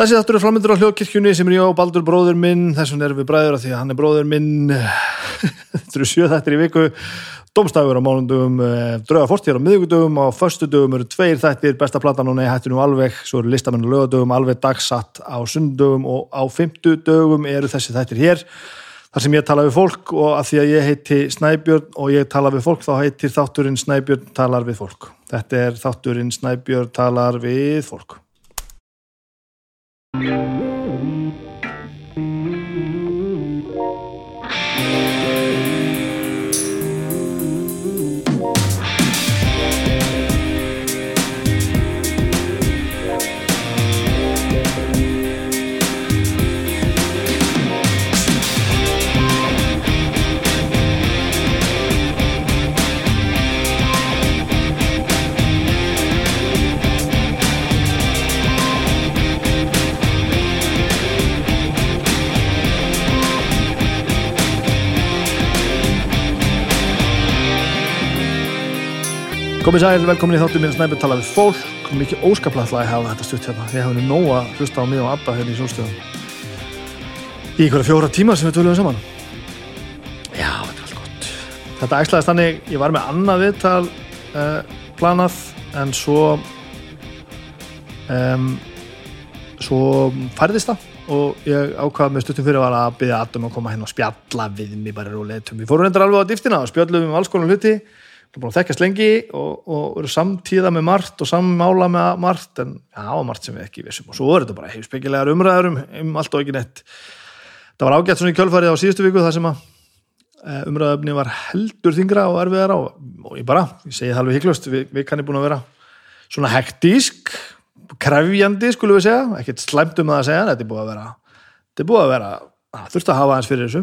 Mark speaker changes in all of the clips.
Speaker 1: Þessi þáttur er framöndur á hljóðkirkjunni sem er ég og Baldur bróður minn, þessum erum við bræður af því að hann er bróður minn. Þetta eru sjö þættir í viku. Dómstafur á mánundum, drauga fórstíðar á miðugudögum, á föstudögum eru tveir þættir, besta platan og nei hættu nú alveg, svo eru listamenn og lögadögum alveg dagsatt á sundögum og á fymtudögum eru þessi þættir hér. Þar sem ég tala við fólk og að því að ég heiti Snæbjörn og ég tala við fólk þá heitir þátturinn Snæbjörn talar við fólk. Þetta er þátturinn Snæbjörn talar við fólk. Thank you. Komið sæl, velkomin í þáttu minn Snæbjörn tala við fólk. Mikið óskaplega að hafa þetta stutt hérna. Ég hafa nú nóga hlusta á mig og Abba hérna í sjónstöðum í ykkur fjóra tíma sem við töluðum saman. Já, þetta er allt gott. Þetta æslaðist þannig, ég var með annað viðtal uh, planað en svo um, svo færðist það og ég ákvaði með stuttum fyrir að byggja Adam að koma hérna og spjalla við mig bara róleitum. Við fórum reyndar alveg á dýftina og spjallum um alls konar hluti erum búin að þekkjast lengi og, og eru samtíða með margt og sammála með margt? En já, margt sem við ekki vissum. Og svo er þetta bara heimsbyggilegar umræður um, um allt og ekki neitt. Það var ágætt svona í kjölfarið á síðustu viku þar sem að e, umræðöfni var heldur þingra og erfiðara og, og ég bara, ég segi það alveg hygglust við, við kannum búin að vera svona hektísk krefjandi skulum við segja, ekkert slæmt um það að segja þetta er búin að vera, þetta er búin að vera að þurft að hafa aðeins fyrir þessu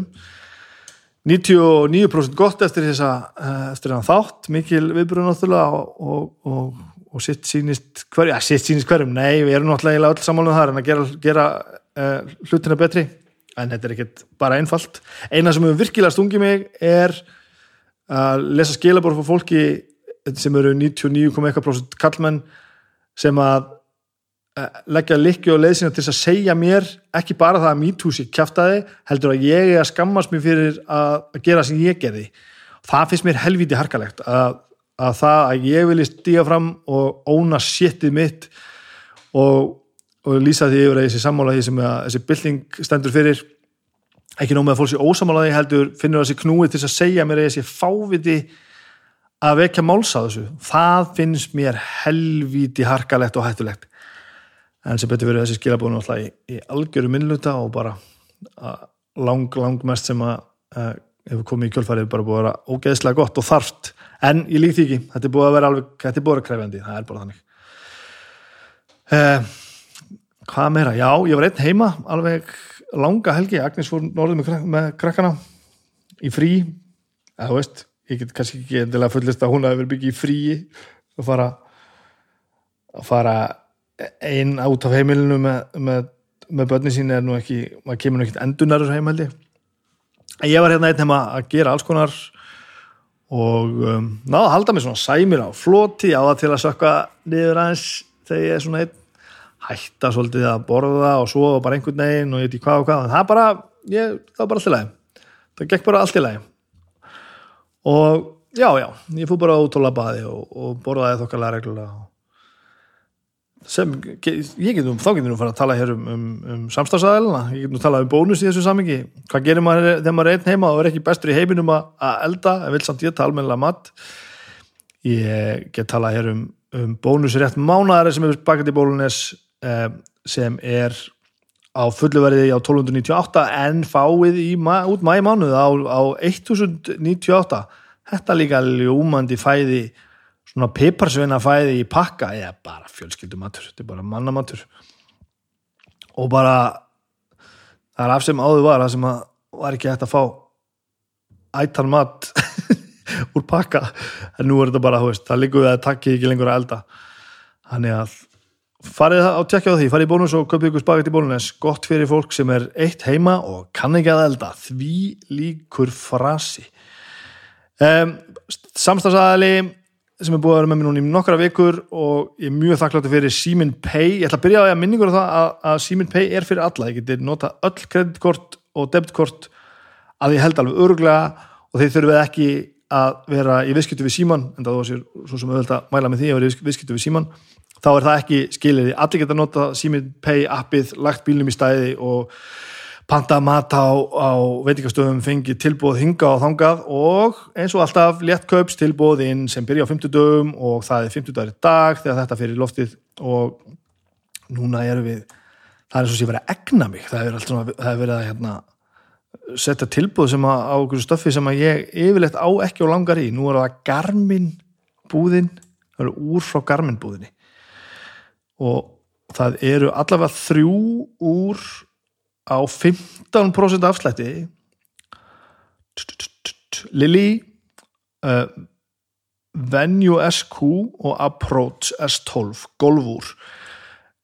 Speaker 1: 99% gott eftir þess að eh, eftir þann þátt, mikil viðbröð náttúrulega og, og, og, sitt sínist hverjum, ja, sitt sínist hverjum, nei við erum náttúrulega öll sammálum þar en að gera, gera uh, hlutina betri, en þetta er ekkert bara einfalt. Eina sem hefur virkilega stungið mig er að lesa skilabór fyrir fólki sem eru 99,1% kallmenn sem að leggja likki og leiðsina til að segja mér ekki bara það að mítúsi kæftæði heldur að ég er að skammast mér fyrir að gera sem ég gerði. Það finnst mér helviti harkalegt að, að það að ég vilji stíga fram og óna séttið mitt og, og lýsa því yfir þessi sammálaði sem að, þessi bylting stendur fyrir. Ekki nóg með að fólk sé ósamálaði heldur finnur þessi knúið til að segja mér að þessi fáviti að vekja máls að þessu. Það finnst mér helviti harkalegt og hættulegt en sem betur verið þessi skilabónu alltaf í, í algjöru minnluta og bara lang, lang mest sem að uh, hefur komið í kjölfarið bara búið að vera ógeðslega gott og þarft. En ég líkt því ekki, þetta er búið að vera alveg, þetta er búið að vera krefjandi, það er bara þannig. Uh, hvað meira, já, ég var einn heima alveg langa helgi Agnes fór norðið með, með krakkana í frí, eða þú veist ég get kannski ekki endilega fullist að hún hafi verið byggið í frí að fara að fara einn át af heimilinu með, með, með börni sín er nú ekki maður kemur nú ekkert endunarur heimildi en ég var hérna einn heima að gera alls konar og um, náða að halda mig svona sæmir á floti á það til að sökka niður aðeins þegar ég er svona einn. Hætta svolítið að borða og svo bara einhvern veginn og ég veit ekki hvað og hvað. Það bara, ég, það var bara allt í lagi. Það gekk bara allt í lagi. Og já já, ég fór bara út á labaði og, og borðaði þokkarlega reglulega sem, ég get nú, þá getur nú fara að tala hér um, um, um samstagsæðilina, ég get nú tala um bónus í þessu samingi, hvað gerir maður þegar maður er einn heima og er ekki bestur í heiminum að elda, en vil samt ég tala meðlega mat? Ég get tala hér um, um bónus rétt mánadari sem er bakað í bólunes eh, sem er á fulluverði á 1298 en fáið í, út mæi mánuð á, á 1098 þetta líka ljómandi fæði svona piparsveina fæði í pakka er bara fjölskyldumatur, þetta er bara mannamatur. Og bara það er af sem áður var það sem var ekki hægt að fá ættan mat úr pakka. En nú er þetta bara, veist, það líkur við að takki ekki lengur að elda. Þannig að farið á tjekkja á því, farið í bónus og köpið ykkur spaget í bónus. Gott fyrir fólk sem er eitt heima og kann ekki að elda. Því líkur frasi. Um, samstagsæðali sem er búið að vera með mér núna í nokkra vikur og ég er mjög þakkláttur fyrir Simin Pay. Ég ætla að byrja á að minningur á það að, að Simin Pay er fyrir alla, ég geti nota öll kreditkort og debitkort að ég held alveg öruglega og þeir þurfið ekki að vera í viðskiptu við Síman en það var sér svo sem auðvitað að mæla með því að vera í viðskiptu við Síman þá er það ekki skiliði, allir geta nota Simin Pay appið, lagt bílnum í stæði og panta mat á, á veitingastöðum fengi tilbúð hinga og þangað og eins og alltaf léttkaups tilbúðinn sem byrja á 50 dögum og það er 50 dagar í dag þegar þetta fyrir loftið og núna erum við það er eins og sé verið að egna mig. Það er, svona, það er verið að hérna, setja tilbúð sem að, á okkur stöffi sem að ég yfirleitt á ekki og langar í. Nú er það Garmin búðin það eru úr frá Garmin búðinni og það eru allavega þrjú úr á 15% afslætti. Lili uh, Venue SQ og Approach S12 golfúr.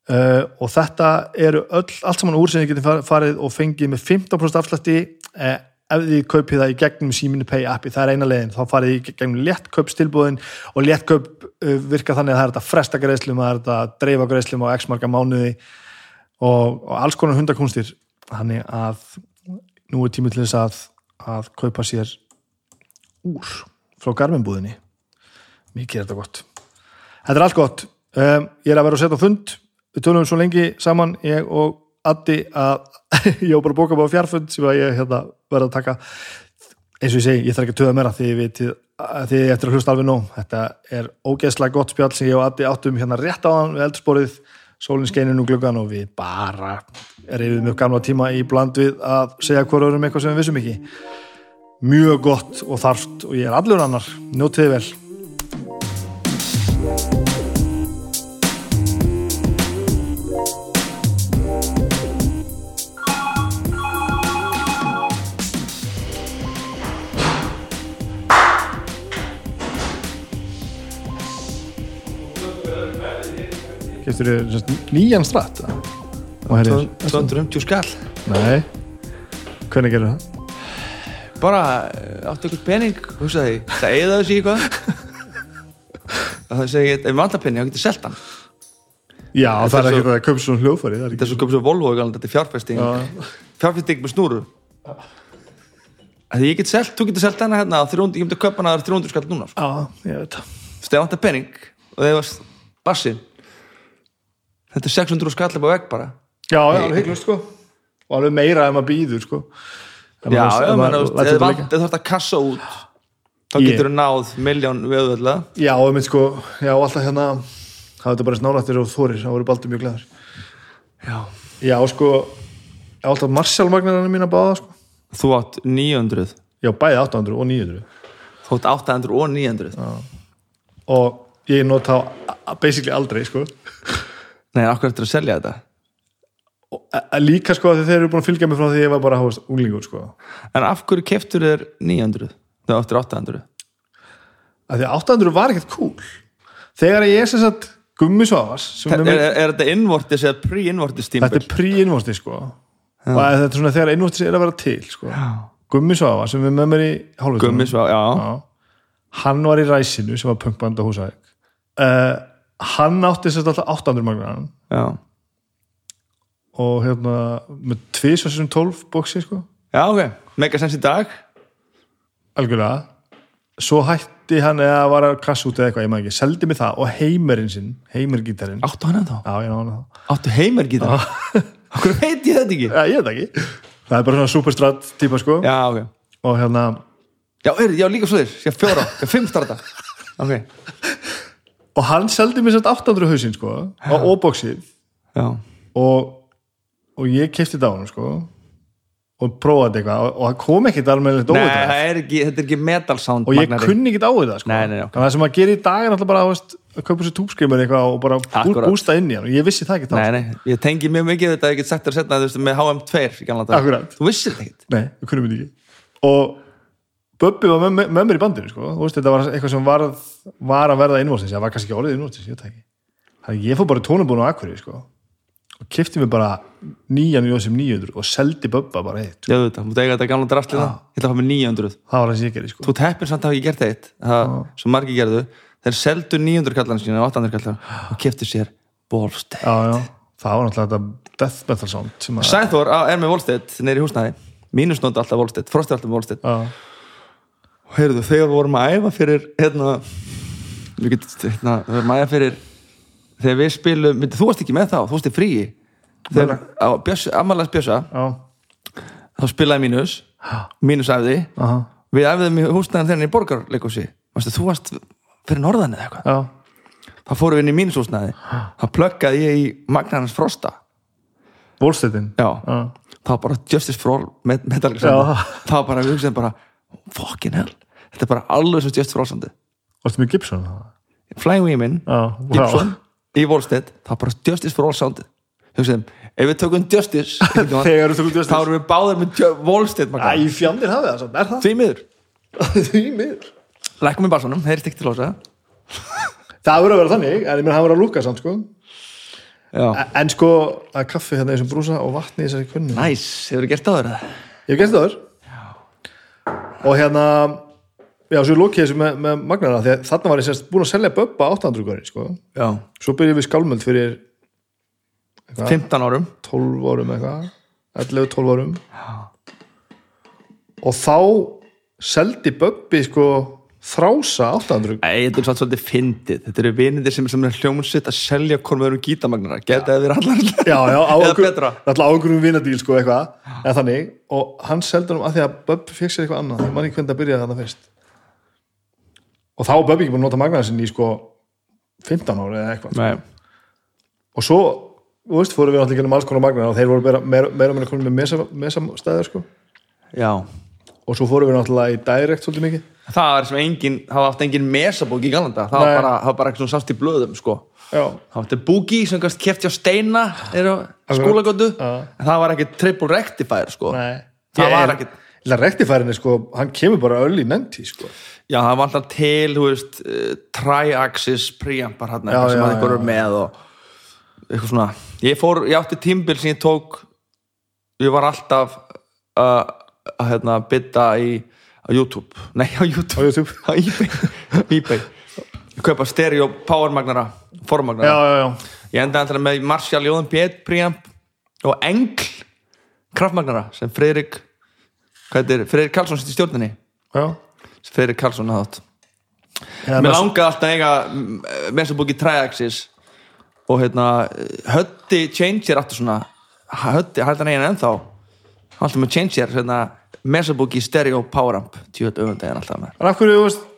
Speaker 1: Uh, og þetta eru öll, allt saman úr sem þið getur farið og fengið með 15% afslætti uh, ef þið kaupið það í gegnum síminu pay appi, það er eina legin þá farið í gegnum léttkaupstilbúðin og léttkaup virka þannig að það er þetta fresta greiðslum, það er þetta dreifa greiðslum á x marka mánuði og, og alls konar hundakunstir þannig að nú er tímið til þess að, að kaupa sér úr frá garminbúðinni. Mikið er þetta gott. Þetta er allt gott. Um, ég er að vera að setja á fund. Við tölum svo lengi saman ég og Addi að ég á bara bóka bá fjárfund sem að ég hérna, verða að taka. Eins og ég segi, ég þarf ekki að töða mér að því því eftir að hlusta alveg nóg. Þetta er ógeðslega gott spjall sem ég og Addi áttum hérna rétt á hann við eldsporið sólinn skeinir nú glöggan og við bara reyfum upp gamla tíma í bland við að segja hverju öðrum eitthvað sem við vissum ekki. Mjög gott og þarft og ég er allur annar, njótiði vel Keftur þér nýjan stratt?
Speaker 2: 250 skall
Speaker 1: Nei, hvernig gerur það?
Speaker 2: Bara eh, áttu ykkur pening hugsaði, það eða þessi eitthvað það segi ég, ef við vantar pening þá getur selt hann
Speaker 1: Já,
Speaker 2: Þetta
Speaker 1: það er
Speaker 2: er
Speaker 1: ekki það að köpa svona hljóðfæri það er ekki
Speaker 2: er svo komið svo Volvo alveg, þetta er fjárfesting
Speaker 1: Já.
Speaker 2: fjárfesting með snúru Því ég get selt, þú getur selt hana hérna á 300, ég myndi að kaupa hana að 300 skall núna sko.
Speaker 1: Já, ég veit það
Speaker 2: ef vantar pening og þegar var bassin þetta er 600 skall upp á vegg bara.
Speaker 1: Já, já, alveg hygglust sko. og alveg meira ef maður býður sko. Ef
Speaker 2: Já, já,
Speaker 1: ef maður
Speaker 2: þarf að kassa út þá
Speaker 1: Ég-
Speaker 2: getur þú náð miljón viðvöldlega
Speaker 1: Já, og mynd sko, já, alltaf hérna það er þetta bara snálættir og þorir það voru baldur mjög glæður
Speaker 2: Já.
Speaker 1: Já, sko, ég alltaf Marshall-magnarinn mín að báða sko.
Speaker 2: Þú átt 900
Speaker 1: Já, bæði 800 og 900
Speaker 2: Þú átt 800 og 900
Speaker 1: og ég nota á basically aldrei sko
Speaker 2: Nei, okkur eftir að selja þetta?
Speaker 1: Og a- a- líka sko þegar þeir eru búin að fylgja mig frá því ég var bara háast unglingur sko.
Speaker 2: En af hverju keftur þér 900 þegar áttir 800
Speaker 1: að því að 800 var ekkert cool. Þegar ég sem sagt gummi svavas sem
Speaker 2: er,
Speaker 1: er
Speaker 2: er, er þetta innvortis eða pre-innvortis
Speaker 1: þetta
Speaker 2: tímabil?
Speaker 1: er pre-invosti sko. Og að þetta er svona þegar invosti er að vera til sko. Gummi svavas sem er með mér í hálfutunum
Speaker 2: Gummi svo, já,
Speaker 1: Já. hann var í ræsinu sem var punkband á húsæk uh, hann átti sagt alltaf 800 magnaran
Speaker 2: já.
Speaker 1: Og hérna með 2.12 bóksi sko.
Speaker 2: Já, ok, mega sens í dag.
Speaker 1: Algjörlega. Svo hætti hann eða var að kassa út eða eitthvað, ég maður ekki, seldi mig það og heimerinn sinn, heimergítarinn.
Speaker 2: Áttu hann þá?
Speaker 1: já, ég náðu það
Speaker 2: Áttu heimergítar? Okkur veit ég þetta ekki?
Speaker 1: já, ég veit ekki, það er bara svona superstrat típa sko,
Speaker 2: Já, ok.
Speaker 1: Og hérna
Speaker 2: Já, er, já líka svo þér, ég fjóra, ég fimm starta. Ok,
Speaker 1: og hann seldi mig sett 800 hausinn sko á óbóksið og, og ég kefti þetta á hann sko og prófaði eitthvað og, það kom ekkert alveg
Speaker 2: þetta er ekki metal sound
Speaker 1: og ég
Speaker 2: magnari.
Speaker 1: kunni ekkert á þetta sko.
Speaker 2: Nei, nei, nei, ok.
Speaker 1: þannig að það sem maður gerir í dag er náttúrulega bara veist, að kaupa sér túbskrimur eitthvað og bara bú,
Speaker 2: Akkúrat.
Speaker 1: bústa inn í hann og ég vissi það ekki þá
Speaker 2: ég tengi mjög mikið þetta ég get sagt þér setna með HM2 í gamla dag
Speaker 1: Akkúrat.
Speaker 2: Þú vissir þetta ekkert
Speaker 1: og Bubbi var með, með mér í bandinu sko. Veist, þetta var eitthvað sem var, var að verða innvostins, það var kannski ekki orðið innvostins ég ég fór bara í tónabúinu á Akureyri sko. og kifti mér bara nýjan Jósef 900 og seldi Bubba bara eitt,
Speaker 2: gamla drastlið það Ég ætla að fá með 900
Speaker 1: það var það sem ég gerði sko.
Speaker 2: Þú teppir samt að hafa ekki gert eitt. Það, Svo margir gerðu. Þeir seldu 900 kallan sína 800 kallan og keftu sér Volstead
Speaker 1: það var náttúrulega þetta death metal sound sem
Speaker 2: Sæþór er með Volstead neyri í húsnæði. Mínusnóti alltaf Volstead, Frost er alltaf Volstead og heyrðu, þegar við vorum að æfa fyrir hérna við getum, hérna, við vorum að æfa fyrir þegar við spilum, myndi, þú varst ekki með þá þú varst í fríi. Þegar á Bjössa,
Speaker 1: já,
Speaker 2: þá spilaði mínus mínus æfði,
Speaker 1: aha,
Speaker 2: við æfðum í húsnæðan þegar í borgarleikúsi þú varst fyrir norðan eða eitthvað? Þá fórum við inn í mínusúsnæði þá pluggaði ég í Magnarans Frosta.
Speaker 1: Volsteadin
Speaker 2: já,
Speaker 1: já,
Speaker 2: var bara Justice for All var bara, við hugsaðum bara fucking hell, þetta er bara alveg svo Justice for All sandi
Speaker 1: varstu með Gibson
Speaker 2: Flying Women,
Speaker 1: já,
Speaker 2: Gibson í Volstead, það var bara All soundið hugsaðum, ef við tökum Justice
Speaker 1: þegar tókum
Speaker 2: þá
Speaker 1: Justice.
Speaker 2: erum við báðir með Volstead
Speaker 1: Æ, fjandir hafið það, er það?
Speaker 2: því miður.
Speaker 1: Því miður.
Speaker 2: Lækum við basunum, heyrist ekki til ósa
Speaker 1: Það verður að vera þannig, en ég menn hann verður að lúka samt sko.
Speaker 2: Já,
Speaker 1: En- sko, það er kaffi hérna í þessum brúsa og vatni í þessari kunni
Speaker 2: næs, hefur gert áður það
Speaker 1: Ég hef gert það þar Og hérna Já, svo ég lókið þessu með, með magnara því að þarna var ég sérst búin að selja Bubba 800 góri, sko.
Speaker 2: já,
Speaker 1: Svo byrjuðum við skálmöld fyrir eitthvað,
Speaker 2: 15 árum.
Speaker 1: 12 árum eitthvað 11-12 árum. Og þá seldi Bubbi sko þrása 800
Speaker 2: Æ, þetta er satt svolítið fyndið. Þetta eru vinindir sem, sem er hljómsitt að selja hvort við erum gítamagnara Geta verið allar
Speaker 1: Já, já, á einhverjum vinadíl sko eitthvað, eða þannig. Og hann seldi hann að því að Bubbi fekk sér eitthvað annað. Ég man ekki hvernig það byrjaði þarna fyrst. Og þá var Bubbi ekki búin að nota magnaðar sinni í sko 15 ári eða eitthvað
Speaker 2: Nei,
Speaker 1: og svo, þú veist, fórum við náttúrulega gennum alls konar magnaðar og þeir voru meira, meira, meira komin með mesa, mesa stæður sko.
Speaker 2: Já
Speaker 1: og svo fórum við náttúrulega í direct svolítið mikið.
Speaker 2: Það er sem engin, það átti engin mesabók í galanda. Það var bara, það var bara eitthvað sást í blöðum sko.
Speaker 1: já,
Speaker 2: Það átti búgi sem kannski kefti á steina
Speaker 1: Já.
Speaker 2: En það var ekki triple rectifier sko.
Speaker 1: nei.
Speaker 2: Það
Speaker 1: Ég
Speaker 2: var
Speaker 1: er-
Speaker 2: ekkit
Speaker 1: Ég ætla að rektifærinni sko, hann kemur bara öll í nefndi sko.
Speaker 2: Já, það var alltaf til, þú veist uh, Tri-axis preampar hann
Speaker 1: Já,
Speaker 2: sem
Speaker 1: já,
Speaker 2: að einhver
Speaker 1: já.
Speaker 2: er með og eitthvað svona. Ég fór, ég átti tímbil sem ég tók ég var alltaf uh, að hérna bytta í á YouTube, nei á
Speaker 1: á
Speaker 2: YouTube.
Speaker 1: YouTube
Speaker 2: á eBay, eBay. Kaupa stereo powermagnara
Speaker 1: já,
Speaker 2: formagnara,
Speaker 1: já, já,
Speaker 2: ég endaði alltaf með Marshall Jóðan Piet preamp og Engl kraftmagnara sem heitir, Freyrik Karlsson sitt í stjórninni.
Speaker 1: Já.
Speaker 2: sem Freyrik Karlsson hafði átt
Speaker 1: Eða
Speaker 2: Mér langaði alltaf eiga mesabóki Triaxis og hérna Hötti Changer aftur svona. Hötti, hætti hann eigin ennþá alltaf með Changer hérna, mesabóki Stereo Poweramp. Tjóðt öfundegin alltaf með
Speaker 1: En af hverju, þú veist,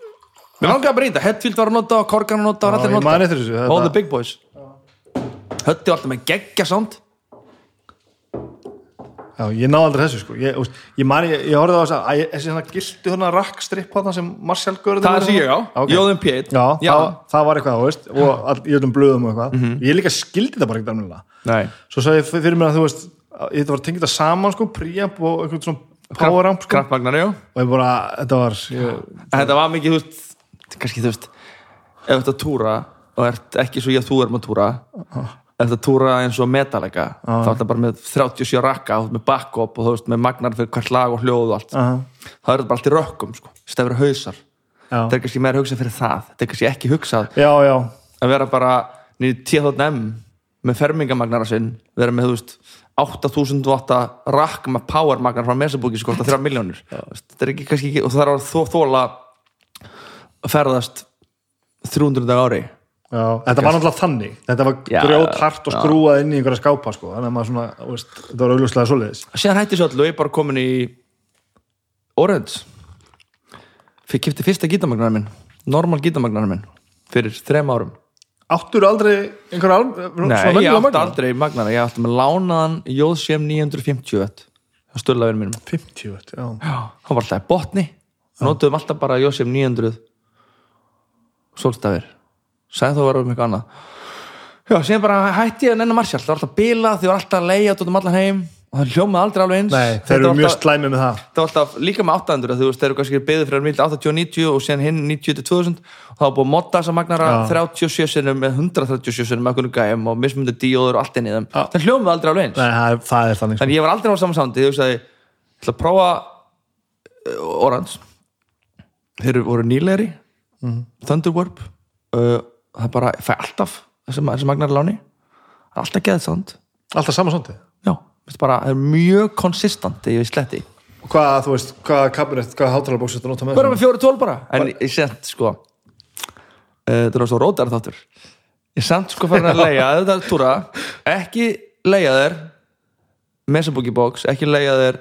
Speaker 2: Mér langaði bara í þetta, Hetfield var að nota Korgan að nota og
Speaker 1: Já,
Speaker 2: allir
Speaker 1: ég
Speaker 2: að nota
Speaker 1: eftir þessu, þetta-
Speaker 2: All the big boys. Hötti var alltaf með geggja sound.
Speaker 1: Já, ég náði aldrei þessu sko. Ég, veist, ég, man, ég, ég horfði á þess að æ, þessi svona hérna rakkstripp hana sem Marshall görði
Speaker 2: Það sem ég á,
Speaker 1: okay.
Speaker 2: Jóðum Piet
Speaker 1: Já, Það, það var eitthvað, þú veist og all, í öllum blöðum og eitthvað.
Speaker 2: Mhm.
Speaker 1: ég líka skildi það bara ekkert alveg
Speaker 2: Nei,
Speaker 1: svo sagði ég fyrir mér að þú veist að þetta var að tengja þetta saman sko, preamp og eitthvað svona poweramp sko.
Speaker 2: kraftmagnar, já.
Speaker 1: Og ég bara, þetta var ég,
Speaker 2: Þetta var mikið, þú veist kannski þú veist ef þú ert að túra og ert ekki svo ég að þú erum að túra ef þú að túra eins og Metallica þá er þetta bara með 37 rakka með backup og þú veist með magnar fyrir hvert lag og hljóð og allt.
Speaker 1: Aha.
Speaker 2: þá er þetta bara allt í rökkum sko, stefur hausar.
Speaker 1: Já,
Speaker 2: þetta er kannski meira hugsað fyrir það þetta er kannski ekki hugsað.
Speaker 1: Já, já,
Speaker 2: að vera bara nýri 10.m með fermingamagnara sinn vera með, þú veist, 8000 watta rakk með power magnar frá mesabúki sko, 3 miljónir þetta er ekki kannski ekki, og það er að þó, þóla ferðast 300 dag ári.
Speaker 1: Já þetta var náttúrulega þannig. Þetta var
Speaker 2: Já,
Speaker 1: grjóthart og skrúað inn í einhverja skápa sko, þannig að maður svona, veist, þetta var augljóslega svoleiðis.
Speaker 2: Síðan hætti svo allu og ég er bara komin í Orange fyrir kipti fyrsta gítamagnar minn normal gítamagnar minn fyrir þrem árum
Speaker 1: Áttur aldrei einhverja alv-
Speaker 2: Nei, ég átti aldrei magnara ég átti með lánaðan Jóðsjem 950 á stöðlaverið mínum.
Speaker 1: 50, veit, já.
Speaker 2: Já, hann var alltaf í botni. Notuðum alltaf bara Jósef 900 sólstafir. Sagði þá var um eitthvað annað. Já, síðan bara hætti ég að nenni Marshall. Það var alltaf bilað, því var alltaf að leia út um allan heim og það hljómaði aldrei alveg eins.
Speaker 1: Nei, þeir eru mjög slæmi með það.
Speaker 2: það var alltaf líka með 800 þú veist, þeir eru kannski beðið fyrir mild 80 og 90 og síðan hinn 90 til 2000 og það var búið að modda þessa magnara
Speaker 1: Já.
Speaker 2: 37 sinnum með 137 sinnum með einhvern gæm og mismundi díóður og allt inn í þeim. Það hljómaði aldrei alveg eins.
Speaker 1: Nei, það er, það er þannig sko.
Speaker 2: en ég var aldrei á saman sándi ég hugsaði, ég ætla að prófa uh, Orange. Þeir voru nýlegri.
Speaker 1: Mhm.
Speaker 2: Thunderwarp, uh, það bara, fæ alltaf þessi, þessi það bara, það er mjög konsistant ég sletti.
Speaker 1: Hvað, þú veist, hvað kabinet, hvað hátalarbóks þetta nota með
Speaker 2: bara með fjóri tól bara. En ég sent sko uh, þetta er svo rótar þáttur. Ég sent sko farin að leia þetta túra, ekki leia þér Mesabookie box, ekki leia þér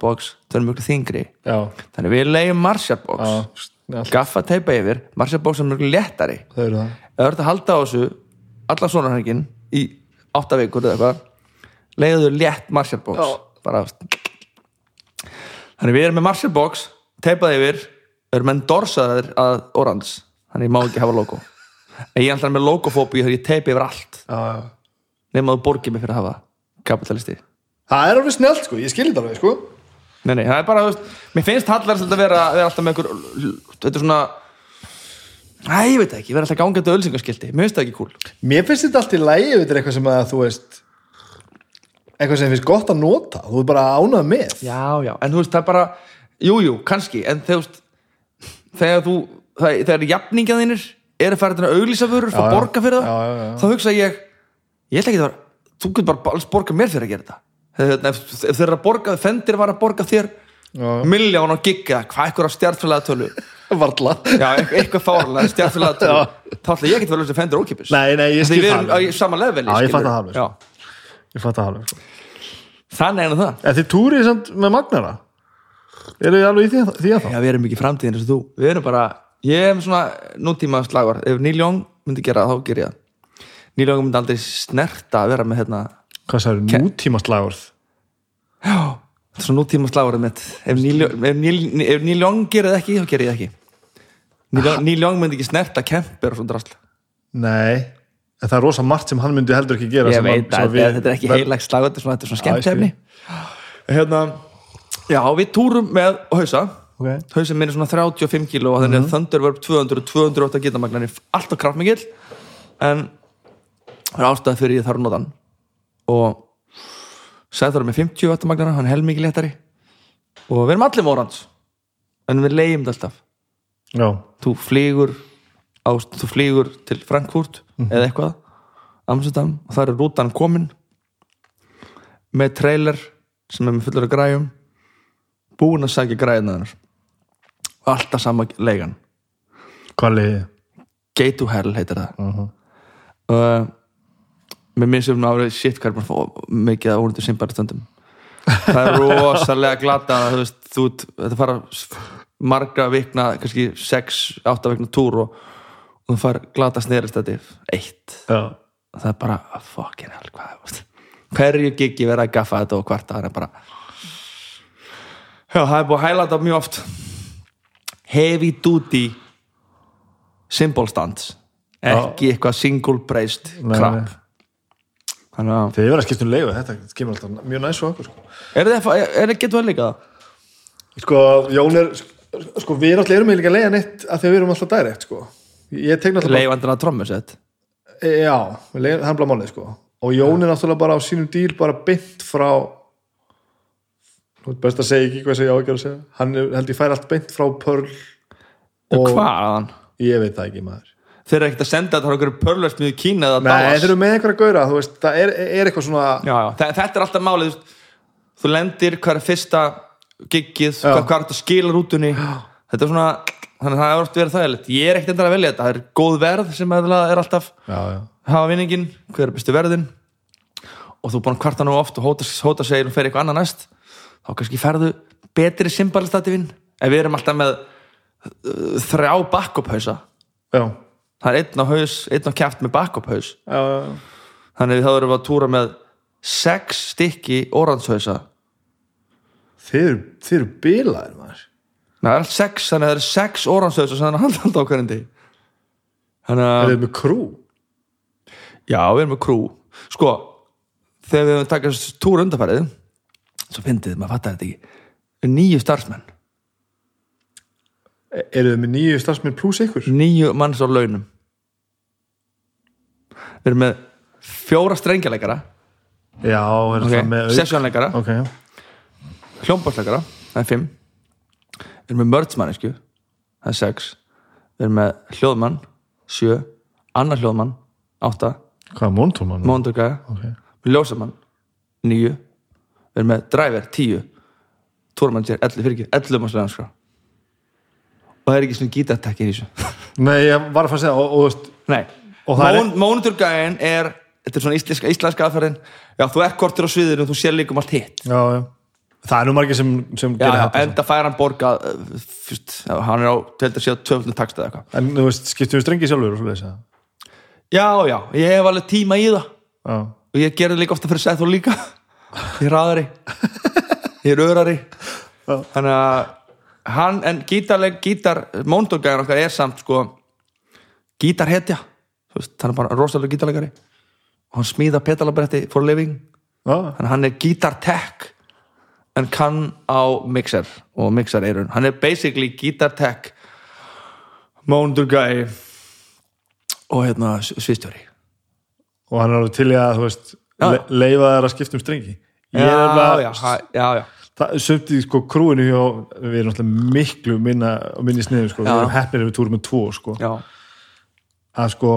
Speaker 2: box, það er mjög þingri
Speaker 1: já,
Speaker 2: þannig við leiðum
Speaker 1: snjallt,
Speaker 2: gaffa teipa yfir, Marshall box er mjög léttari.
Speaker 1: Þau eru það.
Speaker 2: Þú ert að halda á þessu allan sonarhengin í átta vikur eða eitthvað leiðu létt Marshall box.
Speaker 1: Já.
Speaker 2: bara þannig við erum með Marshall box teipað yfir, erum enn dorsaðir að Orange, þannig ég má ekki hafa logo. En ég er alltaf með logofóbi þegar ég teipi yfir allt, nema þú borgið mig fyrir að hafa kapitalisti.
Speaker 1: Það er alveg snjált, sko, ég skil þetta alveg, sko.
Speaker 2: Nei, nei, það er bara, þú veist, mér finnst hallar að vera, vera alltaf með einhver, þetta er svona, Æ, ég veit það ekki, vera alltaf gangandi ölsingaskilti, mér finnst það ekki cool.
Speaker 1: mér finnst þetta allt í lægi, þetta er eitthvað sem að þú veist eitthvað sem finnst gott að nota þú er bara ánað með
Speaker 2: Já, já, en þú veist, það er bara, jú, jú, kannski, en þegar, þegar þú, það, þegar jafningja þínir eru færið til að auglýsa fyrir,
Speaker 1: Já, já.
Speaker 2: borga fyrir það,
Speaker 1: Já, já, já.
Speaker 2: þá hugsa ég, ég ætla ekki að vera, þú getur bara alls borga mér fyrir að gera þetta. Þegar, ef, ef þeir eru að borga, fendir var að borga þér miljón á gigga, hvað eitthvað á stjartfélaga tölu,
Speaker 1: varla
Speaker 2: já, eitthvað, fárlega stjartfélaga tölu, þá ætla ég ekki að vera að fendir ókipis.
Speaker 1: nei, nei, ég
Speaker 2: Því
Speaker 1: skil
Speaker 2: við
Speaker 1: það
Speaker 2: erum á
Speaker 1: alveg.
Speaker 2: í sama leveli,
Speaker 1: Já, ég fatt
Speaker 2: skilurðu.
Speaker 1: það alveg,
Speaker 2: Já,
Speaker 1: ég fatt það alveg sko.
Speaker 2: þannig er það.
Speaker 1: en þið túrið samt með magnara? Eru þið alveg í því, því að þá?
Speaker 2: Já, við erum ekki framtíðin eins og þú. Við erum bara, ég er með svona nútíma slagur Ef Neil Young myndi gera það, þá ger ég það. Neil Young myndi aldrei snerta að vera með hérna
Speaker 1: hvað sagður, nútíma slagorð?
Speaker 2: Já, þetta er svona nútíma slagur mitt. Ef Neil, ef Neil, ef Neil Young gerir það ekki, þá ger ég það ekki. Neil, Young- Neil Young myndi ekki snerta kemper og svona drasl.
Speaker 1: Nei, en það er rosa margt sem hann myndi heldur ekki gera
Speaker 2: Ég veit
Speaker 1: sem
Speaker 2: að
Speaker 1: við-
Speaker 2: þetta er ekki heilag slagur Þetta er svona, er
Speaker 1: skil.
Speaker 2: skemmtefni Hérna, já, við túrum með hausa.
Speaker 1: Okay.
Speaker 2: hausinn minn er svona 35 kíló og þannig að Thunderverb 200 og 208 gítamagnar er alltaf kraftmikill. En það er ástæða fyrir ég þarf að nota hann. Og Sæður er með 50 vatamagnara, hann er helmikið léttari. Og við erum allir morans en við leiðum þetta alltaf.
Speaker 1: Já,
Speaker 2: þú flýgur á, þú flýgur til Frankfurt eða eitthvað Amsterdam og það er rútan komin með trailer sem er með fullur af græjum búin að sækja græjuna þennar og alltaf sama leigan.
Speaker 1: Hvað liði
Speaker 2: Gate to Hell heitir það.
Speaker 1: Uh -huh.
Speaker 2: og með mér sem árið shit hvað er bara mikið að ónýttu simbari stundum það er rosalega glata þú veist, þú, þetta fara marga vikna, kannski 6-8 vikna túr og, og þú fara glata snerist þetta eitt
Speaker 1: já,
Speaker 2: og það er bara, fucking hell, hvað hverju giggi verið að gaffa þetta og hvart það er bara já, það er búið að hæla þetta mjög oft heavy duty symbol stands ekki eitthvað single braced
Speaker 1: nei.
Speaker 2: þannig að
Speaker 1: þegar ég verið að skipta um leiðu þetta kemur alltaf mjög næst svo okkur sko.
Speaker 2: er það getur vel líka það?
Speaker 1: sko, Jón er sko, við erum alltaf erum ekki að því að við erum alltaf direkt sko. Ég tek náttúrulega
Speaker 2: leifandina trommusett
Speaker 1: Já, við leiðum- það er bara málið sko. Og Jón er náttúrulega bara á sínum díl bara beint frá best að segja ekki hvað sem ég á ekki að segja. Hann held ég fær allt beint frá Pearl
Speaker 2: og hvaðan?
Speaker 1: ég veit það ekki maður.
Speaker 2: Þeir eru ekkert að senda þetta á einhverju pörlust mjög kína eða
Speaker 1: Nei,
Speaker 2: Dallas.
Speaker 1: þeir eru með einhverja gaura, þú veist, það er, er eitthvað svona
Speaker 2: já, já. þe- þetta er alltaf málið þú lendir, er fyrsta giggið,
Speaker 1: Já.
Speaker 2: hvað, hvað er þetta að skila rútunni. Þetta er svona þannig að það er oft verið þægilegt, ég er ekkert endur að velja þetta. Það er góð verð sem er, alltaf
Speaker 1: Já, já,
Speaker 2: hafa vinningin, hver er bestu verðin? Og þú er búin að kvarta nú oft og hóta, hóta segir og fer eitthvað annað næst. Þá kannski ferðu betri symbalstativinn en við erum alltaf með uh, þrjá backup hausa
Speaker 1: já,
Speaker 2: það er einn á haus, einn á kæft með backup haus þannig þá erum við að túra með sex stykki oranshausa
Speaker 1: Þeir, eru- bilaðir maður
Speaker 2: það er sex, þannig að það eru sex sem það er að halda á hverjum degi. Þannig að,
Speaker 1: er með krú
Speaker 2: já, við erum með krú sko, þegar við takast túr undarfærið svo fyndið, maður fattar þetta ekki. Er nýju starfsmenn,
Speaker 1: E- Eru þið með nýju starfsmenn pluss ykkur?
Speaker 2: nýju manns á launum. Við erum með fjóra strengjaleikara
Speaker 1: Já, er
Speaker 2: okay.
Speaker 1: það með
Speaker 2: sessjónleikara,
Speaker 1: Ok,
Speaker 2: hljómbásleikara það er fimm við erum með mördsmannisku það er sex. Við erum með hljóðmann sjö. Annar hljóðmann, átta.
Speaker 1: Hvað, Montoman?
Speaker 2: móndurgæða,
Speaker 1: Ok.
Speaker 2: ljósamann níu, við erum með driver, tíu. Túrmanager, ellu, fyrir ekki, ellu mannslega skrá og það er ekki svona gítartekkir í þessu.
Speaker 1: Nei, ég var að fara að segja og, og, Og er-
Speaker 2: móndurgæðin er þetta er svona íslenska, íslenska aðferðin. Já, þú ert kortir á sviðinu og þú sér líka um allt hitt.
Speaker 1: Já, já. Það er nú margir sem, sem
Speaker 2: já,
Speaker 1: gerir
Speaker 2: já,
Speaker 1: þetta
Speaker 2: enda fær hann borga fyrst, já, hann er á, teldur sér tvöflun takst eða eitthvað.
Speaker 1: En þú veist, skiptum við strengi sjálfur og svo leiðis
Speaker 2: já, já, ég hef alveg tíma í það.
Speaker 1: Já,
Speaker 2: og ég gerði líka ofta fyrir Seth og líka. Ég er raðari. Ég er örari. Þannig að hann, en gítarleg gítar, móndurgæðin okkar er samt sko gítarhetja. Þú veist, hann er bara rosalega gítarlegari og hann smíða pedalabretti for living. Þannig að hann er gítartech en kann á mixer og mixer eirun, hann er basically gítartech móndurgæði og hérna sviðstjóri.
Speaker 1: Og hann er alveg til í að, veist le, leifa þær að skipta um strengi. Ég
Speaker 2: já,
Speaker 1: er alveg, það, í sko krúinu hjá, við erum náttúrulega miklu minna, minni sniðu, sko,
Speaker 2: Já.
Speaker 1: við erum hefnir ef við túrum með tvo, sko,
Speaker 2: já,
Speaker 1: að sko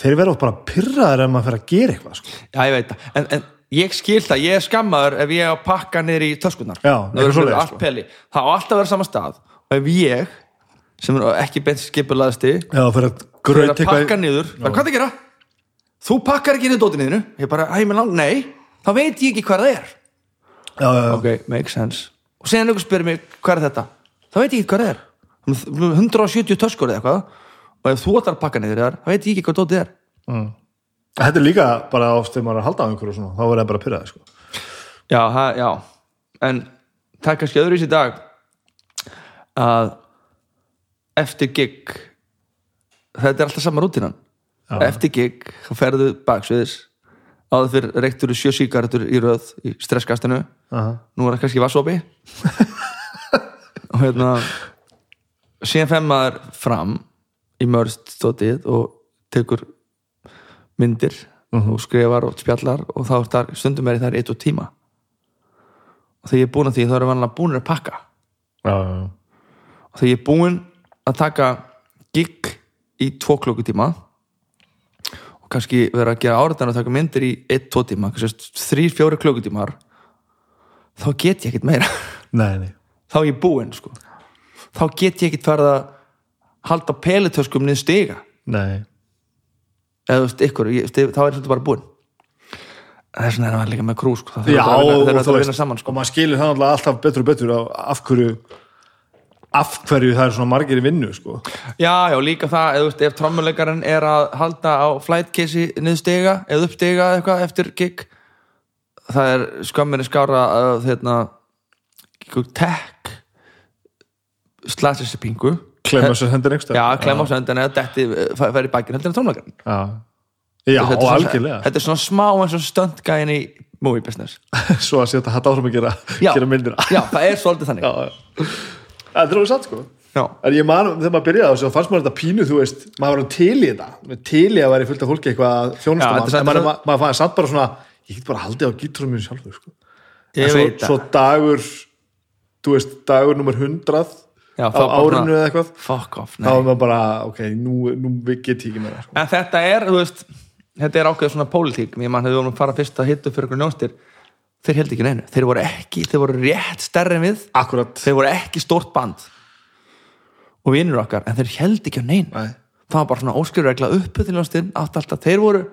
Speaker 1: þeir verða bara pyrraðir ef maður fer að gera eitthvað, sko.
Speaker 2: Já, ég veit það. En, en ég skil það, ég er skammaður ef ég á að pakka niður í töskunar það er allt
Speaker 1: sko.
Speaker 2: það alltaf að vera sama stað. Og ef ég, sem er ekki beint skipulaðasti,
Speaker 1: fyrir að
Speaker 2: fyrir að pakka niður. Hvað það gera? þú pakkar ekki niður dótið niður. Ég bara, æ, menn lang, nei. Þá veit ég ekki hvað það er.
Speaker 1: Já, já, já,
Speaker 2: ok, make sense. Og síðan einhver spyrir mig, hvað er þetta? þá veit ég ekki hvað það er. 170 töskur eða eitthvað. Og ef þú ætlar að pakka niður þar, þá veit ég ekki hvað dótið er
Speaker 1: Þetta er líka bara ást þegar maður er að halda á einhverju og svona, þá verður það bara pyrraðir, sko.
Speaker 2: Já, það, já. En það er kannski öðru í dag að eftir gig þetta er alltaf sama rútinan
Speaker 1: Já.
Speaker 2: eftir gig, þá ferðu baksviðis áður fyrir reyktur sjö sígarettur í röð í stresskastinu.
Speaker 1: Aha.
Speaker 2: nú er það kannski vassopi og hérna síðan fer maður fram í mörst stótið og tekur myndir og skrifar og spjallar og þá er það stundum er það eitt og tíma. Og þegar ég er búin að því þá erum vanlega búin að pakka.
Speaker 1: Já, já, já.
Speaker 2: Og þegar ég er búin að taka gig í tvo klukkutíma og kannski vera að gera áriðan og taka myndir í eitt, tvo tíma þrýr, fjóri klukkutímar þá get ég ekkert meira.
Speaker 1: Nei, nei.
Speaker 2: Þá er ég búinn sko. þá get ég ekkert farið að halda pelitöskum niður stiga.
Speaker 1: Nei,
Speaker 2: eða þú veist, ykkur, ég, þá er þetta bara búinn þess vegna er maður líka með krú sko. það
Speaker 1: já,
Speaker 2: þarf að vinna- að vinna saman sko.
Speaker 1: og maður skilur það alltaf betur og betur af hverju af hverju það er svona margir í vinnu, sko
Speaker 2: já, já, líka það, eða, þú veist, ef trommuleikarin er að halda á flightcase niður stiga eða upp stiga eða eitthvað eftir gig það er skömminni skára að hérna tech slasir sér pingu
Speaker 1: klemma sér hendur einhverstað
Speaker 2: já, klemma á sendin eða detti færi bækinn heldur en trommuleikarin
Speaker 1: já, já og
Speaker 2: svona-
Speaker 1: algjörlega.
Speaker 2: þetta er svona smá eins og stöndgæðin í movie business.
Speaker 1: Svo að setja hætt áfram að gera, gera myndina
Speaker 2: já, það er svolítið þannig.
Speaker 1: Já, já. það er alveg satt, sko.
Speaker 2: Já,
Speaker 1: En ég man, þegar maður byrjaði á þessu, þá fannst maður þetta pínu, þú veist, maður var til í þetta, til í að væri fullt af fólki eitthvað þjónustum maður, maður, maður fannst samt bara svona, ég get bara haldið á gíturum mínu sjálfur, sko.
Speaker 2: ég
Speaker 1: En svo,
Speaker 2: veit
Speaker 1: svo
Speaker 2: það
Speaker 1: dagur, þú veist, dagur nummer 100
Speaker 2: Já,
Speaker 1: á
Speaker 2: þá
Speaker 1: árinu eða eitthvað,
Speaker 2: fuck off,
Speaker 1: þá
Speaker 2: nei.
Speaker 1: er maður bara, ok, nú, nú get ég ekki meira, sko.
Speaker 2: en þetta er, þú veist þetta er ákveð svona pólitík. Mér mann hefði vorum að fara fyrst að hitta fyrir einhver njónstir þeir held ekki neinu, þeir voru ekki þeir voru rétt stærri en við.
Speaker 1: Akkurat.
Speaker 2: þeir voru ekki stórt band. Og vinnur okkar, en þeir held ekki á neinu.
Speaker 1: Nei.
Speaker 2: það var bara svona óskilregla uppu til njónstir allt alltaf, þeir voru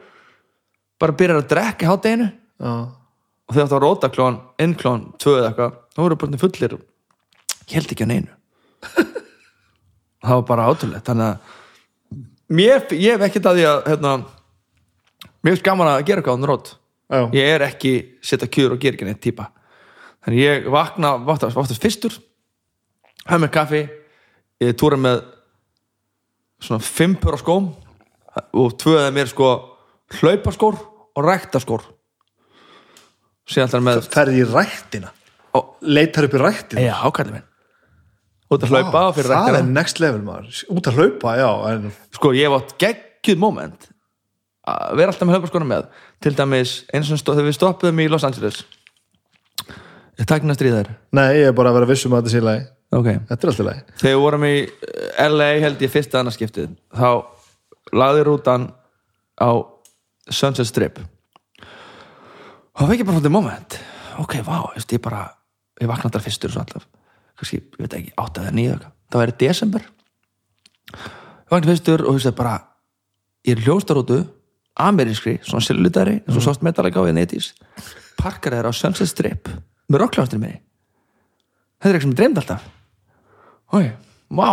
Speaker 2: bara byrjar að drekka í hátteginu
Speaker 1: Já,
Speaker 2: og þegar það var róta klón, inn klón, tvö eða eitthvað þá voru bara fullir. Held ekki á neinu það var bara átrúlegt þannig að mér, ég hef ekkert að því að hérna, mér finnst gaman að gera eitthvað á
Speaker 1: já,
Speaker 2: ég er ekki setja kjur og gera ekki neitt típa. Þannig ég vakna oftast, oftast fyrstur haf með kaffi ég túra með svona fimm pör á skóm og tvöðið mér sko hlaupaskór og ræktaskór síðan alltaf með
Speaker 1: ferði í ræktina, leitar upp í ræktina.
Speaker 2: já, ákvæði minn út að hlaupa fyrir
Speaker 1: það er
Speaker 2: ræktina
Speaker 1: next level, maður. Út að hlaupa, já, en
Speaker 2: sko ég hef átt geggjuð moment að vera alltaf með hlaupaskóna með. Til dæmis eins og þegar við stoppuðum í Los Angeles. Ég takna stríðar
Speaker 1: nei, ég er bara að vera vissum að þetta sé í lagi.
Speaker 2: ok.
Speaker 1: Þetta er alltaf lagi.
Speaker 2: þegar við vorum í LA held ég fyrsta annarskiptið þá lagði rútan á Sunset Strip. Og það fekk ég bara svona moment. Ok, vá, veist, ég bara ég vaknaði þar fyrstur og svo alltaf kannski, ég veit ekki, átt að það nýja það væri desember. Ég vaknaði fyrstur og veist bara ég er hljóstarótu, amerískri svona silutari, eins og sást metalega á við netis, parkar þeir á Sunset Strip með rocklástur með þetta er eitthvað sem ég dreymd alltaf. Oi, vá.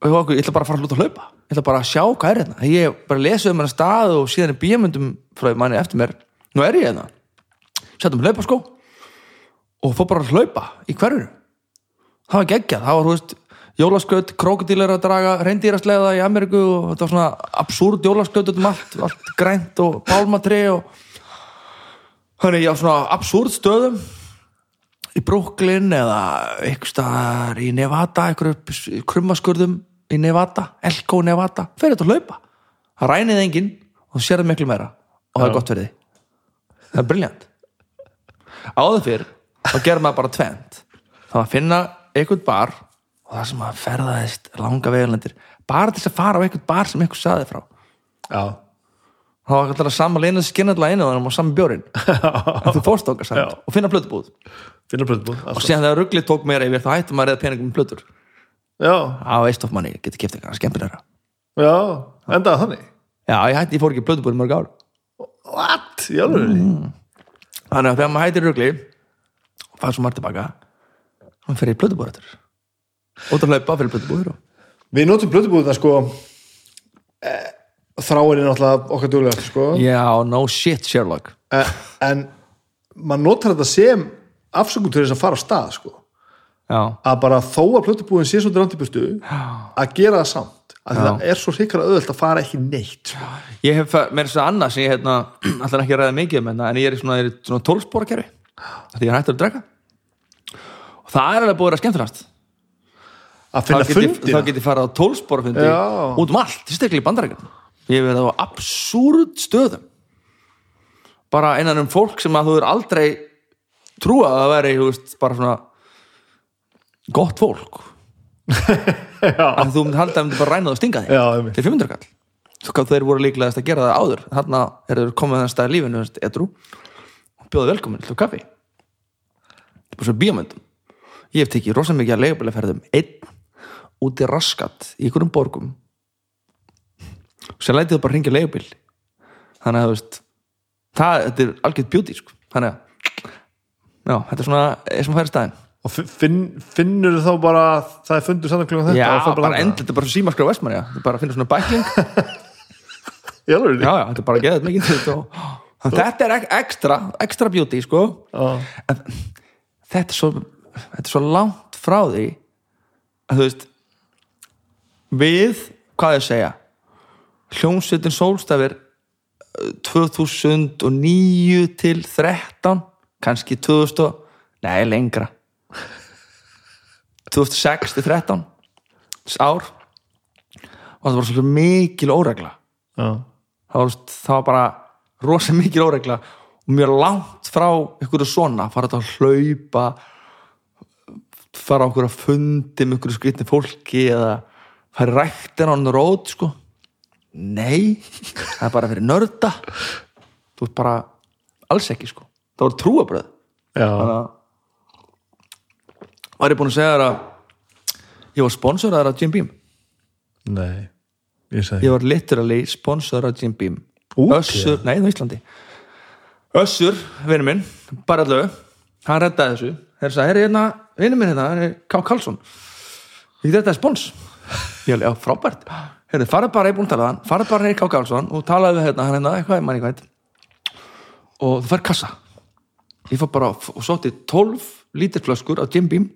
Speaker 2: Og ég, ætla bara að fara að hluta að hlaupa. Ég ætla bara að sjá hvað er hérna. Ég bara lesið um hennar stað og síðan er bíamundum frá manni eftir mér, nú er ég hérna. Settum hlaupa sko og fór bara að hlaupa í hverjunu það var geggjað, það var þú veist jólasköld, krokodílar að draga reyndýraslega í Ameríku og þetta var svona absúrt jólasköld um allt, allt grænt og pálmatri og þannig á svona absúrt stöðum. Í Brooklyn eða eitthvað staðar í Nevada einhverju krummaskurðum í Nevada, Elko Nevada fyrir þetta að hlaupa, það rænið enginn og þú sér það miklu meira og það er gott fyrir því það er briljant áður fyrr þá gerir maður bara tvent þá að finna einhvern bar og það sem að ferðaðist langa vegulendir bara til þess að fara á einhvern bar sem einhver saði frá.
Speaker 1: Já,
Speaker 2: þá var alltaf saman leina skinnarlega einu og að saman bjórin en þú fórst okkar samt
Speaker 1: Já.
Speaker 2: og finna plötubúð.
Speaker 1: Finna plötubúð
Speaker 2: og síðan þegar ruggli tók meira yfir þá hættum maður eða peningum með plötur.
Speaker 1: Já,
Speaker 2: á veist of manni, getur kipt eitthvað skemmtilegra.
Speaker 1: Já, endaði þannig?
Speaker 2: Já, ég hætti, ég fór ekki plötubúð í mörg ár.
Speaker 1: What, í alveg
Speaker 2: þannig að þegar maður hættir ruggli og fær svo margt tilbaka. Hann fer í plötubúð eftir út að hlaupa fyrir plötubúður og
Speaker 1: við notum plötubúðina sko eh, þráin er náttúrulega okkar duglega sko.
Speaker 2: Já, no shit Sherlock.
Speaker 1: En, en maður notar þetta sem afsökun til þess að fara á stað sko.
Speaker 2: Já,
Speaker 1: að bara þó að plötubúðin sé svo drantibustu að gera það samt. Að það er svo hrikar auðvöld að fara ekki neitt sko.
Speaker 2: ég hef mér þess að annað sem ég hérna, ætla ekki ræða mikið um en ég er í svona, svona tólspóra kerfi því ég er hættur að drekka. Og það er alveg búið að skemmtilegast.
Speaker 1: Að finna fundina.
Speaker 2: þá get ég farið á tólspóra fundi
Speaker 1: Já.
Speaker 2: út um allt, sérstaklega í bandarækjum ég hef verið á absúrd stöðum. Bara innan um fólk sem að þú er aldrei trúa að það veri veist, bara svona gott fólk. Að þú halda að myndi bara ræna það og stinga þig. Til 500 kall. Þeir voru líklegast að gera það áður. Þarna er komið þannig stað í lífinu veist, edru, og bjóða velkomin til kaffi? Þetta er bara svo bíómyndum. Ég hef tekið rosa mikið að leigubælaferðum einn út í raskat í einhverjum borgum og sér lætið þú bara hringja leigubíl. Þannig að þú veist það, þetta er algjörð beauty sko. þannig að já, þetta er svona eins og færi staðin
Speaker 1: og finn, finnur þá bara að það er fundur saman klukkan þetta?
Speaker 2: Já, bara
Speaker 1: þangað?
Speaker 2: endl, þetta er bara símaskra vestmann þetta er bara að finna svona bækling já, já, þetta er bara að geða þetta mikið þetta, og, að þetta er ek- ekstra ekstra beauty, sko. En þetta er svo þetta er svo langt frá því að þú veist við, hvað ég segja? Hljómsveitin sólstafir eh, 2009 til 13 kannski 2000 og- nei, lengra. 2006 til 13 þess ár. Og það var svo mikil óregla. Það var, það var bara rosa mikil óregla og mjög langt frá ykkur svona, fara þetta að hlaupa fara á okkur að fundi með ykkur skrýtni fólki eða fara ræktina on the road sko. Nei, það er bara fyrir nörda. Þú ert bara alls ekki sko, það var trúabröð þannig að var ég búin að segja þér að ég var sponsoraður af Jim Beam?
Speaker 1: Nei ég segi
Speaker 2: ég var literally sponsoraður af Jim Beam
Speaker 1: Úti,
Speaker 2: Össur, nei, á Íslandi. Össur, vinur minn, bara allavega hann reddaði þessu. Þeir sagði, er hérna, vinur minn hérna hann er K. Karlsson. Ég þetta spons. Ég alveg, já, frábært. Heyrðu, farið bara, ég er búin að tala hann. Farið bara neyri K. Karlsson og talaði við hérna, hann hérna, eitthvað, manni hvað og þú fær kassa. Ég fór bara og sótti 12 lítir flöskur á Jim Beam.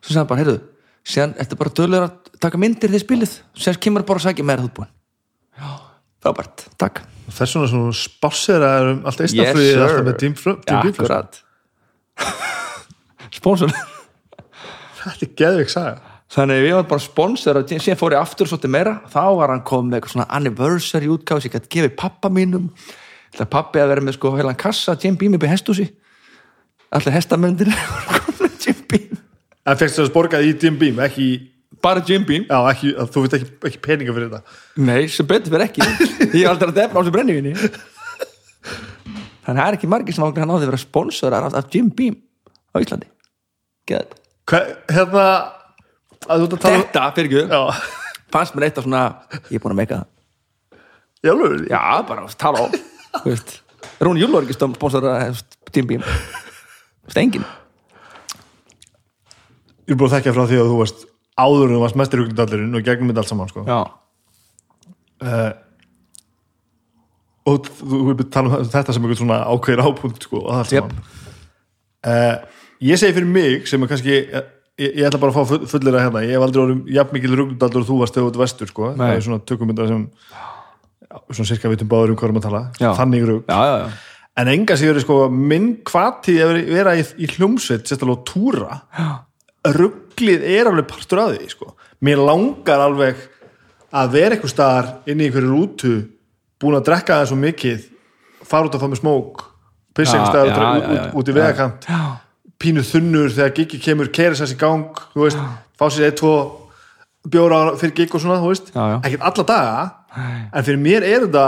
Speaker 2: Svo sagði hann bara, heyrðu síðan ertu bara dölur að taka myndir því spilið. Síðan kemur bara að sækja meira þú búin já, frábært, takk.
Speaker 1: Þess vegna svona spássera um allt
Speaker 2: Yes,
Speaker 1: eistafrið
Speaker 2: sir.
Speaker 1: alltaf með Beam
Speaker 2: akkurat. Sponsor.
Speaker 1: Þetta er geðvik saga.
Speaker 2: Þannig við varum bara sponsor og síðan fór ég aftur svolítið meira. Þá var hann komið með eitthvað svona anniversary útgáð sem ég gæti gefið pappa mínum. Það pappi að vera með sko heilan kassa Jim Beam upp í hestúsi allir hestamöndir
Speaker 1: en fegst þess borgað í Jim Beam, ekki í
Speaker 2: bara Jim Beam.
Speaker 1: Já, ekki, þú veit ekki, ekki peninga fyrir þetta.
Speaker 2: Nei, sem betur fyrir ekki. Ég er aldrei að defna á þessu brennivinni Þannig að það er ekki margir sem ákveð hann á því að vera sponsorar af, af Jim Beam á Íslandi.
Speaker 1: Hva, Hérna um
Speaker 2: Þetta, fyrir
Speaker 1: Já,
Speaker 2: fannst mér eitt af svona Ég er búin að meika það.
Speaker 1: Já, alveg
Speaker 2: Já, bara að tala á. Þú veist, Rúni Júl var ekki sponsorar af Jim Beam. Þú veist, enginn.
Speaker 1: Ég er búin að þekka frá því að þú varst áður þú varst mestir huglindallurinn og gegnum þetta allt saman sko.
Speaker 2: Já,
Speaker 1: uh, og þú þú er tala um þetta sem eitthvað svona ákveðir ápunkt sko, og allt saman uh, ég segi fyrir mig sem er kannski ég, ég ætla bara að fá full- fullera hérna ég hef aldrei orðum jafn mikil ruglindallur og þú varst þegar þú ert vestur sko. Það er svona tökumyndar sem já, svona cirka vitum báður um hvað erum að tala
Speaker 2: Já.
Speaker 1: þannig rugg
Speaker 2: já, já, já.
Speaker 1: en enga sigur sko, minn hvati að vera- í, í hljómsveit sérstaklega á túra rugglið er alveg partur af því sko. mér langar alveg að vera eitthvað staðar inn í einhverju rútu búin að drekka það svo mikið fara út að fá með smók pissa einhver staðar út,
Speaker 2: já,
Speaker 1: út,
Speaker 2: já, já.
Speaker 1: út, út í vegakant pínu þunnur þegar giggi kemur keira sér í gang, veist, fá sér eitt, tvo bjóra fyrir gig og svona þú veist,
Speaker 2: Já, já.
Speaker 1: ekkert alla daga en fyrir mér er þetta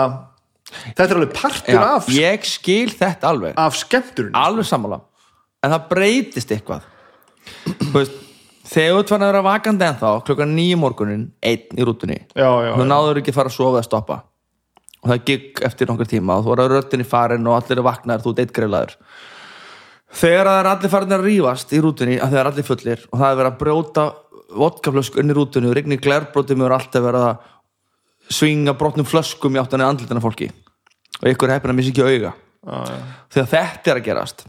Speaker 1: þetta er alveg partur af,
Speaker 2: Ég skil þetta alveg.
Speaker 1: af skemmturinn
Speaker 2: alveg sammála. En það breytist eitthvað veist þegar þú fann að vera vakandi ennþá klukkan nýju morgunin, einn í rútunni
Speaker 1: já, já,
Speaker 2: þú
Speaker 1: já.
Speaker 2: náður ekki að fara að sofa eða stoppa. Og það gikk eftir nokkur tíma og þú er að röttin í farin og allir er vaknaðir þú ert eitt greilaður þegar það er allir farin að rífast í rútunni að það er allir fullir og það er verið að brjóta vodkaflösk inn í rútunni og rigni glerbrótum og er alltaf verið að svinga brotnum flöskum í áttan eða andlitana fólki. Og ykkur er heppin að missa ekki auga. Þegar þetta er að gerast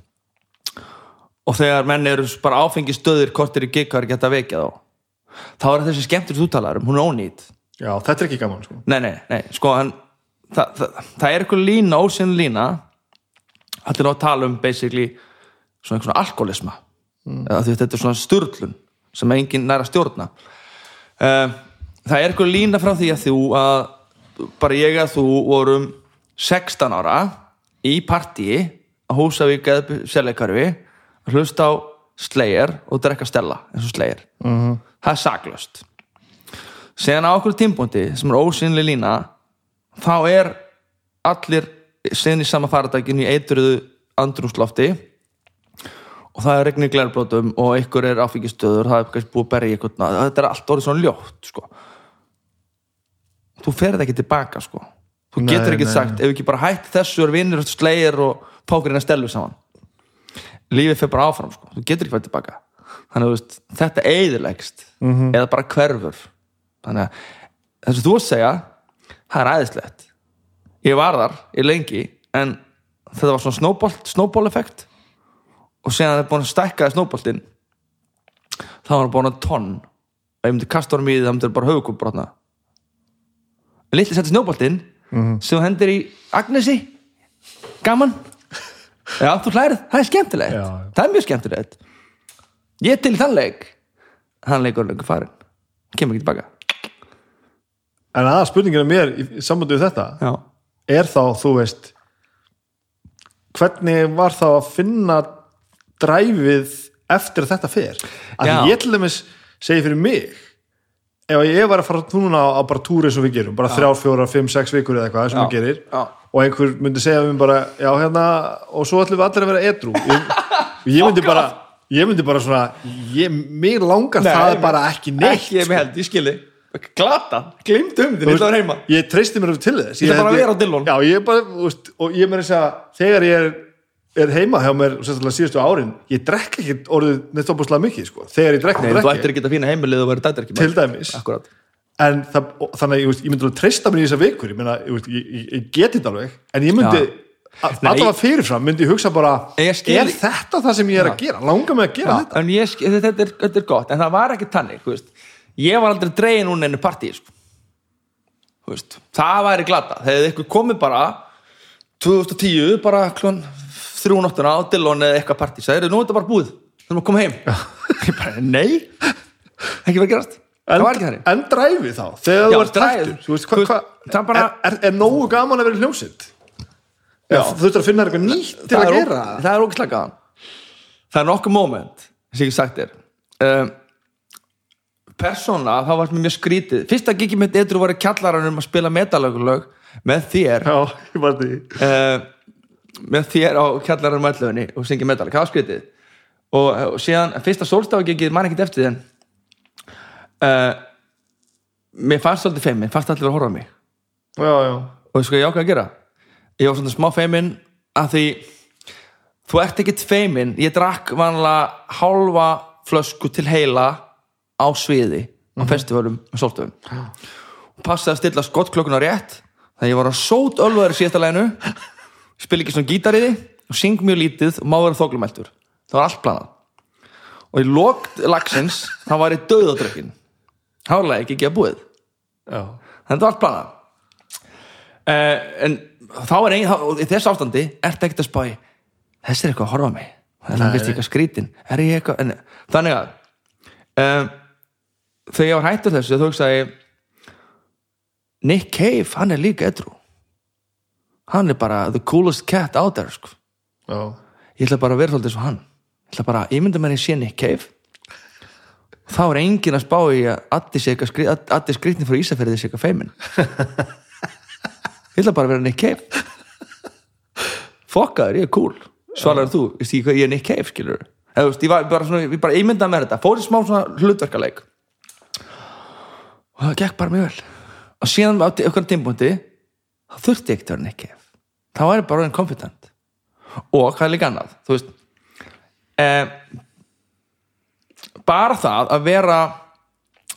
Speaker 2: og þegar menn eru bara áfengi stöðir kortir í gig hvað er gett að vekja þá er þessi skemmtur þú talar um, hún er ónýtt
Speaker 1: já, þetta er ekki gaman sko.
Speaker 2: nei, nei, nei, sko en það, það, það er eitthvað lína, ósinn lína. Þetta er nú að tala um basically svona eitthvað svona alkoholisma. Að þetta er svona sturlun sem enginn nær að stjórna. Uh, það er eitthvað lína frá því að þú að bara ég að þú vorum 16 ára í partíi á Húsavík eða Selleikarfi að hlusta á Slayer og drekka Stella eins og Slayer -hmm. það er saklöst síðan á okkur tímpúndi sem er ósynli lína þá er allir sinni sama faradækin í eitruðu andrúslofti og það er regni glerbrotum og einhver er áfengistöður það er kannski búið að berja einhvern þetta er allt orðið svona ljótt sko. þú ferð ekki tilbaka sko. þú
Speaker 1: Nei,
Speaker 2: getur ekki
Speaker 1: nei.
Speaker 2: sagt ef ekki bara hætti þessu er vinnur slegir og pókurinn að stelu saman lífið fer bara áfram sko. þú getur ekki fætt tilbaka. Þannig að þetta eiðilegst
Speaker 1: Mhm.
Speaker 2: eða bara hverfur. Þannig að þess að þú að segja það er æðislegt. Ég var þar í lengi en þetta var svona snowball effekt. Og síðan það er búin að stækkaði snowballin þá var hann búin að tonn. Og ég myndi kasta honum í því það myndi bara höfukúbrotna en litli setti snowballin sem þú hendir í Agnesi. Gaman já, þú hlærið, það er skemmtilegt.
Speaker 1: Já.
Speaker 2: það er mjög skemmtilegt. Ég til þann leik. Hann leikur lengur farin kemur ekki tilbaka.
Speaker 1: En aða spurningin er mér í, sambandi við þetta.
Speaker 2: Já,
Speaker 1: er þá, þú veist hvernig var þá að finna dræfið eftir að þetta fer? Að
Speaker 2: Já.
Speaker 1: ég til dæmis segi fyrir mig ef ég var að fara núna á, á bara túri eins og við gerum, bara þrjár, fjórar, fimm, sex vikur eða eitthvað sem
Speaker 2: Já.
Speaker 1: við gerir.
Speaker 2: Já.
Speaker 1: og einhver myndi segja um bara, já hérna og svo ætlum við allir að vera edru ég, ég myndi bara ég myndi bara svona, ég, mig langar
Speaker 2: Nei,
Speaker 1: það
Speaker 2: ég-
Speaker 1: bara ekki neitt.
Speaker 2: ekki ég með held, ég skilji. Glata, glimt um þinn, ég var heima.
Speaker 1: ég treysti mér alveg til þess.
Speaker 2: Ég ætla bara að vera á
Speaker 1: veist, og ég meira þess að þegar ég er, er heima hjá mér sérstaklega síðustu árin, ég drekk ekki orðið neitt opaslega mikið, sko, þegar ég drekk
Speaker 2: Nei,
Speaker 1: og
Speaker 2: þú
Speaker 1: drekk
Speaker 2: ættir ekki að finna heimilið og verið dættir
Speaker 1: til dæmis.
Speaker 2: Akkurat
Speaker 1: en það, þannig að ég, ég myndi alveg treysta mér í þessa vikur ég, ég, ég, geti þetta alveg en ég myndi,
Speaker 2: Nei.
Speaker 1: allavega fyrirfram myndi ég hugsa bara,
Speaker 2: skil-
Speaker 1: er þetta það sem ég er að gera, langar mig að gera
Speaker 2: Já,
Speaker 1: þetta?
Speaker 2: en ég, þetta, er, þetta er gott en það var ekki tannig ég var aldrei dregin úr einu partí sko. Það væri glata þegar ykkur komið bara 2010, bara klón þrjú nóttuna á Dillon eða eitthvað partí. Sagði, nú er þetta bara búið, þú erum að koma heim. Ég bara, nei. Ekki verið að gerast, það var þannig.
Speaker 1: en dræfi þá, þegar þú ert hættur.
Speaker 2: Það
Speaker 1: er, er, er nógu gaman að vera hljómsitt þú þurftur að finna eitthvað nýtt til
Speaker 2: það
Speaker 1: að
Speaker 2: er,
Speaker 1: gera.
Speaker 2: það er ógislega gaman. Það er nokkuð moment sem ég sagt er um, persóna, þá varst mér mjög skrítið. Fyrsta gigi mitt edru var í kjallaranum að spila metalögulög með þér.
Speaker 1: Já, var
Speaker 2: uh, með þér á kjallaranum ætluðinni og syngja metal, skrítið? Og, og síðan fyrsta sólstafagigið man ekkert eftir þenn uh, mér fannst svolítið feimin, fannst allir að horfa á mig.
Speaker 1: Já, já,
Speaker 2: og sko ég ákveð að gera. Ég var svona smá feimin að því þú ert ekkert feimin ég drakk vanlega hálfa flösku til heila á sviði á festivalum með sólstöfum og passaði að stilla skottklokkuna rétt að ég var að sót ölvaður í síðasta leginu spil ekki svona gítar í því og syng mjög lítið og má vera þóklumæltur það var allt planað. Og í lókt lagsins þá var ég döðadrökkin hálfa ekki ekki að búið.
Speaker 1: Já.
Speaker 2: Þetta var allt planað. Uh, en þá er ein þá, í þessu ástandi ertu ekkert að spá í þessi er eitthvað að horfa á mig. Það er vist eitthvað skrítin er eitthvað en, þannig að um, þegar ég var hættur þessu þá hugsaði Nick Cave, hann er líka edru hann er bara the coolest cat out there sko.
Speaker 1: Já,
Speaker 2: ég ætla bara að vera svolítið svo hann. Ég ætla bara að ímynda mér að ég sé Nick Cave. Þá er enginn að spá í að Addi skrýtni frá Ísafærið sé eitthvað feimin ég ætla bara að vera Nick Cave. Fokkaður, ég er cool. Svaraður þú, ég hvað ég er Nick Cave skilur eða ég var bara svona ég bara ímyndaði mér þetta, fór í smá svona hlutverkaleik. Og það gekk bara mjög vel. Og síðan átti okkur tímpúndi þá þurfti ekki að vera Nick Cave. Þá er bara orðin kompetent og hvað er líka annað? Þú veist eh, bara það að vera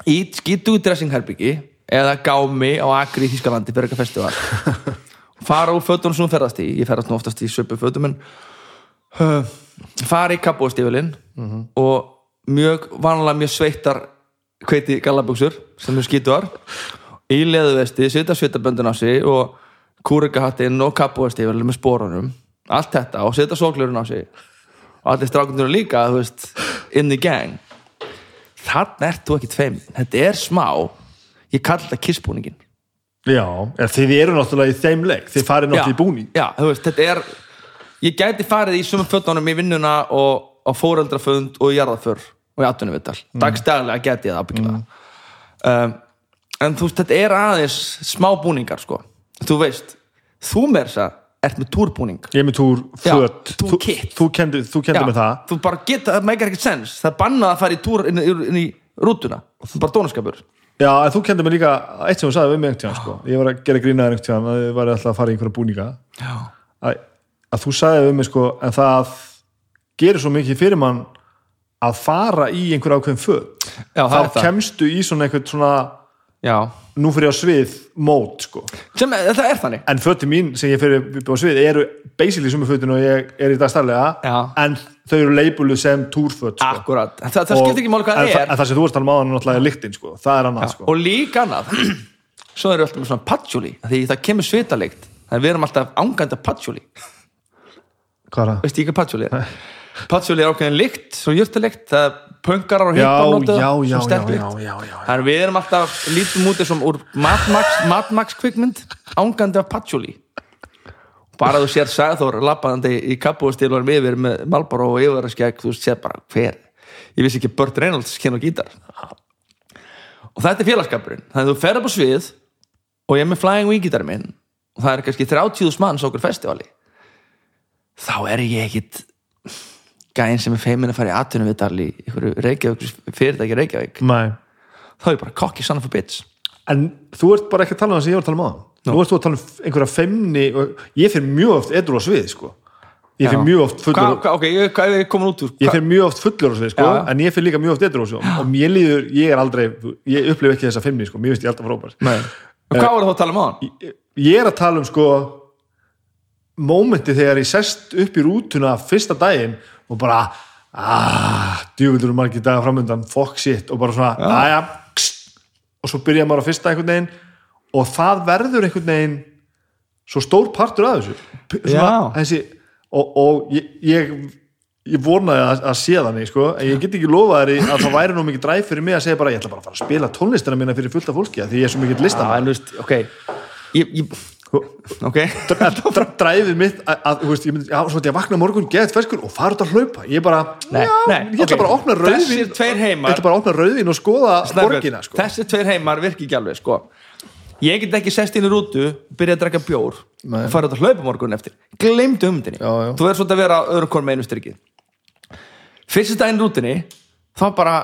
Speaker 2: í skítu dressingherbyggi eða gámi á Akri í Þískalandi fyrir eitthvað festival fara úr fötunum sem þú ferðast í. Ég ferðast nú oftast í söpu fötum en uh, fara í kappóðstífilinn og mjög vanlega mjög sveittar kveiti gallabuxur sem er skítuar í leðuvesti, setja sveitaböndun á sig og kúrikahattinn og kappóðstífilinn með spórunum allt þetta og setja sóklurinn á sig. Og allir strákundur líka, þú veist in the gang. Þannig ert þú ekki tveim, þetta er smá. Ég kalli þetta kissbúningin
Speaker 1: já þið eru náttúrulega í þeim leik. Þið farið náttúrulega í búning.
Speaker 2: Já, þú veist, þetta er ég gæti farið í sumum fötunum í vinnuna og á fóreldrafund og í jarðaför og í atvinnuvittal, mm. dagstæðlega gæti ég það ábyggilega. Um, en þú veist, þetta er aðeins smá búningar sko, þú veist þú með þess að ert með túrbúning.
Speaker 1: Ég er með túr,
Speaker 2: Já,
Speaker 1: föt.
Speaker 2: túr
Speaker 1: Þú, þú þú kendi með það.
Speaker 2: þú bara geta, það meikar ekkert sens. Það er bannað að fara í túr inn, inn, inn í rútuna, er bara dónaskapur.
Speaker 1: Já, en þú kendi mig líka eitt sem þú sagði við mig einhvern tíðan sko. Ég var að gera grínaðir einhvern tíðan að þið var alltaf að fara í einhverja búninga. Að, að þú sagði við mig sko en það gerir svo mikið fyrir mann að fara í einhverja ákveðin föt.
Speaker 2: Já, það er
Speaker 1: þá kemstu í svona einhvern svona
Speaker 2: já.
Speaker 1: nú fyrir ég á svið mót sko
Speaker 2: sem, það er þannig
Speaker 1: en fötin mín sem ég fyrir á svið eru basically sumu fötin og ég er í dag starflega
Speaker 2: Já.
Speaker 1: en þau eru leibuluð sem túrföt sko.
Speaker 2: akkurat, það, það
Speaker 1: Og-
Speaker 2: skiptir ekki máli hvað það er
Speaker 1: en það sem þú ert talað máðan náttúrulega er lyktin sko. það er annað sko.
Speaker 2: og líka annað svo eru alltaf svona patchouli því það kemur svitalikt þannig við erum alltaf ángandi af patchouli
Speaker 1: hvað er það?
Speaker 2: veistu ekki hvað patchouli patchouli er ákveðin lykt, svo jörtulikt það er pöngarar og
Speaker 1: já,
Speaker 2: svo sterk
Speaker 1: já,
Speaker 2: lykt.
Speaker 1: já, já, já, já.
Speaker 2: þannig við erum alltaf lítum út sem úr Mad Max, Mad Max kvikmynd ángandi af patchouli bara þú sér Sæður lappandi í kappúðstílurum yfir með Malboro og yfirskegg, þú sér bara hver. Ég vissi ekki Burt Reynolds kynna gítar. Og þetta er félagskapurinn. Þannig að þú fer upp á svið og ég er með Flying Wing gítarinn minn og það er kannski 30.000 manns okkur festivali. Þá er ég ekkit gæinn sem er feimin að fara í atvinnum við í einhverju Reykjavík fyrirtæki Reykjavík.
Speaker 1: Nei.
Speaker 2: þá er ég bara son of a bitch.
Speaker 1: En þú ert bara ekki að tala um það sem ég var að tala um áðan. Nú. Ert þú að tala um einhverja femni og ég fyrir mjög oft edru á svið sko. ég fyrir mjög oft
Speaker 2: Hva,
Speaker 1: fullur
Speaker 2: hva, ok, ég, hvað er ég út
Speaker 1: ég
Speaker 2: Hva,
Speaker 1: fyrir mjög oft fullur á svið sko, en ég fyrir líka mjög oft edru á svið og mér líður, ég er aldrei ég upplif ekki þessa femni, sko, mér finnst ég alltaf frábær.
Speaker 2: Hvað var það að tala um á hann?
Speaker 1: ég, ég er að tala um sko mómenti þegar ég sest upp í rútuna fyrsta daginn og bara aaa, djúvildur margir dagar framöndan fuck shit. Og bara svona aðja, og svo byrja maður á fyrsta einhvern veginn. Og það verður einhvern veginn svo stór partur af þessu. Svona, þessi, og, og ég, ég ég vonaði að, að sé þannig sko, en ég get ekki lofað þér að það væri nú mikið dræf fyrir mig að segja bara ég ætla bara að fara að spila tónlistina mína fyrir fullt af fólki af því ég er svo mikið listan
Speaker 2: veist, ok. Ég, ég, ok
Speaker 1: Dr- dræfið mitt að, veist, ég myndi, já, svo ég að vakna morgun, geðið ferskur og fara út að hlaupa ég bara,
Speaker 2: Nei,
Speaker 1: já,
Speaker 2: nei,
Speaker 1: ég ætla
Speaker 2: ok.
Speaker 1: bara að opna
Speaker 2: heimar-
Speaker 1: ég ætla bara að opna rauðvín og skoða
Speaker 2: Snæbjörn,
Speaker 1: borgina sko.
Speaker 2: þessi tveir heimar virki ekki alveg sko. ég get ekki sest inn í rútu byrja að drekka bjór
Speaker 1: Nei.
Speaker 2: og fara út að hlaupa morgun eftir gleymdu umdinni,
Speaker 1: Já,
Speaker 2: þú er svolítið að vera öðrum konum einu styrkið fyrst daginn í rútunni þá bara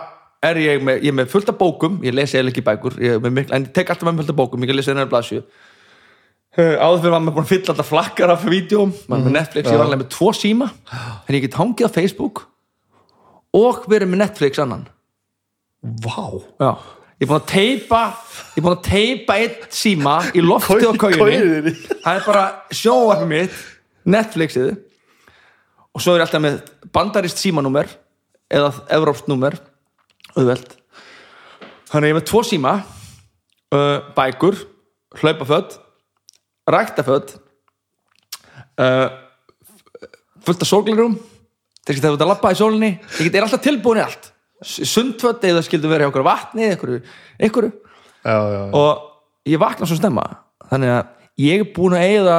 Speaker 2: er ég með, ég með fullt af bókum ég lesi eða ekki bækur ég með mikla, en ég tek alltaf með fullt af bókum ég kan lesa einhverja blaðsju áður fyrir var maður búin að fylla alltaf flakkar af vídjóm maður með Netflix, ég var alveg með tvo síma. En ég get hangið á Facebook og verið með Netflix annan.
Speaker 1: Vá,
Speaker 2: Já. Ég er búin að teipa Ég er búin að teipa eitt síma í lofti á kauginni. Það er bara sjóarfið mitt Netflixið. Og svo er ég alltaf með bandarist símanúmer eða evrópst númer auðveld Þannig að ég er með tvo síma uh, bækur hlaupaföld ræktaföld uh, fullt af sólglerum þeir geta út að labba í sólinni. Ég get er alltaf tilbúin í allt. Sundföld eða skildu verið hjá okkur vatni
Speaker 1: já.
Speaker 2: og ég vakna svo snemma. Þannig að ég er búin að eigða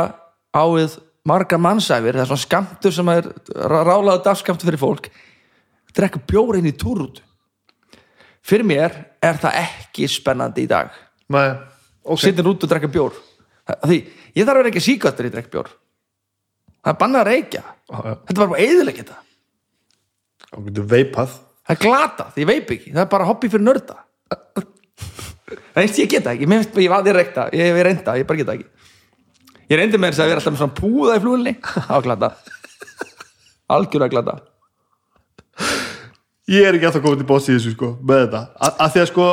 Speaker 2: á við margar mannsæfir. Það er svona skamtur sem er rálaðu dagskamtur fyrir fólk. Drekka bjór inn í túrút fyrir mér er það ekki spennandi í dag.
Speaker 1: Nei, ok.
Speaker 2: Sittin út og drekka bjór því ég þarf að vera ekki síkvættur í drekka bjór það er bannað að reykja.
Speaker 1: Já.
Speaker 2: þetta var bara eðileg þetta.
Speaker 1: Og getur veipað.
Speaker 2: Það er glatað, ég veip ekki. Það er bara hobby fyrir nörda. Það veist ég geta ekki. Mér ég var því reykta, ég hef reynda, ég bara geta ekki. Ég reyndi með þess að vera alltaf með svona púða í flúinni það var glata. Algjörlega glata.
Speaker 1: Ég er ekki að til bóts í þessu sko, með þetta, A að því að sko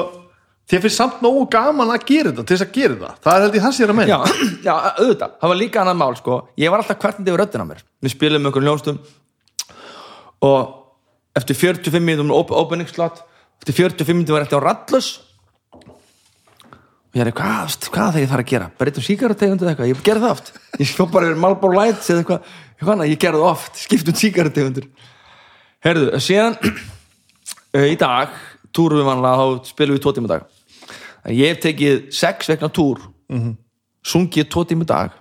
Speaker 1: þér finnst samt nógu gaman að gera þetta til þess að gera þetta, það er held ég það sér að menn
Speaker 2: já, já, auðvitað, það var líka annað mál sko. ég var alltaf hvernig yfir röddina mér. Við spilum með einhverjum hljónstum og eftir 45 mínútum op opening slot, eftir 45 mínútum var eftir á rallus. Og ég er hvað, veist, hvað það ég þarf að gera? Bara eitt síkarategundu eða eitthvað, ég gerði það oft. Ég spjóð bara yfir Marlboro Lights eða eitthvað, eitthvað ég gerði það oft, skipt um síkarategundur herðu, síðan uh, í dag túrum við vanlega, þá spilum við tvo tíma dag ég hef tekið sex vegna túr sungið tvo tíma í dag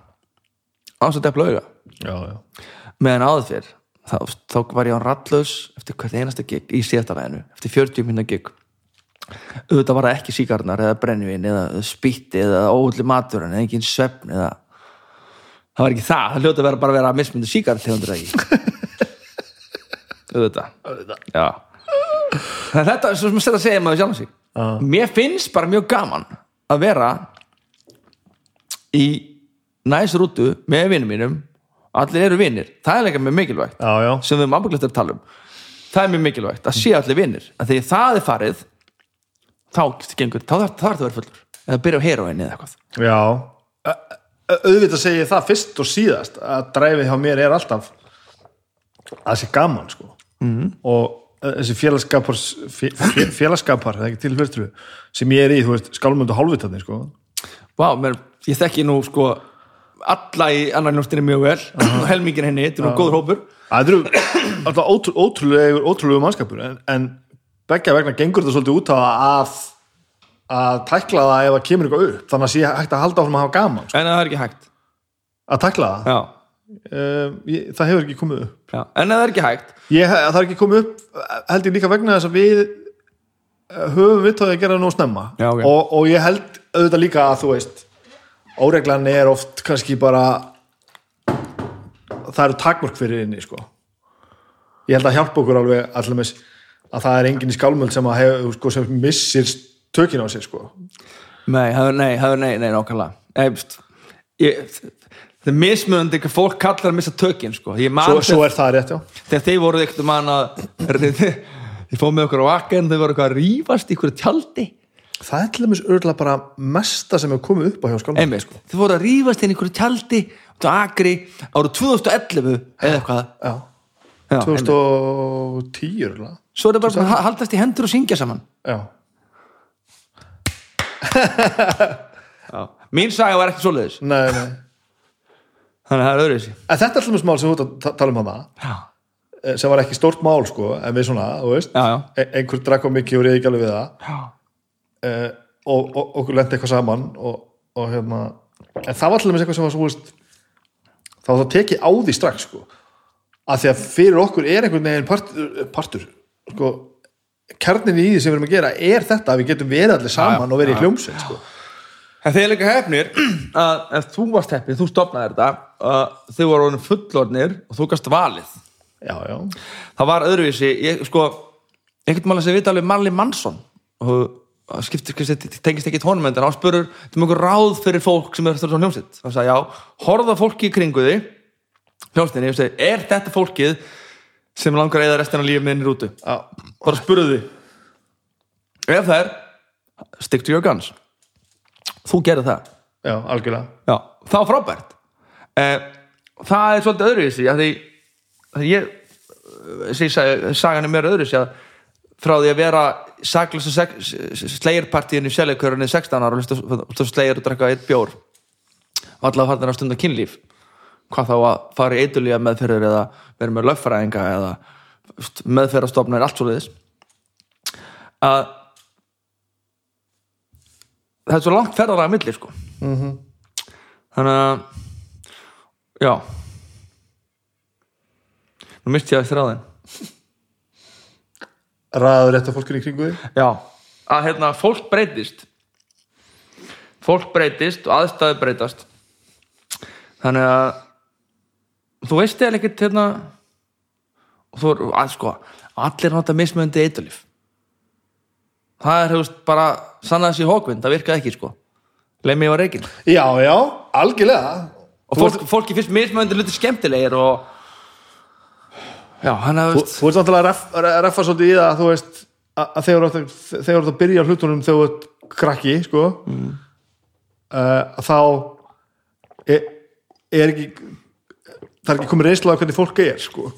Speaker 2: ás að depla
Speaker 1: já.
Speaker 2: meðan áður fyrr þá, þá var ég á rallus eftir hvert einasta gig í síðasta læginu eftir 40 minna gig. Auðvitað var það ekki síkarnar eða brennvin eða spýtti eða óulli matur en engin svefn eða það var ekki það, það hljóti að vera bara að vera að ekki. Auðvitað.
Speaker 1: Auðvitað.
Speaker 2: já. Það er þetta er svo sem að segja maður sjálf sig
Speaker 1: Já.
Speaker 2: mér finnst bara mjög gaman að vera í næs rútu með vinnum mínum. Allir eru vinnir, það er leika mjög mikilvægt
Speaker 1: já, já.
Speaker 2: sem við mábúklegt að tala um. Það er mjög mikilvægt að sé allir vinnir að þegar það er farið þá gengur, þá þarf það að vera fullur. Eða byrja á heroinni eða eitthvað.
Speaker 1: Já, auðvitað segi ég það fyrst og síðast að dræfið hjá mér er alltaf að það sé gaman sko. Mm. og ö, þessi félagskapar fé- fé- félagskapar, það er ekki til fyrstu sem ég er í, þú veist, skálmöndu hálfvitarnir sko.
Speaker 2: Vá, mér, ég þekki nú sko alla í annar njóstinni mjög vel. Og helmingin henni, þetta er nú góður hópur.
Speaker 1: Það eru alltaf ótrú, ótrúlegu, ótrúlegu mannskapur en, en beggja vegna gengur þetta svolítið út á að að tækla það ef það kemur eitthvað upp. Þannig að sé hægt að halda áfram að hafa gaman sko.
Speaker 2: en það er ekki hægt.
Speaker 1: Að tækla það,
Speaker 2: Já,
Speaker 1: uh, ég, það hefur ekki komið upp
Speaker 2: já, en það er ekki hægt
Speaker 1: Ég, það er ekki komið upp held ég líka vegna þess að við eh, höfum vittáði að gera nú snemma
Speaker 2: Já, ok.
Speaker 1: og, og ég held auðvitað líka að þú veist óreglan er oft kannski bara það eru takmörk fyrir inni sko. ég held að hjálpa okkur alveg allir að það er enginn í skálmöld sem, hef, sko, sem missir tökin á sér sko.
Speaker 2: Nei, það er nei, nei, nei, nákvæmlega ég, Það er mismunandi hvað fólk kallar að missa tökin sko.
Speaker 1: Svo, svo er það rétt já.
Speaker 2: Þegar þeir voru eitthvað mann að Ég fóð með okkur á akkan þau voru eitthvað að rífast í hverju tjaldi.
Speaker 1: Það er til dæmis örgulega bara mesta sem hefur komið upp á hjá
Speaker 2: Einmitt, sko. Þau voru að rífast inn í hverju tjaldi á Akri árið 2011 eða eitthvað.
Speaker 1: Já,
Speaker 2: Já, einmitt.
Speaker 1: 2010 örgulega
Speaker 2: Svo er það bara að haldast í hendur og syngja saman.
Speaker 1: Já.
Speaker 2: Já. Mín saga var ekki svoleiðis.
Speaker 1: Nei, nei.
Speaker 2: Þannig að það er öðru þessi
Speaker 1: En þetta er alltaf mál sem þú tala um hana
Speaker 2: Já,
Speaker 1: eh, sem var ekki stórt mál sko en við svona, þú veist.
Speaker 2: Já, já,
Speaker 1: e- einhver drakk á mikið og reyði ekki alveg við það.
Speaker 2: Já.
Speaker 1: e, og, og okkur lendi eitthvað saman og, og hérna en það var allir með eitthvað sem var svo veist, þá var það tekið á því strax sko. að því að fyrir okkur er einhvern veginn partur, partur sko, kjarnin í því sem við erum að gera er þetta að við getum verið allir saman og verið í hljómsveit sko.
Speaker 2: En þeir líka hefnir að ef þú varst heppið, þú stopnaði þetta uh, þau voru honum fullornir og þú gast valið.
Speaker 1: Já, já,
Speaker 2: það var öðruvísi, ég sko einhvern máli sem við alveg Marley Manson. Og og skiptir, tengist ekki tónum en hann spurur, þetta er mjög ráð fyrir fólk sem er svona hljómsitt, hann sagði já. Horfa fólki í kringu því hljómsittinni, ég segi, er þetta fólkið sem langar að eða restina af lífið minni rútu?
Speaker 1: Já.
Speaker 2: bara spurðu því. Ef það er stick to your guns þú gerir það.
Speaker 1: Já algjörlega.
Speaker 2: Já, var frábært. Eh, Það er svolítið öðruvísi því, að ég sé, sagan er mér öðruvísi að frá því að vera saklösa slegirpartíinu í sérleikörunni 16 ára og slegir og drekka eitt bjór? Og allavega farnir að stunda kynlíf. Hvað þá að fara í eitulíja meðferður eða vera með löffræðinga eða meðferðarstofna er allt svo liðis að það er svo langt ferðar að milli sko. Þannig að já. Nú misti ég að þráðin
Speaker 1: ræður þetta fólkur í kringu því
Speaker 2: já, að hérna fólk breytist. Fólk breytist og aðstæði breytast. Þannig að þú veist eða ekkert hérna og þú er, að sko allir nota mismöndi eitulif það er, hefust, bara sannaðis í hókvind, það virkaði ekki sko. Leið mig á reikin
Speaker 1: já, já, algjörlega.
Speaker 2: Og fólk, fólki finnst mismöndi luti skemmtilegir og já, hann að
Speaker 1: Þú, þú ert náttúrulega að ref, að reffa svolítið í það að þú veist að, þegar þú ert að, ert byrja hlutunum þegar þú ert krakki sko mm. að þá er, er ekki það er ekki komið reynsla á hvernig fólk er sko.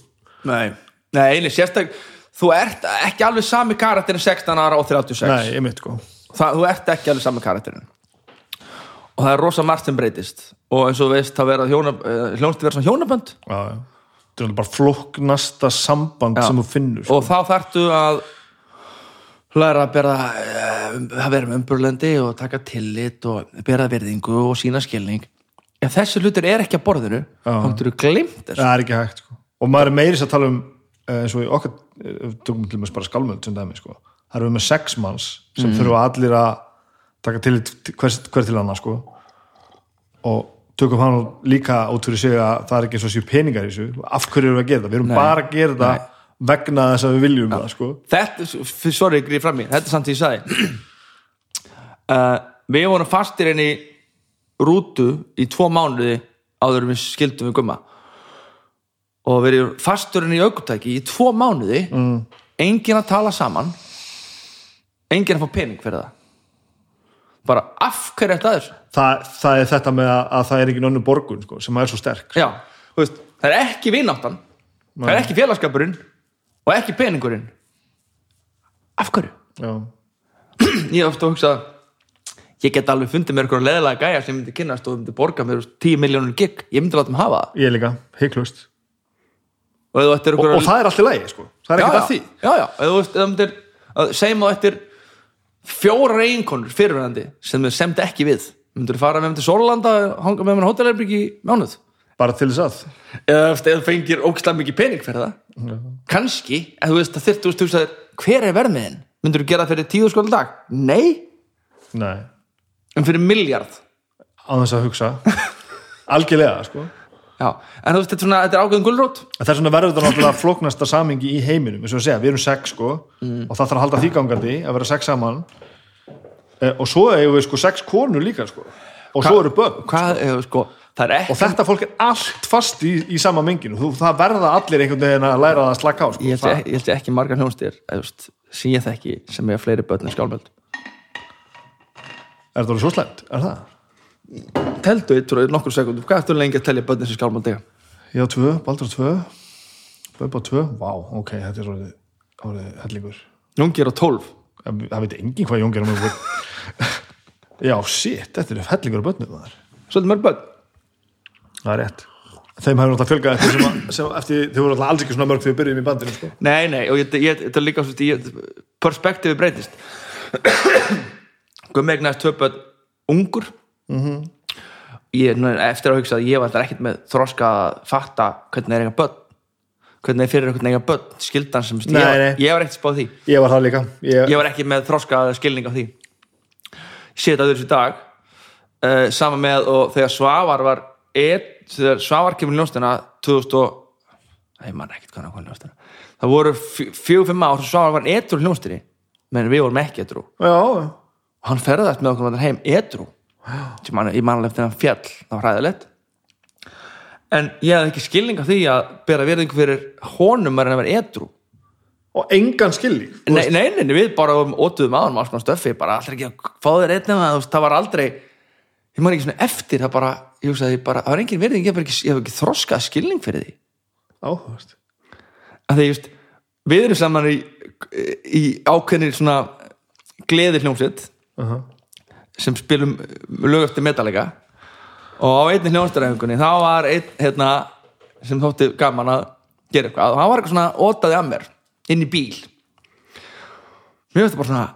Speaker 2: Nei, nei, einu, sérstak þú ert ekki alveg sami karakterin 16 ára og 36
Speaker 1: Nei, ég mynd sko
Speaker 2: það, þú ert ekki alveg sami karakterin og það er rosa margt sem breytist og eins og þú veist það vera hjóna, hljónst vera svona hjónabönd
Speaker 1: já, já. Það er bara flóknasta samband
Speaker 2: Já.
Speaker 1: sem þú finnur sko.
Speaker 2: og þá þarftu að læra að bera eh, að vera með umburlendi og taka tillit og bera virðingu og sína skilning ef þessi hlutur er ekki að borðinu þá getur þú glimt þessu
Speaker 1: það er ekki hægt sko. og maður er meiris að tala um eh, eins og í okkar eh, tökum til með bara skálmöld sem dæmi sko. það eru með sex manns sem þurfa allir að taka til hver, hver til annað sko. og tökum hann líka út fyrir sig að það er ekki eins og séu peningar í þessu af hverju erum við að gera það, við erum
Speaker 2: Nei.
Speaker 1: bara að gera það vegna þess að við viljum það sko.
Speaker 2: þetta, sorry, grýð fram í þetta er samt því ég sagði uh, við vorum fastir inn í rútu í tvo mánuði áður við skildum við gumma og við erum fastur inn í aukutæki í tvo mánuði mm. engin að tala saman engin að fá pening fyrir það. Bara af hverju er þetta þessu?
Speaker 1: Það, það er þetta með að, að það er ekki nönnu borgun sko, sem er svo sterk.
Speaker 2: Já, veist, það er ekki vináttan það er ekki félagskapurinn og ekki peningurinn. Af hverju?
Speaker 1: Já.
Speaker 2: ég hef ofta að hugsa ég get alveg fundið mér eitthvað leðilega gæja sem myndi kynnast og myndi borga mér þú veist, 10 miljónur gig, ég myndi láta þeim hafa það.
Speaker 1: Ég líka, heiklust
Speaker 2: og,
Speaker 1: og,
Speaker 2: einhverja-
Speaker 1: og það er allt í lagi sko. það er ekkert að því.
Speaker 2: Já, já, ef þú veist, ef þú myndir að segjum þú eftir fjórar eiginkonur fyrirverandi sem þau semdi ekki við. Myndir þú fara með þeim til Sólanda hanga með þeim hótelherbyggi í mánuð?
Speaker 1: Bara til þess að.
Speaker 2: Eða þú fengir ógislega mikið pening fyrir það. Kannski, en þú veist að þyrftu þú veist, hver er vermiðin? myndir þú gera það fyrir tíu skóla dag? Nei,
Speaker 1: Nei,
Speaker 2: en fyrir miljard
Speaker 1: á þess að hugsa. Algjörlega sko.
Speaker 2: Já, en þú veist, þetta er svona, þetta er ákveðin gulrót.
Speaker 1: En þess vegna verður þetta náttúrulega flóknasta samingi í heiminum, eins og að segja, við erum sex sko, og það þarf að halda því gangandi að vera sex saman. E, og svo eigum við sko sex konur líka sko. og svo eru börn
Speaker 2: Hvað, eh, sko, það er ekki
Speaker 1: og þetta fólk er allt fast í, í sama menginu. Þú, það verða allir einhvern veginn að læra að slaka á sko.
Speaker 2: Ég held
Speaker 1: það,
Speaker 2: ég- ég held ég ekki margar hljónstir sem ég þekki sem er fleiri börn en skálmöld
Speaker 1: er það alveg svo slæmt, er það?
Speaker 2: Teldu eitt og nokkur sekundum, hvað ertu lengi að telja börnin sem skálmöld eiga?
Speaker 1: Já, tvö, Baldur tvö. Böba tvö, vá, ok, þetta er orðið, orðið hellingur.
Speaker 2: Jungir á tólf.
Speaker 1: Það það veit engin hvað Jón gerum Já, shit, þetta er hellingur á börnum þar
Speaker 2: Svolítið mörg börn.
Speaker 1: Það er rétt. Þeim hefur náttúrulega fjölgað eftir, sem, að- sem, eftir þau voru náttúrulega alls ekki svona mörg þegar við byrjuðum í bandinu sko.
Speaker 2: Nei, nei, og þetta er líka perspektífi breytist. Gummi egnaðist tvö börn ungur ég, nú, eftir að hugsa að ég var alltaf ekkert með þroska að fatta hvernig er eiga börn. Hvernig er fyrir einhvern eiga börn skildan sem ég,
Speaker 1: Nei,
Speaker 2: var-
Speaker 1: nei.
Speaker 2: ég var ekkert spáð því.
Speaker 1: Ég var það líka. Ég,
Speaker 2: ég var ekki með þroska skilning á því. Ég sé þetta þessu dag. Uh, sama með og þegar Svavar var et, þegar Svavar kemur í ljónstina 2000 og Æ, ég man ekkert hvað hann kom í ljónstina það voru fjögur-fimm ár sem Svavar var etrú í ljónstinni menn við vorum ekki etrú
Speaker 1: já,
Speaker 2: og hann ferðast með okkur heim edru sem man, ég man alveg eftir hann fjall það var hræðilegt. En ég hafði ekki skilning á því að bera verðingu fyrir honum að hann að vera edru
Speaker 1: og engan skilning
Speaker 2: nei,
Speaker 1: veist.
Speaker 2: nei, nei, við bara ótuðum á hann alls konar stöffi, bara alltaf ekki að fá þér einn það var aldrei ég man ekki svona eftir, það bara ég hugsaði bara, það var engin verðing, ég hef ekki, ég hef ekki þroskað skilning fyrir því.
Speaker 1: Áhugast
Speaker 2: að því, just, við erum saman í, í ákveðnir svona gleði hljómsveit
Speaker 1: uh -huh.
Speaker 2: Sem spilum lög eftir metalega og á einni hljónstæðarengunni þá var einn hérna, sem þótti gaman að gera eitthvað. Og hann var eitthvað svona ótaði að mér inn í bíl. Mér veist það bara svona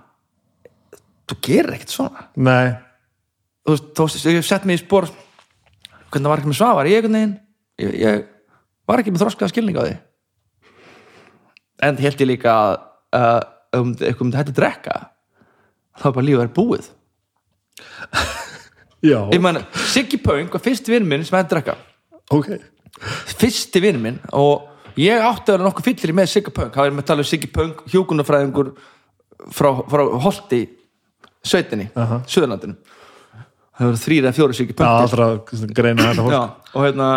Speaker 2: þú gerir ekkert svona.
Speaker 1: Nei,
Speaker 2: þú veist, þú veist, ég sett mig í spór hvernig það var ekki með svavar? Ég, ég, ég var ekki með þroskaða skilning á því. En held ég líka að uh, um eitthvað um þetta að drekka þá er bara lífið er búið
Speaker 1: já,
Speaker 2: ég meina, Siggi Pöng var fyrst vinn minn sem hætti að drekka.
Speaker 1: Ok.
Speaker 2: Fyrsti vinn minn og ég átti að vera nokkuð fyllir með Siggi Pöng. Það er með að tala um Siggi Pöng, hjúkunarfræðingur frá, frá Holti sveitinni, uh
Speaker 1: Aha.
Speaker 2: Suðurlandinu. Það voru þrýr eða fjóri Siggi
Speaker 1: Já,
Speaker 2: Pöng til.
Speaker 1: allra greina þetta fólk.
Speaker 2: Já, og hérna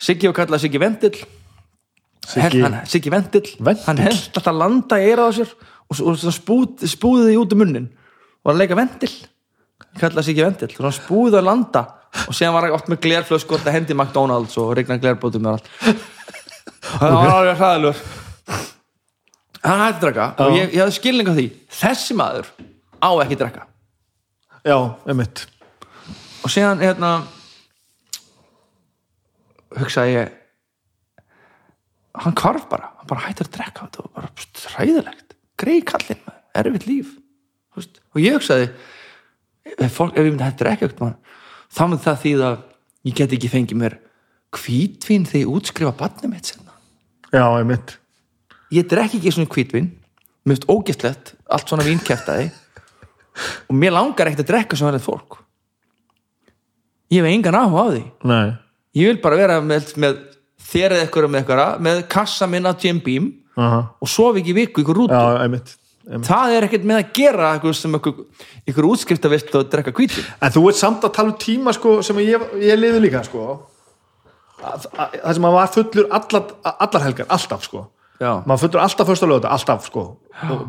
Speaker 2: Siggi var kallað Siggi- hann, Siggi Vendill.
Speaker 1: Vendill?
Speaker 2: hann held alltaf að landa í eirað á sér og, og spúð, spúði því út um munnin og að leika Vendill kallað Siggi Vendill og hann spúði að landa. Og síðan var hann oft með glerflösku og þetta hendi McDonalds og regna glerbótum og allt. Það var alveg hræðilegur hann hætti að drekka. Og ég, ég hafði skilning á því. Þessi maður á ekki að drekka.
Speaker 1: Já, emitt
Speaker 2: og síðan hérna hugsaði ég hann hvarf bara. Hann bara hætti að drekka. Þetta var bara hræðilegt, greið kallinn maður, erfitt líf. Og ég hugsaði ef, fólk, ef ég myndi hætti að drekka eitthvað þá myndi það því að ég get ekki fengið mér hvítvín þegar ég útskrifa barnið mitt senna
Speaker 1: já, emitt
Speaker 2: ég drekki ekki svona hvítvín. Mér finnst ógæstlegt, allt svona vínkæftæði og mér langar ekkert að drekka sem verið fólk. Ég hef engan áhuga á því.
Speaker 1: Nei,
Speaker 2: ég vil bara vera með, með þér eða eitthvað með með kassa minn á Jim Beam
Speaker 1: aha.
Speaker 2: og sofi ekki viku ykkur rútu.
Speaker 1: Já, emitt Einmitt.
Speaker 2: það er ekkert með að gera eitthvað sem ykkur, útskriftavilt og drekka hvítvin
Speaker 1: En þú ert samt að tala um tíma sko, sem ég, ég liði líka sko. að, að, það sem maður var fullur allar, allar helgar, alltaf sko. maður fullur alltaf fyrsta lögða, alltaf sko.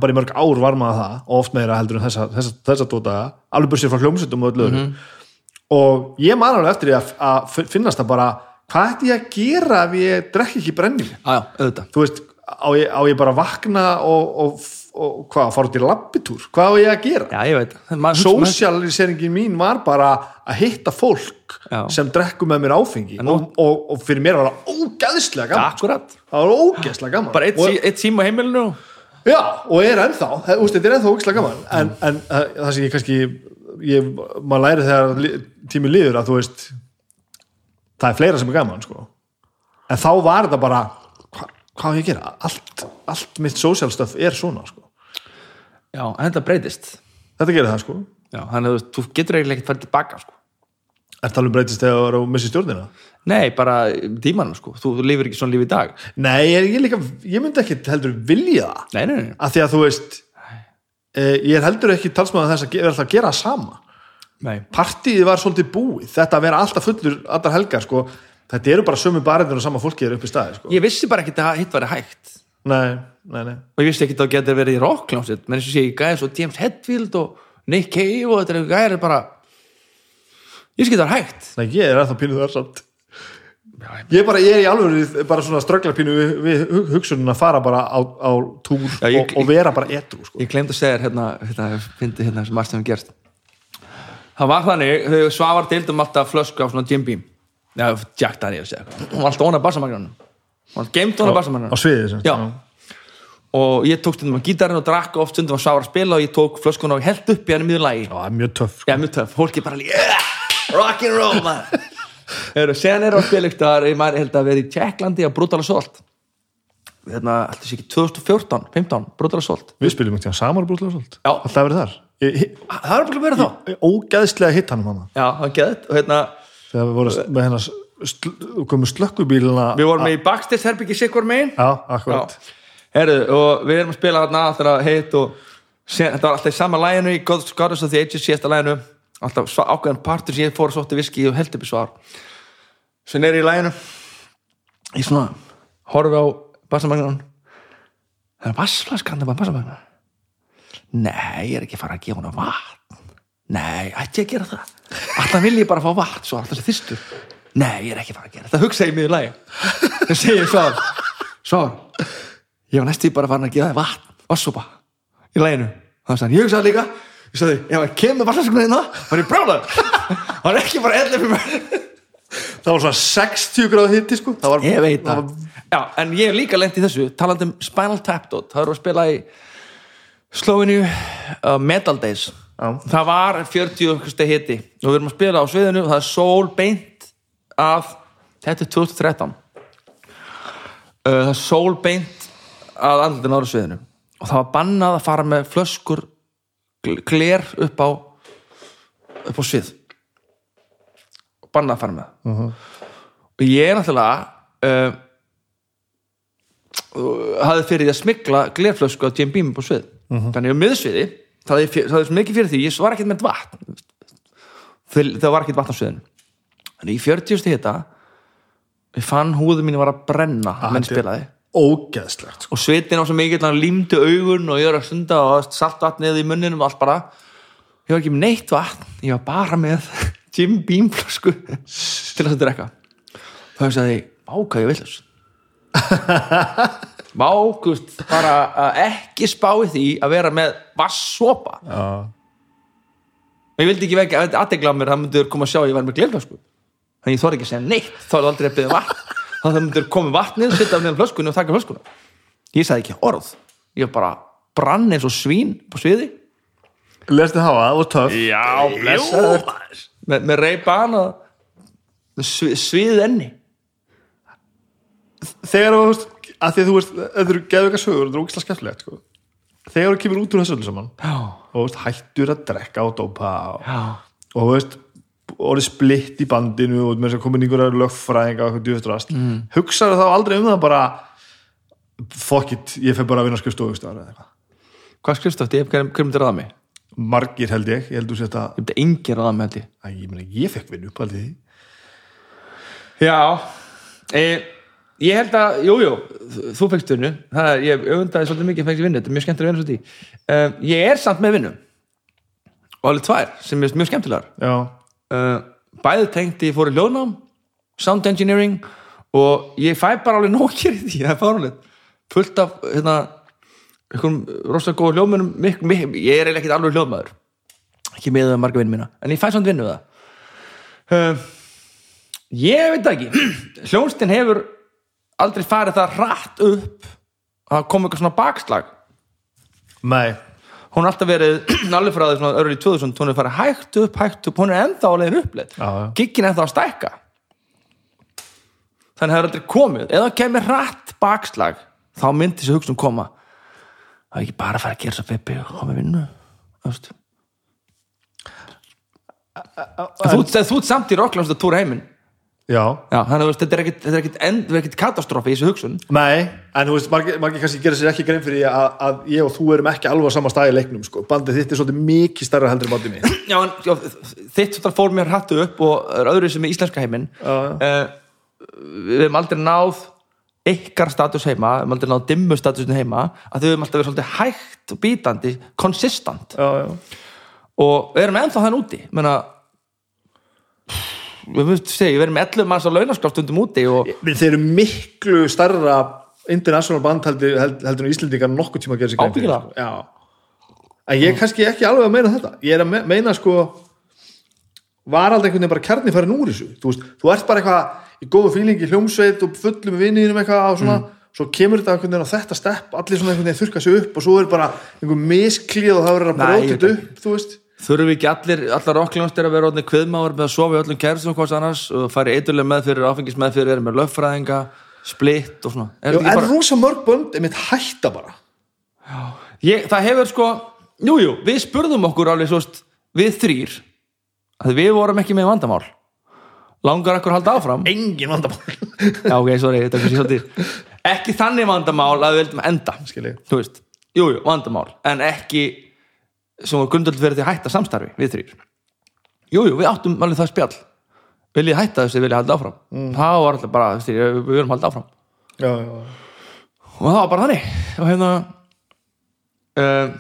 Speaker 1: bara í mörg ár var maður það og oft meira heldur en þessa, þessa, þessa tóta alveg bursið frá hljómsveitum og öllu öðru og ég man alveg eftir að, að finnast það bara hvað ætti ég að gera ef ég drekki ekki brenni
Speaker 2: já, já, auðvitað
Speaker 1: þú veist, á ég, á ég bara vakna og, og, og hvað, fara út í labbitúr hvað á ég að gera?
Speaker 2: já, ég veit
Speaker 1: Sósialiseringen mín var bara að hitta fólk
Speaker 2: Já.
Speaker 1: sem drekku með mér áfengi
Speaker 2: En nú-
Speaker 1: og, og, og fyrir mér var það ógæðslega gaman
Speaker 2: akkurat,
Speaker 1: það var ógæðslega gaman
Speaker 2: bara eitt,
Speaker 1: og,
Speaker 2: eitt síma á heimilinu
Speaker 1: já, og er ennþá, það, úst, þetta er ennþá ógæðslega gaman en, en uh, það sem ég kannski ég, maður læri þegar li, tími líður að þú veist það er fleira sem er gaman sko. en þá var þetta bara hva, hvað á ég að gera? Allt, allt mitt social stuff er svona sko.
Speaker 2: Já, en þetta breytist
Speaker 1: þetta gerir það sko
Speaker 2: já, þannig að þú getur eiginlega ekkert farið tilbaka sko.
Speaker 1: Er talum breytist þegar þú er á missi stjórnina?
Speaker 2: nei, bara tímanum sko. þú, þú lifir ekki svona líf í dag
Speaker 1: Nei, ég, líka, ég myndi ekki heldur vilja það
Speaker 2: nei, nei, nei,
Speaker 1: af því að þú veist e, ég er heldur ekki talsmaður þess að vera alltaf að gera það sama
Speaker 2: nei.
Speaker 1: partíið var svolítið búið þetta að vera alltaf fullur allar helgar sko. þetta eru bara sömu barindir og sama fólki er upp í staði sko.
Speaker 2: ég vissi bara ekki að hitt væri hægt
Speaker 1: nei, nei, nei.
Speaker 2: Og ég vissi ekki að það getur verið í rockljónsitt menn og sé ég gæði svo James Hetfield og Nick Cave og þetta er eitthvað gæði bara ég að það hægt.
Speaker 1: Nei, ég er ennþá pínuð þar samt. Ég bara, ég er í alveg bara svona ströggla pínu við, við hug- hugsunin að fara bara á, á túr
Speaker 2: Já, ég-
Speaker 1: og, og vera bara etru sko.
Speaker 2: ég glemt að segja hérna, hérna, fyndi hérna sem við gerst það var þannig, svavar deildum alltaf flösku á svona Jim Beam. Já, Jack Daniels hún var alltaf ónað bassamagnunum hún var geimt ónað
Speaker 1: á
Speaker 2: bassamagnunum
Speaker 1: sviði sem.
Speaker 2: Og ég tók stundum á gítarinn og drakk og oft stundum svavar að spila og ég tók flöskuna og held upp í hann í miður lagi.
Speaker 1: Já, það er mjög töff sko.
Speaker 2: Já, mjög töff, fólki bara líka rock'n'roll maður. Heru, sen er á spilugtar ég maður held að vera í Tjekklandi á Brutal Assault hérna, alltaf sé ekki 2014, 15 Brutal Assault
Speaker 1: Við spilum ekki samar brúðlega svolít
Speaker 2: Já.
Speaker 1: Alltaf verið þar. Ég-
Speaker 2: það er bara verið þá.
Speaker 1: Ógeðslega hitt hann um hana
Speaker 2: já, er geðt og hérna,
Speaker 1: Þegar við vorum með hennar sl slökkubíluna
Speaker 2: við vorum í backstage herbyggi sikkur megin.
Speaker 1: Já, akkurat
Speaker 2: Herru, og við erum að spila þarna alltaf heitt og sen, þetta var alltaf í sama læginu í God- Goddess of the Ages síðasta læginu alltaf ákveðan partur sem ég fór og sótti viski og held upp í svar. Sem er í læginu ég svona horfi á bassamagnan það er bassflaskan það var bassamagnan nei, ég er ekki að fara að gefa hana vatn. Nei, ætti ég að gera það? Alltaf vil ég bara fá vatn svo alltaf sem þyrstur. Nei, ég er ekki að fara að gera það. Hugsa ég mig í lægi það segir svar. Svar ég var næstu bara farin að gefa þér vatn vassopa í læginu þannig að ég hugsaði líka. Ég sagði, ef hann kemur vatnaskunni hérna er ég bráðar hann er ekki bara ellið fyrir mér
Speaker 1: Það var svona 60 gráð hitti sko. Það var,
Speaker 2: ég veit
Speaker 1: það
Speaker 2: það.
Speaker 1: var,
Speaker 2: já, en ég hef líka lent í þessu talandi um Spinal Tap Dot. Það eru að spila í Sloveniu uh, Metal Days.
Speaker 1: Já.
Speaker 2: það var 40 steg hitti og við erum að spila á sviðinu það er sól beint af þetta er 2013 uh, það er sól beint að andlutin ára sviðinu. Og það var bannað að fara með flöskur gl- gler upp á upp á svið. Bannað að fara með
Speaker 1: Mhm.
Speaker 2: og ég náttúrulega uh, uh, hafði fyrir því að smikla glerflösku á Jim Beam på svið. Þannig að miðsviði það hafði svo mikið fyrir því ég var ekkert með vatn. Það var ekkert vatn á sviðinu. Þannig í 40 stig þetta ég fann húðu mín var að brenna ah, menn spilaði
Speaker 1: ógeðslegt sko.
Speaker 2: og svitin á svo mikið hann límdi augun og ég var að stunda og saltvatnið í munninum og allt bara. Ég var ekki með neitt vatn ég var bara með Jim Beam flösku til að drekka. Þá hefði ég villus vákust bara að ekki spái því að vera með vassopa
Speaker 1: Já,
Speaker 2: ég vildi ekki vekja aðtegla á mér það myndur koma að sjá að ég var með glerflösku. Þannig ég þorði ekki að segja neitt þá er aldrei að byggja vatn. þannig að það myndur koma vatnið, setja af nefnum flöskunni og taka flöskuna. Ég sagði ekki orð. Ég bara brann eins og svín på sviði.
Speaker 1: Lestu hafa, það var töff.
Speaker 2: Já, blessaður. með, með reyban og svið, svið enni.
Speaker 1: Þegar þú veist, að því að þú veist Þetta eru eitthvað sögur, þetta er ógeðslega skemmtilegt sko. Þegar þú kemur út úr þessu öllu saman
Speaker 2: já,
Speaker 1: og veist, hættur að drekka og dópa og,
Speaker 2: já,
Speaker 1: og veist orðið splitt í bandinu og með þess að komin einhverja lögfræðinga og eitthvað djúðustrast mm. hugsaðu þá aldrei um það bara fuck it, ég fer bara að vinna skrifstofustöðar eða eitthvað.
Speaker 2: Hvað skrifst þetta, hver, hver myndir ráða mig?
Speaker 1: Margir held ég, ég held þú sér þetta
Speaker 2: ég myndi engin ráða mig held ég.
Speaker 1: Að ég, meni, ég fekk vinnu upp aldrei
Speaker 2: Já e, Ég held að, jú, jú þú fegst vinnu, það er, ég öfundaði svolítið mikið fegst vinnu, þetta er mjög skemmtilega vinnu svolítið. Uh, Ég er samt með vinnu. Og alveg tvær, sem er mjög skemmtilegar.
Speaker 1: Já,
Speaker 2: uh, Bæði tengt ég fór í hljóðnám Sound Engineering og ég fæ bara alveg nókir í því, það er fáránlegt. Fullt af, hérna einhverjum rosalega mik, mik, ég er eiginlega ekkert alveg hljóðmaður. Ekki með marga vinnu mína, en ég fæ samt vinnu það. Uh, ég veit ekki. Hljónstin hefur aldrei farið það rætt upp að koma eitthvað svona bakslag.
Speaker 1: Nei
Speaker 2: hún er alltaf verið alveg frá því svona í 2000 hún er farið hægt upp, hægt upp, hún er ennþá uppleið,
Speaker 1: Já, já.
Speaker 2: giggin ennþá að stækka. Þannig að það er aldrei komið. Eða kemur rætt bakslag þá myndi þessi hugsun koma. Það er ekki bara að fara að gera svo fippi og í vinnu þú ert samt í rockljónst að túra heiminn
Speaker 1: já,
Speaker 2: Já, þannig að þetta er ekkit, þetta er ekkit, þetta ekkit katastrófi í þessu hugsun.
Speaker 1: Nei, en þú veist margir, margir kannski gera sér ekki grein fyrir að, að ég og þú erum ekki alveg á sama stað í leiknum sko. bandið þitt er svolítið mikið stærra heldur en bandið mér
Speaker 2: Já, en já, þitt svona fór mér hattu upp og er öðru sem er íslenska heiminn. Eh, Við hefum aldrei náð ykkar status heima, við hefum aldrei náð dimmu statusin heima, að þau hefum alltaf verið svolítið hægt og bítandi, konsistant
Speaker 1: já, já,
Speaker 2: og við erum ennþá þann úti. Menna við við erum 11 manns á launaskrafstundum úti og
Speaker 1: Við þeir eru miklu starra international band heldur, held- heldur en Íslendingar nokkuð tíma að gera sér
Speaker 2: Ábyggilega.
Speaker 1: sko. Já. En ég er kannski ekki alveg að meina þetta ég er að me- meina sko var aldrei einhvern veginn bara kjarni farin úr þessu þú, veist, þú ert bara eitthvað í góðu fílingi hljómsveit og fullum vinniðinum eitthvað á svona, svo kemur þetta einhvern veginn á þetta stepp allir svona einhvern veginn þurka sig upp og svo er bara einhver misklíð og það verður að bróta þetta upp þú veist
Speaker 2: þurfum ekki allir, allar okkljónstir að vera orðin kviðmáður með að sofa í öllum kærstum hvort annars og fara í eitthulega meðfyrir, áfengismeðfyrir vera með löffræðinga, splitt og svona. Er ekki
Speaker 1: en
Speaker 2: bara
Speaker 1: rosa mörg bönd er mitt hætta bara.
Speaker 2: Ég, það hefur sko, jújú, jú, við spurðum okkur alveg svo veist, við þrýr að við vorum ekki með vandamál. Langar okkur að halda áfram?
Speaker 1: Engin vandamál.
Speaker 2: Já ok, sorry, ekki þannig vandamál að við vildum enda jújú, jú, vandamál en ekki sem var grundöld verið til að hætta samstarfi við þrýr jújú, jú, við áttum alveg það spjall. Viljið hætta þessi, viljið halda áfram? Mm. það var alltaf bara, veist, við viljum halda áfram.
Speaker 1: Já, já,
Speaker 2: og það var bara þannig. Og hérna um,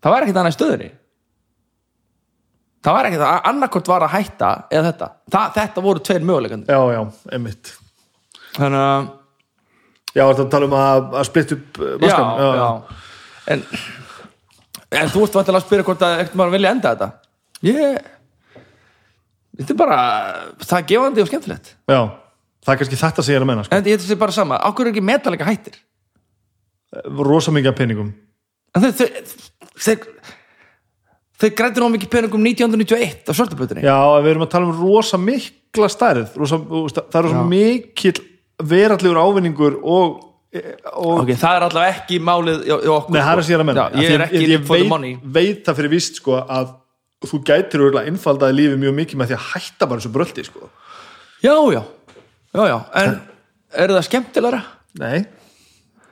Speaker 2: það var ekkert annað stöðunni. Það var ekkert að annarkort var að hætta eða þetta, það, þetta voru tveir möguleikandi
Speaker 1: já, já, einmitt.
Speaker 2: Þannig að
Speaker 1: já, þetta tala um að, að splitt upp uh,
Speaker 2: já,
Speaker 1: maskan
Speaker 2: já, En, en þú ert vantilega að spyrja hvort að ekkert maður vilja enda þetta? Ég þetta er bara það er gefandi og skemmtilegt.
Speaker 1: Já, það er kannski þetta sem ég er að menna sko.
Speaker 2: en ég þetta er bara sama, ákveður ekki metalega hættir?
Speaker 1: Rosa mikið af peningum.
Speaker 2: En þeir þeir, þeir, grættir ná mikið peningum 1991 á svartabötunni
Speaker 1: já, við erum að tala um rosa mikla stærð. Rosa, það er rosa
Speaker 2: Já.
Speaker 1: mikill verallegur ávinningur og
Speaker 2: ok, það er allavega ekki málið hjá okkur
Speaker 1: Nei, það er að sér að menna.
Speaker 2: Já, ég er ekki
Speaker 1: ég, ég
Speaker 2: for the
Speaker 1: veit,
Speaker 2: money.
Speaker 1: veit það fyrir víst sko, að þú gætir örgulega innfaldaði lífi mjög mikið með því að hætta bara þessu bröldi sko.
Speaker 2: já, já, já, já. En er það skemmtilegra?
Speaker 1: Nei.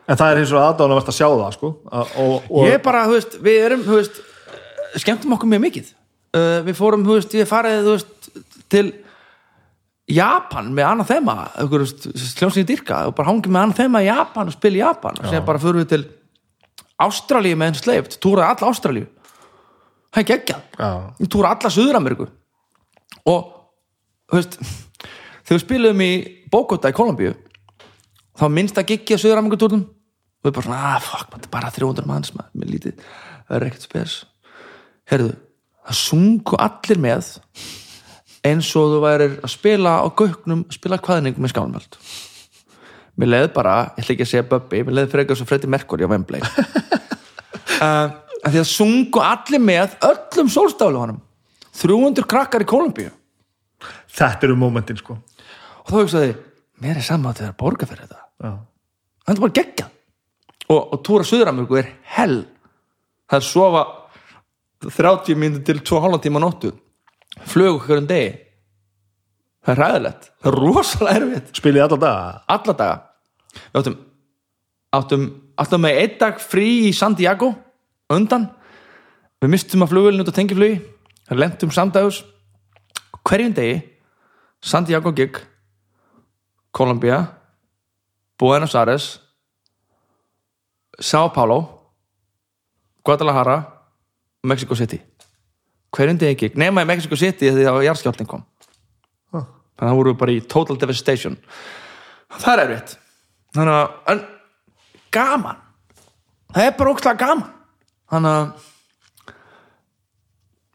Speaker 1: En það er hins vegar aðdáðanvert að sjá það sko. að, og, og,
Speaker 2: ég bara, þú veist, við erum þú veist, skemmtum okkur mjög mikið. Uh, við fórum, þú veist, ég farið þú veist, til Japan með annað þema hljómsið dyrka og bara hangið með annað þema í Japan og spila í Japan. Og sem bara fyrir við til Ástralíu með henn sleift, túraði alla Ástralíu. Það er geggjað.
Speaker 1: Já,
Speaker 2: ég túra alla Suður-Ameríku. Og veist þegar við spilum í Bogota í Kolumbíu þá minnst að giggi á Suður-Ameríku-túrnum og við bara svona, ah, fuck, er bara 300 manns maður, með lítið, það er ekkert spes. Herðu, það sungu allir með eins og þú værir að spila á gauknum spila kvaðningum með skánmöld mér leið bara, ég ætla ekki að segja Bubby mér leið frekar svo Freddy Mercury á Wembley. Uh, því að sungu allir með öllum sólstáluhunum 300 krakkar í Kolumbíu
Speaker 1: þetta eru momentin sko.
Speaker 2: og þá hugsaði, mér er saman að það er borga fyrir þetta.
Speaker 1: Já.
Speaker 2: það er bara geggjað. Og, og túra Suður-Ameríku er hell. Það er sofa 30 mínútur til 2,5 tíma nóttu flög okkur um degi. Það er ræðilegt, það er rosalega erfitt.
Speaker 1: Spilið alla daga?
Speaker 2: Alla daga. Við áttum áttum, áttum með einn dag frí í Santiago undan. Við mistum að flugulinn út á tengiflugi. Lentum samdags hverjum degi Santiago gig Colombia Buenos Aires Sao Paulo Guadalajara Mexico City hverjum degi gig, nema í Mexico City þegar jarðskjálftin kom.
Speaker 1: Ah.
Speaker 2: þannig að það voru bara í total devastation. Það er erfitt. Þannig að, en gaman. Það er bara ókslega gaman. Þannig að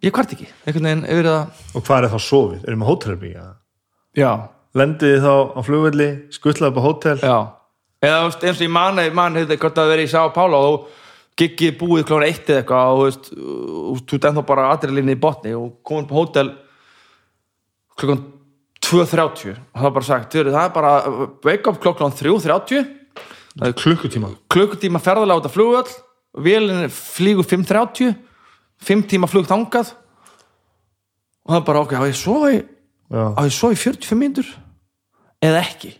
Speaker 2: ég kvart ekki, veginn
Speaker 1: Og hvað er þá sofið? Erum við hótelherbygja?
Speaker 2: já,
Speaker 1: Lendið þá á flugvelli, skuttlaði upp á hótel?
Speaker 2: Já. Eða eins og ég man, ég man hefði hvort að vera í Sao Paulo og giggið búið klóna eitt eða eitthvað og þú veist, þú ert ennþá bara adrenalinni í botni og komin på hótel klokkan 2.30 og það var bara sagt, "Heyrðu, það er bara wake up klokkan 3.30
Speaker 1: Klukkutíma.
Speaker 2: Klukkutíma ferðalega út af flugvöll vélinn flýgur 5.30 5 tíma flug þangað. Og það er bara ok, á ég svo á ég svo í 45 mínútur? Eða ekki?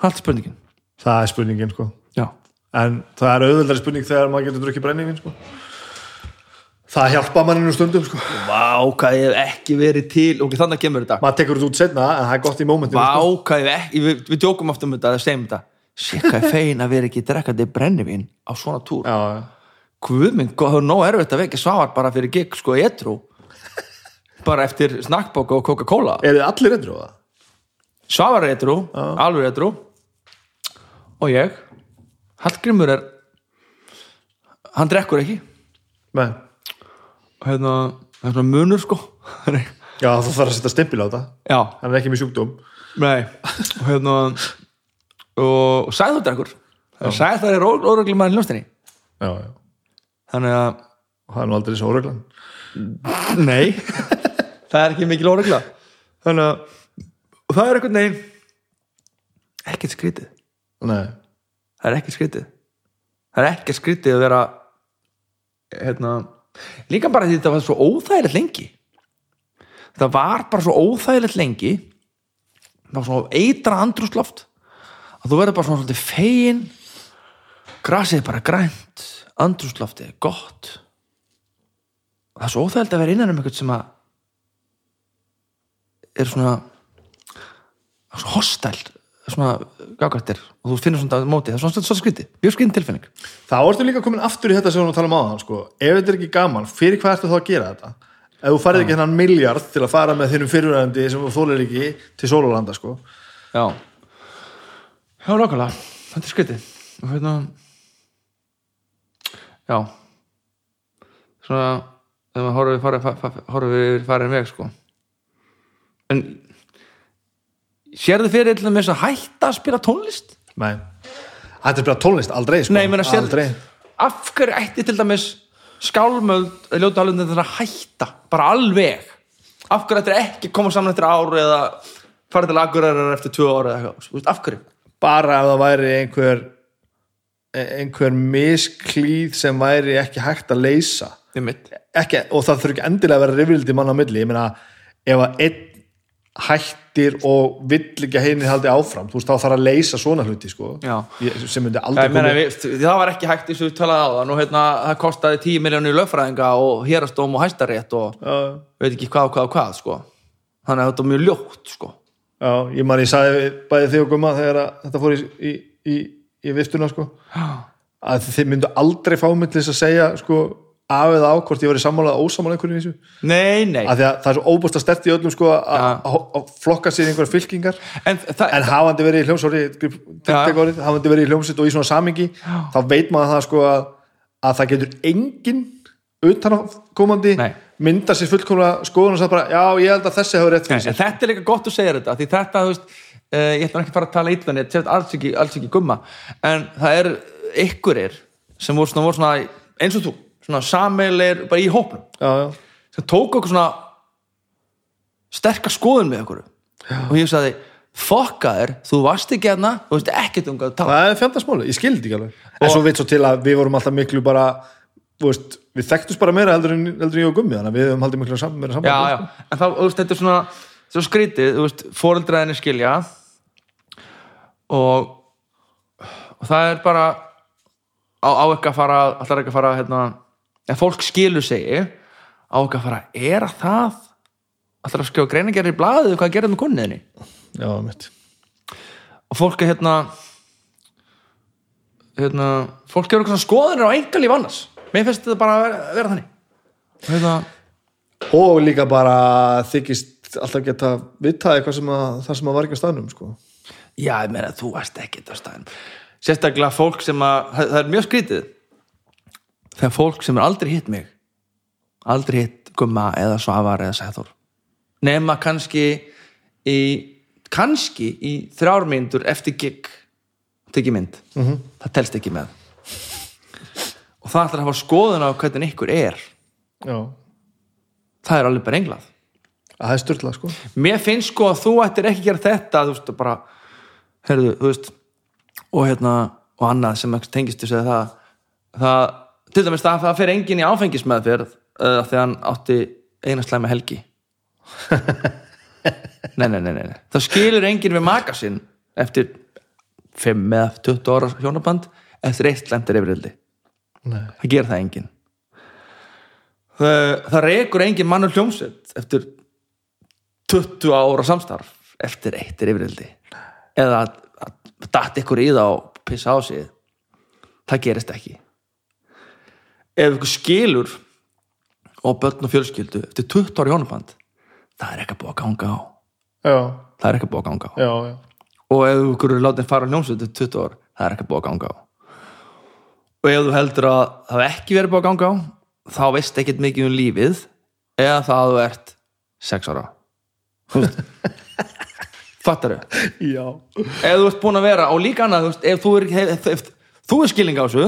Speaker 2: Það er spurningin.
Speaker 1: Það er spurningin sko En það er auðveldari spurning þegar maður getur drukkið brenningin sko. Það hjálpa manninu stundum sko.
Speaker 2: Vá, hvað ég hef ekki verið til ok, þannig kemur þetta.
Speaker 1: Maður tekur þetta út setna en það er gott í mómentinu
Speaker 2: vá,
Speaker 1: sko.
Speaker 2: hvað ég hef ekki, við, við djókum oft um þetta eða segjum þetta, sé hvað er fein að vera ekki drekkandi brennivín á svona túr?
Speaker 1: Já, já
Speaker 2: Guð minn, það er nóg erfitt að vekja svar bara fyrir gig, sko, etru bara eftir snakkbóka og Coca-Cola.
Speaker 1: Er þið allir endur á það?
Speaker 2: Svavar er etru, alveg etru og ég Hallgrimur er hann drekkur ekki.
Speaker 1: Nei.
Speaker 2: Og hérna, það er svona munur sko.
Speaker 1: Já, það þarf að setja stimpil á þetta.
Speaker 2: Já,
Speaker 1: Hann er ekki með sjúkdóm.
Speaker 2: Nei. Og hérna og, og Sæður drekkur Sæður er óreglum maður í
Speaker 1: já
Speaker 2: þannig að
Speaker 1: og það er nú aldrei svo óreglan
Speaker 2: Nei. Það er ekki mikil óregla Þannig að og það er eitthvað neginn ekkert skrítið.
Speaker 1: Nei,
Speaker 2: það er ekkert skrítið. Það er ekkert skrítið að vera hérna líka bara því þetta var svo óþægilegt lengi. Það var bara svo óþægilegt lengi. Það var svo eitra andrúsloft að þú verður bara svona svolítið fegin. Grasið er bara grænt andrúsloftið er gott. Það er svo óþægilegt að vera innan um eitthvað sem að er svona svo hostæl svona gagvættir og þú finnur svona á móti það er svona svona skrítið, mjög skrítið tilfinning.
Speaker 1: Þá ertu líka komin aftur í þetta sem við erum að tala um áðan sko. ef þetta er ekki gaman, fyrir hvað ertu þá að gera þetta? Ef þú farið ekki hennan miljard til að fara með þínum fyrirvæðandi sem þú þólir ekki til Sólólanda sko.
Speaker 2: já. Já, nákvæmlega, þetta er skrítið. Og hérna já. Svona þegar maður horfið farið, farið veg sko. En sérðu fyrir til þess að hætta að spila tónlist?
Speaker 1: Nei, þetta er bara tónlist, aldrei sko.
Speaker 2: Nei, ég meina, sér-
Speaker 1: aldrei.
Speaker 2: Af hverju ætti til dæmis skálmöld ljóta alveg þetta að hætta? Bara alveg. Af hverju ætti ekki að koma saman eftir ár eða fara til agurærar eftir tvö ára eða eitthvað, af hverju?
Speaker 1: Bara ef það væri einhver einhver misklíð sem væri ekki hægt að leysa. Ekki, og það þurfi ekki endilega að vera rifrildi mann á milli, ég meina ef að einn hættir og vill ekki heiminn haldi áfram þú veist, þá þarf að leysa svona hluti sko. Ég, sem myndi aldrei koma
Speaker 2: það var ekki hægt eins og við talaði á það nú hérna, það kostaði 10 miljónir lögfræðinga og hérastóm og hæstarétt og
Speaker 1: Já,
Speaker 2: veit ekki hvað og hvað og hvað sko. þannig að þetta er mjög ljótt sko.
Speaker 1: já, ég man ég sagði bæði þig og gumma þegar að þetta fór í, í, í, í viftuna sko. að þið myndu aldrei fá mig til þess að segja sko, af eða á hvort ég var í sammála eða ósammála einhverju í þessu.
Speaker 2: Nei, nei.
Speaker 1: Að að það er svo óbúst að stert í öllum sko, að að- að flokka sér einhverja fylkingar.
Speaker 2: En,
Speaker 1: en hafandi verið í hljómsóri
Speaker 2: Ja.
Speaker 1: hafandi verið í hljómsveit og í svona samingi þá veit maður það sko að, að það getur engin utankomandi
Speaker 2: Nei.
Speaker 1: mynda sér fullkomlega skoðun og sagði bara, já ég held að þessi hefur rétt fyrir sér.
Speaker 2: þetta er líka gott að segja þetta því þetta, þú veist, uh, ég ætla ekki að fara að tala ætla alls ekki, alls ekki gumma en það er ykkurir sem voru svona, voru svona eins og þú svona sameilir bara í hópnum.
Speaker 1: Já, já,
Speaker 2: sem tók okkur svona sterkar skoðun með okkur. Og ég sagði, fokka þér þú varst ekki hérna, þú veist ekkert um hvað að tala
Speaker 1: það er fjandasmáli, ég skildi ekki alveg. En svo veit svo til að við vorum alltaf miklu bara þú veist, við þekktust bara meira heldur en, heldur en ég og gummi, þannig að við höfum haldið miklu sam, meira
Speaker 2: já,
Speaker 1: saman
Speaker 2: já, en þá, þú veist, þetta er svona svo skrítið, þú veist, fóreldraðinni skilja. Og og það er bara á, á ekki að fara allar ekki að fara, hérna ef fólk skilur segi á ekki að fara, er að það? Allar að skjóða greinagerri í blaðið hvað gerir með kunniðinni
Speaker 1: já, mitt
Speaker 2: og fólk er hérna hérna, fólk gefur eitthvað skoðanir á engalíf annars. Mér finnst þetta bara að vera, vera þannig. Hérna,
Speaker 1: og líka bara þykist alltaf geta vitað eitthvað sem að það sem að var ekki á staðnum sko.
Speaker 2: já, ég meina, þú varst ekki þetta staðin sérstaklega fólk sem að það er mjög skrítið þegar fólk sem er aldrei hitt mig aldrei hitt gumma eða svavar eða sæður nema kannski í kannski í þrjármyndur eftir gig mynd, -hmm. það telst ekki með. Og það ætlar að hafa skoðun á hvernig ykkur er.
Speaker 1: Já,
Speaker 2: það er alveg bara englað.
Speaker 1: Að það er styrla sko.
Speaker 2: mér finnst sko að þú ættir ekki að gera þetta þú veist, bara heyrðu, þú veist, og hérna og annað sem tengist þessu eða það, það, til dæmis það, það fer enginn í áfengismeðferð uh, þegar hann átti eina slæma helgi. Nei, nei, nei, nei nei. það skilur enginn við maka sinn eftir 5 eða 20 ára hjónaband eftir eitt slæmtir yfirildi það gerir það enginn. Það, það rekur enginn mannur hljómsveit eftir 20 ára samstarf eftir eittir yfirildi eða að, að datt ykkur í það og pissa á sig. Það gerist ekki ef ykkur skilur og börn og fjölskyldu eftir 20 ára hjónaband það er ekki að búa að ganga á.
Speaker 1: Já,
Speaker 2: það er ekki að búa að ganga á.
Speaker 1: Já, já.
Speaker 2: Og ef ykkur er látið fara á hljómsveit eftir 20 ár, það er ekki að búa að ganga á. Og ef þú heldur að það ekki verið búið að ganga á þá veist ekkert mikið um lífið eða það að þú ert 6 ára. Fattar þau
Speaker 1: já,
Speaker 2: ef þú ert búin að vera og líka annað ef þú er, ef, ef, ef þú er skilning á þessu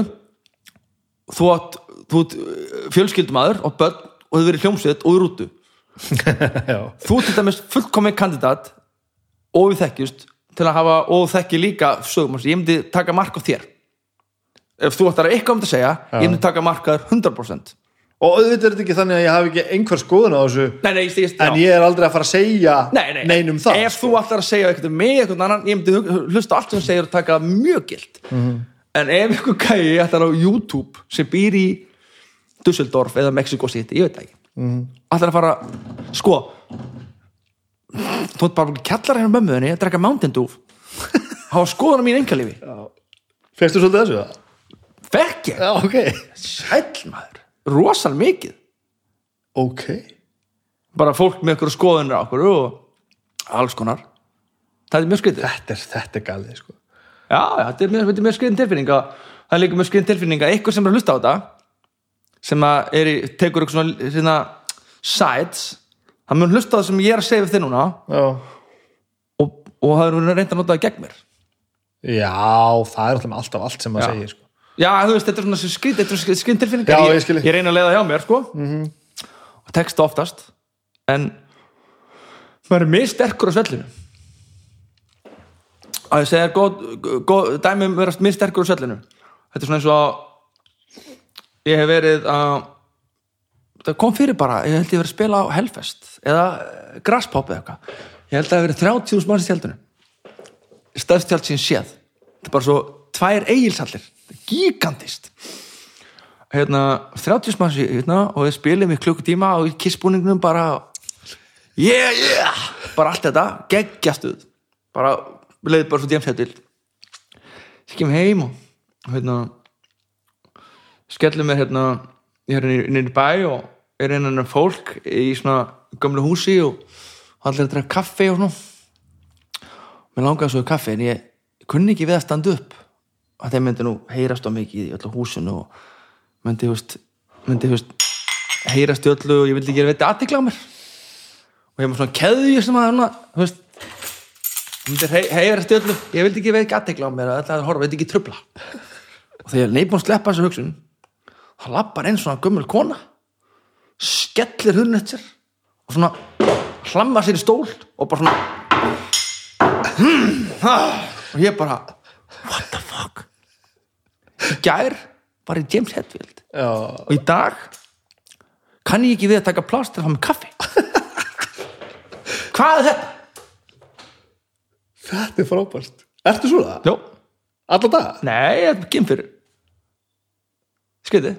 Speaker 2: þú átt, þú ert uh, fjölskyldumaður og börn og þau verið hljómsveit og í rútu.
Speaker 1: Já,
Speaker 2: þú ert til dæmis fullkomið kandidat og við þekkjust til að hafa og þekki líka sögum ég myndi taka mark á þér. Ef þú ætlar eitthvað um þetta að segja ég myndi taka mark á þér 100%
Speaker 1: og auðvitað er þetta ekki þannig að ég hafi ekki einhver skoðun á þessu.
Speaker 2: Nei, nei, ég, ég,
Speaker 1: en ég er aldrei að fara að segja
Speaker 2: nei, nei,
Speaker 1: neinum það
Speaker 2: ef þú ætlar að segja eitthvað með eitthvað annan ég myndi hlusta allt sem þú segir og taka mjög gilt. En ef eitthvað gæi ætlar á YouTube sem býr í Dusseldorf eða Mexico City, ég veit ekki. Mm. ætlar að fara sko þú ert bara kjallar hérna mömmu þinni að drekka Mountain Dew. Hafa skoðan á mín engalífi
Speaker 1: fyrstu svolítið þessu það?
Speaker 2: fekk ég,
Speaker 1: já, ok.
Speaker 2: Sæll maður. Rosal mikið.
Speaker 1: Ok,
Speaker 2: bara fólk með ykkur skoðunir á okkur og alls konar. Það er mjög skrítið.
Speaker 1: Þetta er, þetta er galið sko.
Speaker 2: Já, þetta er mjög, mjög skriðin tilfinning að það er líka mjög skriðin tilfinning að eitthvað sem er að hlusta á þetta sem er í, tekur eitthvað svona, svona sides, hann mun hlusta það sem ég er að segja við þið núna og, og það er reynd að nota það gegn mér.
Speaker 1: Já, það er alltaf allt sem maður segir sko.
Speaker 2: Já, þú veist, þetta er svona svona skriðin tilfinning ég,
Speaker 1: ég
Speaker 2: ég reyna að leiða hjá mér, sko. -hmm. og texta oftast en maður er mjög sterkur á svellinu. Að ég segja góð, góð, dæmi um vera mjög sterkur á svellinu. Þetta er svona eins og að ég hef verið að það kom fyrir bara, ég held ég verið að spila á Hellfest eða Grasspop eða eitthvað. Ég held að það hef verið 30.000 manns í tjaldinu. Stöðstjald sín séð. Þetta er bara svo tvær eigilsallir gigantist. Hérna, 30 manns í- hérna, og við spilum í klukkutíma og í kissbúningnum bara yeah, yeah! Bara allt þetta, geggjastuð bara, við leiðum bara svo djemsættil skjum heim og hérna skellum mér hérna ég er nýri bæ og er innan um fólk í svona gömlu húsi og allir að drekka kaffi og svona. Mér langaði svo í kaffi en ég kunni ekki við að standa upp. Að þeim myndi nú heyrast á mikið í öllu húsinu og myndi, veist, myndi, veist heyrast í öllu og ég vildi ekki að veit aðtikla á mér. Og ég með svona keðju sem að hana, veist myndi hey, heyrast í öllu. Ég vildi ekki veit aðtikla á mér að þetta er horfa, veit ekki trubla og þegar ég búin að sleppa þessu hugsun þá lappar einn svona gömul kona skellir hurn eftir og svona hlamma sér í stól og bara svona og ég bara what the fuck? Í gær var ég James Hetfield
Speaker 1: já,
Speaker 2: og í dag kann ég ekki við að taka pláss til að fá með kaffi. Hvað er þetta?
Speaker 1: þetta er frábært. Ertu svona?
Speaker 2: Jó,
Speaker 1: alla daga?
Speaker 2: nei, þetta er kyn skriði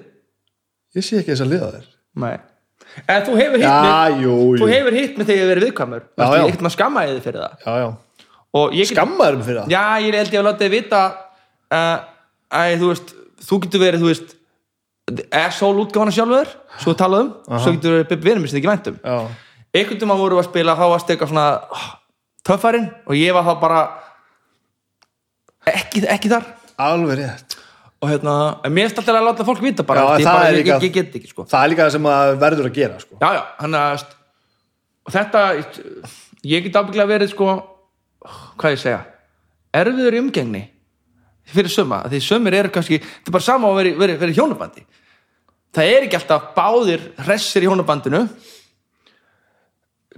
Speaker 1: ég sé ekki þess að liða þér.
Speaker 2: Nei. En þú hefur hitt mig þú hefur hitt mig þegar ég verið viðkvæmur.
Speaker 1: Já, já.
Speaker 2: ekkert maður skammaði þið fyrir það?
Speaker 1: Já, já.
Speaker 2: ég
Speaker 1: skammaður mig fyrir það?
Speaker 2: Já, ég held ég að láta þið vita uh, að þú veist þú getur verið, þú veist asshole útgáfana sjálfur, svo talað um svo getur verið verið mér sem þið ekki væntum
Speaker 1: já,
Speaker 2: einhvern tíma voru við að spila þá varst eitthvað svona oh, töffarinn og ég var þá bara ekki, ekki þar.
Speaker 1: Alveg rétt
Speaker 2: og hérna, en mér er alltaf að láta fólk vita bara,
Speaker 1: Já,
Speaker 2: bara
Speaker 1: er líka-
Speaker 2: ég, ég get ekki sko
Speaker 1: það er líka það sem að verður að gera sko.
Speaker 2: já, já, hann að þetta, ég get ábygglega verið sko, hvað ég segja erfiður í umgengni fyrir suma, því sumir eru kannski þetta er bara sama að vera, í- hjónabandi það er ekki alltaf báðir hressir í hjónabandinu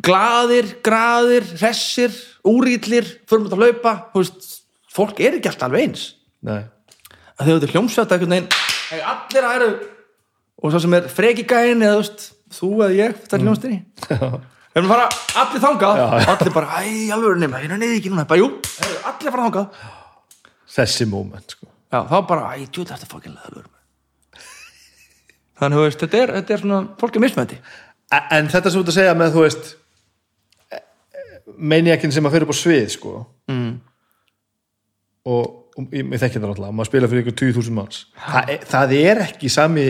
Speaker 2: glaðir, graðir hressir, úrýtlir fyrir að hlaupa, þú veist fólk er ekki alltaf alveg eins
Speaker 1: Nei.
Speaker 2: Að þegar þú ert hljómsvætt einhvern veginn. Hey, allir að eru og svo sem er frekigæin eða þú veist, þú eða ég það er hljómsdýri við erum fara allir þangað. Allir bara, æ, alveg nema, ég er neði ekki núna. Bara, jú, allir fara þangað.
Speaker 1: Þessi moment sko.
Speaker 2: já, þá bara, æ, jú, þetta er fokkin leður þannig, þú veist, þetta er, þetta er svona fólk er mismöndi
Speaker 1: en, en þetta sem þú ert að segja með þú veist meiniakin sem að fyrir upp á svið sko. mm. og ég, þekki það náttúrulega maður spila fyrir ykkur 20.000 manns. Það, er- það er ekki sami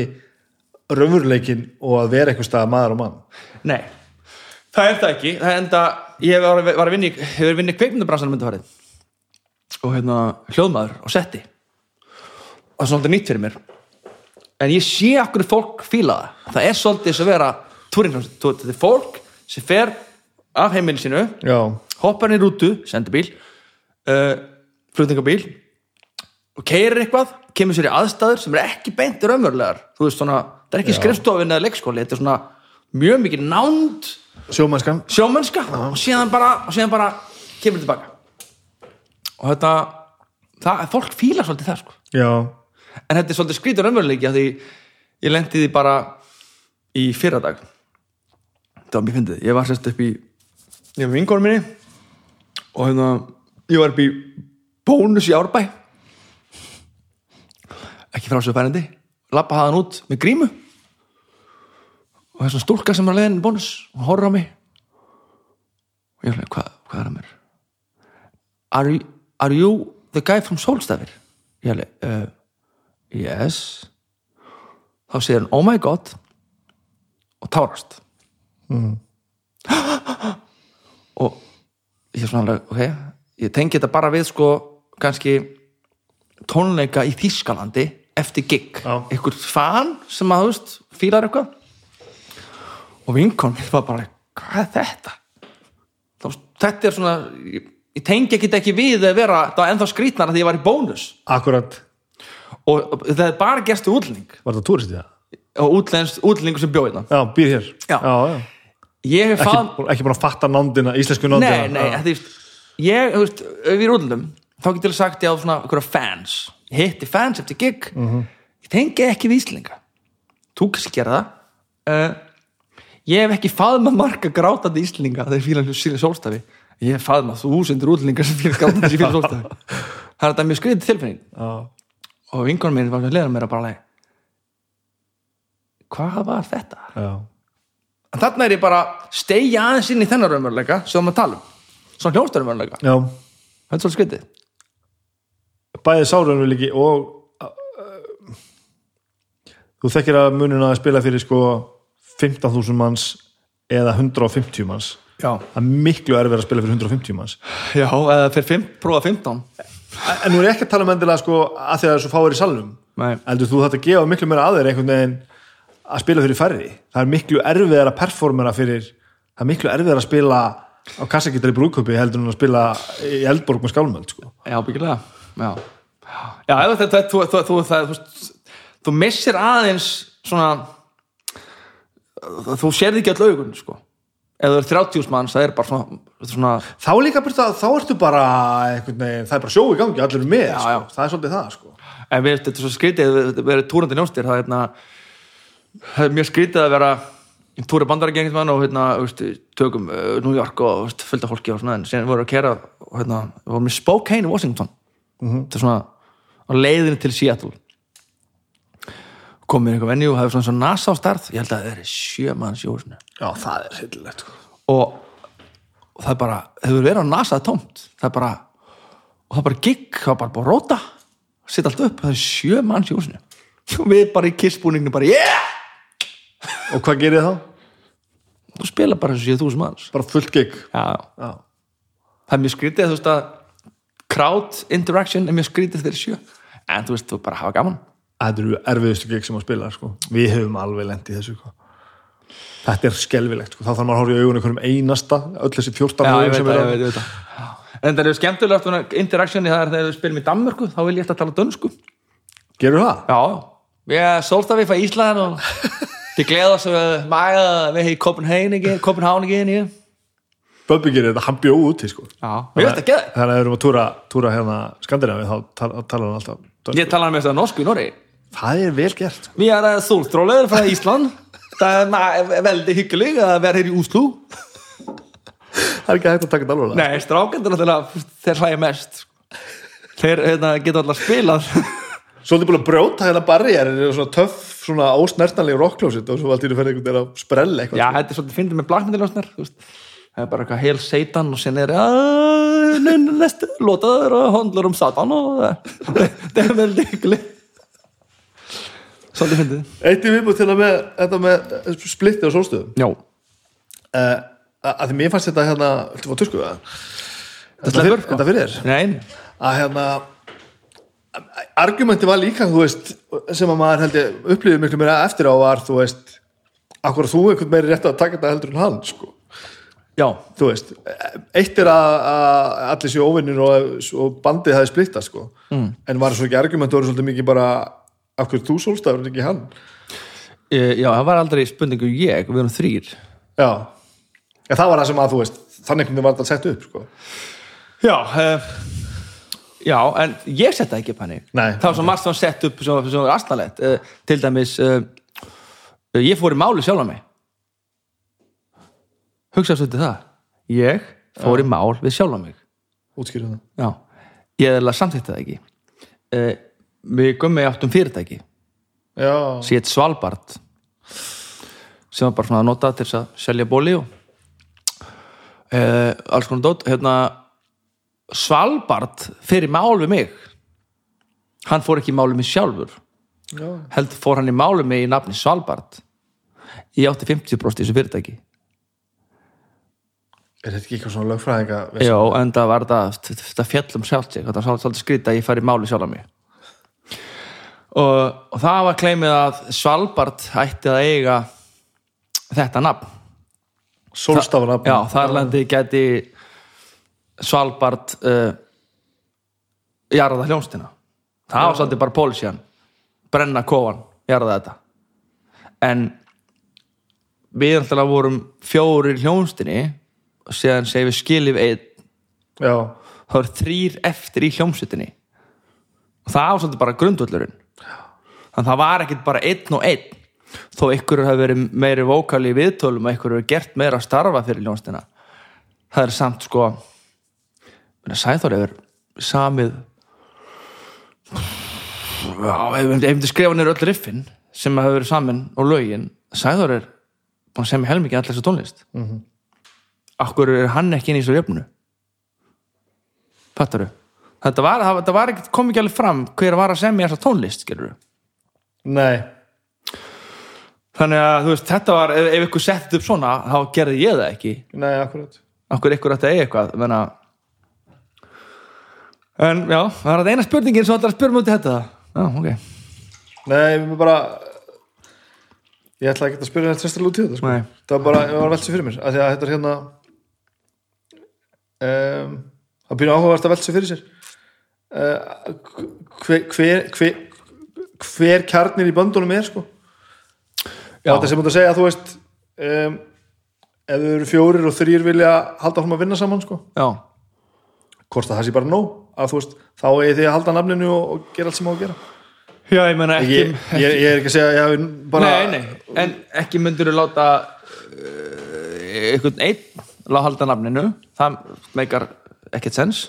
Speaker 1: raunveruleikin og að vera eitthvað stað maður og mann.
Speaker 2: Nei, það er það ekki. Það enda, ég var, var að vinna hefur í kveikmyndabransanum myndafarið og hérna, hljóðmaður og setti. Og það er svolítið nýtt fyrir mér. En ég sé okkur fólk fíla það. Það er svolítið þess að vera túringljómsveit. Þú- þetta er fólk sem fer af heimili sínu
Speaker 1: já,
Speaker 2: hoppar hann í rútu, sendibíl uh, flutningabíl og keirir eitthvað, kemur sér í aðstæður sem er ekki beint raunverulegar. Þú veist svona, það er ekki skrifstofin eða leikskóli þetta er svona mjög mikið nánd
Speaker 1: sjómannskan
Speaker 2: sjómennska. Og síðan bara, og síðan bara kemur tilbaka. Og þetta það, fólk fílar svolítið það sko.
Speaker 1: Já,
Speaker 2: en þetta er svolítið skrítur raunveruleiki því ég lendi því bara í fyrradag. Það var mjög fyndið, ég var sérst upp í ég var vingur minni. Og hérna, ég var upp í bónus í árbæ ekki frá svo færandi lappa hann út með grímu. Og þessum stúlka sem var leiðin í bónus og horfður á mig. Og ég var hvað, hvað er að mér? Are are you the guy from Solstafir? Ég alveg, uh, yes. Þá segir hann oh my god. Og tárast. Og ég er svona alveg, ok ég tengi þetta bara við sko kannski tónleika í Þískalandi eftir gig, einhver fan sem að þú veist, fílar eitthvað. Og vinkon var bara, hvað er þetta? Þá, þetta er svona ég, ég tengi ekki ekki við að vera það var ennþá skrýtnar að ég var í bónus.
Speaker 1: Akkurat.
Speaker 2: Og, og það er bara gestu útlending.
Speaker 1: Var það túrist í það?
Speaker 2: útlendingur sem bjóði það
Speaker 1: já, býr hér.
Speaker 2: Já.
Speaker 1: já, já.
Speaker 2: ég hef
Speaker 1: Ekki,
Speaker 2: fann
Speaker 1: ekki bara að fatta nándina, íslensku nándina.
Speaker 2: Nei, nei, þú veist ég, þú veist, við erum útlendum þá getur ég sagt ég á svona einhverja fans hitti fans eftir gig.
Speaker 1: Mhm.
Speaker 2: ég tengi ekki við Íslinga þú kannski gera það. Uh, ég hef ekki faðma marga grátandi Íslinga þegar fílan síðan sólstafi. Ég hef faðma þúsundur útlendingar sem fílan grátandi sem fílan sólstafi. Það er þetta mjög skriðið tilfinning.
Speaker 1: Já.
Speaker 2: og vinkonum minn var að leiða mér að bara leið hvað var þetta?
Speaker 1: Já.
Speaker 2: En þarna er ég bara stegja aðeins inn í þennan raunveruleika sem við tala um. Svona hljónstarraunveruleika,
Speaker 1: já,
Speaker 2: þetta er svolítið skytið
Speaker 1: bæði sárunulíki og uh, þú þekkir að munina að spila fyrir sko 15.000 manns eða 150 manns.
Speaker 2: Já,
Speaker 1: það er miklu erfið að spila fyrir 150 manns.
Speaker 2: Já eða fyrir prófa 15
Speaker 1: en nú er ég ekki að tala um endilega sko að því að það er svo fáir í salnum.
Speaker 2: Nei,
Speaker 1: heldur þú þetta að gefa miklu meira að þér einhvern veginn að spila fyrir færri? Það er miklu erfiðar að performera fyrir það er miklu erfiðar að spila á kassakittar í brúðköpi heldur en að spila í Eldborg með skálmöld sko.
Speaker 2: já, byggilega Já, já þetta, þú, þú, þú, það, þú, missir aðeins svona þú sérði ekki all augun sko ef þú er 30 manns, það er bara svona, svona
Speaker 1: þá líka bara, þá ertu bara veginn, það er bara sjó í gangi, allir eru með
Speaker 2: Já,
Speaker 1: sko.
Speaker 2: já.
Speaker 1: það er svolítið það sko.
Speaker 2: en við, þetta er svo ef þetta verið túrandi njóstir það er, hérna, það er mjög skrítið að vera túri bandarækjengismann og hérna, veist, tökum uh, New York og veist, fylgta fólki og svona en síðan voru að kera og hérna, við vorum í Spokane, Washington þetta er svona á leiðinu til Seattle. Komið einhver venju og hefur svona, svona NASA á starð ég held að það er sjö manns í húsinu.
Speaker 1: Já, það er hillilegt sko.
Speaker 2: og, og það er bara, hefur verið á NASA tómt, það er bara og það er bara gigg, það er bara að róta. Sitt allt upp, það er sjö manns í húsinu. Og við bara í kissbúninginu bara yeah,
Speaker 1: og hvað gerir þá?
Speaker 2: þú spila bara þessu 7000 manns.
Speaker 1: Bara fullt gig
Speaker 2: já,
Speaker 1: já.
Speaker 2: það er mjög skrítið þú veist að crowd interaction er mjög skrítið þegar sjö en þú veist, þú bara hafa gaman
Speaker 1: þetta eru erfiðustu gig sem að spila sko. við hefum alveg lendið þessu sko. þetta er skelfilegt sko. þá þarf maður að horfa í augunum einhverjum einasta öll þessi 14
Speaker 2: já, ég veit það, ég veit, ég það en það er skemmtilegt er þegar við spilum í Danmörku þá vil ég eftir að tala dönsku
Speaker 1: gerur það?
Speaker 2: Ja, vi er solgte fra Island, og det glæder os øh, meget at være
Speaker 1: Böbbi gerir þetta, hann bjóð úti sko.
Speaker 2: Það
Speaker 1: þannig að ef við erum að túra, túra hérna Skandinavi þá tal- talar hann alltaf dönsku.
Speaker 2: Jeg taler med sig norsku i Norge.
Speaker 1: það er vel gert sko.
Speaker 2: Vi er uh, solstråler fra Island. Det er veldig hyggelig at være her i Oslo.
Speaker 1: það er ekki hægt að taka þetta alveg
Speaker 2: Nei, strákendur náttúrulega, þeir hlæja mest. Þeir hérna, geta alltaf spilað.
Speaker 1: svolítið búin að brjóta hérna barriðar er svona töff, svona ósnertanlega rockklósit og svo alltaf fyrir einhvern veginn að sprella eitthvað
Speaker 2: Já,
Speaker 1: sko.
Speaker 2: þetta er svolítið fyndið með veist. Það er bara eitthvað hel seitan og sen er næste låtar og handlar om satan og det er veldig hyggelig. Svolítið fyndið.
Speaker 1: eitt í viðbúð til að með, þetta með eh, splitti á sólstöðum.
Speaker 2: Já.
Speaker 1: uh, að því mér fannst þetta hérna þetta var tusku? Það þetta fyrir, þetta fyrir þér?
Speaker 2: Nei,
Speaker 1: að hérna argumenti var líka þú veist sem að maður held ég upplýði miklu meira eftir á var þú veist akkur þú einhvern meiri rétt að taka þetta heldur en hann sko
Speaker 2: já,
Speaker 1: þú veist, eitt er að, að allir séu óvinnir og, og bandið hafi splittað sko, mm. en var svo ekki argument voru svolítið mikið bara af hverju þú sólstafur en ekki hann?
Speaker 2: E, já, það var aldrei spurningu ég, við erum þrýr
Speaker 1: já, ja, það var það sem að þú veist þannig hvernig var þetta sett upp sko.
Speaker 2: já, uh, já en ég setta ekki upp það var svo margt sem var sett upp sem var astanlegt uh, til dæmis uh, ég fór í máli sjálf á mig hugsaðu svolítið það. Ég fór í mál við sjálf á mig.
Speaker 1: Útskýrðu það.
Speaker 2: Já, ég eða samþýtti það ekki. Uh, Við gummi áttum fyrirtæki.
Speaker 1: Já,
Speaker 2: Sétt Svalbard. Sem var bara svona að nota til þess að selja bóli og uh, alls konar dót. Hérna, Svalbard fyrir mál við mig. Hann fór ekki í mál við mig sjálfur.
Speaker 1: Já,
Speaker 2: held fór hann í mál við mig í nafni Svalbard. Ég átti 50% í þessu fyrirtæki
Speaker 1: er þetta ekki eitthvað svona lögfræðinga
Speaker 2: Já, en það var þetta, þetta fjallum sjálft sig, þetta var svolítið skrýta að ég færi máli sjálf að mig. Og, og það var kleimið að Svalbard ætti að eiga þetta nafn.
Speaker 1: Sólstafana
Speaker 2: Já, þar lendi geti Svalbard uh, jarða hljónstina það var svolítið bara pólisjan brenna kofan, jarða þetta. En við alltaf vorum fjórir í hljónstinni og séðan segir við skilif einn.
Speaker 1: Já,
Speaker 2: það voru þrýr eftir í hljómsutinni og það svolítið bara grundvöllurinn. Þannig að það var ekkit bara einn og einn. Þó ykkur hafi verið meiri vókali í viðtölum og ykkur hafi gert meira að starfa fyrir hljómstina það er samt sko Sæþór hefur samið ef þið skrifa nýr öll riffin sem hafa verið samin og lögin Sæþór er búin að semja helmikið allir þessu tónlist. Mm -hmm. Akkur er hann ekki inn í þessu jöfnu Fattaru? Þetta var, það, var ekki, kom ekki alveg fram hver var að semja þessa tónlist, skilur
Speaker 1: nei
Speaker 2: Þannig að, þú veist, þetta var, ef, ef ykkur settið upp svona, þá gerði ég það ekki.
Speaker 1: nei, akkurat
Speaker 2: Akkur ykkur ætti að eiga eitthvað, menna En, já, það þetta eina spurningin sem þetta að spyrja mútið þetta. Já, ok.
Speaker 1: nei, við bara ég ætla ekki að spyrja þetta sérstaklega út í þetta sko. Það var bara, ég var að velta sér fyrir mér því að þetta er hérna um, það býr áhugavert að velta sér fyrir sér. Uh, hver, hver, hver hver kjarnir í böndunum er sko.
Speaker 2: Já.
Speaker 1: þetta sem þú ert að segja þú veist um, ef þau eru fjórir og þrýr vilja halda hún að vinna saman sko.
Speaker 2: Já,
Speaker 1: hvort að það sé bara nóg að veist, þá eigi þið að halda nafninu og, og gera allt sem á að gera.
Speaker 2: Já ég menna ekki...
Speaker 1: ég, ég, ég er ekki að segja bara
Speaker 2: Nei, nei, en ekki myndir þú láta uh, einhvern einn láta halda nafninu, það meikar ekkert sens.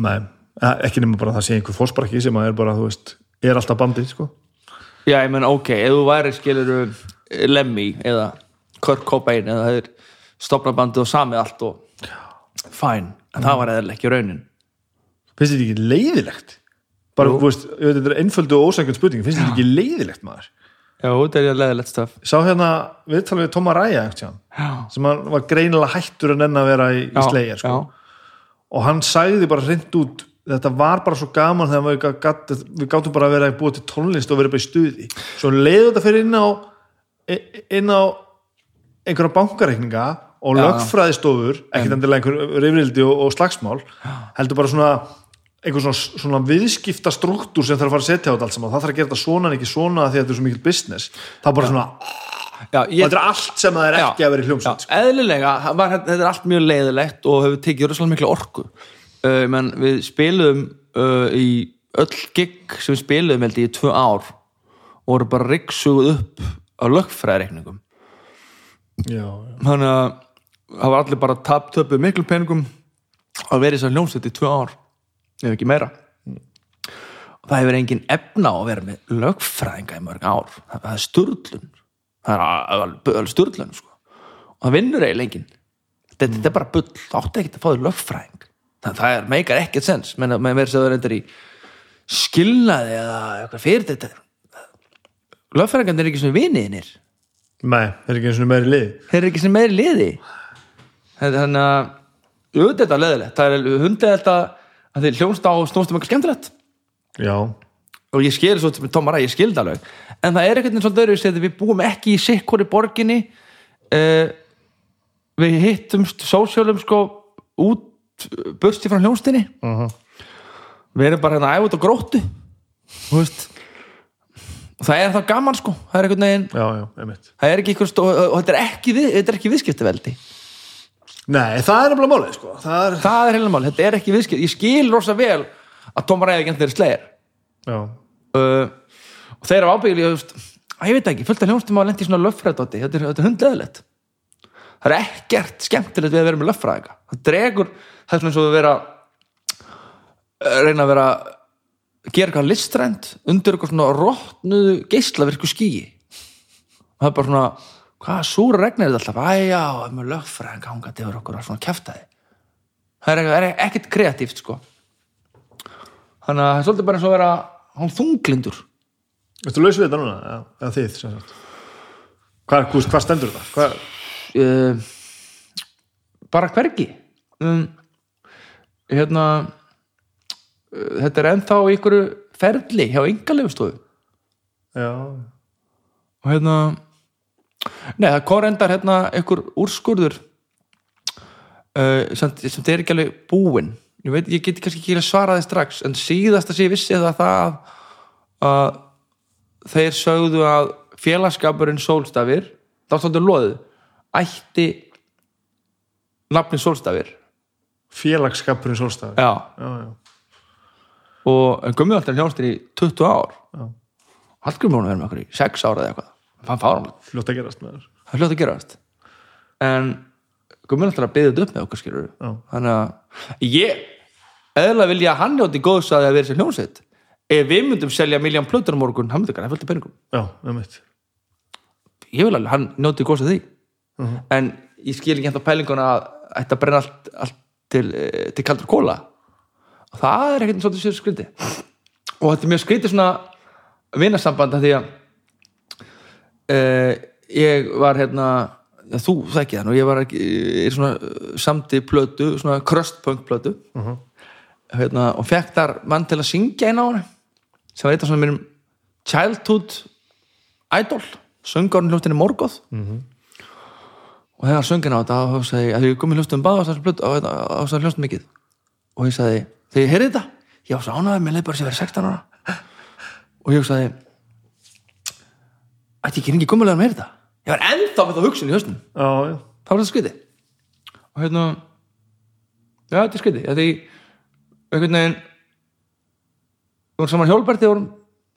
Speaker 1: Nei, eh, ekki nema bara að það sé einhver fósbrakki sem að er bara, þú veist, er alltaf bandið sko.
Speaker 2: Já, ég menn, ok, ef þú væri skilur Lemmy eða Kurt Cobain eða það er stopnabandið og samið allt og fæn, en það var eða ekki raunin
Speaker 1: finnst þetta ekki leiðilegt bara,
Speaker 2: Jú.
Speaker 1: þú veist, þetta er einföldu og ósækjum spurning finnst þetta ekki leiðilegt maður
Speaker 2: Já, þetta er leðilegt stöf
Speaker 1: sá hérna viðtalið við Tóma Ræja
Speaker 2: Já,
Speaker 1: sem var greinilega hættur að nenn að vera í, í slegir sko. og hann sagði bara hreint út þetta var bara svo gaman þegar við, gat, við gáttum bara að vera búa til tónlist og vera bara í stuði. Svo leiði þetta fyrir inn á inn á einhverja bankareikninga og
Speaker 2: Já.
Speaker 1: lögfræðistofur ekkert endilega einhver rifrildi og, og slagsmál heldur bara svona einhver svona, svona viðskipta struktúr sem þarf að fara að setja á þetta allt saman. Það þarf að gera þetta svona en ekki svona því að þetta er svo mikil business. Það er bara svona,
Speaker 2: Já, ég,
Speaker 1: þetta er allt sem það er ekki að vera í
Speaker 2: já,
Speaker 1: hljómsveit sko.
Speaker 2: eðlilega var, þetta er allt mjög leiðilegt og hefur tekið rosalega miklu orku. Uh, menn við spiluðum uh, í öll gig sem við spiluðum held ég í tvö ár og voru bara ryggsuguð upp á lögfræðreikningum
Speaker 1: já,
Speaker 2: þannig að það var allir bara tap töpuð miklu peningum að vera í þessar hljómsveit í tvö ár ef ekki meira. Og það hefur engin efna á að vera með lögfræðinga í mörg ár. Það, er sturlun. Það er sturlun sko. og það vinnur eiginlega engin þetta, þetta er bara bull, það átti ekkert að fá þér lögfræðing. Það, það er, meikar ekkert sens. Menn að verður sem það reyndar í skilnaði eða eitthvað fyrir þetta. Lögfræðingarnir er ekki svona viniðinir.
Speaker 1: Nei, það er ekki og meiri lið
Speaker 2: þeir eru ekki sem meiri liði. Þannig að er leðilegt, það er hundið þetta að þeir hljónst á snústum eitthvað skemmtilegt.
Speaker 1: Já,
Speaker 2: og ég skil svo tómara, ég skil það alveg. En það er eitthvað svolítið öðru við búum ekki í sikkori borginni uh, við hittumst sósjálum sko út bursti frá hljónstinni
Speaker 1: uh
Speaker 2: við erum bara hérna æfut og gróttu þú veist. Og það er það gaman sko. Það er einhvern veginn,
Speaker 1: já, já, einmitt.
Speaker 2: Það er ekki einhvern stó, og þetta er ekki, við, ekki viðskiptaveldi
Speaker 1: Nei, það er nefnilega málið, sko. Það er,
Speaker 2: það er heila mál, þetta er ekki viðskipt ég skil rosa vel að Tóma Ræði genn þeirri slegir
Speaker 1: já,
Speaker 2: uh, og þeir eru ábyggli ég, veit ekki, fullt af hljónstum að lendi í svona löffræðdóti, þetta er, þetta er hundleðilegt það er ekkert skemmtilegt við að vera með löffræðinga. Það dregur, svona eins og að vera að reyna að vera gera eitthvað listrænt undir eitthvað svona rótnuðu geislavirku skýi. Og það er bara svona hvað súra regnir þetta alltaf? Æjá, með löffræðing hangandi yfir okkur og svona kjaftaði það er, er ekkert kreatíft sko. Þannig að það er svolítið bara eins og að vera hann þunglindur.
Speaker 1: Ertu laus við þetta núna? Eða þið, Hvað, hvað, stendur þetta? Hvað,
Speaker 2: uh, bara hvergi. Um, hérna uh, þetta er ennþá ykkur ferli hjá yngalegu
Speaker 1: já,
Speaker 2: og hérna nei, það kom reyndar hérna ykkur úrskurður uh, sem, sem er ekki alveg búinn ég veit, ég geti kannski ekki að svara þið strax en síðasta sem ég vissi það það að þeir sögðu að félagskapurinn sólstafir þá státtu loðið ætti nafnin sólstafir.
Speaker 1: Félagsskapurinn sólstæður
Speaker 2: já,
Speaker 1: já, já,
Speaker 2: og gummiðaltar hljónstir í 20 ár. Hallgrimur er með okkur í 6 ára eða eitthvað fann fáramlega
Speaker 1: fljótt að gerast með
Speaker 2: það hljótt að gerast. En Gummi náttúrulega byggði þetta upp með okkur skilur
Speaker 1: Já.
Speaker 2: þannig að ég eðla vilja að hann njóti góðs að það verið sér hljómsveit. Ef við myndum selja miljón plötur á morgun hann myndi ekki að fölta peningum.
Speaker 1: Já, með mitt
Speaker 2: ég vil alveg, hann njóti góðs að því. En ég skil ekki enda pælinguna að að brenna allt, allt til, eh, til kaldur kóla og það er ekkert svolítið sér skriti og þetta er mjög skrítið svona vinasamband að því að uh, ég var hérna þú þekki það nú, ég var í svona eh, samti plötu, svona crustpunk plötu. Hérna, og fekk þar mann til að syngja einn á hann sem var eitt af svona mínum childhood idol söngárinn hljóttinni Morgoth. Og þegar söngin á þetta þá sagði ég að ég komið hljóstum báð á þessari plötu á þessari hljóstum mikið. Og ég sagði, þegar ég heyrði þetta svo ánægði, mér leið bara sem verið 16 ára. Og ég sagði ætti ekki ringi gummulega með þetta? Ég var ennþá með það hugsun í höstum
Speaker 1: já, já,
Speaker 2: það var þetta skriði og hérna já þetta er skriði því einhvern veginn við vorum saman hjólberti við vorum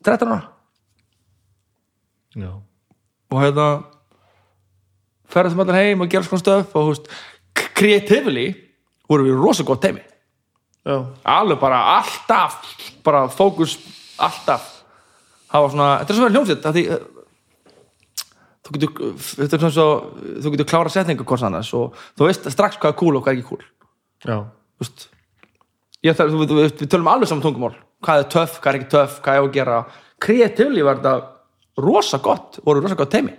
Speaker 2: 13 ára.
Speaker 1: Já,
Speaker 2: og hérna ferðast um allar heim og gera svona stöf og veist, creatively vorum við rosa gott teimi
Speaker 1: já,
Speaker 2: alveg bara alltaf bara fókus alltaf. Það var svona, þetta er svona hljómsveit að því eh, þú getur þetta er svona svo, þú getur klára setningu hvort annars og þú veist strax hvað er cool og hvað er ekki cool.
Speaker 1: Já,
Speaker 2: ég, það, við, við, við tölum alveg saman tungumál. Hvað er töff, hvað er ekki töff, hvað er að gera. Kreatífli var þetta rosa gott, voru rosa gott teimi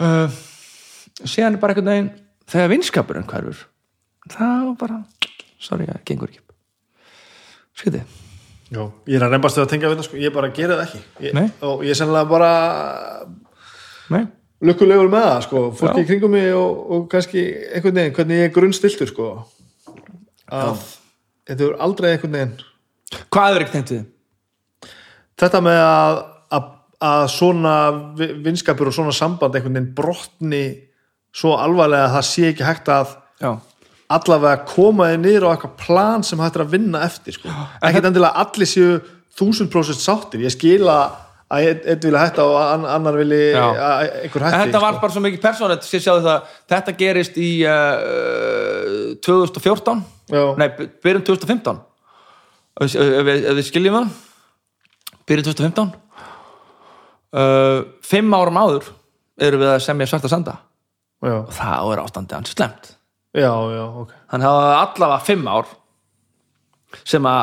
Speaker 2: uh, síðan er bara einhvern veginn þegar vinskapurinn hverfur var bara sorry, það gengur ekki upp. Skiti
Speaker 1: já. Ég er að reymbast við að tengja við það sko, ég bara gera það ekki. Ég, og ég er sennilega bara
Speaker 2: nei,
Speaker 1: lukkulegur með það sko, fólki
Speaker 2: Já.
Speaker 1: í kringum mig og, og kannski einhvern veginn, hvernig ég er grunnstiltur sko. Að þetta er aldrei einhvern veginn.
Speaker 2: Hvað er ekki tengt við?
Speaker 1: þetta með að, að, að svona vi- vinskapur og svona samband einhvern veginn brotni svo alvarlega að það sé ekki hægt að
Speaker 2: já,
Speaker 1: allavega koma þið niður á eitthvað plan sem hægt er að vinna eftir sko. ekkert endilega allir séu þúsund prósent sáttir, ég skila að einn vilja hætta og ann- annar að einhver hætti
Speaker 2: þetta var
Speaker 1: sko.
Speaker 2: bara svo mikið persónlegt þetta gerist í uh, 2014
Speaker 1: Já.
Speaker 2: nei, by- byrjun 2015 ef ef ef við skiljum það byrjun 2015 uh, fimm árum áður erum við að semja svarta sanda.
Speaker 1: Já,
Speaker 2: og það er ástandi hans slemt
Speaker 1: já, já, ok
Speaker 2: að það var allavega fimm ár sem að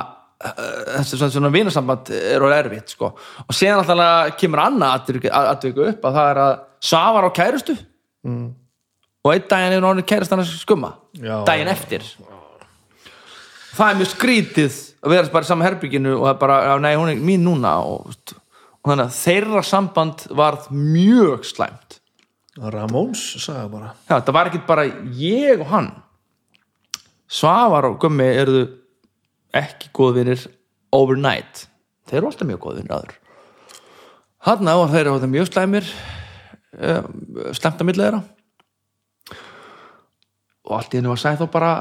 Speaker 2: uh, þessi svona, vinasamband er orðið erfitt sko. og síðan alltaf kemur annað aðtöku upp að það er að Svavar á kærustu
Speaker 1: mm.
Speaker 2: og einn daginn er hann kærast hann skumma
Speaker 1: Já.
Speaker 2: daginn eftir það er mjög skrítið að vera bara í sama herbygginu og það er bara, já, nei, hún er mín núna og, og þannig að þeirra samband varð mjög slæmt
Speaker 1: Ramóns sagði bara.
Speaker 2: Já, það var ekki bara ég og hann. Svavar og Gummi eru ekki góðvinir overnight. Þeir eru alltaf mjög góðvinir aður. Hann á þeir eru mjög slæmir slemt að milli þeirra. Og allt í henni var sæð þá bara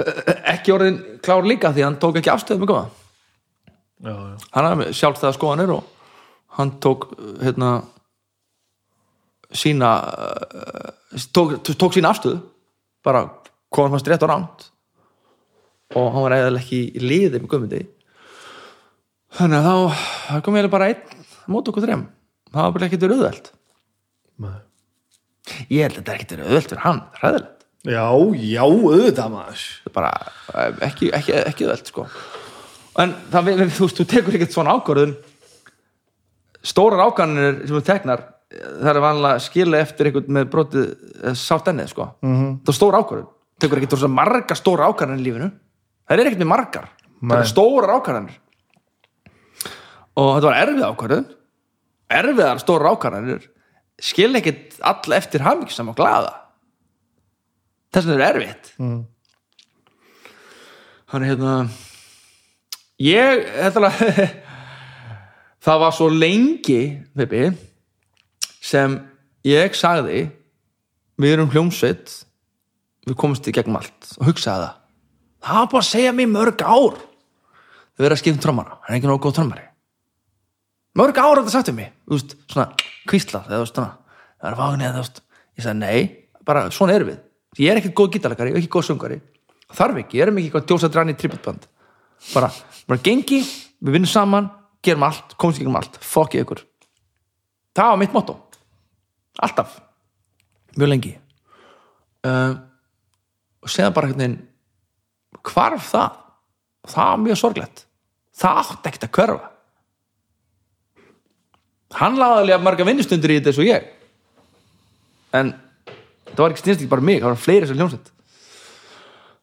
Speaker 2: uh, ekki orðin klár líka því hann tók ekki afstöðum
Speaker 1: já.
Speaker 2: hann hafði sjálfstæða skoðanir og hann tók hérna sína uh, tók, tók sína afstöðu. Bara kom hann rétt og ránt og hann var eða ekki í liði með guðmundi. Þannig að þá kom ég bara einn mót okkur þrem. Það var bara ekkert verið auðvelt.
Speaker 1: Nei.
Speaker 2: ég held að þetta er ekkert verið auðvelt fyrir hann, það hræðilegt.
Speaker 1: Já, já, auðvitað maður.
Speaker 2: Bara eh, ekki, ekki, ekki auðvelt sko. En það, þú þú tekur ekkert svona ákvörðun. Stórar ákvörðunir sem þú teknar það er vanlega að skila eftir einhvern með brotið eh, sátt ennið sko. -hmm. það er stór ákvörðun, tekur ekkert marga stóra ákvörðunir í lífinu. Það er ekkert með margar, það
Speaker 1: Nei.
Speaker 2: er stórar ákvörðunir og þetta var erfið ákvörðun. Erfiðar stórar ákvörðunir skila ekkert alla eftir hamingisam og glaða. Þess vegna er erfitt.
Speaker 1: Mm.
Speaker 2: Þannig hérna ég, þetta er það var svo lengi Pippi sem ég sagði við erum hljómsveit við komumst í gegnum allt. Og hugsaði það. Það var bara að segja mér mörg ár. Þau verið að skipta um trommara. Hann er ekki nógu góð trommari. Mörg ár þetta sagt við mig. Þú veist, svona svona, það er vagn eða þú veist. Ég sagði nei, bara svona erum við. Ég er ekkert góð gítarleikari, ég er ekki góð söngari þarf ekki, ég er ekki eitthvað djósa drann í trippelband bara, bara gengi við vinnum saman, gerum allt komumst í gegnum allt, fokk ég ykkur. Það var mitt motto alltaf, mjög lengi. Uh, og séðan bara veginn hvarf það? Það var mjög sorglegt. Það átti ekkert að hverfa. Hann laði alveg marga vinnustundir í þetta eins og ég. En það var ekki snýst ekki bara mig, það var fleiri sem hljómsveit.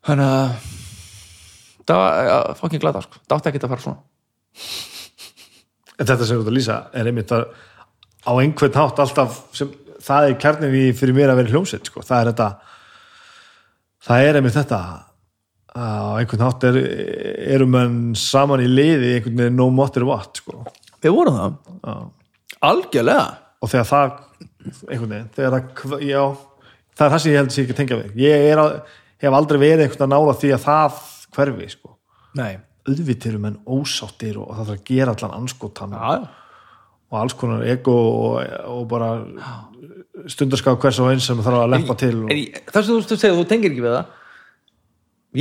Speaker 2: Þannig að það var ja, fokkin glada sko. það átti ekki að fara svona.
Speaker 1: En þetta sem þú ert að lýsa er einmitt að á einhvern hátt alltaf sem, það er kjarnið í fyrir mér að vera hljómsveit sko. það er þetta það er einmitt þetta á einhvern hátt er, erum menn saman í liði einhvern veginn no matter what sko.
Speaker 2: við vorum það,
Speaker 1: Já.
Speaker 2: algjörlega
Speaker 1: og þegar það einhvern veginn, þegar það já, það er það sem ég held að sé ekki tengja við ég að, hef aldrei verið einhvern að nála því að það hverfi sko. eru menn ósáttir og það þarf að gera allan anskotan
Speaker 2: já,
Speaker 1: og alls konar ego og, og bara stundarskap hvers og eins sem þarf að leppa til og,
Speaker 2: það sem þú segir, þú tengir ekki við það.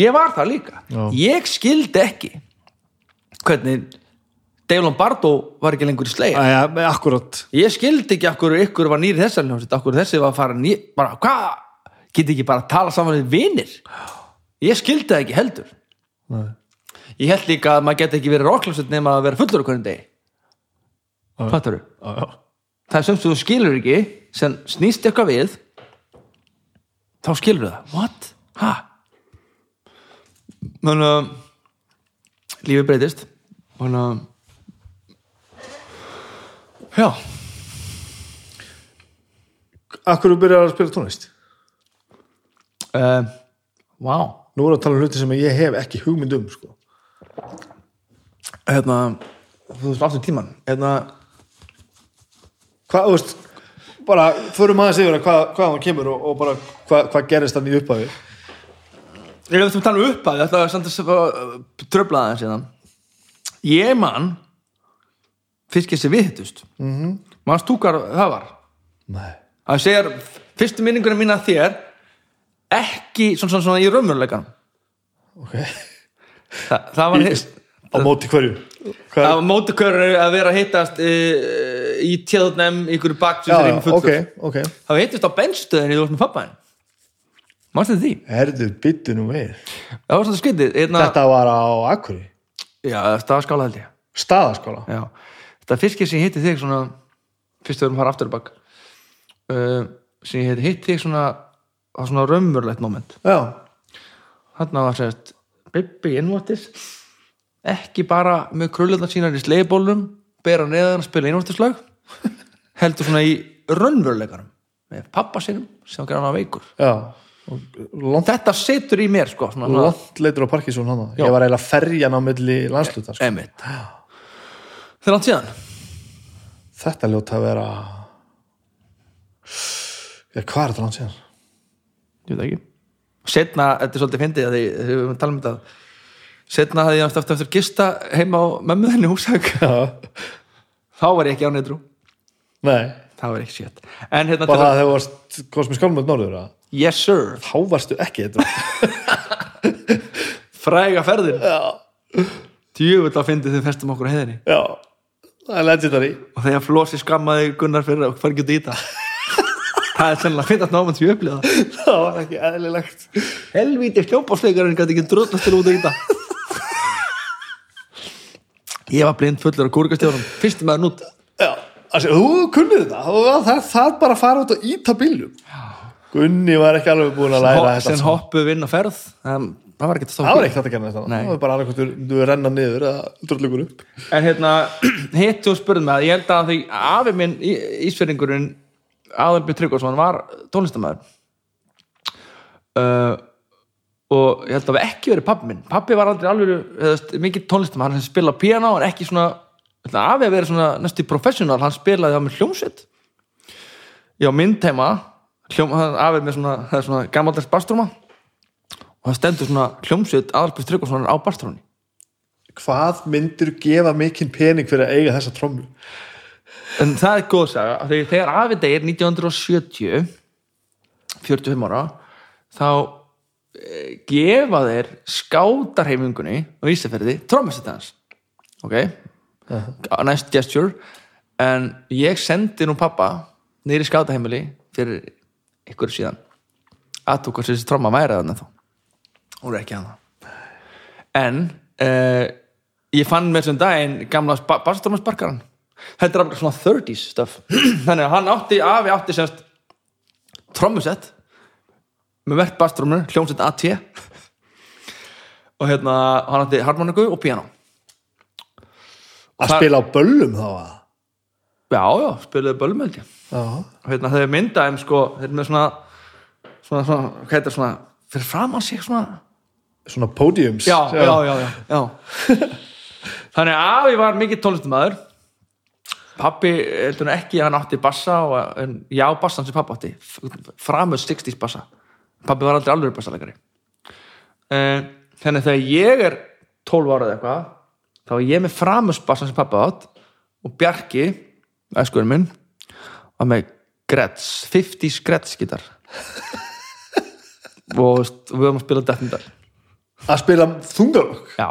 Speaker 2: Ég var það líka.
Speaker 1: Já.
Speaker 2: ég skildi ekki hvernig Dave Lombardo var ekki lengur í slegja.
Speaker 1: Akkurat
Speaker 2: ég skildi ekki akkur ykkur var nýri þessar hljómsveit akkur þessi var að fara nýr bara, hvað, geti ekki bara að tala saman við vinir? Ég skildi það ekki heldur.
Speaker 1: Nei.
Speaker 2: ég held líka að maður geti ekki verið rockljómsveit nema að vera fullur okkur en degi fattar
Speaker 1: já.
Speaker 2: það er sem þú skilur ekki sem snýst eitthvað við þá skilur það what? ha? þannig að lífið breytist þannig að já,
Speaker 1: Akkur þú byrjar að spila tónlist
Speaker 2: uh, wow
Speaker 1: Nú er að tala um hluti sem ég hef ekki hugmynd um sko.
Speaker 2: hérna, þú veist aftur tíman hérna,
Speaker 1: Hvað, þú veist bara, förum aðeins yfir að hvað, hvað hann kemur og, og bara hvað, hvað gerist þannig í upphafi.
Speaker 2: Ég veit að tala um upphæð þetta var samt að tröflaða það síðan ég man fyrst ekki sem við hittust. Mm -hmm. mann stúkar það var?
Speaker 1: Nei.
Speaker 2: Það segir fyrstu minningunum mín að þér ekki svona, svona, svona í raunveruleikan
Speaker 1: Ok.
Speaker 2: Þa, það var
Speaker 1: Á móti hverju? Hvað?
Speaker 2: það var mótukörur að vera að hittast e, í tjöðnum ykkur
Speaker 1: Já,
Speaker 2: baktusur
Speaker 1: já, ok, ok.
Speaker 2: Það var hittast á benstöðinni þú varst með pappaðin mannstu því?
Speaker 1: Herðu, byttu nú við.
Speaker 2: Það var svona skytið hérna,
Speaker 1: Þetta var á Akkurri
Speaker 2: já, staðskála held ég.
Speaker 1: Staðaskóla
Speaker 2: já. þetta fyrst sem ég hitti þig svona fyrst við erum að fara aftur bak uh, sem ég hitti hitt þig svona á svona raunverulegt moment.
Speaker 1: Já,
Speaker 2: þarna var sérst Bibbi innvortis ekki bara með krulluðna sínar í slegibólnum bera neðan að spila innvortislag heldur svona í raunveruleikarum með pappa sinum sem hann veikur.
Speaker 1: Langt,
Speaker 2: þetta situr í mér sko
Speaker 1: langt leitur á Parkinson hann
Speaker 2: Já.
Speaker 1: ég var eiginlega ferjan á milli landsluta sko.
Speaker 2: þegar hann síðan?
Speaker 1: Þetta ljóta að vera já, hvað er þetta langt síðan?
Speaker 2: ég veit ekki. Setna, þetta er svolítið fyndið þegar við tala um þetta. Setna hafði ég eftir, eftir, gista heima á mömmu þenni húsæk þá var ég ekki á neitru,
Speaker 1: nei,
Speaker 2: það var ekki sétt en hérna,
Speaker 1: bara það þegar þú varst komst með skálmöld norður að
Speaker 2: yes sir.
Speaker 1: Þá varstu ekki þetta
Speaker 2: fræga ferðin.
Speaker 1: Já,
Speaker 2: djöfull að fyndið þegar festum okkur á heiðinni.
Speaker 1: Já, það er legendary.
Speaker 2: Og þegar Flósi skammaði Gunnar fyrir að fara ekki út í þetta það er sennilega fyndast náman sem ég upplifa
Speaker 1: það. Var ekki eðlilegt.
Speaker 2: Helvíti hljópásleikarinn gæti ekki drullast til út í þetta ég var blind fullur af kúrikastjórum fyrst með hann út
Speaker 1: já, altså, þú kunnið þetta. Það, það bara að fara út og íta bílum Gunni var ekki alveg búin að læra þetta
Speaker 2: sem hoppuð vinn og ferð. Um, það var ekki að
Speaker 1: það var þetta að kenna þetta. Það var bara annarkvæmtur, þú er renna niður eða drullugur upp.
Speaker 2: En hérna, hitt og spurði mig að ég held að því afi minn í- ísfyrringurinn Aðalbjörn Tryggvason var tónlistamæður uh, og ég held að það ekki verið pappi minn. Pappi var aldrei alveg mikið tónlistamæður, hann spila piano en ekki svona, að afi að vera svona næstu professional, hann spilaði á með hljómsveit. Ég á mynd heima hljóm, hann afi með svona, svona gammaldags bastrúma og það stendur svona hljómsveit Aðalbjörn Tryggvason á bastrúni
Speaker 1: hvað myndir gefa mikinn pening fyrir að eiga þessa trommu?
Speaker 2: En það er góð saga, því þegar afi degir 1970 45 ára þá e, gefa þeir skátarheimingunni á Ísafjörði trómmasett hans. Ok, nice gesture. En ég sendi nú pappa í skátaheimili fyrir ykkur síðan. Aðtók hvað þessi tróma væri þarna þá. Hún er ekki hana. En uh, ég fann með þessum daginn gamla bassatrómasparkaran þetta er alveg svona 30s stuff þannig að hann átti, afi átti semst trommusett með verðt basstrómur, hljómsett AT og hérna hann átti harmoniku og piano
Speaker 1: að spila á böllum þá að
Speaker 2: já, já, spilaði bölmöldi
Speaker 1: já,
Speaker 2: og hérna þau myndaðum sko þeir eru með svona svona, svona, hvað heitir svona fyrir framann sig svona.
Speaker 1: Svona podiums
Speaker 2: já, já, já, já, já. þannig að afi var mikið tónlistumæður pappi heldur nú ekki hann átti bassa og, en já, bassan sem pappi átti. Framöð 60s bassa. Pappi var aldrei alveg bassalegari uh, þannig að þegar ég er 12 ára eða eitthvað þá er ég með framöð bassan sem pappi átt og Bjarki, æskurinn minn var með Gretz 50s Gretz gitar og við höfum að spila Death Metal.
Speaker 1: Að spila þungarokk
Speaker 2: Já,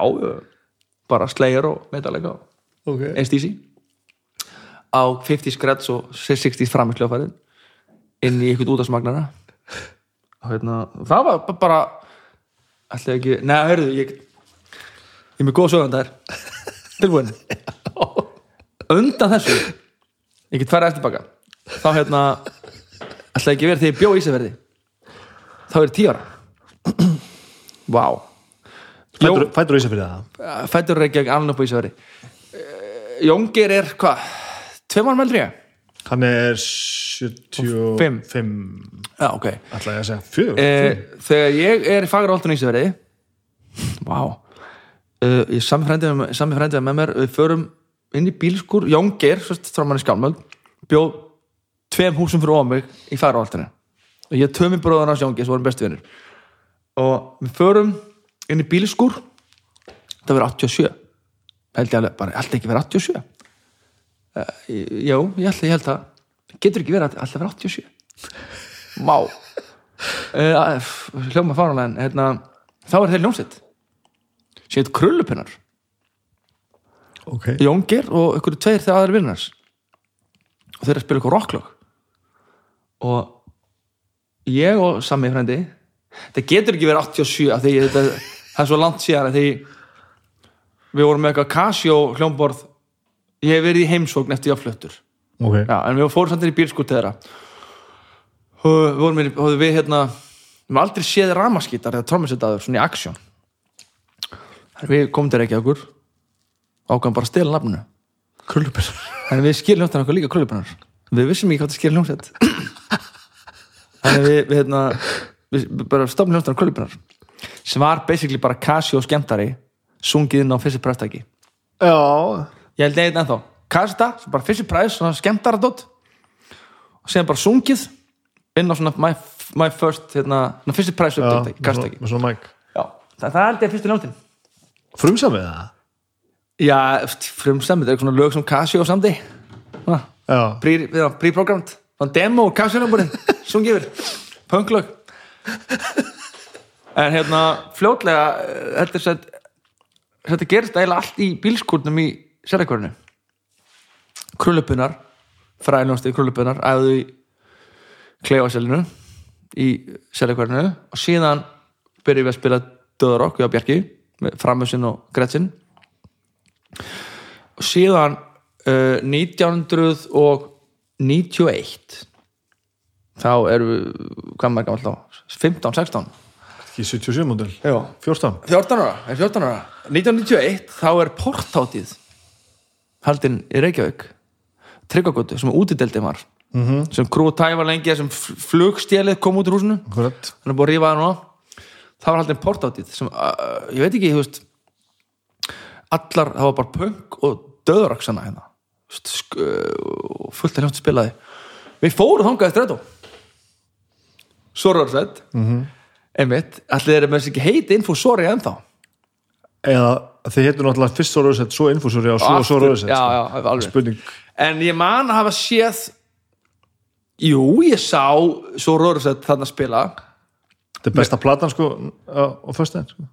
Speaker 2: bara Slayer og Metallica
Speaker 1: okay.
Speaker 2: SDC á 50 skreds og 60 framisljófarið inn í eitthvað útastmagnara og hérna, það var ba- bara alltaf ekki, neða, hörðu ég, ég er með góð sögum þær. Tilbúin? Undan þessu? Ég get færa eftir baka. Þá hérna alltaf ekki verið þegar ég bjó í Ísafirði. Þá er ég tíu ára. Vá.
Speaker 1: Fættur, fættur á Ísafirði það
Speaker 2: fættur Reykjavík alveg upp á Ísafjörði Jóngir er hvað tveim árum eldri ég?
Speaker 1: hann er 75
Speaker 2: Fimm. já ok.
Speaker 1: Ætla ég að segja fjögur.
Speaker 2: Eh, þegar ég er í Fagráltun Ísafjörði vá eh, ég sami frændið með, mér við förum inn í bílskur Jóngir, frá manni skálmöld bjóð tveim húsum fyrir ofan mig í Fagráltunni og ég tömi bróðan hans Jóngir sem vorum bestu vinnur og við förum inn í bílskur það verður 87 held ég alveg, bara alltaf ekki verið 87 uh, já, ég held, ég held að getur ekki verið alltaf verið 87 má uh, hljóma fáranlega en hérna, þá er þeir ljónsitt sem heit Krullupinnar
Speaker 1: ok,
Speaker 2: Jóngir og ykkur tveir þegar aðri vinnars og þeir eru að spila ykkur rocklög. Og ég og Sami frændi það getur ekki verið 87 af því þetta, það er svo langt síðan því við vorum með eitthvað Casio hljómborð. Ég hef verið í heimsókn eftir ég á fluttur
Speaker 1: ok.
Speaker 2: Já, en við fórum samt inn í bílskút þeirra og við vorum og við hérna við höfum aldrei séð ramaskítar eða trommusetaður svona í aksjón við komum til okkur ákvæm bara að stela nafninu.
Speaker 1: Krullupir
Speaker 2: þannig við skiljum þetta okkur líka krullupennar við vissum ekki hvað það skilja hljómsveit. Þannig við, við, hérna, við bara stofnum hljómsveitar krölubunar sem var basically bara Casio skemmtari sungið inn á Fisher Price tæki
Speaker 1: já,
Speaker 2: ég held eitthvað ennþá. Sem bara Fisher Price, svona skemmtara dótt og síðan bara sungið inn á svona my, my first hérna, svona Fisher Price
Speaker 1: já
Speaker 2: uppdæk
Speaker 1: með
Speaker 2: Casita
Speaker 1: svona, mæk
Speaker 2: Já, það, það held ég að fyrstu hljómsveitin
Speaker 1: frumsamið það?
Speaker 2: Já, frumstemmið, það er svona lög sem Casio samdi pre-programmed. Þann demo Sungi yfir, punklög En hérna fljótlega eh, þetta, er sett, þetta gerist eiginlega allt í bílskúrnum í sérleikvarinu Krullupunar fræðljónstið krullupunar æfðu í kleifaselinu í sérleikvarinu og síðan byrjum við að spila Döðarokk við á Bjarki með Framhjúsin og Gretsin og síðan uh, 1991 þá við hvað maður gammal þá? 15, 16
Speaker 1: ekki 77 módel.
Speaker 2: Já.
Speaker 1: 14
Speaker 2: 14 ára, er 14 ára. 1991 þá er portátíð haldin í Reykjavík. Tryggagötu sem útideldin var. -hmm. sem krú tæfa lengi sem flugstélið kom út úr húsinu.
Speaker 1: Akkurat.
Speaker 2: Hann er búið að rífa það núna það var haldin portátíð sem, uh, ég veit ekki, þú veist allar, það var bara punk og döðraksana hérna. Og fullt af hljótt spilaði. Við fórum þangað eftir þetta Sorgarsveit mm -hmm. einmitt, allir er með þess ekki heiti info sorry ennþá?
Speaker 1: Eða þið heitir náttúrulega fyrst rauðsett svo infúsúri og svo
Speaker 2: alveg.
Speaker 1: spurning.
Speaker 2: En ég man að hafa séð jú, ég sá Sorgarsveit þarna spila
Speaker 1: þetta er besta platan sko á, föstudaginn sko.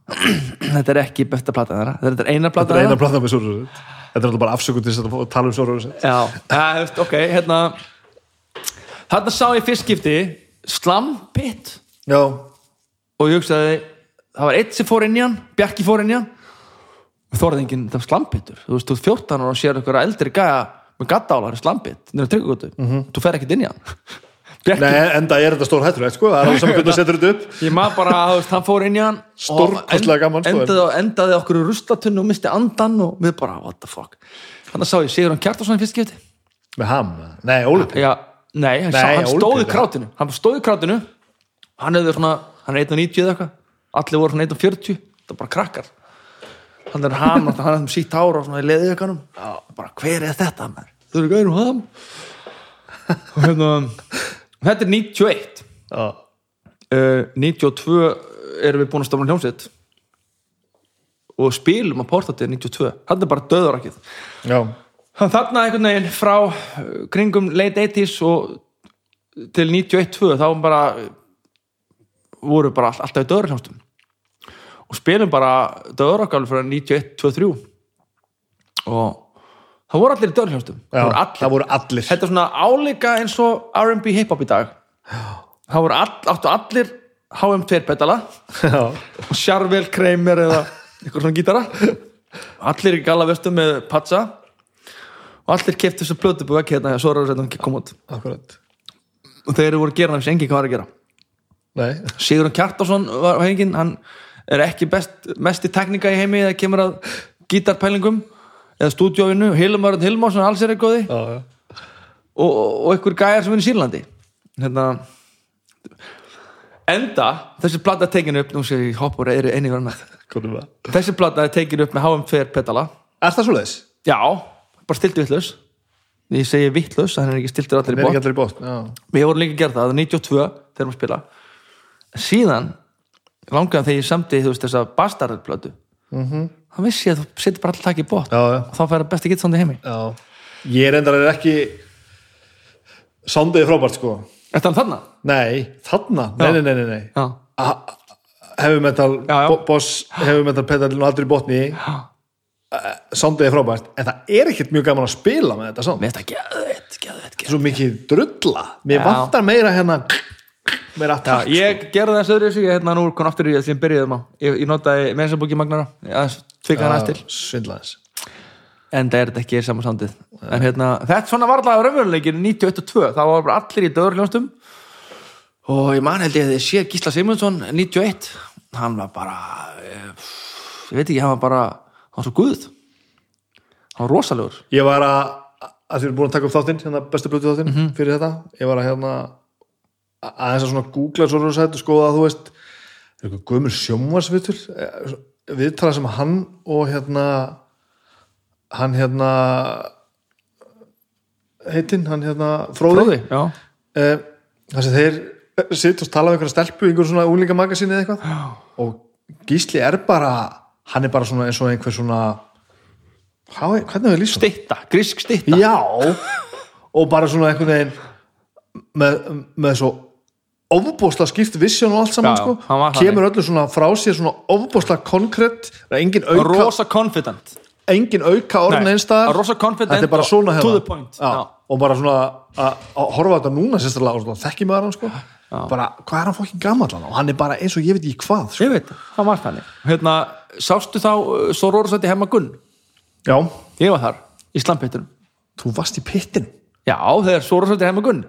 Speaker 2: þetta er ekki besta plata þeirra. Þetta er eina plata
Speaker 1: þetta er eina platan með rauðsett þetta er alltaf bara afsökun til þess að tala um rauðsett
Speaker 2: Já, það, veist, ok, hérna. Þarna sá ég fyrst skipti Slampitt
Speaker 1: já,
Speaker 2: og ég hugsaði, það var eitt sem fór inn í hann Bjarki fór inn í hann. Þóraði enginn, það var Slampittur þú veist, þú ert 14 ára og sér eitthvað eldri gæja með gaddálar í Slampitt, nýra tryggugötu þú fer ekkert inn í hann
Speaker 1: Nei, enda er þetta stór hættur sko. það er alveg saman hvernig þú setur þetta upp.
Speaker 2: Ég maður bara, þú veist, hann fór inn í hann
Speaker 1: Stórkostlega gaman, sko.
Speaker 2: endaði, endaði okkur í ruslatunnu og misti andan og við bara, what the fuck. Þannig sá ég Sigurðan Kjartason í fyrst skipti.
Speaker 1: Með ham, nei, Óli
Speaker 2: Já, nei, hann,
Speaker 1: Nei,
Speaker 2: sá, hann
Speaker 1: Óli
Speaker 2: stóð í krátinu. Hann stóð í krátinu. Hann hefði svona, hann er 1.90 eða eitthvað. Allir voru svona 1.40 það bara krakkar. Hann er ham, hann er með sítt þetta er 91
Speaker 1: já,
Speaker 2: uh, 92 erum við búin að stofna hljómsveit. Og spilum að portatið 92 hann er bara döðurakið Þannig þarna einhvern veginn frá uh, kringum late 80s og til 91-2 þá bara voru bara all, alltaf í döðurhljómsdum og spilum bara döðurakkáli frá 91-23 og það voru allir í döðurhljómsdum
Speaker 1: já,
Speaker 2: það voru allir. þetta er svona álíka eins og R&B hip-hop í dag. Það voru all, áttu allir HM2 pedala.
Speaker 1: Já,
Speaker 2: og Sjarvel Kramer eða eitthvað svona gítara. Allir í galavestum með patsa. Og allir kefti þessu plötu búið ekki hérna svo er það að koma út.
Speaker 1: Akkurat.
Speaker 2: Og þeir eru voru að gera sem enginn hvað var að gera.
Speaker 1: Nei,
Speaker 2: Sigurðan Kjartason var hengin hann er ekki best, mest í teknika í heimi þegar kemur að gítarpælingum eða stúdíóinu, Hilmarinn Hilmarsson alls er eitthvað og, og einhver gæjar sem er í Sýrlandi. Hérna enda, þessi plata er tekin upp nú sé ég hoppur er einnig verið með.
Speaker 1: Við
Speaker 2: þessi plata er tekin upp með HM2 pedala.
Speaker 1: Er það svo leiðis?
Speaker 2: já, bara stilti vitlaus. Ég segi vitlaus, hann er ekki stiltur allir í bótt við vorum líka að gera það, það er 92 þegar maður spila. Síðan langaðan þegar ég samti þú veist þessa bastarðplötu mm -hmm. Þá vissi að þú setur bara alltaf í bótt og þá færa besti gitt í heimi.
Speaker 1: Já. Ég er endar ekki Soundið er frábært sko.
Speaker 2: Er það þarna?
Speaker 1: Nei, þarna, nei, nei, nei, nei,
Speaker 2: já.
Speaker 1: bo- boss heavy metal pedalinn og aldrei botni.
Speaker 2: Já.
Speaker 1: Soundið er frábært En það er ekkert mjög gaman að spila með þetta sound
Speaker 2: Mér finnst það geðveitt, geðveitt, geðveitt
Speaker 1: Svo mikið drulla. Mér vantar meira hérna Meira
Speaker 2: Já,
Speaker 1: attack
Speaker 2: ég gerði þess öðru þessu, ég hérna nú kom aftur í það sem byrjuðum á. Ég, notaði mensabúki magnara, ég tvika hann til.
Speaker 1: Svindlaðis
Speaker 2: En það er þetta ekki saman sándið En hérna, þetta svona var alltaf raunveruleikin 91 og 2, þá var bara allir í döðurljónstum Og ég man held ég að ég sé Gísla Simundsson 91 Hann var bara, eh, ég veit ekki, hann var bara Hann var svo guð. Hann var rosalegur.
Speaker 1: Ég var að að þið erum búin að taka upp þáttinn hérna bestu blötu þáttinn
Speaker 2: Mhm.
Speaker 1: fyrir þetta. Ég var að hérna að- aðeins að svona googla svo og skoða að þú veist eitthvað gömur sjónvarsvitul viðtala sem hann og hérna hann hérna heitinn, hann hérna Fróði,
Speaker 2: Fróði,
Speaker 1: Eh, þar sem þeir sitt og tala um einhverja stelpu einhver svona úlingamagasinni eða eitthvað.
Speaker 2: Já.
Speaker 1: og Gísli er bara hann er bara svona eins og einhver svona Há, hvernig hefur lýst
Speaker 2: Stitta, grísk stitta
Speaker 1: Já. Og bara svona einhvern veginn með, með svo ofbóðslega skipt vision og allt saman
Speaker 2: Já,
Speaker 1: sko.
Speaker 2: hann
Speaker 1: kemur öllu svona frá sér svona ofbóðslega konkrétt
Speaker 2: Rosa confident.
Speaker 1: Engin auka orðin
Speaker 2: confident
Speaker 1: þetta er bara svona
Speaker 2: to
Speaker 1: hérna.
Speaker 2: the point.
Speaker 1: Já,
Speaker 2: Já.
Speaker 1: og bara svona að horfa þetta núna sérstaklega þekki maður hann sko. Bara hvað er hann fokkin hann? Og hann er bara eins og ég veit ekki hvað sko.
Speaker 2: Ég veit, það var þannig. Hérna, sástu þá uh, svo Rórsætti hemma Gunn?
Speaker 1: Já,
Speaker 2: Ég var þar, í slampittunum
Speaker 1: þú varst í pittin
Speaker 2: Já, þegar svo Rórsætti hemma Gunn.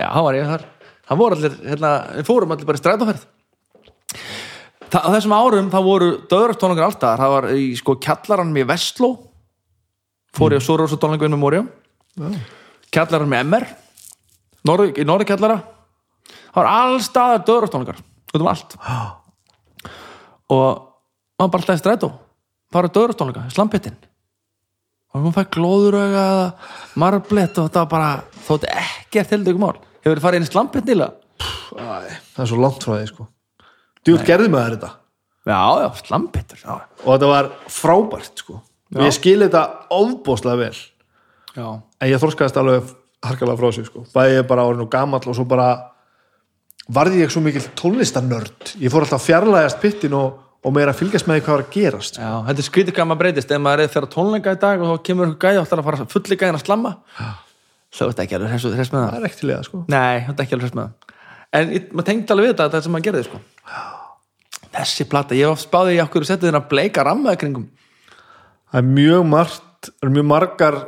Speaker 2: Já, það var ég þar Það voru allir, hérna, við fórum allir bara í strætóferð. Þa, Á þessum árum þá voru döðrastónlingar alltaf Það var í sko kjallaran með Vestló. Fór ég á svo Rórsætti með Mórium Kjallaran með MR Norð, Í norðu kjallara Það var allstaðar döðrastónlingar Út um allt. Og maður bara alltaf í strætó. Fara döðrastónleika, slampittin og maður fæ glóðurauga eða marblett og þetta var bara þótti ekkert heldur mál hefur þið farið inn í slampitt nýla?
Speaker 1: Það er svo langt frá því sko. Djúl gerði með þetta.
Speaker 2: Já, já, slampittur já.
Speaker 1: og þetta var frábært sko. Og ég skil þetta ofbóðslega vel.
Speaker 2: Já,
Speaker 1: en ég þorskaðist alveg harkalega frá sig sko. Bæði ég bara orðin og gamall og svo bara varði ég svo mikil tónlistarnörd. Ég fór alltaf fjarlægast pittin og, og meira að fylgjast með því hvað var að gerast sko.
Speaker 2: já, þetta er skrítið gama breytist. Ef maður er þeirra tónleika í dag og þá kemur einhver gæði alltaf að fara fulli gæðin að slamma þá er þetta ekki alveg hress, með það?
Speaker 1: Það er ekkert til það sko.
Speaker 2: Nei, þetta er ekki alveg hress með það. En maður tengdi alveg við þetta, þetta sem maður gerði sko. þessi plata, ég var spáði í okkur setið þérna bleika rammaði kringum.
Speaker 1: Það er mjög margt það er mjög margar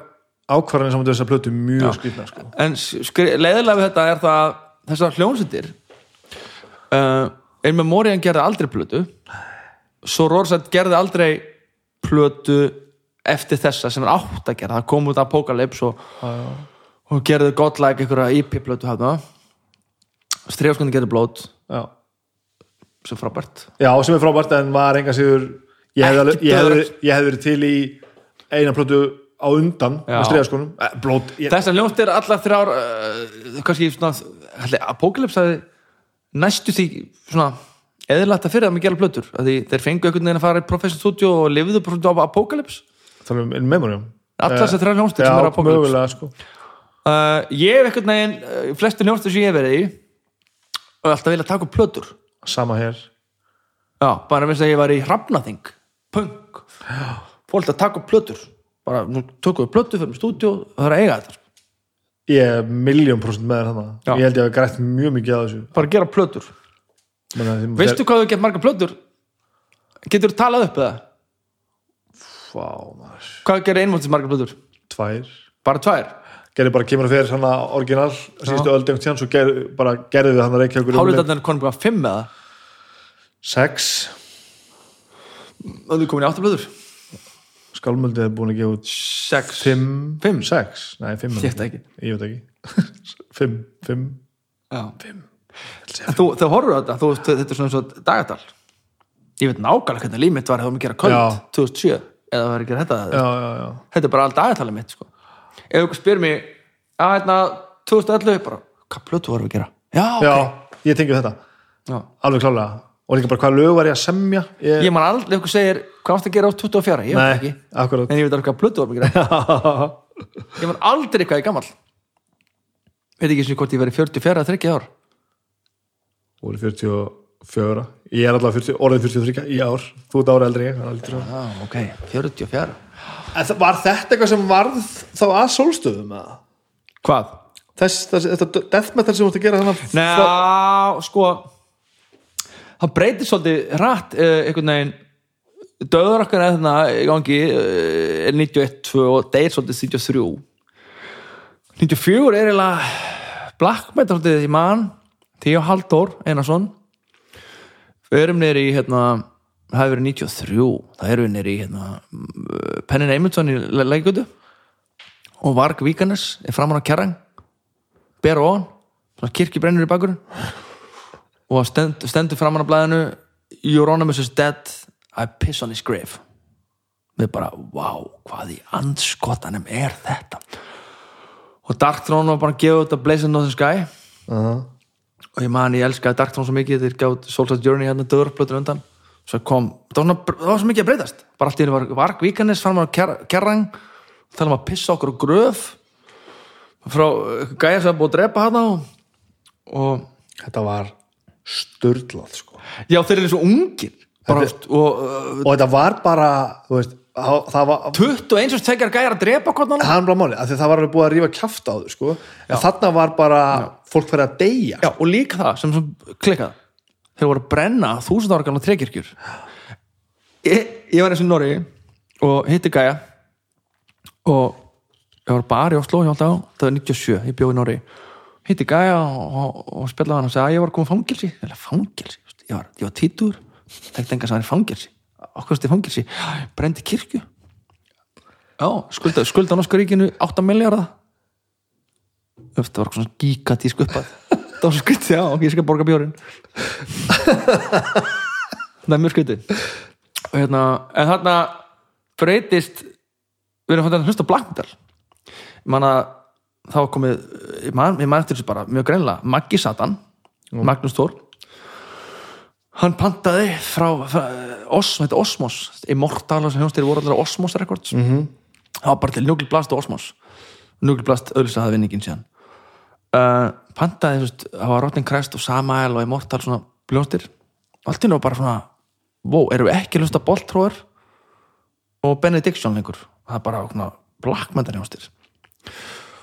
Speaker 1: ákvarðanir saman til þess að plötu mjög skrýtna sko.
Speaker 2: En skri, leiðilega við þetta er það að þessar hljónsettir uh, ein Memorian gerði aldrei plötu. Svo Rorsett gerði aldrei plötu eftir þessa sem er átt að gera. Það kom út Apocalypse og, og gerði godlike einhverja EP plötu hafna Stríðaskondi gerði blót.
Speaker 1: Já.
Speaker 2: sem frábært.
Speaker 1: Já, sem er frábært en var enga síður ég hefði, ég hefði verið til í eina plötu á undan
Speaker 2: Já.
Speaker 1: með stríðaskonum eh, blót, ég,
Speaker 2: þessar hljónstir allar þrjár uh, kannski svona hafi næstu því svona eðlægt að fyrir það með gera að því þeir fengu einhvern veginn að fara í Profession Studio og lifiðu bara á Apocalypse.
Speaker 1: Tala um in memoriam.
Speaker 2: Allar þessar þrjár hljónstir
Speaker 1: já,
Speaker 2: sem Apocalypse.
Speaker 1: mögulega sko
Speaker 2: uh, ég hef einhvern veginn uh, flestu hljónstir sem ég hef verið í og alltaf vilja taka upp plötur.
Speaker 1: Sama hér.
Speaker 2: Já, bara að að ég var í hrafnaþing punk. Fólk að taka upp plötur. Bara, nú tökum við plötu fyrir stúdíu og það er að eiga þetta. Sko.
Speaker 1: ég er miljón prosent með þér
Speaker 2: Já.
Speaker 1: þannig ég held ég að grætt mjög mikið að þessu.
Speaker 2: Bara gera plötur.
Speaker 1: Menna, þeim,
Speaker 2: veistu hvað þú gett marga plötur? Getur þú talað upp eða?
Speaker 1: Vá, maður,
Speaker 2: hvað gerir einmáttis marga plötur?
Speaker 1: Tvær.
Speaker 2: Bara tvær
Speaker 1: gerði bara kemur fyrir hann að orginal síðustu öld einhvern tíðan svo ger, bara gerði við hann að reykja okkur
Speaker 2: er konum bara fimm eða?
Speaker 1: Sex.
Speaker 2: Og þú komin í átta blöður
Speaker 1: skálmöldið er búin að gefa út
Speaker 2: sex.
Speaker 1: fimm,
Speaker 2: Fimm?
Speaker 1: sex, nei fimm
Speaker 2: Ég. Veit það ekki.
Speaker 1: ég veit ekki. Fimm, fimm.
Speaker 2: Já. fimm. Þú, þú horfður á þetta, þú, þetta er svona eins og dagatal ég veit nákvæmlega hvernig líf mitt var þegar við gera kvöld
Speaker 1: Já.
Speaker 2: 2007 eða það var að gera þetta.
Speaker 1: Já, já, já,
Speaker 2: þetta er bara all dagatalið mitt sko. Ef ykkur spyr mér að hérna 2011 bara, hvað plötu vorum við að gera? Já,
Speaker 1: já
Speaker 2: ok
Speaker 1: ég tengi þetta,
Speaker 2: já.
Speaker 1: alveg klálega. Og líka bara hvað lög var ég að semja? Ég,
Speaker 2: ég man aldrei, ef ykkur segir hvað varst að gera á 24, ég veit ekki.
Speaker 1: akkurat.
Speaker 2: En ég veit alveg hvað plötu vorum við að gera. Ég man aldrei hvað ég gamall. Veit ekki sem hvort ég verið 44 eða 30 ár.
Speaker 1: Voru 44 ég er alltaf 40, orðið 43 í ár. Þú ert ára eldri ég að að-
Speaker 2: já, ok, 44
Speaker 1: En var þetta eitthvað sem varð þá að sólstöðum eða?
Speaker 2: hvað?
Speaker 1: Þess, þess, þetta death metal sem þú ert að gera þannig
Speaker 2: Ná, sko það breytir svolítið rætt uh, einhvern veginn döður okkar eða þarna í gangi uh, er 91, 2 og deyr svolítið 93 94 er eiginlega black metal svolítið í mann Tíu Halldór Einarsson við erum nýri í hérna það hefur verið 93 það erum við nýri hérna uh, Pennin Eymundsson í leikutu og Varg Víkanes er framan á kjarrang ber ofan, svona kirkjubrennur í bakurinn og stend, stendur framan á blæðinu Euronymous is dead. I piss on his grave. Við bara, wow, hvað í andskotanum er þetta? Og Dark Throne var bara að gefa út að Blazing Northern Sky.
Speaker 1: Uh
Speaker 2: og ég man ég elskaði Dark Throne svo mikið þeir gátt Soul's Journey hérna döðurplötur undan svo kom, það var, það var svo mikið að breytast. Bara allt í henni var Varg Víkanes fann maður ker, kerrang, tala um að pissa okkur á gröf frá eh, gæja sem búið að drepa hana og, og
Speaker 1: Þetta var störlað sko.
Speaker 2: Já þeir eru svo ungir. Bara,
Speaker 1: Þetta-
Speaker 2: og uh,
Speaker 1: Og þetta var bara, þú veist það var,
Speaker 2: 21 og tvekjar gæjar að drepa
Speaker 1: hann því það var alveg búið að rífa kjaft á þau sko, en þarna var bara fólk fyrir að deyja.
Speaker 2: Já, og líka það sem, sem klikkað þeir voru að brenna þúsund ára gamla trekirkjur. Ég, ég var eins og í Noregi og hitti gæja og ég var bara í Oslo hjá alltaf, það var 97 ég bjóð í Noregi, hitti gæja og, og, og spjallaði hann og sagði að ég var að í fangilsi eða fangilsi, ég var, var títur þekkti enga sem var í fangilsi okkur stið fangilsi, brendi kirkju. Já, skulda, skulda norska ríkinu 8 miljardar það var svona gigatísk uppað það svo skytti, já, ég skal borga bjórin. Það er mjög skytti og hérna, en þarna breytist við erum fannst að hlusta á Black Metal. Ég man að það var komið ég man, eftir þessu bara mjög greinlega Maggi Satan, Magnús Þór hann pantaði frá, frá Os, þetta er Osmos? Immortal, sem hjónstýri voru allir Osmos Records. Mm -hmm. það var bara til Nuclear Blast og Osmos. Nuclear Blast auðvitað hafði vinningin síðan uh, pantaði, þú veist, það var Rotten Crest og Samael og Immortal svona bljónstir allt í nú bara svona wow, erum við ekki að hlusta Boltróður og Benediction lengur? Það er bara svona Black Metal hljónstir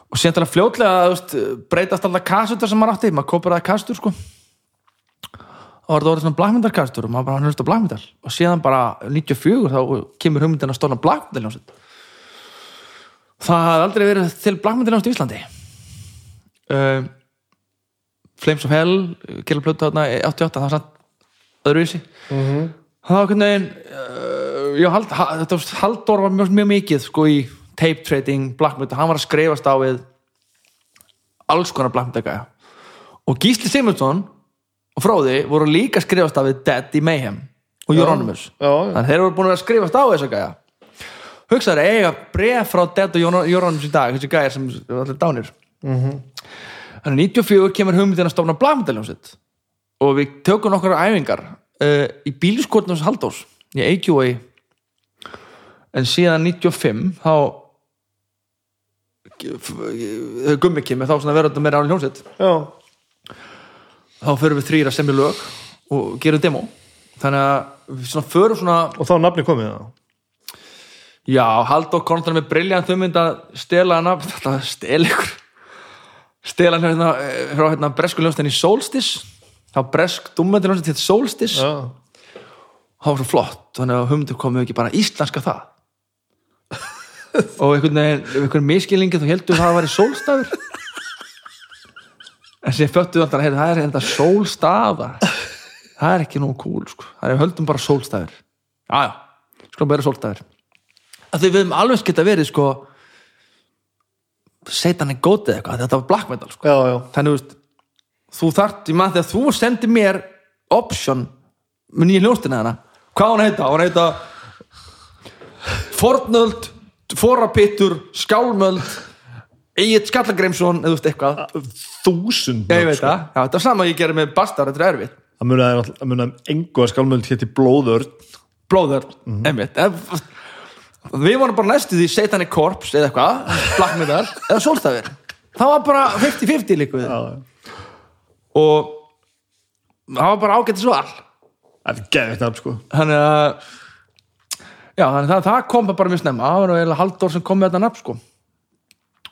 Speaker 2: og síðan til að fljótlega veist, breytast alltaf kassutar sem maður átti, maður kópar það kastur sko. Og það orðið svona Black Metal kastur og maður bara hlusta á Black Metal. Og síðan bara 94 þá kemur hugmyndin að stóna Black Metal hljónstir það hafði aldrei verið til Black Metal hljónstir í Íslandi uh, Flames of Hell Killa Plötu þarna 88 það var samt öðruvísi
Speaker 1: Mhm.
Speaker 2: það var hvernig uh, já, hald, ha, þetta var Halldór var mjög, mjög mikið sko í tape trading black metal, hann var að skrifast á við alls konar black metal gæja. Og Gísli Simundsson og Fróði voru líka að skrifast á við í Mayhem og Euronymous. þannig að þeir voru búin að skrifast á þessa gæja. Hugsaður eiga bref frá Dead og Euron- Euronymous í dag þessi gæjar sem allir dánir Þannig 94 kemur hugmyndin að stofna blagmyndaljónsitt og við tökum nokkar æfingar uh, í bílskotnum Haldós í AQA en síðan 95 þá þegar gummi kemur þá verður þetta meira á hljónsitt þá förum við þrýra sem í lög og gerum demo. Þannig að við svona förum svona
Speaker 1: og þá er nafni komið það
Speaker 2: Já, Halldór Kontan með briljant hugmynd að stela hana þetta stela ykkur stela hérna, eh, frá hérna bresku ljónstinni Solstice. Þá bresk dummendur ljónstinni til Solstice.
Speaker 1: Já,
Speaker 2: það var svo flott, þannig að hugmyndir komið ekki bara íslenska það? Og einhvern veginn, einhvern miskilningi þá heldur það að væri sólstafur en sem föttu alltaf að það er enda sólstafa það er ekki nú cool sko. það er höldum bara sólstafur já já, skulum bara sólstafur að því við höfum alveg geta verið sko setan er gótið eitthvað, þetta var black metal sko.
Speaker 1: já, já,
Speaker 2: þannig veist þú þart, ég maður þegar þú sendir mér option með nýja hljóstina hana hvað að heita, að heita Fornöld Forapittur, Skálmöld Egil Skallagreimsson eða þú veist eitthvað,
Speaker 1: þúsund
Speaker 2: ég veit
Speaker 1: sko.
Speaker 2: það. Já, þetta er sama ég gerir með Bastar, þetta er erfitt.
Speaker 1: Það það engu að skálmöld hétti blóður
Speaker 2: blóður, mm -hmm. einmitt við vorum bara næstu því Satanic Corpse eða eitthvað, Black Metal eða Solstafir, það var bara 50-50 líka við.
Speaker 1: Já, já.
Speaker 2: og það var bara ágættis val.
Speaker 1: Það er geðvitt nafn sko.
Speaker 2: Þannig að já, þannig að það kom bara mjög snemma. Það var eiginlega Halldór sem kom með þetta nafn sko.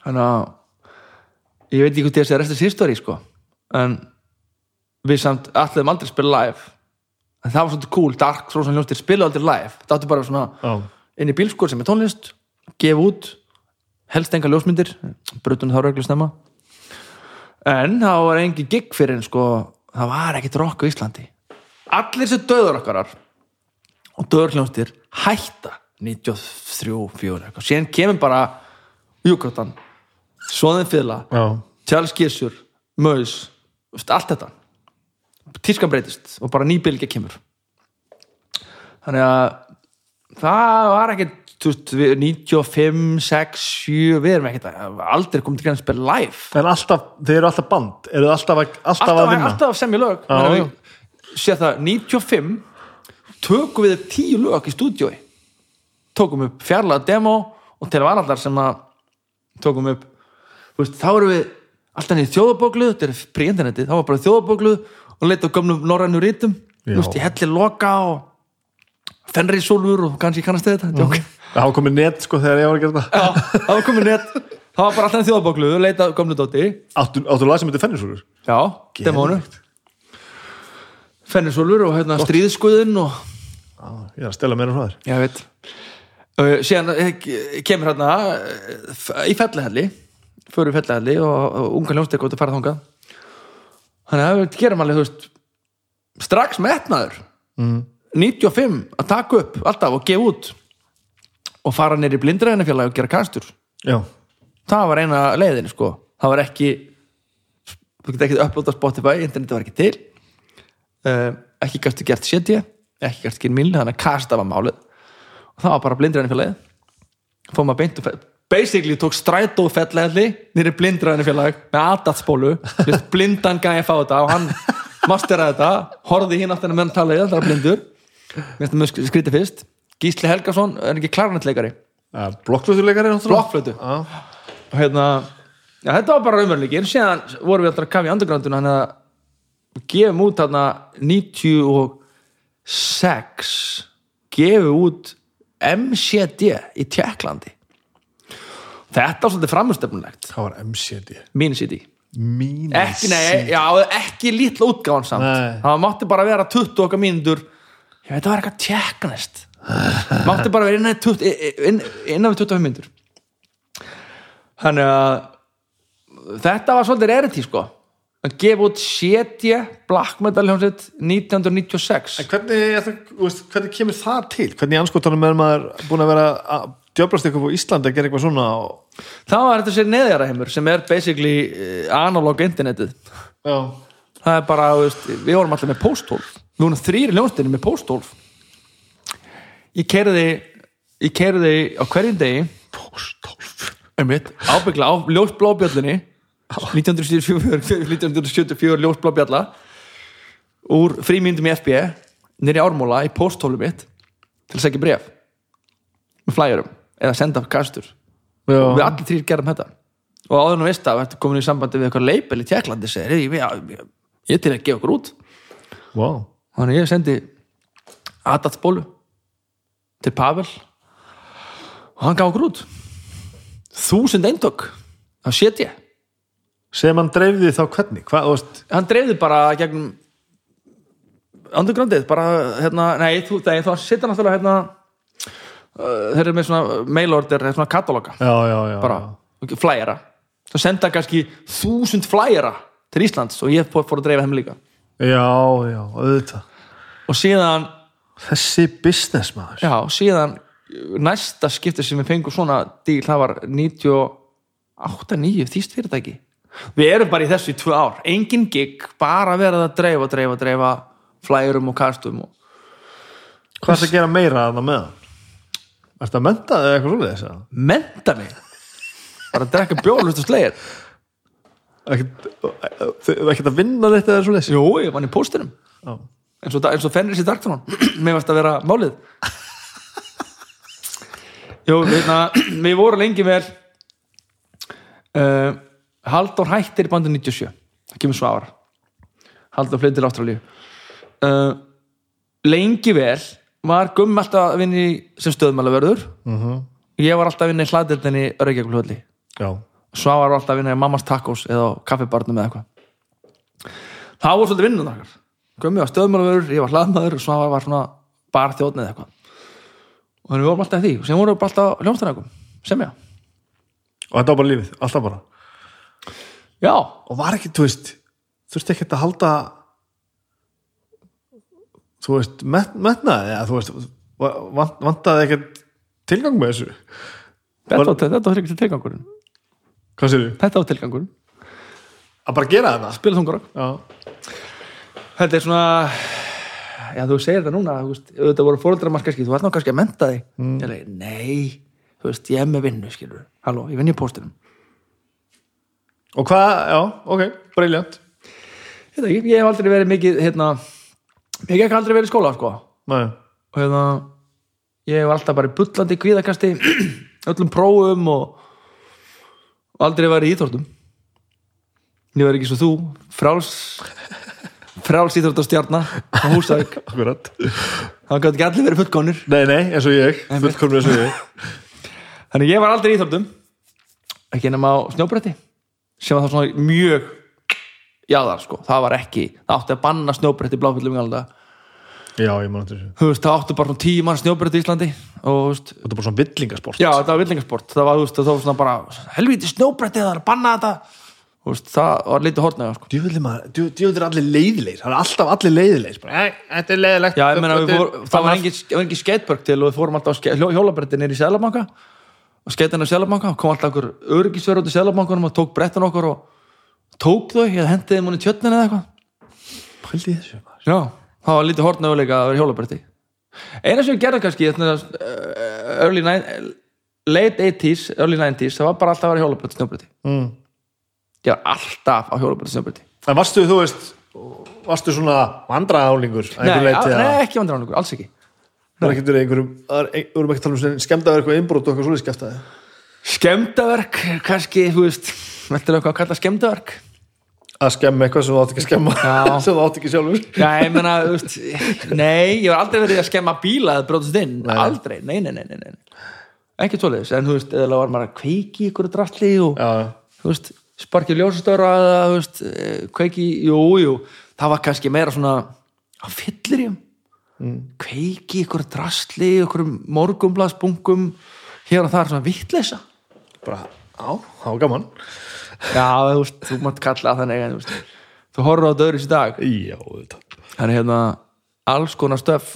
Speaker 2: Þannig að ég veit ekki hvað þessi restið history sko. En við samt allir aldrei spila live. En það var svolítið cool, Dark Souls og hljóstir spila aldrei live, það áttu bara svona
Speaker 1: já,
Speaker 2: inn í bílskur sem er tónlist gefa út, helst enga ljósmyndir brutunni þá reglu snemma. En það var engin gig fyrir en sko, það var ekkit rock á Íslandi. Allir sem döður okkarar og döður hljónstir hætta 93, 4 eitthvað, síðan kemur bara Júkotan Svoðin Fila, Charles Gissur Mös, veist, allt þetta. Tískan breytist og bara ný bylgja kemur. Þannig að það var ekkert þú veist, við- 95, 6, 7 við erum ekkert aldrei komið til spila live.
Speaker 1: En alltaf, þeir eru alltaf band. Eru alltaf, alltaf,
Speaker 2: alltaf,
Speaker 1: að vinna?
Speaker 2: alltaf að semja lög.
Speaker 1: Já,
Speaker 2: Meina,
Speaker 1: já.
Speaker 2: við sé það 95 tökum við upp tíu lög í stúdíói. Tókum upp fjarlaga demo og til varallar sem að tókum upp veist, þá erum við alltaf niður þjóðabókluð þetta er pre-internetið, þá var bara þjóðabókluð og leita á gömnum norrænu rítum ég helli loka og fenrisólfur og kannski kannast þetta? Mm -hmm.
Speaker 1: það hafa komið net sko þegar ég var að gera þetta.
Speaker 2: Já, það var komið net. Það var bara alltaf þjóðabókluð, leita á gömlu dóti.
Speaker 1: Áttu, áttu lag sem þetta fennisúrur
Speaker 2: Já, demónu Fennisólfur og hérna stríðskuðin og
Speaker 1: ég er að stela meira frá þér.
Speaker 2: Ég veit. Uh, síðan eh, kemur hérna uh, í fellihalli fyrir fellihalli og, og unga hljónstek út að fara þangað. Þannig að við gerum alveg þú veist strax metnaður. Mm. 95 að taka upp alltaf og gefa út og fara nýr í blindræðinafélagi og gera kastur.
Speaker 1: Já,
Speaker 2: það var eina leiðin sko. Það var ekki þú getur ekki upplóta á Spotify, interneti var ekki til. Uh, ekki gæstu gert CD ekki gæstu gert milli, þannig að kasta var málið. Og það var bara blindræðin félagið fór maður beint og fell basically tók strætó fellegli nýri blindræðin félag með aðdatsbólu blindan gæði að fá þetta og hann masteraði þetta, horfði hinn aftur meðan talaði, það var blindur mér finnst það mjög skrítið fyrst. Gísli Helgason er ekki klarnættleikari
Speaker 1: ja, blokkflutuleikari
Speaker 2: blokkflötu. Og hérna já, þetta var bara raunveruleikir síðan vorum við alltaf að kafa í undergrounduna hann að gefum út þarna 96 gefum út MCD í Tjekklandi þetta var svolítið framstöfnulegt
Speaker 1: hvað var MCD?
Speaker 2: mín CD
Speaker 1: mín
Speaker 2: ekki, ekki lítla útgáðan samt. Það mátti bara vera 20 okkar mínútur já, þetta var eitthvað tjekknest mátti bara vera innan, við 20 inn, innan við 25 mínútur. Þannig að þetta var svolítið rarity sko. Að gefa út CD Black Metal hljómsveit 1996
Speaker 1: En hvernig, er það, hvernig kemur það til? Hvernig anskotanum er maður búin að vera að djöflast eitthvað á Íslandi að gera eitthvað svona og...
Speaker 2: þá var þetta sér neðjara heimur sem er basically eh, analog internetið.
Speaker 1: Já,
Speaker 2: það er bara, við vorum alltaf með posthólf við vorum þrýri ljónstinni með posthólf ég kerði ég kerði á hverjum degi. Einmitt, ábyggla á ljósblábjöllinni 1974 1974 ljósblábjalla úr frímyndum í FB nýri ármóla í posthólum mitt til að segja bref með flæjurum eða senda kastur.
Speaker 1: Já,
Speaker 2: og við allir þrýr gerum þetta. Og áður nú veist að þetta komin í sambandi við eitthvað leipel í Tjekklandi segir, ég, ég, ég, ég til að gefa okkur út.
Speaker 1: Wow.
Speaker 2: Þannig ég sendi Adatsbólu til Pavel og hann gaf okkur út. Þúsund eintök á setja
Speaker 1: sem hann dreifði þá hvernig? Veist,
Speaker 2: hann dreifði bara gegnum undergroundið bara hérna, nei, þú, nei, þá setja náttúrulega hérna uh, þeir eru með svona mail order, svona kataloga
Speaker 1: já, já, já
Speaker 2: bara, flæjara þá senda kannski þúsund flæjara til Íslands og ég fór að dreifa þeim líka
Speaker 1: já, já, auðvitað.
Speaker 2: Og síðan,
Speaker 1: þessi business maður
Speaker 2: já, síðan næsta skipti sem við fengum svona díl, það var 98, 9 þýst fyrirtæki. Við erum bara í þessu í tvö ár. Engin gig, bara verið að dreifa, dreifa, dreifa flæjurum og kastum og...
Speaker 1: hvað er það að gera meira að það með hann? Er þetta að menta eða eitthvað svona þess að?
Speaker 2: menta mig? Bara að drekka bjólust og slegir
Speaker 1: ekkert að vinna þetta eða svona þess
Speaker 2: jú, ég vann í póstinum.
Speaker 1: Já.
Speaker 2: eins og, og Fenris í Darktonon mér varst að vera málið. Jú, veitna, við vorum lengi vel uh, Halldór hættir í bandu 97 það kemur svo ára Halldór flyttir til Ástralíu. Uh, lengi vel var Gummi alltaf að vinna í sem stöðmælaverður
Speaker 1: Mhm.
Speaker 2: ég var alltaf að vinna í hlaðdeldinni Örgjaglhulli
Speaker 1: já,
Speaker 2: Svavar var alltaf að vinna í Mammas Tacos eða á kaffibarnum eða eitthvað. Það voru svolítið vinnum þakkar Gummi var stöðmálverður, ég var hlaðmaður og Svavar var svona barþjóðn eða eitthvað. Og þannig við vorum alltaf í því. Og sem vorum við alltaf hljómsdæðnægum sem ég
Speaker 1: og þetta var bara lífið, alltaf bara.
Speaker 2: Já,
Speaker 1: og var ekki, þú veist þurfti ekki að halda þú veist met, metnaði, eða þú veist vant, vantaði ekkert tilgang með þessu?
Speaker 2: Þetta, var, þetta var ekki til tilgangurinn
Speaker 1: Hvað sér
Speaker 2: þetta var tilgangur,
Speaker 1: Að bara gera þetta?
Speaker 2: spila þungarokk
Speaker 1: Já.
Speaker 2: þetta er svona já þú segir það núna þú veist, þetta voru fóreldrar maður kannski, þú ert ná kannski að menta þig mm. ég leik, nei, þú veist, ég er með vinnu skilur, halló, ég vinn í póstinum
Speaker 1: Og hvað, já, ok, briljant.
Speaker 2: ég, veit ekki, ég hef aldrei verið mikið hérna, ég hef aldrei verið í skóla sko.
Speaker 1: Nei.
Speaker 2: og hérna ég hef alltaf bara bullandi kvíðakasti öllum prófum og aldrei verið í íþórtum ég var ekki svo þú fráls fráls íþórtastjarna á húsæk
Speaker 1: Akkurat.
Speaker 2: það gæti ekki allir verið fullkónir
Speaker 1: Nei, nei, eins og ég, fullkomlega eins og ég.
Speaker 2: þannig ég var aldrei í íþórtum ekki nema á snjóbretti sem var það svona mjög jáðar sko, það var ekki það átti að banna snjóbretti bláfyllum í galda
Speaker 1: Já, ég man þessu.
Speaker 2: þú veist, það áttu bara svona tíu mann snjóbretti í Íslandi og þú veist,
Speaker 1: Þetta er bara svona villingasport.
Speaker 2: já, þetta var villingasport það var, þú veist, það var svona bara helviti snjóbretti, það er að banna þetta þú veist, það var lítið hortnega sko.
Speaker 1: Djúvillig maður, djú- djúvillig er allir leiðilegir. Það er alltaf allir leiðilegir. Bara, Nei, þetta er leiðilegt.
Speaker 2: já, ég meina, við
Speaker 1: Þetta
Speaker 2: fór, það var engin, skatebörg til og við fórum alltaf á ske- hjó- hjólabretti nýri í Selabanka og skeitin á Selabanka og kom alltaf okkur öryggisverð út í Selabankanum og tók brettin okkur og tók þau, ég hendiði múni tjötnin eða eitthvað
Speaker 1: Pældi þessu maður.
Speaker 2: Já, það var lítið hortnöfuleika að vera hjólabretti Eina sem við gerðum kannski early nine, late 80s, early 90s það var bara alltaf að vera hjólabretti, snjóbretti
Speaker 1: Mm.
Speaker 2: Ég var alltaf á hjólabretti, snjóbretti
Speaker 1: En varstu, þú veist, varstu svona vandraðálingur að
Speaker 2: Nei, nei, ekki vandræðanlegur, alls ekki.
Speaker 1: Það er ekkert verið einhverjum, er við erum ekki að tala um sem skemmdaverk og innbrot og eitthvað svolítið skemmtaði.
Speaker 2: Skemmdaverk, kannski, þú veist Veltilega hvað að kalla skemmdaverk
Speaker 1: Að skemma eitthvað sem þú átt ekki að skemma, sem þú átt ekki sjálfur.
Speaker 2: Já, ég meina, veist Nei, ég var aldrei verið að skemma bíla eða bróðast inn,
Speaker 1: Nei.
Speaker 2: aldrei, nei, nei, nei, nei, nei. Ekki svoleiðis, en þú veist, eða var maður að kveiki ykkur drastli og
Speaker 1: Já,
Speaker 2: þú veist, sparkið ljósastöra eða, þú veist, eh, kveiki, jú, jú það var kannski meira svona á fyllir ég mm. kveiki ykkur drastli, ykkur morgumblaðsbungum hér og þar svona vitleisa
Speaker 1: bara, á, það var gaman.
Speaker 2: Já, þú veist, þú mátt kalla það þannig en, þú horfður á döðris í dag
Speaker 1: Já, þetta.
Speaker 2: þannig hérna, alls konar stöf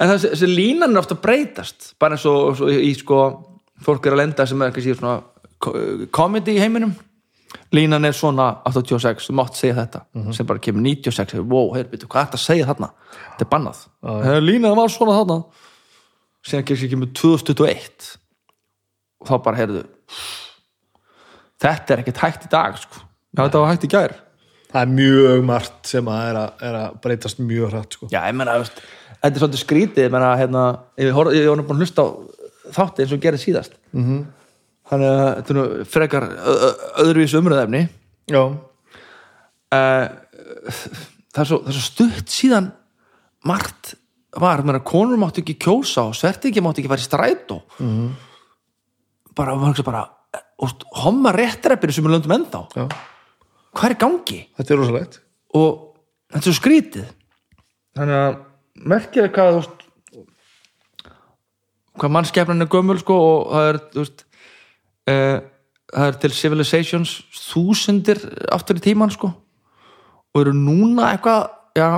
Speaker 2: en þessi, þessi línan er ofta breytast bara eins og, svo, í sko fólk er að lenda sem er kannski svona ko- comedy í heiminum línan er svona 86, þú mátt segja þetta sem bara kemur 96, wow, heyr, byrju, hvað er þetta að segja þarna? Þetta er bannað ja. línan var svona þarna síðan kannski kemur 2021 og þá bara, heyrðu þetta er ekkert hægt í dag sko. já, þetta var hægt í gær
Speaker 1: Það er mjög margt sem að er að, er að breytast mjög hrætt, sko.
Speaker 2: Já, ég menna, þetta er svolítið skrítið, ég menna, hérna, ég var ég var nú búin að hlusta á þátti eins og gerði síðast. -hmm.
Speaker 1: Mhm.
Speaker 2: Þannig að þetta nú frekar ö- ö- öðruvísu umröðefni.
Speaker 1: Já,
Speaker 2: Uh, það, er svo, það er svo stutt síðan margt var, menna, konur máttu ekki kjósa og svertingi máttu ekki fara í strætó. Mm -hmm. Bara, bara, og homma réttarefir sem er löndum ennþá.
Speaker 1: já,
Speaker 2: Hvað er gangi?
Speaker 1: þetta er rosalegt.
Speaker 2: og þetta er skrítið þannig að merkir hvað þú veist hvað mannskefnan er gömul sko og það er veist uh, það er til civilizations þúsundir aftur í tíman sko og eru núna eitthvað já,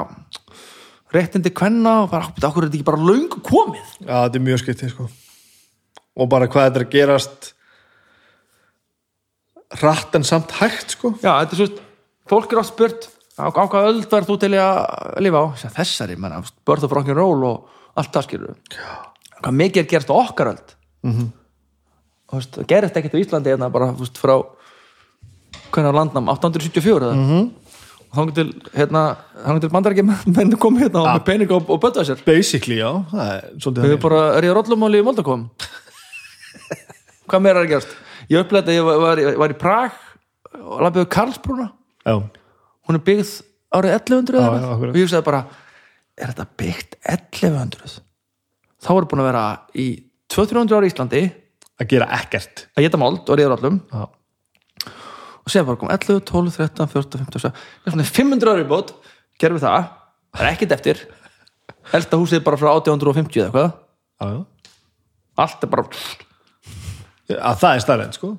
Speaker 2: réttindi kvenna og bara, okkur er þetta ekki bara löngu komið
Speaker 1: Já, þetta er mjög skyttið, sko. Og bara hvað þetta er að gerast hratt en samt hægt, sko.
Speaker 2: já, þetta er svo, fólk er oft spurt á, á hvað öld verður þú til að lifa á? Segi, þessari, menna, birth of rock'n'roll og allt það skilur hvað mikið er gerast á okkar öld? Mm -hmm. veist, það gerist ekkert á Íslandi hérna bara þú veist, frá hvernig á landnám, 874 mm -hmm. og þá til hérna, þá til bandarækja menn komið hérna og með pening og, og bötta sér.
Speaker 1: Basically, já, það er svolítið
Speaker 2: við bara er ég rollumáli í Moldakom hvað meira er að gerast ég upplega að ég var, var, var í Prag og lafiðu Karlsbrúna.
Speaker 1: Já,
Speaker 2: hún er byggð árið 1100
Speaker 1: Já, já,
Speaker 2: og ég hugsaði bara er þetta byggt 1100 þá er búin að vera í 200-300 ári í Íslandi.
Speaker 1: Að gera ekkert.
Speaker 2: að geta mold og reyður allum
Speaker 1: Já.
Speaker 2: og séðan bara kom 11, 12, 13, 14, 15 16, ég er svona 500 ári í bót. Gerum við það, það er ekkert eftir. Elsta húsið er bara frá 1850 eða eitthvað,
Speaker 1: Já, já.
Speaker 2: allt er bara
Speaker 1: Að það er starrend, sko.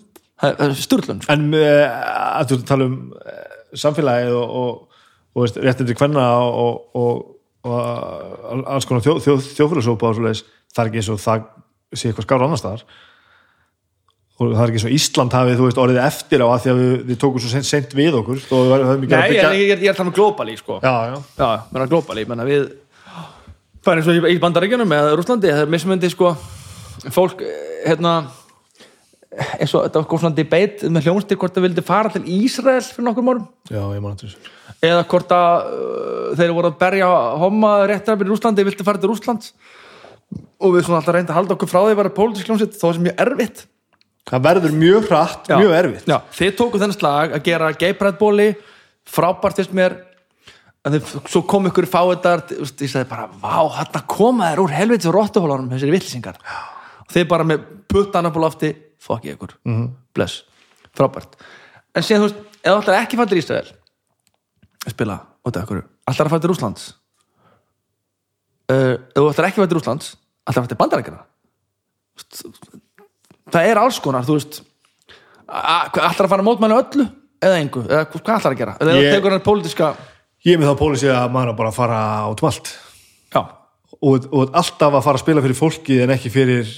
Speaker 2: sturlun sko.
Speaker 1: En uh, að þú tala um uh, samfélagið og, og, og veist, réttindi kvenna og, og, og alls konar þjó, þjó, þjófélagsópa og svoleiðis, það er ekki eins og það sé eitthvað skára annars staðar og það er ekki svo Ísland hafið, þú veist, orðið eftir á að því að við, við tókum svo sent, sent við okkur þó við höfum ekki
Speaker 2: Nei,
Speaker 1: að
Speaker 2: ég,
Speaker 1: byggja
Speaker 2: ég, ég, er þannig globali sko.
Speaker 1: já, já,
Speaker 2: Já, mér er globali, menna við það er eins og í, í bandaríkjunum eða Rúslandi, það er mismundi sko fólk, eh, hérna eins og þetta var svona debate með hljónstir hvort það vildi fara til Ísrael fyrir nokkur mórum
Speaker 1: já, ég man að þessu.
Speaker 2: Eða hvort að uh, þeir voru að berja homma réttarabir í Rúslandi vildi fara til Rúslands og við svona alltaf reyndi að halda okkur frá því að vera pólitísk hljómsitt þó sem mjög erfitt.
Speaker 1: Það verður mjög hratt,
Speaker 2: Já.
Speaker 1: mjög erfitt.
Speaker 2: Já, þið tóku þennan slag að gera geipræðbóli frábært fyrst mér. En þið, svo kom ykkur fáiðar ég sagði bara, vá, hann koma þér úr helvits og rottuhólarum, þessari vittlisingar og þið bara með puttan upp á lofti fokk ég ykkur, -hmm. bless. Frábært, en síðan þú veist ef þú ætlar ekki að fara til Ísrael spila út af ykkur, ætlar að fara til Rúslands uh, ef þú ætlar ekki til Rúslands ætlar að til Bandarækjana það er alls konar, þú veist ætlar að fara að mótmæla öllu eða engu, eða hvað ætlar að gera? Eða tekur hann pólitíska
Speaker 1: ég með þá pólisi að maður bara fara át allt.
Speaker 2: já,
Speaker 1: og, og alltaf að fara að spila fyrir fólkið en ekki fyrir,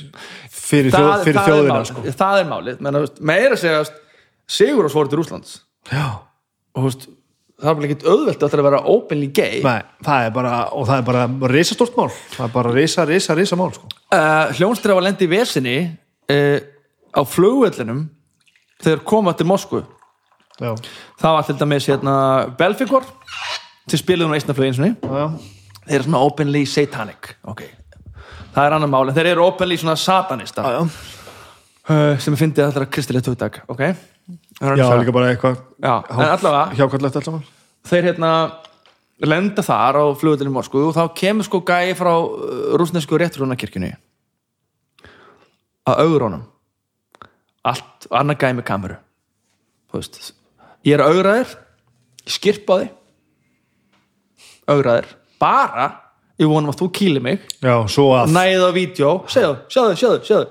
Speaker 1: fyrir, þjóð, fyrir
Speaker 2: er
Speaker 1: þjóðina
Speaker 2: málið,
Speaker 1: sko.
Speaker 2: það er málið. Menn, meira að segja veist, Sigur og svori til Rúslands
Speaker 1: já,
Speaker 2: og þú veist, það er bara ekkert auðvelt að það vera openly gay.
Speaker 1: Nei, það er bara og það er bara risastórt mál. Það er bara risa, risa, risa mál sko.
Speaker 2: uh, hljónstri var lendi í vesinni uh, á flugvellinum þegar koma til Moskvu.
Speaker 1: Já,
Speaker 2: það var til dæmis hérna Belfikor til spiluðum á þeir eru svona openly satanic. Ok, það er annar mál en þeir eru openly svona satanistar.
Speaker 1: Já, já.
Speaker 2: uh, sem ég fyndi allra kristilegt hugtak ok, Það er
Speaker 1: já líka bara eitthvað
Speaker 2: Já, en allavega
Speaker 1: hjákvæmlegt saman.
Speaker 2: Þeir hérna lenda þar á flugvöldinu í Moskvu og þá kemur sko gæi frá uh, rúsnesku réttrúnakirkjunni að augrónum allt, annar gæi með kameru. Þú veist ég er að augra þér, bara, ég vonum að þú kýli mig
Speaker 1: já, svo að
Speaker 2: næði á vídeo, segðu, sjáðu, sjáðu, sjáðu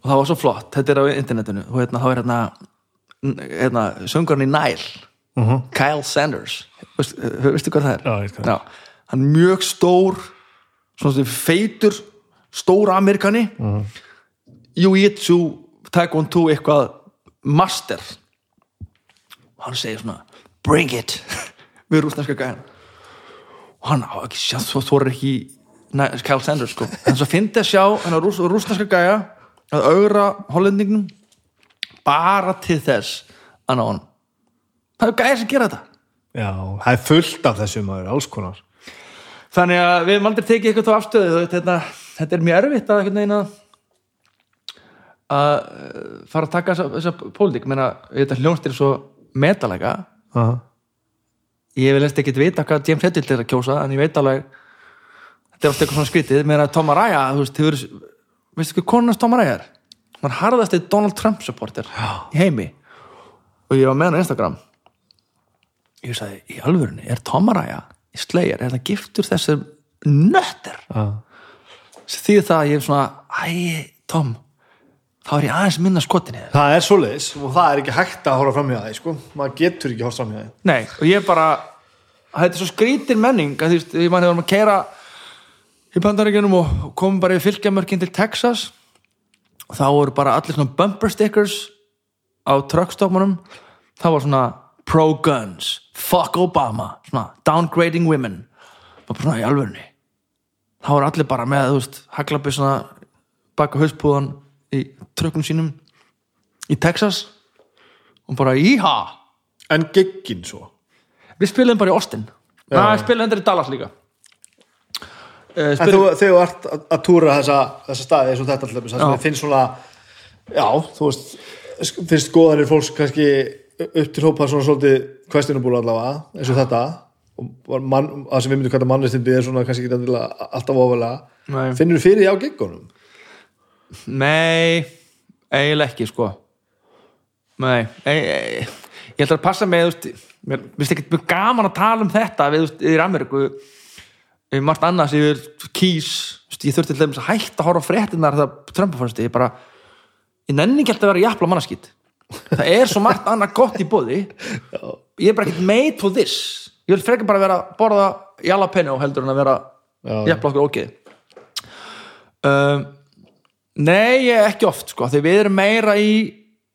Speaker 2: og það var svo flott þetta er á internetinu og hérna, þá er hérna, hérna söngurinn í Nile
Speaker 1: Mhm.
Speaker 2: Kyle Sanders Vist, veistu hvað það er?
Speaker 1: Já, hvað er.
Speaker 2: hann er mjög stór svona feitur stór amerikani uh
Speaker 1: Mhm.
Speaker 2: -huh. jiu-jitsu taekwondo eitthvað master og hann segir svona bring it við rúsneska gæðan og hann á ekki svo þú er ekki Kyle Sanders sko. En svo fyndi að sjá hennar rús, rúsneska gæja að augra hollendingnum bara til þess að ná hann það er gæja sem gera þetta.
Speaker 1: Já, það er fullt af þessu maður, alls konar.
Speaker 2: Þannig að við hefum aldrei tekið eitthvað þá afstöðu þú veit, þetta, þetta er mjög erfitt að einhvern veginn að að fara að taka þessa, þessa pólitík. Menna, þetta hljónstir svo metalega
Speaker 1: Aha.
Speaker 2: Ég vil eftir ekkert vita hvað James Hetfield er að kjósa en ég veit alveg þetta er ofta eitthvað svona skrítið. Meðan að Tom Araya, þú veist, hefur veistu hvað konunars Tom Araya er? hann harðast eitt Donald Trump supporter í heimi. Og ég var með hann á Instagram. Ég sagði, í alvörunni, er Tom Araya í Slayer, er það giftur þessum nötter?
Speaker 1: Já.
Speaker 2: því það að ég er svona, æ, Tom þá er ég aðeins minna skotin í þér.
Speaker 1: Það er svoleiðis. Og það er ekki hægt að horfa fram hjá það sko. maður getur ekki horfa fram hjá það.
Speaker 2: Nei, og ég bara þetta er svo skrítin menning að veist, ég manni varum að keira í bandaríkjunum og komum bara í fylgjamörkin til Texas og þá voru bara allir svona bumper stickers á truckstoppunum. Það var svona pro-guns fuck Obama, svona downgrading women. Og bara svona í alvörunni. Þá voru allir bara með, þú veist haglabbi svona baka hauspúðan í trökkum sínum í Texas. Og bara íha!
Speaker 1: En giggin svo
Speaker 2: Við spilum bara í Austin. Við spilum endur í Dallas líka. Uh,
Speaker 1: en þú, þegar þú ert að, að túra þessa, þessa staði eins og þetta alltaf þess að finnst svona já, þú veist finnst góðanir fólks kannski upp til hópa svona svolítið questionable allavega eins og þetta. Og mann, það sem við myndum kalla mannlistindi er svona kannski ekki alltaf ofalega. Finnur þú fyrir því á giggunum?
Speaker 2: Nei, eiginlega ekki sko. Nei, ei, ei, ég ætla að passa með þú veist, mér finnst ekkert mjög gaman að tala um þetta við, þú veist, yfir Ameríku. Yfir margt annars yfir kýs ég þurfti til dæmis að hætta að horfa fréttinar það Trumpa fannst ég bara ég nenni ekki alltaf að vera jafla mannaskýt það er svo margt annað gott í bóði ég er bara ekkert made for this. Ég vil frekar bara vera að borða jalapeno heldur en að vera
Speaker 1: Já.
Speaker 2: jafla okkur ógeð um, Nei, ég ekki oft sko, því við erum meira í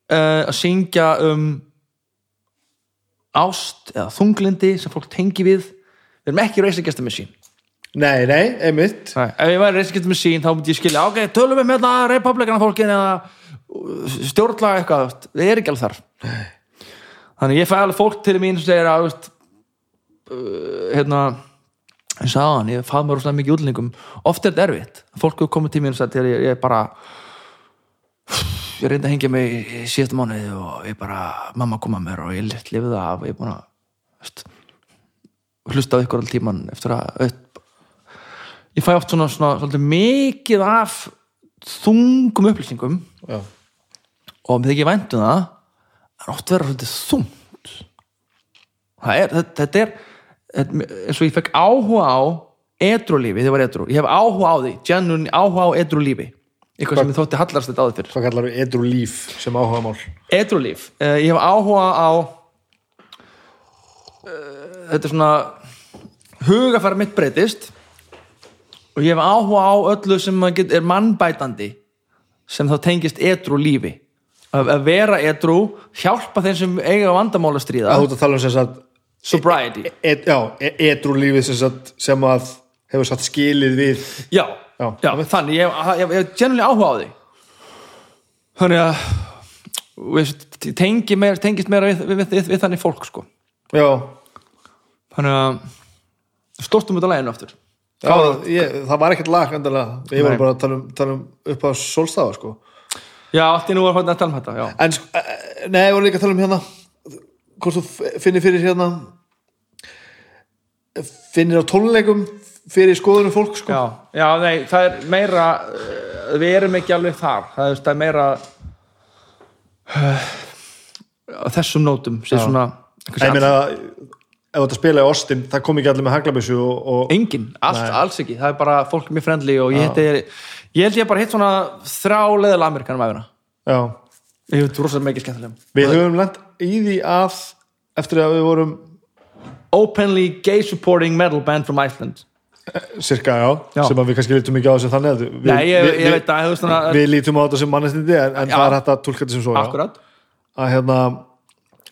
Speaker 2: uh, að syngja um ást eða þunglindi sem fólk tengi við. Við erum ekki Against the Machine
Speaker 1: Nei, nei, einmitt.
Speaker 2: Nei. ef ég væri Against the Machine þá myndi ég skilja ok, tölum við með þetta republikana fólkin eða uh, stjórnlaga eitthvað það er ekki alveg þar. Nei. þannig ég fæ alveg fólk til mín sem segir að veist, uh, hérna ég sagði hann, ég fæ mér rosalega mikið útlendingum. Oft er þetta erfitt, fólk hefur komið til mér og sagt ég, ég bara ég reyndi að hengja mig í síðasta mánuði og ég bara, mamma kom að mér og ég lifið það af og ég er búin að hlusta á ykkur all tíman eftir að ég fæ oft svona, svona svolítið mikið af þungum upplýsingum
Speaker 1: Já,
Speaker 2: og mér þykir væntum það það er oft verið svolítið þungt. Er, þetta, þetta er eins og ég fekk áhuga á edrulífi, þegar ég var edru ég hef áhuga á því, genuine áhuga á edrulífi eitthvað sem ég þótti hallast þetta áður fyrir
Speaker 1: hvað kallar við edru líf sem áhuga mál?
Speaker 2: Edrulíf, uh, ég hef áhuga á uh, þetta er svona hugafæra mitt breytist. Og ég hef áhuga á öllu sem get, er mannbætandi sem þá tengist edru lífi. Að, að vera edru hjálpa þeim sem eiga vandamál að stríða.
Speaker 1: Þú ert að tala um sem sagt
Speaker 2: sobriety.
Speaker 1: E, já, edru lífið sem, sagt, sem að hefur satt skilið við.
Speaker 2: Já,
Speaker 1: Já.
Speaker 2: já, þannig ég hef, generally áhuga á því. Þannig að tengi meir, tengist meira við, við, við, við þannig fólk sko.
Speaker 1: Já,
Speaker 2: þannig að stórstum út á læginu aftur.
Speaker 1: Já ég, það var ekkert lag endalega, ég var bara að tala um, tala um upp á sólstafa sko.
Speaker 2: Já, allt í nú var að tala um þetta já.
Speaker 1: en sko, eh, nei, ég var líka að tala um hérna hvort þú finnir fyrir hérna finnir á tónleikum fyrir skoðunum fólk sko.
Speaker 2: Já, já, nei, það er meira uh, við erum ekki alveg þar. Það er, það er meira uh, þessum nótum sem
Speaker 1: Já.
Speaker 2: svona
Speaker 1: ég meina, ef þú ert að spila í Austin það kom ekki allir með haglabissu og, og
Speaker 2: engin, allt, alls ekki. Það er bara fólk mjög friendly og ég heiti ég held ég bara hitt svona þrá leðilega amerikanum
Speaker 1: já,
Speaker 2: ég hef rosalega mikið skemmtilegum
Speaker 1: við höfum lent í því að eftir að við vorum
Speaker 2: openly gay supporting metal band from Iceland
Speaker 1: cirka, já,
Speaker 2: Já.
Speaker 1: sem að við kannski lítum ekki á þessu þannig að við,
Speaker 2: Nei, ég,
Speaker 1: við,
Speaker 2: ég veit að veist svona
Speaker 1: við, við lítum á þetta sem mannestindi en, en
Speaker 2: Já.
Speaker 1: það er hægt að tólka þetta sem svo já. að hérna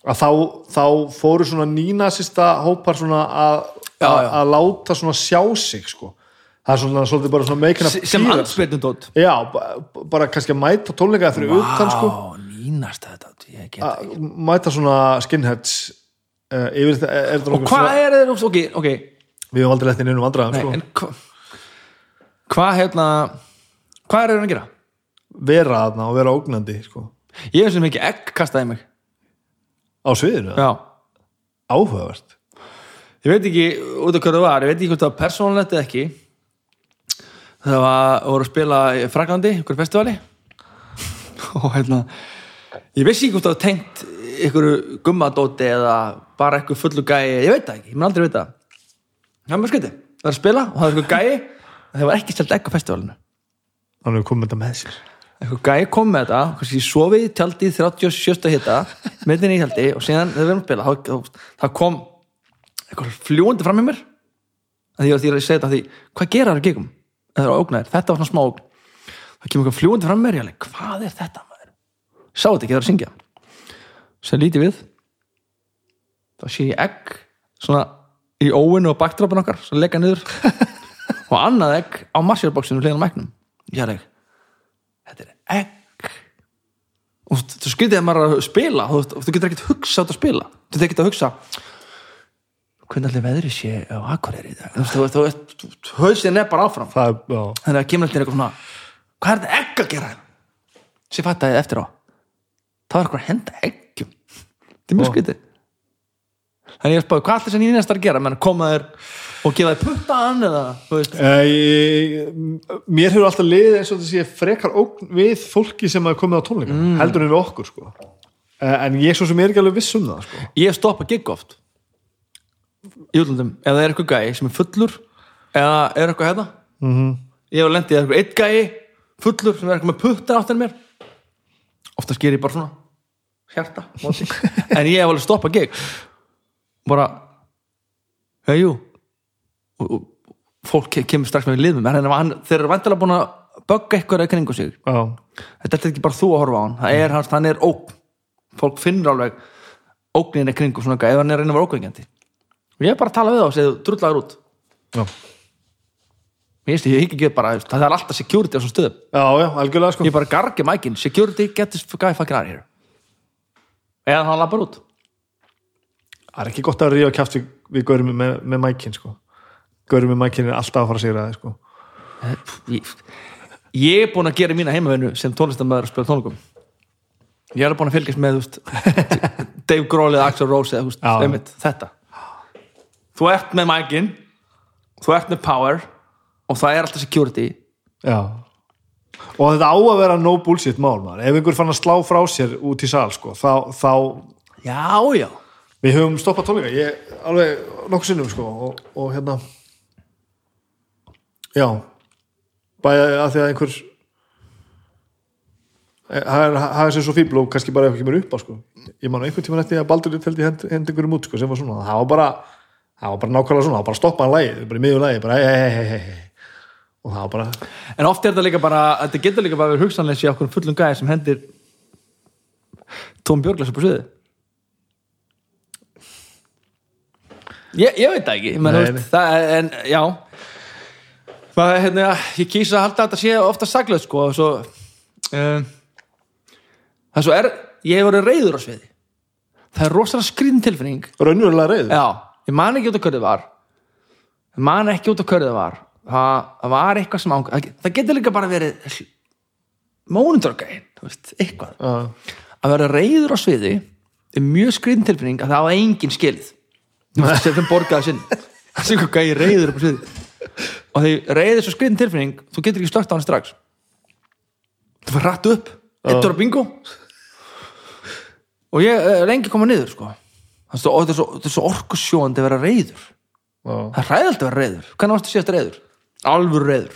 Speaker 1: að þá, þá fóru svona nínasista hópar svona að,
Speaker 2: Já,
Speaker 1: að,
Speaker 2: já.
Speaker 1: að láta svona sjá sig sko. það er svona svolítið bara svona meikina
Speaker 2: sem ansbyrnundótt
Speaker 1: já, ba- bara kannski að mæta tónleika fyrir utan sko,
Speaker 2: nýnast þetta
Speaker 1: að mæta svona skinheads uh, yfir þetta er þetta
Speaker 2: og hvað
Speaker 1: svona,
Speaker 2: er þeir, ok, ok
Speaker 1: við höfum aldrei lett inn einum vandræðum
Speaker 2: Nei,
Speaker 1: sko.
Speaker 2: hva- hvað hérna hvað er þeir að gera?
Speaker 1: vera þarna og vera ógnandi sko.
Speaker 2: ég hef sem ekki egg kastaði mig.
Speaker 1: Á sviðinu,
Speaker 2: já,
Speaker 1: áhugavert.
Speaker 2: Ég veit ekki út af hverju það var, ég veit ekki hvort það var persónulegt eða ekki. Það var, voru að spila í Fraklandi, ykkur festivali og hérna ég vissi ekki hvort það var tengt ykkur gummadóti eða bara ykkur fullu gæi, ég veit það ekki, ég mun aldrei vita. það er mjög skytti, það er að spila og það er ykkur gæi, það var ekki selt egg á festivalinu.
Speaker 1: Hann hefur komið þetta með sér.
Speaker 2: Eitthvað gæi kom með þetta kannski sofið í tjaldi í 37 hitta myndin í tjaldi og síðan þegar við erum að spila þá, þá, þá kom eitthvað fljúandi fram í mér. Að því að ég segi þetta því hvað gera það að gegum það er ógnaðir, þetta var svona smá ógn. Það kemur eitthvað fljúandi fram í mér ég alveg, hvað er þetta maður? Sá þetta ekki það er að syngja. Sem lítið við. Þá sé ég egg svona í óinu og backdropin okkar sem leggja niður. Og annað egg á marsjárboxinu hliðan á mæknum. Ég alveg þetta er egg. Og þú skyldið að maður er að spila þú, þú getur ekkert hugsa út að spila. Þú getur ekkert að hugsa hvernig allir veðri sé á dag? Þú veist, þú veist, hausin er bara áfram.
Speaker 1: Það er,
Speaker 2: þannig að kemur allir eitthvað svona hvað er þetta egg að gera? Sem fattaði eftir á. Það var eitthvað að henda eggjum. Þetta er mjög skytið þannig ég spáði hvað allir sem nýnast að gera menn koma þér og gefa þér puttan eða
Speaker 1: ég- mér hefur alltaf liðið eins og þessi ég frekar ógn við fólki sem hafa komið á tónleika
Speaker 2: Mm.
Speaker 1: heldur en við okkur sko. Eh, en ég svo sem er ekki alveg viss um það sko.
Speaker 2: ég hef stoppað gig oft í útlöndum ef það er eitthvað gæi sem er fullur eða er eitthvað hérna
Speaker 1: mm -hmm.
Speaker 2: ég hef lendið eitthvað eitt gæi fullur sem er eitthvað með puttar áttan mér ofta sker ég bara svona hjarta en ég hef alveg stoppað gig bara hei jú og, og fólk ke- kemur strax með liðum hann, þeir eru vantilega búin að bögga eitthvað í kringu sig.
Speaker 1: Já,
Speaker 2: þetta er ekki bara þú að horfa á hann. Það er hans, hann er ógn. Fólk finnur alveg ógnin í kringu svona ef hann er að reyna að vera ógvengjandi og ég er bara að tala við þá og segja drullar út.
Speaker 1: Já,
Speaker 2: mér finnst ég ekki ekki bara, það er alltaf security á svona stöðum.
Speaker 1: Já, sko.
Speaker 2: Ég bara gargi mækin, security get this guy fucking out of here. Eða hann lappar út
Speaker 1: það er ekki gott að ríða kjátt við, við gaurum með, með mækin sko. Gaurum með mækin er alltaf að fara að sigra það sko.
Speaker 2: Ég, ég er búin að gera mína heimavinnu sem tónlistamöður að spila tónleikum. Ég er búin að fylgjast með veist, Dave Grohl eða Axl Rose eða, veist, einmitt, þetta. Þú ert með mækin þú ert með power og það er alltaf security.
Speaker 1: Já. Og þetta á að vera no bullshit mál man. ef einhver fann að slá frá sér út í sal sko, þá, þá
Speaker 2: já, já,
Speaker 1: við höfum stoppað tónleika ég alveg nokkuð sinnum sko og, og hérna já bæja að því að einhver hafa sér svo fíbl og kannski bara ekki mér upp á sko. Ég man á einhvern tímann eftir að Baldur teldi hend, hend einhverjum út sko sem var svona það var bara, það var bara nákvæmlega svona það var bara að stoppa hann lægið, bara í miður lægið bara hei hei hei hei og það var bara
Speaker 2: en oft er þetta líka bara þetta getur líka bara verið hugsanleysi okkur fullum gæði sem hendir Tóm Björglas upp á sviði ég, ég veit það ekki. Menn,
Speaker 1: Nei,
Speaker 2: veist, það, en já. Það hérna ég kýsa að halda að þetta sé ofta saglöð sko svo um, það svo er ég hef verið reyður á sviði. Það er rosalega skrýn tilfinning.
Speaker 1: Raunverulega reyður
Speaker 2: Já, ég man ekki út af hverju það var. Ég man ekki út af hverju það var. Það, það var eitthvað sem ánga það getur líka bara verið mónundröggæin, eitthvað.
Speaker 1: Já.
Speaker 2: að vera reyður á sviði er mjög skriðin tilfinning að það á engin skilið sem borgaði sinn. Það sé hvað gæði reyður upp á sviði og því reyður svo skriðin tilfinning þú getur ekki slögt á hann strax. Þú fyrir rætt upp eittur á bingo. Og ég er lengi koma niður sko. Það er svo- er svo, orkusjóandi að vera reyður það er ræðald að vera reyður hvernig varstu síðast reyður? alvöru reyður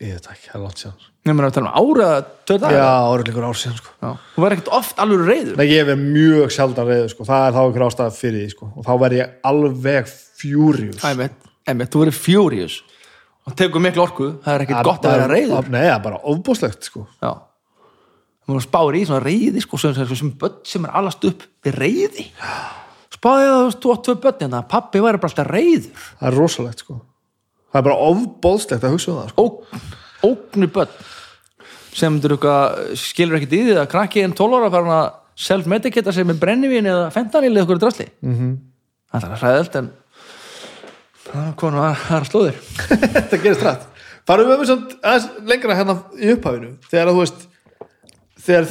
Speaker 1: ég veit ekki, það er látt síðan. Sko.
Speaker 2: ég meina að tala um ára tvö dagar
Speaker 1: já, árið líkur ár síðan sko.
Speaker 2: Þú verður ekkert oft alvöru reyður
Speaker 1: Nei, ég verð mjög sjaldan reyður sko. það er þá einhver ástæða fyrir því sko. og þá verð ég alveg fjúrius
Speaker 2: Æmitt, einmitt, þú verður furious. Og tekur miklu orku, það er ekkert gott að vera reyður
Speaker 1: Nei, það er bara ofbúslegt sko.
Speaker 2: já. Þú spáir í svona reyði sko, sem, börn sem er allast upp við reyði spáði að þú
Speaker 1: það er það bara ofbóðslegt að hugsa um það sko.
Speaker 2: Ógn, ógnu börn sem skilur ekkert í því að krakki en 12 ára fara hann að self-medicata sig með brennivín eða fentanil eða okkur drasli mm -hmm. það er hræðilt en það konar að það er slóðir
Speaker 1: þetta gerist rætt farum við með samt aðeins lengra hérna í upphafinu þegar að þú veist þegar,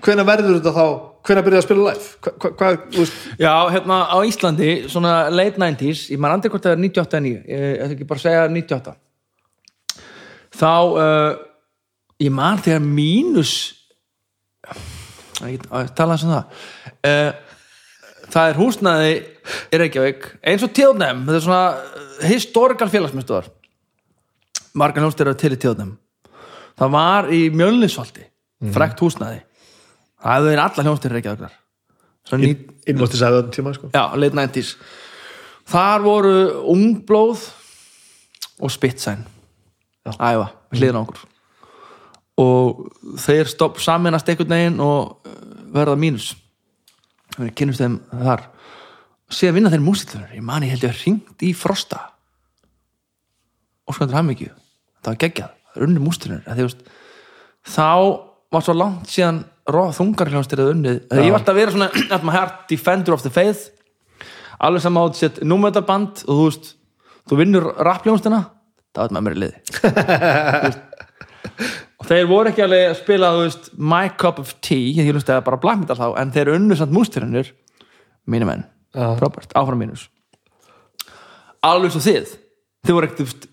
Speaker 1: hvenær verður þetta þá hvenær byrjaði að spila live? Hva, hva, hvað, þú veist,
Speaker 2: Já, hérna á Íslandi, svona late 90s ég man andri hvort það er 98 en 9 ég ég ætla ekki bara að segja 98 þá uh, ég man þegar mínus ég tala eins um það. Uh, það er húsnaði í Reykjavík eins og tjóðnefn, þetta er svona uh, historikal félagsmyndstöðar margar hljómsdýr eru til í tjóðnefn það var í Mjölninsvaldi frekt húsnaði það hefði verið alla hljómsdýr í Reykjavík Svona ný-
Speaker 1: innmátti sagði öðum tíma sko.
Speaker 2: Já, late 90s Þar voru ungblóð og spitsæn. Æfa, hliðin á okkur. Og þeir stopp saminast einhvern veginn og uh, verða mínus. Við kynnumst þeim þar. Síðan vinna þeir músitlunur ég mani held ég að hringt í frosta. Og skoðandur hann mikið það var geggjað, það er unni músitlunur þá var svo langt síðan róð þungarhljónstir eða unnið ég var alltaf að vera svona at my heart defender of the faith. Alveg saman átt sett númetaband og þú veist, þú vinnur rappljónstina mér í liði Þú veist. og þeir voru ekki alveg að spila veist, my cup of tea ég hlust eða bara black metal þá en þeir unnu samt mústirinnir mínu menn,
Speaker 1: Já.
Speaker 2: frábært, áfram mínus. Alveg svo þið. Þið voru ekkert,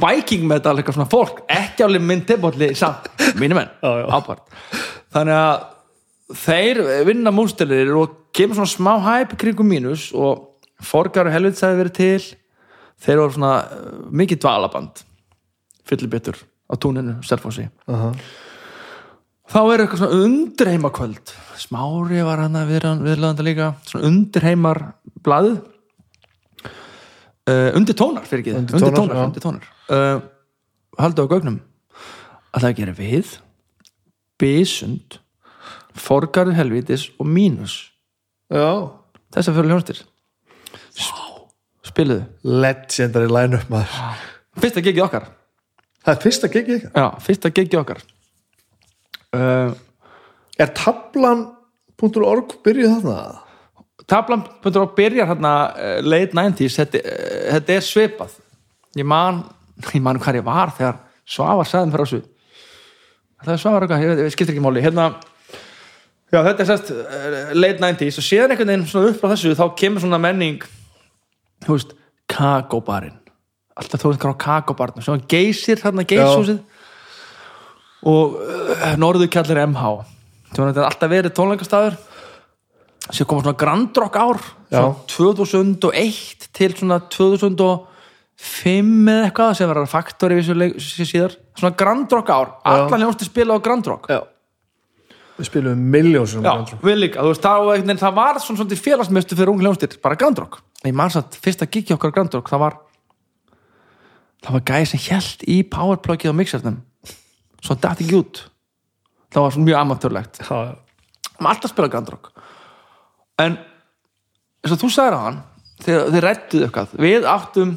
Speaker 2: Viking metal, eitthvað svona fólk. Ekki alveg minn tilbótli samt mínu menn, ábært þannig að þeir vinna mústirir og kemur svona smá hæp kringum mínus og Forgar og Helvits hefði verið til. Þeir voru svona uh, mikið dvalaband fyllibittur á túninu, Selfossi.
Speaker 1: Uh -huh.
Speaker 2: þá er eitthvað svona undirheimakvöld Smári var hann að viðlöðanda líka. Svona undirheimar blaðið. Uh, undir tónar fyrir ekki
Speaker 1: Undir tónar, já.
Speaker 2: undir tónar. Uh, halda á gögnum. Að það gerir við bísund forgarður helvítis og mínus.
Speaker 1: Já,
Speaker 2: þessar fyrir hljónstir spiluðu.
Speaker 1: Legendary line-up maður.
Speaker 2: Fyrsta gigið okkar.
Speaker 1: Það er fyrsta gigið ykkar?
Speaker 2: Já, fyrsta gigið okkar. Uh,
Speaker 1: Er tablan.org byrjuð þarna?
Speaker 2: tablan byrjar hérna uh, late 90s þetta, uh, þetta er svipað. Ég man, ég man hvað ég var þegar Svavar sagði mér frá þessu það er Svavar eitthvað, ég, skiptir ekki máli. Hérna já þetta er sérst uh, late 90s og síðan einhvern veginn svona upp á þessu þá kemur svona menning þú veist, kakóbarinn alltaf þú veist hvað á kakóbarnum svona geysir hérna geyshúsið. Og uh, norðurkjallir MH það var alltaf verið tónleikastafur sem koma svona grandrock ár
Speaker 1: Já.
Speaker 2: svona 2001 til svona 2005 eða eitthvað sem var faktor í þessu síðar. Svona grandrock ár, allan hljónstu spila á grandrock
Speaker 1: Já. Við spilum miljónsum
Speaker 2: Já, við líka, þú veist, það, var það var svona svona félagsmyndstu fyrir ungu hljónstir, bara grandrock ég man satt, fyrsta gigi okkar á grandrock það var það var gæði sem held í powerplugið á mixernum svo dætti ekki út. Það var svona mjög amatörlegt
Speaker 1: Já,
Speaker 2: maður alltaf spila grandrock en eins og þú sagðir á hann þegar þið rættuðu eitthvað. Við áttum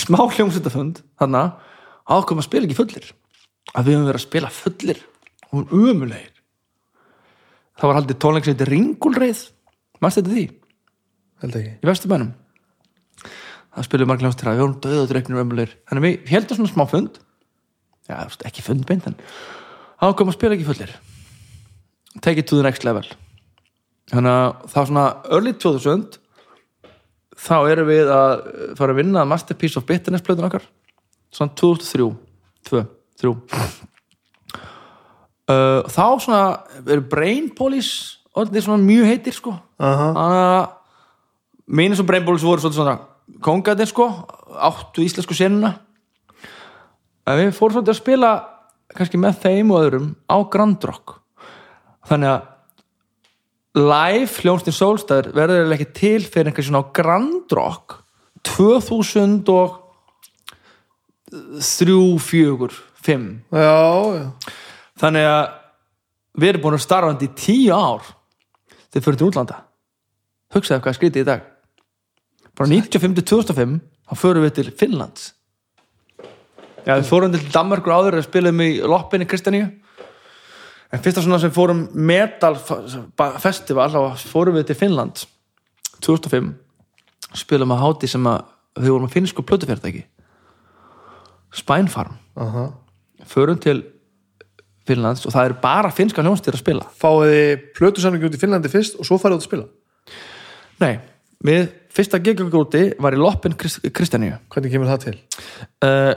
Speaker 2: smá hljómsveitafund þannig að ákveðum að spila ekki fullir. Að við höfum verið að spila fullir og hún umulegir það var haldið tónleik sem heitir Ringulreið. Mannst þetta því?
Speaker 1: Held ekki.
Speaker 2: Í Vesturbænum. Það spilum margir hljómsveittir að við vorum döðu og dreiknir umulegir þannig að við heldum svona smá fund. Já, ekki fund beint en ákveðum að spila ekki fullir. Take it to the next level. Þannig að það var svona early 2000 þá erum við að fara að vinna Masterpiece of Bitterness plötun okkar. Svona 2003 2, 3 uh, þá svona eru Brain Police orðinir svona mjög heitir sko. Þannig að mínir svo Brain Police voru svolítið svona kongatir sko áttu íslensku senuna. En við fórum svolítið að spila kannski með þeim og öðrum á Grand Rock. Þannig að live hljónstin Solstæður verður ekki til fyrir einhver svona Grand Rock 2000 og 3, 4, 5
Speaker 1: Já, já.
Speaker 2: Þannig að við erum búin að starfandi í tíu ár þegar fyrir til útlanda. Hugsaðu hvað skrítið í dag. Bara 95 til 2005 þá förum við til Finnlands. Já við fórum til Danmarkur áður og spilum í loppinni Kristjaníu en fyrsta svona sem fórum metal festival þá fórum við til Finnlands 2005 spilum að háti sem að við vorum að finnsku plötufjörðæki Spinefarm
Speaker 1: Aha.
Speaker 2: förum til Finnlands og það er bara finnska hljónstir að spila.
Speaker 1: Fáið þið plötusamlingi út í Finnlandi fyrst og svo farið út að spila?
Speaker 2: Nei, við fyrsta gigagrúti var í Loppin Krist Kristjaníu
Speaker 1: Hvernig kemur það til?
Speaker 2: uh,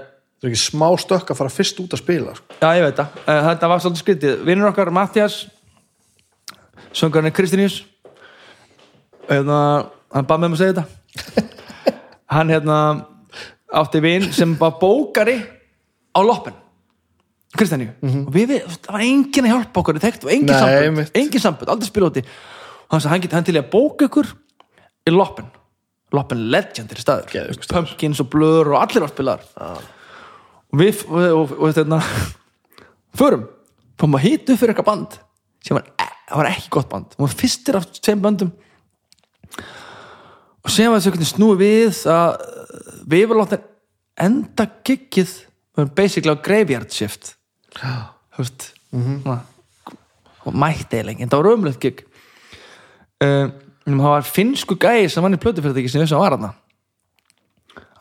Speaker 1: Það er ekki smá stökk að fara fyrst út að spila sko.
Speaker 2: Já, ég veit það, uh, þetta var svolítið skrítið. Vinnur okkar Mattias Söngarinn Kristjaníus hérna, hann bað með mig að segja þetta. Hann hérna átti vin sem var bókari á Loppin. Kristjaníu og við, við, það var enginn að hjálpa okkur í þekkt og engin
Speaker 1: einmitt.
Speaker 2: engin sambönd, aldrei spila úti. Hann sagði hann geti hann til að bóka ykkur í Loppin. Loppin legendir staður. Pumpkins og Blur og allir var spilar og við og, og, þetta förum, fórum að hýta upp fyrir eitthvað band sem var, e- var ekki gott band. Og fyrstir af tveim böndum. Og sem var þessu snúið við að við var látið enda giggið við erum basically á graveyard shift. Þú veist svona, og mætti eiginlega en það var ömulegt gig. Uh, það var finnsku gæi sem vann í plötufyrirtæki sem þess að var hana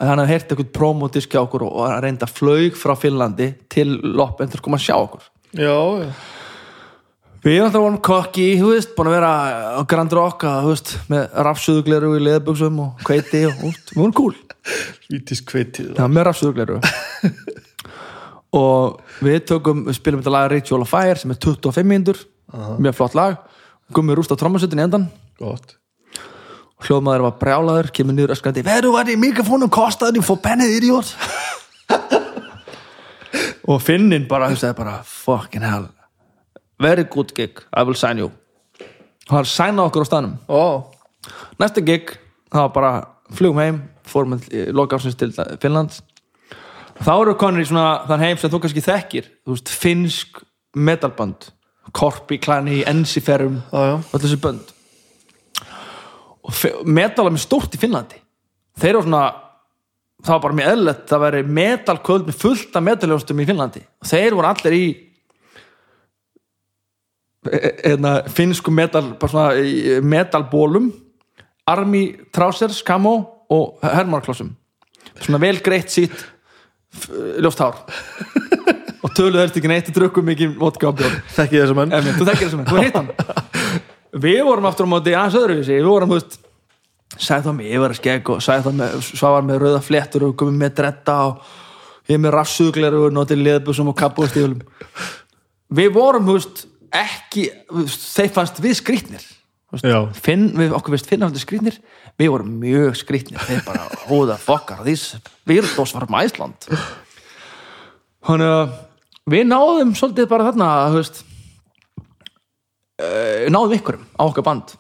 Speaker 2: að hann hafði heyrt eitthvað promodiski á okkur og reynda flaug frá Finnlandi til loppin til að koma að sjá okkur?
Speaker 1: Já, já.
Speaker 2: Við erum alltaf vorum kokki, þú veist, búin að vera á Grand Rock, að, þú veist, með rafsuðugleru í leðbuxum og kveiti og, við vorum cool.
Speaker 1: Vítis kveitið
Speaker 2: Já, með rafsuðugleru. og við tökum, við spilum þetta lag Ritual of Fire sem er 25 mínútur, mjög flott lag. Gummið rúst á trommasötin í endan,
Speaker 1: Gott
Speaker 2: hljóðmaður var brjálaður, kemur niður öskrandi, veru var í mikrofónum? Kostaði for pennið, idiot. og Finnin bara, þú veist, bara, fucking hell, very good gig, I will sign you. Og hann sænaði okkur á staðnum.
Speaker 1: Ó,
Speaker 2: næsta gig það var bara flugum heim fórum með loka ásins til Finnlands. Þá eru konur í svona þann heim sem þú kannski þekkir. Þú veist, finnsk metalband. Korpi, Klani, Ensiferum
Speaker 1: já,
Speaker 2: öll þessi bönd og er með stórt í Finnlandi. Þeir eru svona það var bara mjög eðlilegt það væri metalkvöld með fullt af metaljónstum í Finnlandi. Og þeir voru allir í e- hérna, finnsku metal bara svona í metalbólum army trousers, camo og hermarklossum svona vel greitt sitt ljóst hár. Og töluð helst ekki neitt drukkum mikið vodka og björn
Speaker 1: þekki þessu menn.
Speaker 2: Emi, þú þekkir þessu menn, þú hitt hann við vorum aftur á móti aðeins öðruvísi. Við vorum, þú veist sagði það með yfir að skegg og sagði það með svavar með rauða fléttur og komið með dretta og ég með rassugleru og notið liðbúsum og kappu og stíðulum við vorum, þú veist, ekki þeir fannst við
Speaker 1: Já.
Speaker 2: Finn, við okkur veist finna alltaf skrýtnir. Við vorum mjög skrýtnir. Þeir bara, hóða fokkar, virðos varum Æsland þannig að við náðum svolítið bara þarna, veist uh, náðum ykkurum á okkar band.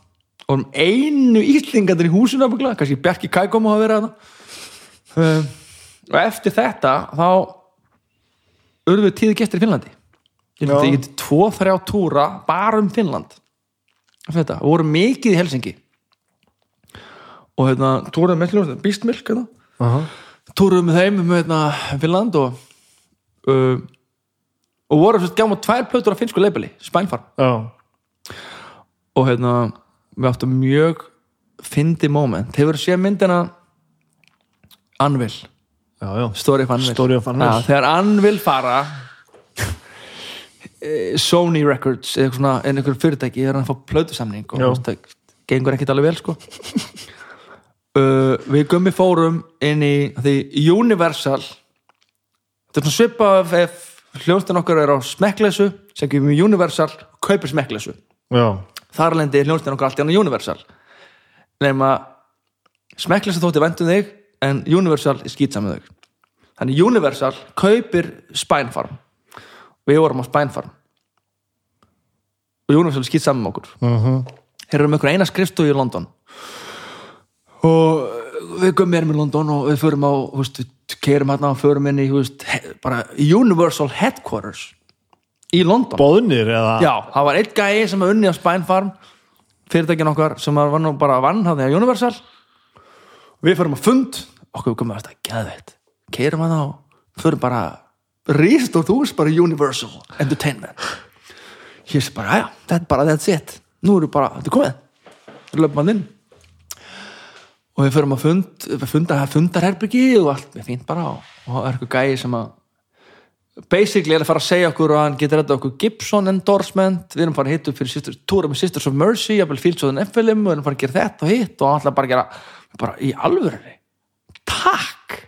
Speaker 2: Og um einu íslingandir í húsinu ábyggla, kannski Bjarki Kækom að vera þarna. Uh, og eftir þetta þá urðum við tíði gestir í Finnlandi. Ég myndi ekki tvo, þrjá túra bara um Finnland. Þetta, við vorum mikið í Helsingi og hérna túraðum með Beastmilk hérna.
Speaker 1: Aha.
Speaker 2: túruðum með þeim um hérna, Finnland og uh, og voru svo gjáma tvær plötur á finnsku leibeli, Spænfarm og hérna við áttum mjög fyndi moment, hefur séð myndina Anvil, Story of Anvil
Speaker 1: Story of Anvil.
Speaker 2: Já, þegar Anvil fara eh, Sony Records eða eitthvað svona, einhver fyrirtæki er hann að fá plötusamning og það gengur ekkit alveg vel sko. Uh, við gummi fórum inn í því Universal þetta er svona svipað ef- hljónstin okkar er á smekkleysu sem gefum við Universal og kaupir smekkleysu.
Speaker 1: Já,
Speaker 2: þar lendi hljónstin okkar allt í hann Universal. Nema smekkleysa þótti vendum þig en Universal er skýtsam með þig. Þannig Universal kaupir Spinefarm við vorum á Spinefarm og Universal er skýtsam með okkur.
Speaker 1: Uh
Speaker 2: þeir eru með einhver eina skrifstofu í London. Og við gömum erum í London og við förum á veist, við keirum hérna og förum inn í he, bara Universal Headquarters í London?
Speaker 1: Bóðnir eða?
Speaker 2: Já, það var einn gæi sem var unni á Spine Farm fyrirtækin okkar sem var nú bara vann hann þegar Universal. Við förum á fund. Okkur við komum að þetta geðveitt keirum hann á, förum bara rístórt hús, bara Universal Entertainment. Ég sé bara, já, þetta er bara that's it. Nú við bara, þetta er komið. Við löpum hann inn. Og við förum að fund, við funda, fundarherbyggi og allt, með fínt bara og, og það er eitthvað gæi sem að basically er að fara að segja okkur og hann getur þetta okkur Gibson endorsement. Við erum bara að hitta upp fyrir sisters, túra með Sisters of Mercy jafnvel Fieldsóðin F-film og við erum bara að gera þetta og hitt og hann ætla bara að gera bara í alvörunni. Takk!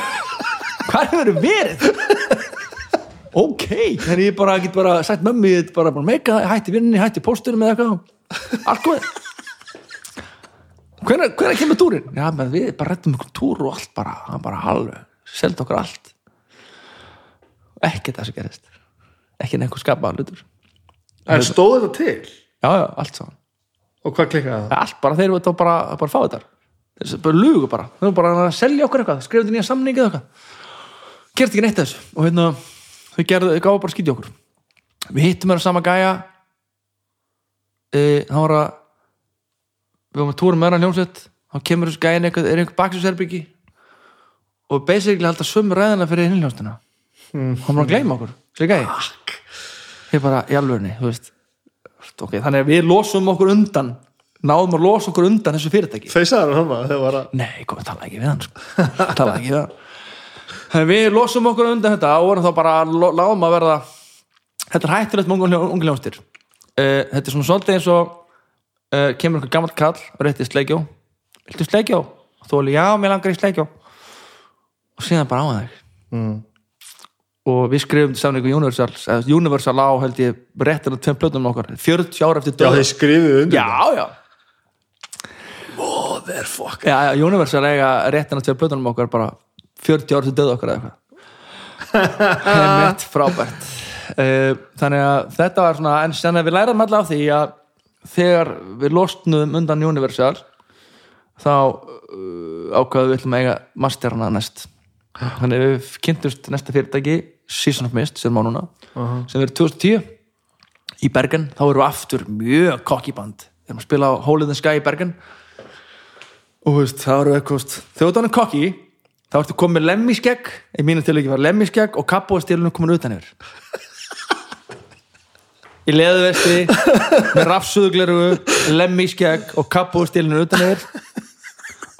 Speaker 2: Hvað hefur verið ok, þannig ég bara get bara ég get bara, meika hætti vinninni, hætti pósturum eða eitthvað. Allt hvenær, hvenær kemur túrin? já, við bara rettum ykkur túr og allt bara, bara halvu, seldi okkur allt ekki það sem gerist ekki neikur skapaðan hlutur.
Speaker 1: En stóð þetta til?
Speaker 2: Já, já, allt saman.
Speaker 1: Og hvað klikkaði það?
Speaker 2: allt bara, þeir eru bara, bara fá þetta. Þeir eru bara lugu bara, þeir eru bara að selja okkur eitthvað skrifa þetta nýja samningi eða eitthvað. Gerði ekki neitt þessu. Og hérna, þau gerðu, þau gáðu bara skýti okkur. Við hittum þeirra sama gæja. E, hann var að við varum að túra með hann hljómsveit. Þá kemur þessu gæjan eitthvað, er einhver baksusherbyggi og basically halda sömu ræðina fyrir hinljónstina mm. hann var að gleyma okkur, ég bara, í alvörni, þú veist. Okay, þannig að við losum okkur undan náðum að losa okkur undan þessu fyrirtæki.
Speaker 1: Feysaður hann það þegar var að
Speaker 2: nei, kom, tala ekki við hann sko. tala ekki við hann. Þannig að við losum okkur undan þetta og vorum þá bara lágum að verða þetta er hættulegt með ungu hljónstir uh, þetta er svona svolítið eins og uh, kemur einhver gammal kall og rétti sleikjó. Viltu sleikjó? og þú alveg, já, mér langar í sleikjó. Og síðan bara á þig.
Speaker 1: Mm.
Speaker 2: Og við skrifum saman ykkur Universal eða Universal á held ég réttir að tveim plötunum okkar. 40 ára eftir
Speaker 1: já
Speaker 2: döð
Speaker 1: þeir skrifuðu undir
Speaker 2: já, já.
Speaker 1: motherfucker.
Speaker 2: Já, já, Universal eiga réttin að tveim plötunum okkar bara 40 ára eftir döð okkar eða eitthvað. Heimitt frábært. Eh, þannig að þetta var svona en sen að við lærum alltaf af því að þegar við losnum undan Universal þá uh, ákvaðum við ætlum að eiga masterna næst þannig við kynntumst næsta fyrirtæki Season of Mist sem er má núna
Speaker 1: -huh.
Speaker 2: sem verður 2010 í Bergen, þá erum við aftur mjög kokki band. Við erum að spila á Hole in the Sky í Bergen. Og veist, það eru eitthvað þegar þú erum kokki þá ertu komið með lemmiskegg í mínu tilöki var lemmiskegg og kappóðstílunum komin utan yfir. Í leðuvesti með rafsuðugleru lemmiskegg og kappóðstílunum utan yfir.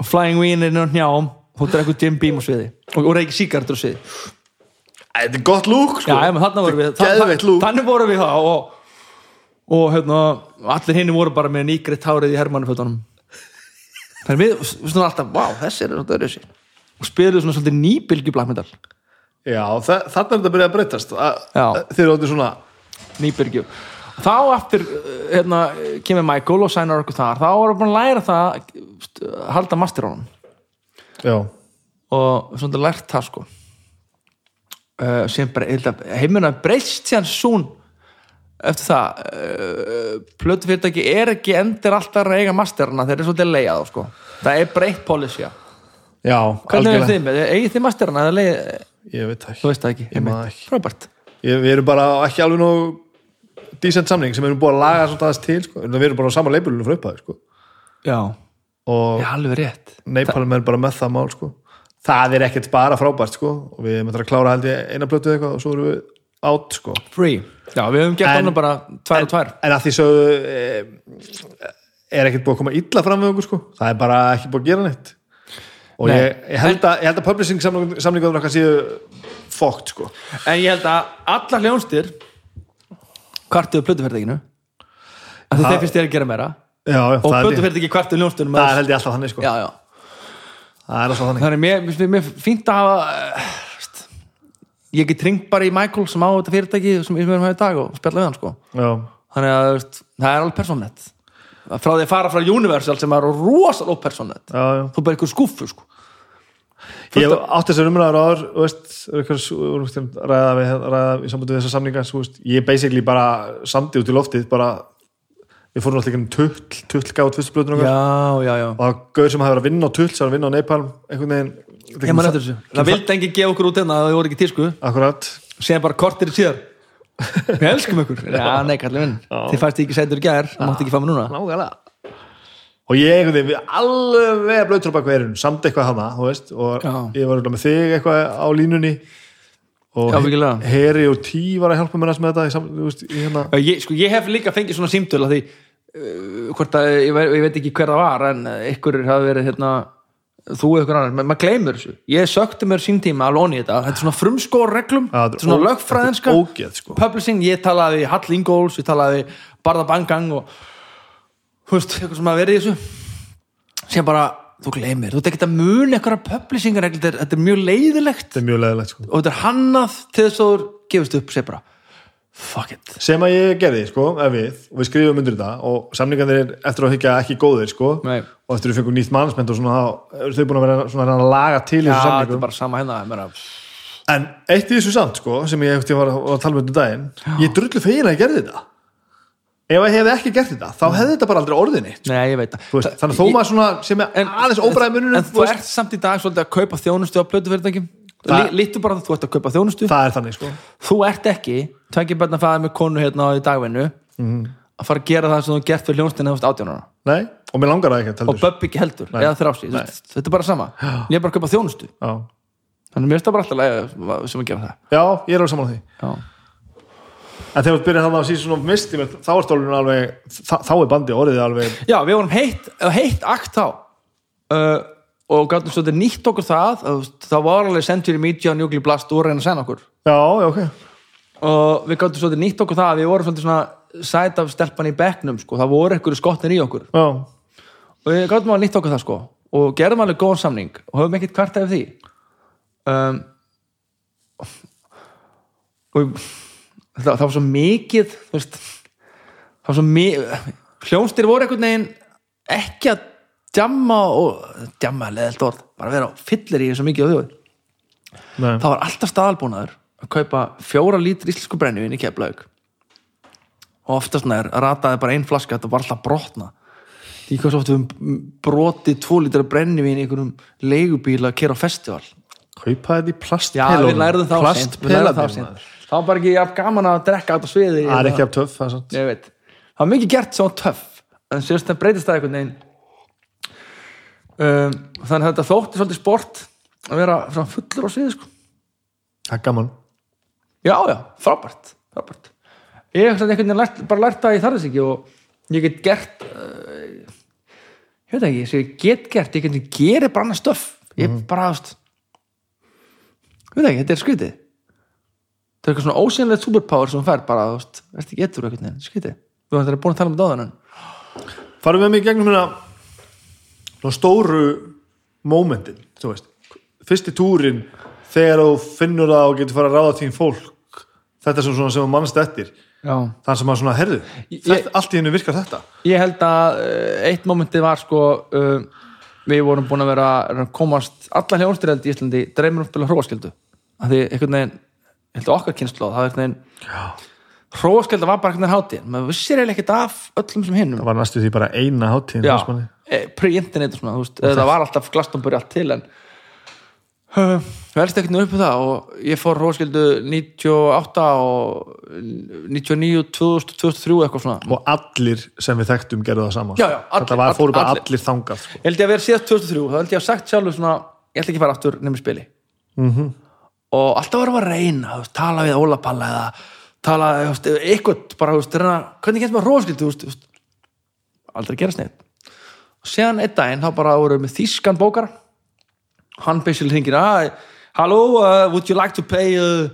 Speaker 2: Og flying weenin og njám og þú drekkur Jim Beam á sviði. Og, og reykir síkartur á sviði.
Speaker 1: Þetta er gott lúk sko.
Speaker 2: Við. Þannig vorum við það og, og hérna, allir hinni voru bara með nýgritt hárið í hermannufötunum Þannig við, við svona alltaf, vá, þessi er svona öðru og spyruðu svona svolítið nýbylgi black metal
Speaker 1: Já, þa þannig er þetta að byrja að breytast. Þeir áttu svona
Speaker 2: nýbylgi þá aftur, uh, hérna, kemur Michael og sænar okkur þar, þá voru búin að læra það að halda master á hann
Speaker 1: Já,
Speaker 2: og svona lært það sko. Uh, sem bara heimuna breyst síðan sún eftir það. Uh, plötu fyrirtæki er ekki endir alltaf að eiga masterna þeir eru svolítið leiða þá sko. Það er breytt policy
Speaker 1: já
Speaker 2: hvernig er þið með, eigið þið masterna eða leið,
Speaker 1: Ég veit ekki.
Speaker 2: Það ekki,
Speaker 1: Ég
Speaker 2: einmitt.
Speaker 1: ekki.
Speaker 2: frábært
Speaker 1: ég, Við erum bara ekki alveg nú decent samning sem við erum búin að laga svona aðeins til sko. Við erum bara á sama leipulunum frá upphæði sko.
Speaker 2: já,
Speaker 1: og Napalm er bara með það mál sko. Það er ekkert bara frábært sko. og við erum að klára held ég eina plötu eða eitthvað og svo erum við átt sko.
Speaker 2: free, já, við höfum gert
Speaker 1: En-
Speaker 2: annað bara tvær og tvær
Speaker 1: En að því sögðu e, er ekkert búið að koma illa fram við okkur sko. það er bara ekki búið að gera neitt og
Speaker 2: Nei.
Speaker 1: ég, ég held að, ég held að publishing samlingaður okkar séu fókt sko.
Speaker 2: en ég held að alla hljónstir kvartuðu plötuferðinginu að þeir finnst þér að gera meira
Speaker 1: Já,
Speaker 2: og
Speaker 1: það, held ég,
Speaker 2: plötuferðingi kvartuðu hljónstunum
Speaker 1: það held ég alltaf þannig sko.
Speaker 2: já, já.
Speaker 1: Það er alltaf þannig.
Speaker 2: Þannig mér, mér, mér fínt að hafa uh, veist, ég get ringt bara í Michael sem á þetta fyrirtæki sem við erum að hafa í dag og spjalla við hann sko.
Speaker 1: Já,
Speaker 2: þannig að veist, það er alveg persónlegt frá því að fara frá Universal sem er rosalega
Speaker 1: já.
Speaker 2: þú bara einhver skúffu sko.
Speaker 1: Ég hef átt þessar umræður áður þú veist, ræða, við, ræða í sambandi við þessar veist, ég er basically bara sandi út í loftið bara, við fórum alltaf ekki um tull tull gátt fyrstu blöðun og það gauður sem hafa verið að vinna á tull sem hafa vinna á Nepal veginn
Speaker 2: þessu. Það vildi enginn gefa okkur út hérna að það voru ekki tísku segja bara kortir síðar við elskum minn. Þið fæst ekki sætur í gær það mátti ekki fá mig núna.
Speaker 1: Nákvæmlega. Og ég einhvern veginn, við alveg bak verðin, samt eitthvað hana og ég var með þig eitthvað á línunni og. Heri og Tí var að hjálpa mér næst með þetta sam, veist, hérna
Speaker 2: ég, sko, ég hef líka fengið svona símtöl að því uh, að, ég, ve- ég veit ekki hver það var en uh, ykkur hafi verið hérna þú eða ykkur annar, Ma- maður gleymur þessu. Ég sökti mér sín tíma alveg onni þetta. Þetta er svona frumskór reglum, er svona lögfræðinska
Speaker 1: sko.
Speaker 2: publishing, ég talaði Hall Ingóls, ég talaði Barða Bangang og veist, eitthvað sem að verið þessu. Sem bara, þú gleymir, þú ekki að muna eitthvað publishingar reglur, þetta er- þetta er mjög leiðilegt
Speaker 1: þetta er mjög leðilegt sko.
Speaker 2: og þetta er hannað til þess að þú gefist upp, segir bara fuck it.
Speaker 1: Sem að ég gerði, sko, ef við og við skrifum undir þetta og samningarnir er eftir að higgja ekki góðir, sko
Speaker 2: Nei.
Speaker 1: og eftir að við fengum nýtt mannsmend og svona þá eru þau búin að vera svona að að laga til þessu
Speaker 2: þetta er
Speaker 1: samningum.
Speaker 2: bara sama hérna meira,
Speaker 1: en eitt í þessu samt, sko, sem ég eftir var að tala með um daginn, ég drullu fegin að ég gerði þetta ef ég hefði ekki gert þetta þá hefði þetta bara aldrei orðinni
Speaker 2: Nei, ég veit
Speaker 1: veist, þannig að þó
Speaker 2: Ég-
Speaker 1: maður svona sem er
Speaker 2: en-
Speaker 1: aðeins óbræði mununum
Speaker 2: En þú ert samt í dag svolítið að kaupa þjónustu á plötufyrirtækjum.
Speaker 1: Það-
Speaker 2: Lítu bara að þú ert að kaupa þjónustu.
Speaker 1: Það er þannig, sko.
Speaker 2: Þú ert ekki, tvekki börn að fæða með konu hérna í dagvinnu
Speaker 1: Mhm.
Speaker 2: að fara að gera það sem þú gert fyrir hljónstina þú átjónara
Speaker 1: Nei, og mér langar það ekki
Speaker 2: eða ég að kaupa
Speaker 1: En þegar þú byrjar þannig síðan svona misti mér, þá er stólunum alveg, þá, þá er bandi orðið alveg,
Speaker 2: Já við vorum heitt, heitt akt þá. Uh, og gáttum svolítið nýtt okkur það að, það var alveg Century Media og Nuclear Blast og reyna að senda okkur.
Speaker 1: Já, já, ok.
Speaker 2: Og við gáttum svolítið nýtt okkur það að við vorum svona sæt af stelpan í bekknum sko. það voru einhverju skotnir í okkur.
Speaker 1: Já,
Speaker 2: og við gáttum alveg nýtt okkur það sko. og gerðum alveg góðan samning. Og höfum ekkert kvart ef því. Um, og það, það var svo mikið veist, það var svo mikið hljónstir voru einhvern veginn ekki að djamma og djamma er leðilt orð, bara vera fyllir í svo mikið á þjóð. Það var alltaf staðalbúnaður að kaupa fjóra lítur íslensku brennivín í keflaug og oftast nær rataði bara ein flaska þetta var alltaf brotna. Því hvað svo oft við brotið tvo lítur brennivín í einhverjum leigubíl að kera á festival.
Speaker 1: Kaupa þetta í
Speaker 2: já,
Speaker 1: plastpelunum
Speaker 2: það var bara ekki jafn gaman að drekka át á sviði
Speaker 1: það er ekki af töff það
Speaker 2: ég var mikið gert svo töff en sérst það breytist það einhvern veginn. Um, þannig að þetta þótti svolítið sport að vera fullur á sviði sko.
Speaker 1: það er gaman.
Speaker 2: Já, já, frábært, frábært. ég hef einhvern veginn lært, bara lært það í þarðis ekki og ég get gert uh, ég veit ekki, ég get gert ég get gerir bara annað stöff. Ég bara, þú veist ég ekki, þetta er skrítið þetta er eitthvað svona ósynlegt superpower sem þú fær bara, þú veist, veist ekki ettur einhvern veginn, skrítið þú veist, það er búin að tala um þetta á þennan
Speaker 1: farum við mig í gegnum hérna stóru mómentin, þú veist. Fyrsti túrin þegar þú finnur það og getur fara að ráða tín fólk þetta er svona sem mannst eftir.
Speaker 2: Já.
Speaker 1: þannig sem maður svona herðu allt í hennu virkar þetta.
Speaker 2: Ég held að uh, eitt mómenti var sko uh, við vorum búin að vera komast alla hljónstyrjald í Íslandi dreymir um að spila hróaskildu að því einhvern veginn, held að okkar kynnslóð það var einhvern veginn hróaskilda var bara einhvern veginn hátíð, maður vissir eiginlega ekkert af öllum sem hinnum
Speaker 1: það var næstu því bara eina hátíðin
Speaker 2: e, pre-internet og svona, veist, það var alltaf glastonburi allt til en uh, velst ekkert nú upp um það og ég fór hróaskildu 98 og 99, 2000, 2003 eitthvað svona.
Speaker 1: Og allir sem við þekktum gerðu það saman
Speaker 2: Já, já, allir-
Speaker 1: þetta var, fóru bara
Speaker 2: allir.
Speaker 1: allir, þangað sko.
Speaker 2: ég held ég að vera síðast 2003 þá held ég að sagt sjálfur svona ég ætla ekki að fara aftur nefnir spili.
Speaker 1: Mhm.
Speaker 2: Og alltaf varum að reyna veist, tala við Óla Palla eða tala veist, eitthvað bara, veist, reyna, hvernig getur maður veist, aldrei gerast neitt. Og séðan einn daginn þá bara voru við með þýskan bókar hann basically hringir ah, hello, uh, would you like to play uh,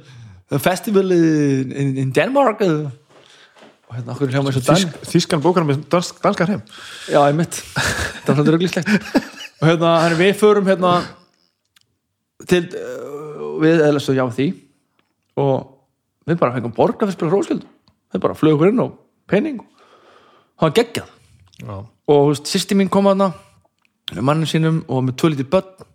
Speaker 2: a festival in, in, Denmark? Uh, og hérna okkur hljóma eins og Dan
Speaker 1: Þísk, þískan bókar með dansk, danskar heim
Speaker 2: Já, ég mitt Það var svolítið rugglíslegt og hérna, hérna, við förum hérna til við eða svo já því og við bara fengum borga fyrir hróskildu við bara flögum inn og penning og var geggjað.
Speaker 1: Já.
Speaker 2: og sýsti mín kom aðna með mannin sínum og með tvö lítið börn.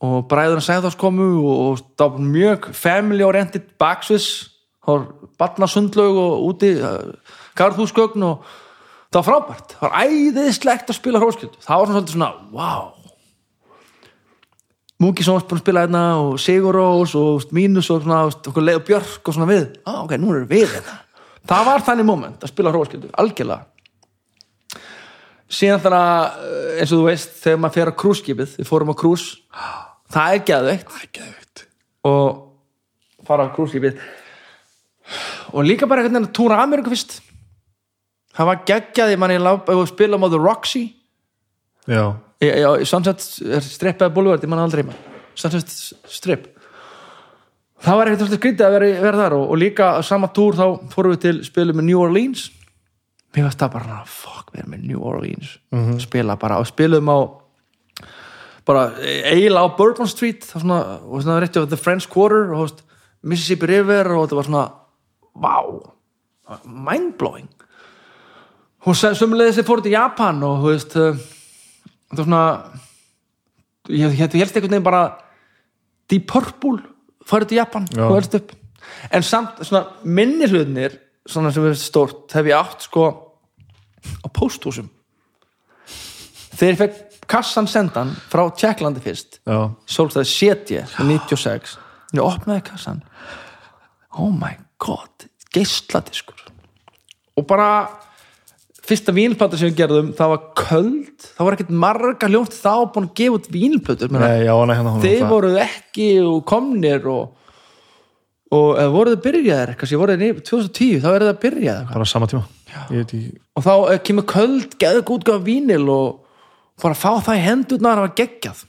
Speaker 2: Og bræður að segja þess komu og, og það var mjög family oriented baksviss það var barnasundlaug og úti uh, garðhúsgögn og það var frábært, það var æðislegt að spila hróskildu, það var svona svona wow Múki var búin að spila hérna og Sigur Rós og Mínus og svona, okkur Leif Björk og svona við. Ah, ok, nú erum við hérna. Það var þannig moment að spila hróskildu, algjörlega. Síðan þannig að eh, eins og þú veist þegar maður fer á krúskipið, við fórum á krús það er geðveikt.
Speaker 1: Það er geðvikt
Speaker 2: og fara á krúskipið og líka bara einhvern veginn að túra Ameríku fyrst. Það var geggjað, ég manni að spila á The Roxy.
Speaker 1: Já,
Speaker 2: í, í, í Sunset Strip eða Boulevard, ég manna aldrei Sunset Strip. Það var eitthvað skrítið að vera, vera þar og, og líka sama túr þá fórum við til spilum með New Orleans. Mér veist það bara, fuck, við erum með New Orleans. Spila bara og spilum á bara eiginlega á Bourbon Street það var svona, og svona rétti á The French Quarter og veist, Mississippi River og þetta var svona, wow mindblowing. Og sömulegði þessi fór til Japan og þú veist það var svona ég, ég, ég held einhvern veginn bara Deep Purple farið til Japan
Speaker 1: Já.
Speaker 2: og helst upp. En samt svona minni hlutinir svona sem er stórt hef ég átt sko á pósthúsum. Þegar ég fekk kassan sendan frá Tjekklandi fyrst Solstæði setja með 96 ég opnaði kassan. Oh my god, geisladiskur og bara fyrsta vínplata sem við gerðum það var köld, það var ekkert marga ljónt þá búin að gefa út vínplötur.
Speaker 1: Hérna
Speaker 2: þeir voruð ekki og komnir og og eða voruð byrjaðir? Kannski voruð þið 2010, þá er það byrjað
Speaker 1: bara sama tíma. Ekki
Speaker 2: og þá eh, kemur köld, geðug útgáfa vínil og bara að fá það í hendurnar var geggjað.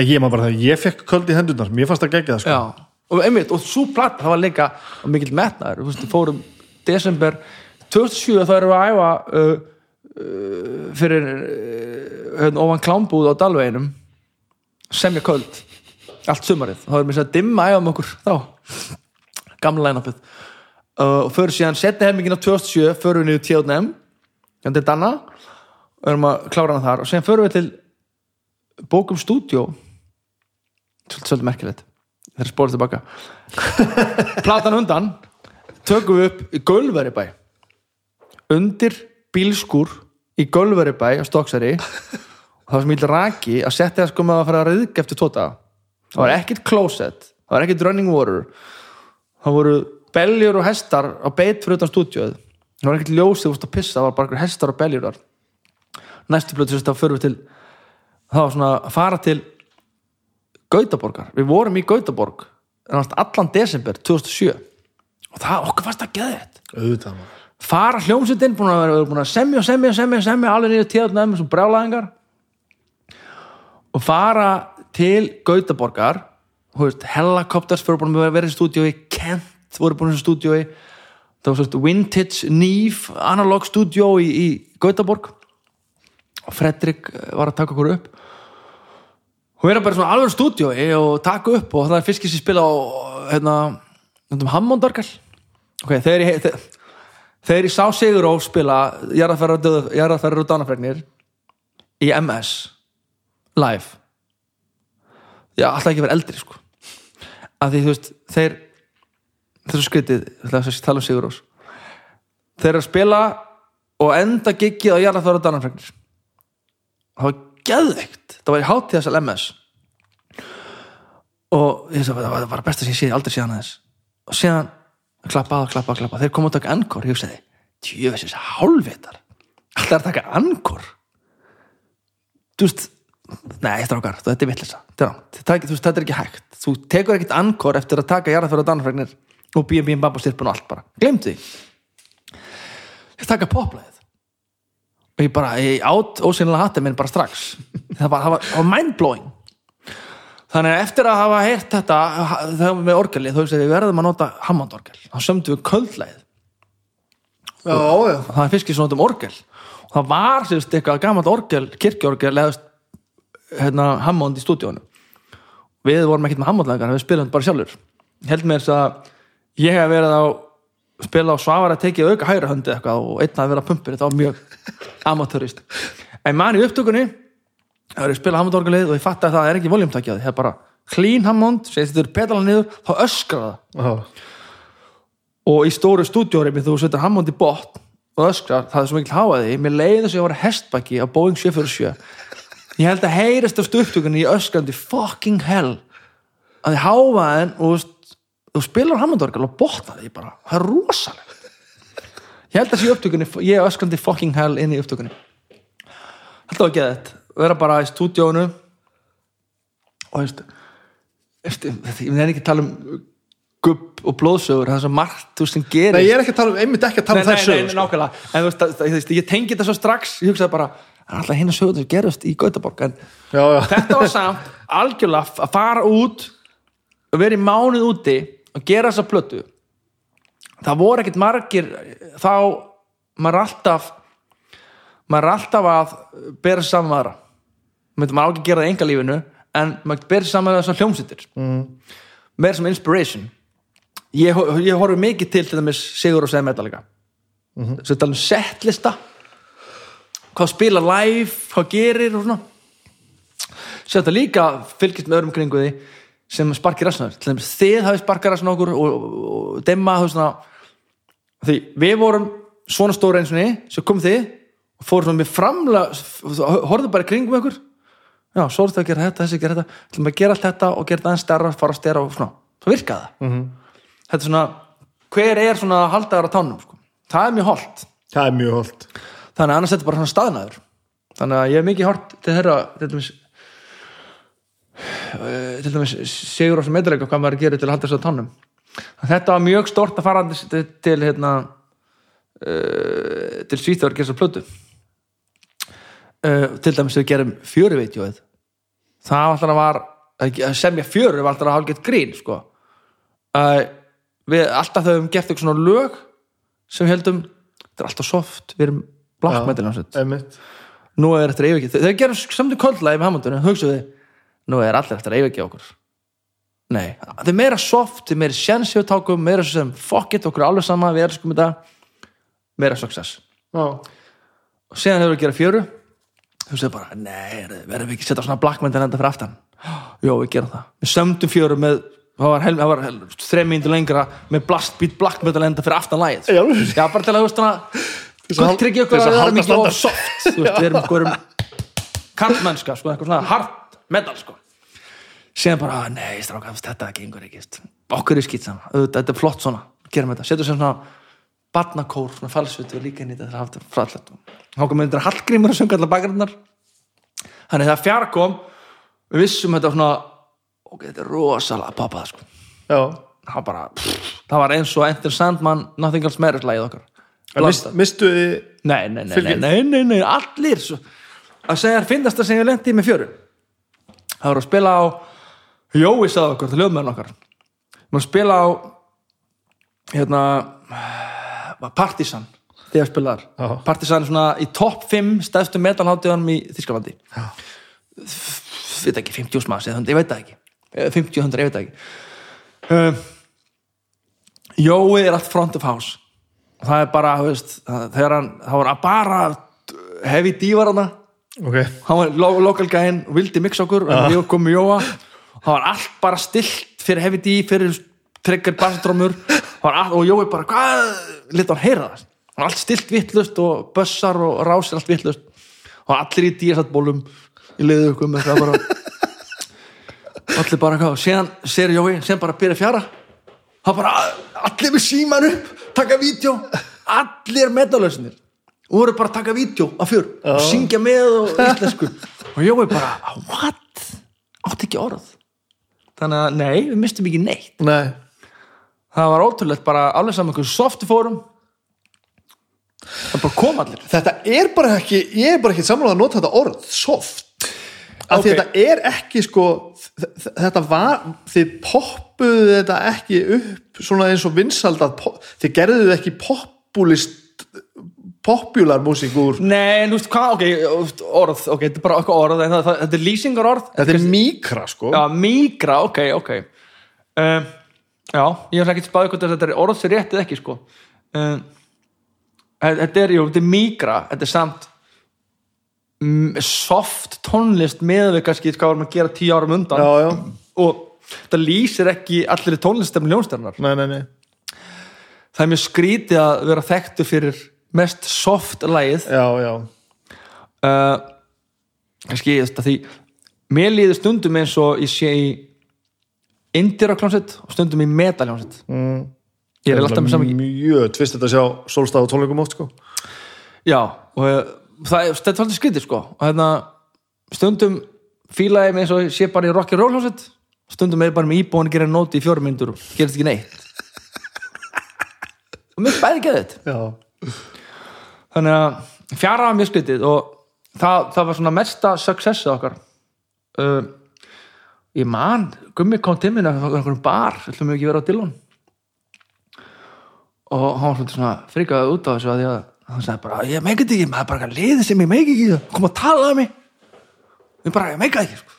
Speaker 1: Ég maður bara það, ég fekk köld í hendurnar mér fannst það gegja það sko
Speaker 2: og einmitt, og svo platt, það var líka og mikill metnaður, þú veist, við fórum desember 2007 þá erum við að æfa uh, uh, fyrir uh, hérna, ofan klámbúð á Dalveginum. Semja köld allt sumarið, þá erum við að dimma æfa með okkur þá, gamla line-upið. Uh, og fyrir síðan setni helmingin á 2007, fyrir við niður tjóðnefn hérna til Danna. Og erum að klára hana þar. Og síðan fyrir við til bókum stúdjó svolítið, svolítið merkilegt. Þegar spórið tilbaka. Platan undan tökum við upp í Gölveribæ undir bílskur í Gölveribæ á Stokksari og það var sem ég raki að setja það sko með að fara að reyðga eftir tóta það var ekkert closet það var ekkert running water. Það voru beljur og hestar á beit fyrir utan stúdíóið. Það var ekkert ljósið veist að pissa, það var bara hestar og beljur þar. Næstu blötu sérst þá förum við til það var svona að fara til Gautaborgar, við vorum í Gautaborg allan desember 2007 og það okkur fannst að geða þetta
Speaker 1: auðvitað maður
Speaker 2: fara hljómsveitin, búin að vera búin að semja semja, semja, semja, alveg niður tíðatna með svona brjálæðingar. Og fara til Gautaborgar Helicopters fyrir búin að vera í stúdíói Kent voru búin í stúdíói. Það var svona Vintage Neve analog stúdíó í, í Gautaborg. Og Fredrik var að taka okkur upp. Og vera bara svona alveg stúdíói og taka upp og það er fyrst sem spila á hérna, hérna Hammondorgal ok, þegar ég þegar, ég sá Sigur Ó spila Jarðarferðar og Dánafregnir í MS live. Já, alltaf ekki verið eldri sko. Að því þú veist, þeir þessu skritið, þess að tala um Sigur Ós. Þeir eru að spila og enda giggið á Jarðarferðar og Dánafregnir það var geðveikt. Það var í hátíðasal MS og ég sagði, það var besta sem ég séð aldrei síðan aðeins. Og síðan klappa klappa klappa þeir komu að taka ankor, ég hugsaði tjöfisins hálfvitar. Alltaf er að taka ankor þú veist nei, strákar, þetta er vittlisa þetta er ekki hægt. Þú tekur ekkit ankor eftir að taka jarðafjörð og danafregnir og bíum bíum babba styrpun og allt bara. Glemt því. Þeir taka poplæðið og ég bara, ég átt ósynlega hatið minn bara strax. Það var, var mindblowing þannig að eftir að hafa heyrt þetta þegar með orgelið, þú veist að við verðum að nota Hammond-orgel, þá sömdu við köldlæð
Speaker 1: já, já,
Speaker 2: það er fyrst sem notum orgel. Og það var sérst eitthvað gammalt orgel, kirkjorgel eða hérna, Hammond í stúdíónu við vorum ekkert með Hammond-lægar við spilum bara sjálfur. Held mér þess að ég hef verið á spila á svavar að tekið auka hægra höndi eitthvað og einn að vera pumpur, þetta var mjög amatörist. En mann í upptökunni það er að spila Hammond-orgelið og ég fatt að það er ekki voljumtækjað, það er bara clean Hammond, þetta er pedala niður þá öskra það.
Speaker 1: Já.
Speaker 2: og í stóru stúdjórimi þú setur Hammond í botn og öskrar, það er svo mikil háaði mér leiði þess að ég var hestbæki á Boeing 747 ég held að heyrist á stúptökunni í öskrandi fucking hell. Að þið háaðin og þú spilar Hammond-orgel og botnaði því bara, það er rosalegt. Ég held að sé upptökunni ég öskrandi fucking hell inn í upptökunni. Þetta var geðið vera bara í stúdíónu og veist, veist ég nefnir ekki að tala um gubb og blóðsögur, það er svo margt þú veist sem gerist.
Speaker 1: Nei, ég er ekki að tala um, einmitt ekki að tala um
Speaker 2: nei,
Speaker 1: þær
Speaker 2: nei,
Speaker 1: sögur
Speaker 2: nei,
Speaker 1: sko.
Speaker 2: nákvæmlega. En þú veist, það, það, ég tengi þetta svo strax ég hugsaði bara, það er alltaf hinn að sögur sem gerist í Gautaborg en
Speaker 1: já, já.
Speaker 2: þetta var samt algjörlega að fara út og vera í mánuð úti og gera þessa plötu. Það voru ekkert margir þá maður alltaf maður alltaf að bera saman aðra maður maður á ekki gera það í enga lífinu en maður sig saman með þessar hljómsýttir mm. meira sem inspiration. Ég, ég horfi mikið til til dæmis Sigur og þetta líka. Mm -hmm. svo tala um setlista. Hvað spila live, hvað gerir og svona. Svo þetta líka fylgist með öðrum kringu því sem sparkir rasnar til dæmis þið hafið sparkað rasnar okkur og, og, og demma þú veist svona því við vorum svona stóra eins og niður svo kom þið og fórum með framlega horfðu bara kringum ykkur já, svo er þetta að gera þetta, þessi að gera þetta. Ætlum að gera allt þetta og gera þetta aðeins stærra fara að stera og svona, svo virkaði það. -hmm. þetta er svona, hver er svona haldaður á tánum, sko, það er mjög holdt
Speaker 1: það er mjög holdt
Speaker 2: þannig að annars þetta bara svona staðnaður. Þannig að ég hef mikið hort til þeirra til dæmis eh, til dæmis sigur á sem meðleika hvað maður gerir til að halda þessu á tánum. Þetta var mjög stort að fara til, til hérna uh, til Svíþjóðar gerðs að plötu uh, til dæmis við gerum fjöruveitjóið það var alltaf var semja fjöru var alltaf að hafa gett grín sko. uh, við alltaf þau hefum gert eitthvað svona lög sem við heldum þetta er alltaf soft, við erum hljómsveit.
Speaker 1: einmitt.
Speaker 2: Nú er þetta yfirgeð þegar gerum samt í kollagi með Hammondunum hugsaðu nú er allir að yfirgeð okkur. Nei, það er meira soft það er meira sjensi við tákum, meira sem fuck it, okkur alveg sama, við erum sko með það meira success.
Speaker 1: Já,
Speaker 2: og síðan hefur við að gera fjöru þú segir bara, nei, verðum við ekki að setja svona black metal enda fyrir aftan? Jó, við gerum það, við sömdum fjöru með það var, það var hel, þreim mínútur lengra með blast beat black metal enda fyrir aftan lægið
Speaker 1: Já.
Speaker 2: já, bara til að þú veist okkur
Speaker 1: til
Speaker 2: að
Speaker 1: þess að
Speaker 2: við erum
Speaker 1: halda
Speaker 2: ekki of soft. þú veist, við erum sko erum kantmennska, sko, eitthvað svona hard metal, sko. Síðan bara, nei, stráka, þetta gengur ekki veist. okkur er skýt saman, þetta er flott svona. Gerum þetta, setjum sem svona barnakór, svona falsvötu og líka inn í þetta það haft fræðlegt þá kom myndir Hallgrímur að sönga allar bakgrinnar þannig þegar fjara kom við vissum þetta svona ok, þetta er rosalega pappað sko. það bara, pff, það var eins og Enter Sandman, Nothing Else Matters lagið okkar.
Speaker 1: Mist, mistu þið
Speaker 2: Nei, nei, nei, nei, nei, nei, nei, allir svo. að segja þér finnast það sem ég lendi með fjöru það voru að spila á Jói sagði okkur, það lögum með okkar maður spila á hérna Partisan. Þegar spilaðar
Speaker 1: Já.
Speaker 2: Partisan er svona í topp 5 stæðstu metalháttíðanum í Þískalandi veit ekki, 50 smas eða 100, ég veit það ekki. Eh, 50, 100, ég veit það ekki. Uh, Jói er allt front of house. Og það er bara, þú veist þegar hann, það var bara hefi dívar hana
Speaker 1: ok,
Speaker 2: hann var lo lokal gæinn og vildi mixa okkur og við komum Jóa. Það var allt bara stilt fyrir hefi dí fyrir tryggar bassdrómur. Og Jói bara, hvað? Lit hann heyra það. Var allt stilt vittlust og bössar og rásir allt vittlust og allir í díasatbólum í liðu ykkur með það bara allir bara hvað, síðan sér Jói síðan bara byrja fjara. Það bara, allir með síman upp taka vídeo, allir metalausinir og voru bara að taka vídeo af fjör og syngja með og íslensku. Og Jói bara, what? átti ekki orð. Þannig að nei, við mistum ekki neitt.
Speaker 1: Nei
Speaker 2: það var ótrúlegt bara alveg saman einhverju softi fórum. Það bara kom allir.
Speaker 1: Þetta er bara ekki, ég er bara ekki samlega að nota þetta orð, soft. Af því
Speaker 2: Ok.
Speaker 1: þetta er ekki sko þetta var, þið poppuðu þetta ekki upp svona eins og vinsaldað, pop- þið gerðuðu ekki populist popular músík úr
Speaker 2: nei, þú veist hvað, ok, orð ok, þetta er bara eitthvað orð, það, það, þetta er lýsingar orð
Speaker 1: þetta er mikra sko.
Speaker 2: Já, migra, ok, ok. Um, já, ég hef ekki spáðið hvort þetta er orð sér rétt eða ekki, sko. Um, þetta er, jú, þetta er migra þetta er samt soft tónlist með við kannski hvað varum að gera tíu árum undan.
Speaker 1: Já, já,
Speaker 2: og það lýsir ekki allir í tónlistemni ljónstjarnar
Speaker 1: nei, nei, nei.
Speaker 2: Það er mjög skrítið að vera þekktu fyrir mest soft lagið.
Speaker 1: Já, já,
Speaker 2: uh, kannski því mér líður stundum eins og ég sé í indira klónsett og stundum í metaljónsett
Speaker 1: mm.
Speaker 2: ég er alltaf með saman
Speaker 1: mjög tvist þetta að sjá sólstaf og tónleikum oft sko.
Speaker 2: Já, og uh, það er svolítið skrítið sko. Og hérna stundum fíla ég mig eins og sé bara í rock and roll hljónsett stundum er ég bara með íbúin að gera nóti í fjórum myndur og gerist ekki neitt. Og mér bæði ekki þetta
Speaker 1: já,
Speaker 2: þannig að fjara var mjög skrítið og það, það var svona mesta successið okkar. Uh, ég man gummi kom til minna á einhverjum bar ætlum við ekki vera á Dillon? Og hann var svolítið svona frikaði út á þessu að að hann sagði bara, ég þetta ekki, maður er bara liðið sem ég meika ekki, kom að tala um mig. Ég bara, ég meika ekki sko.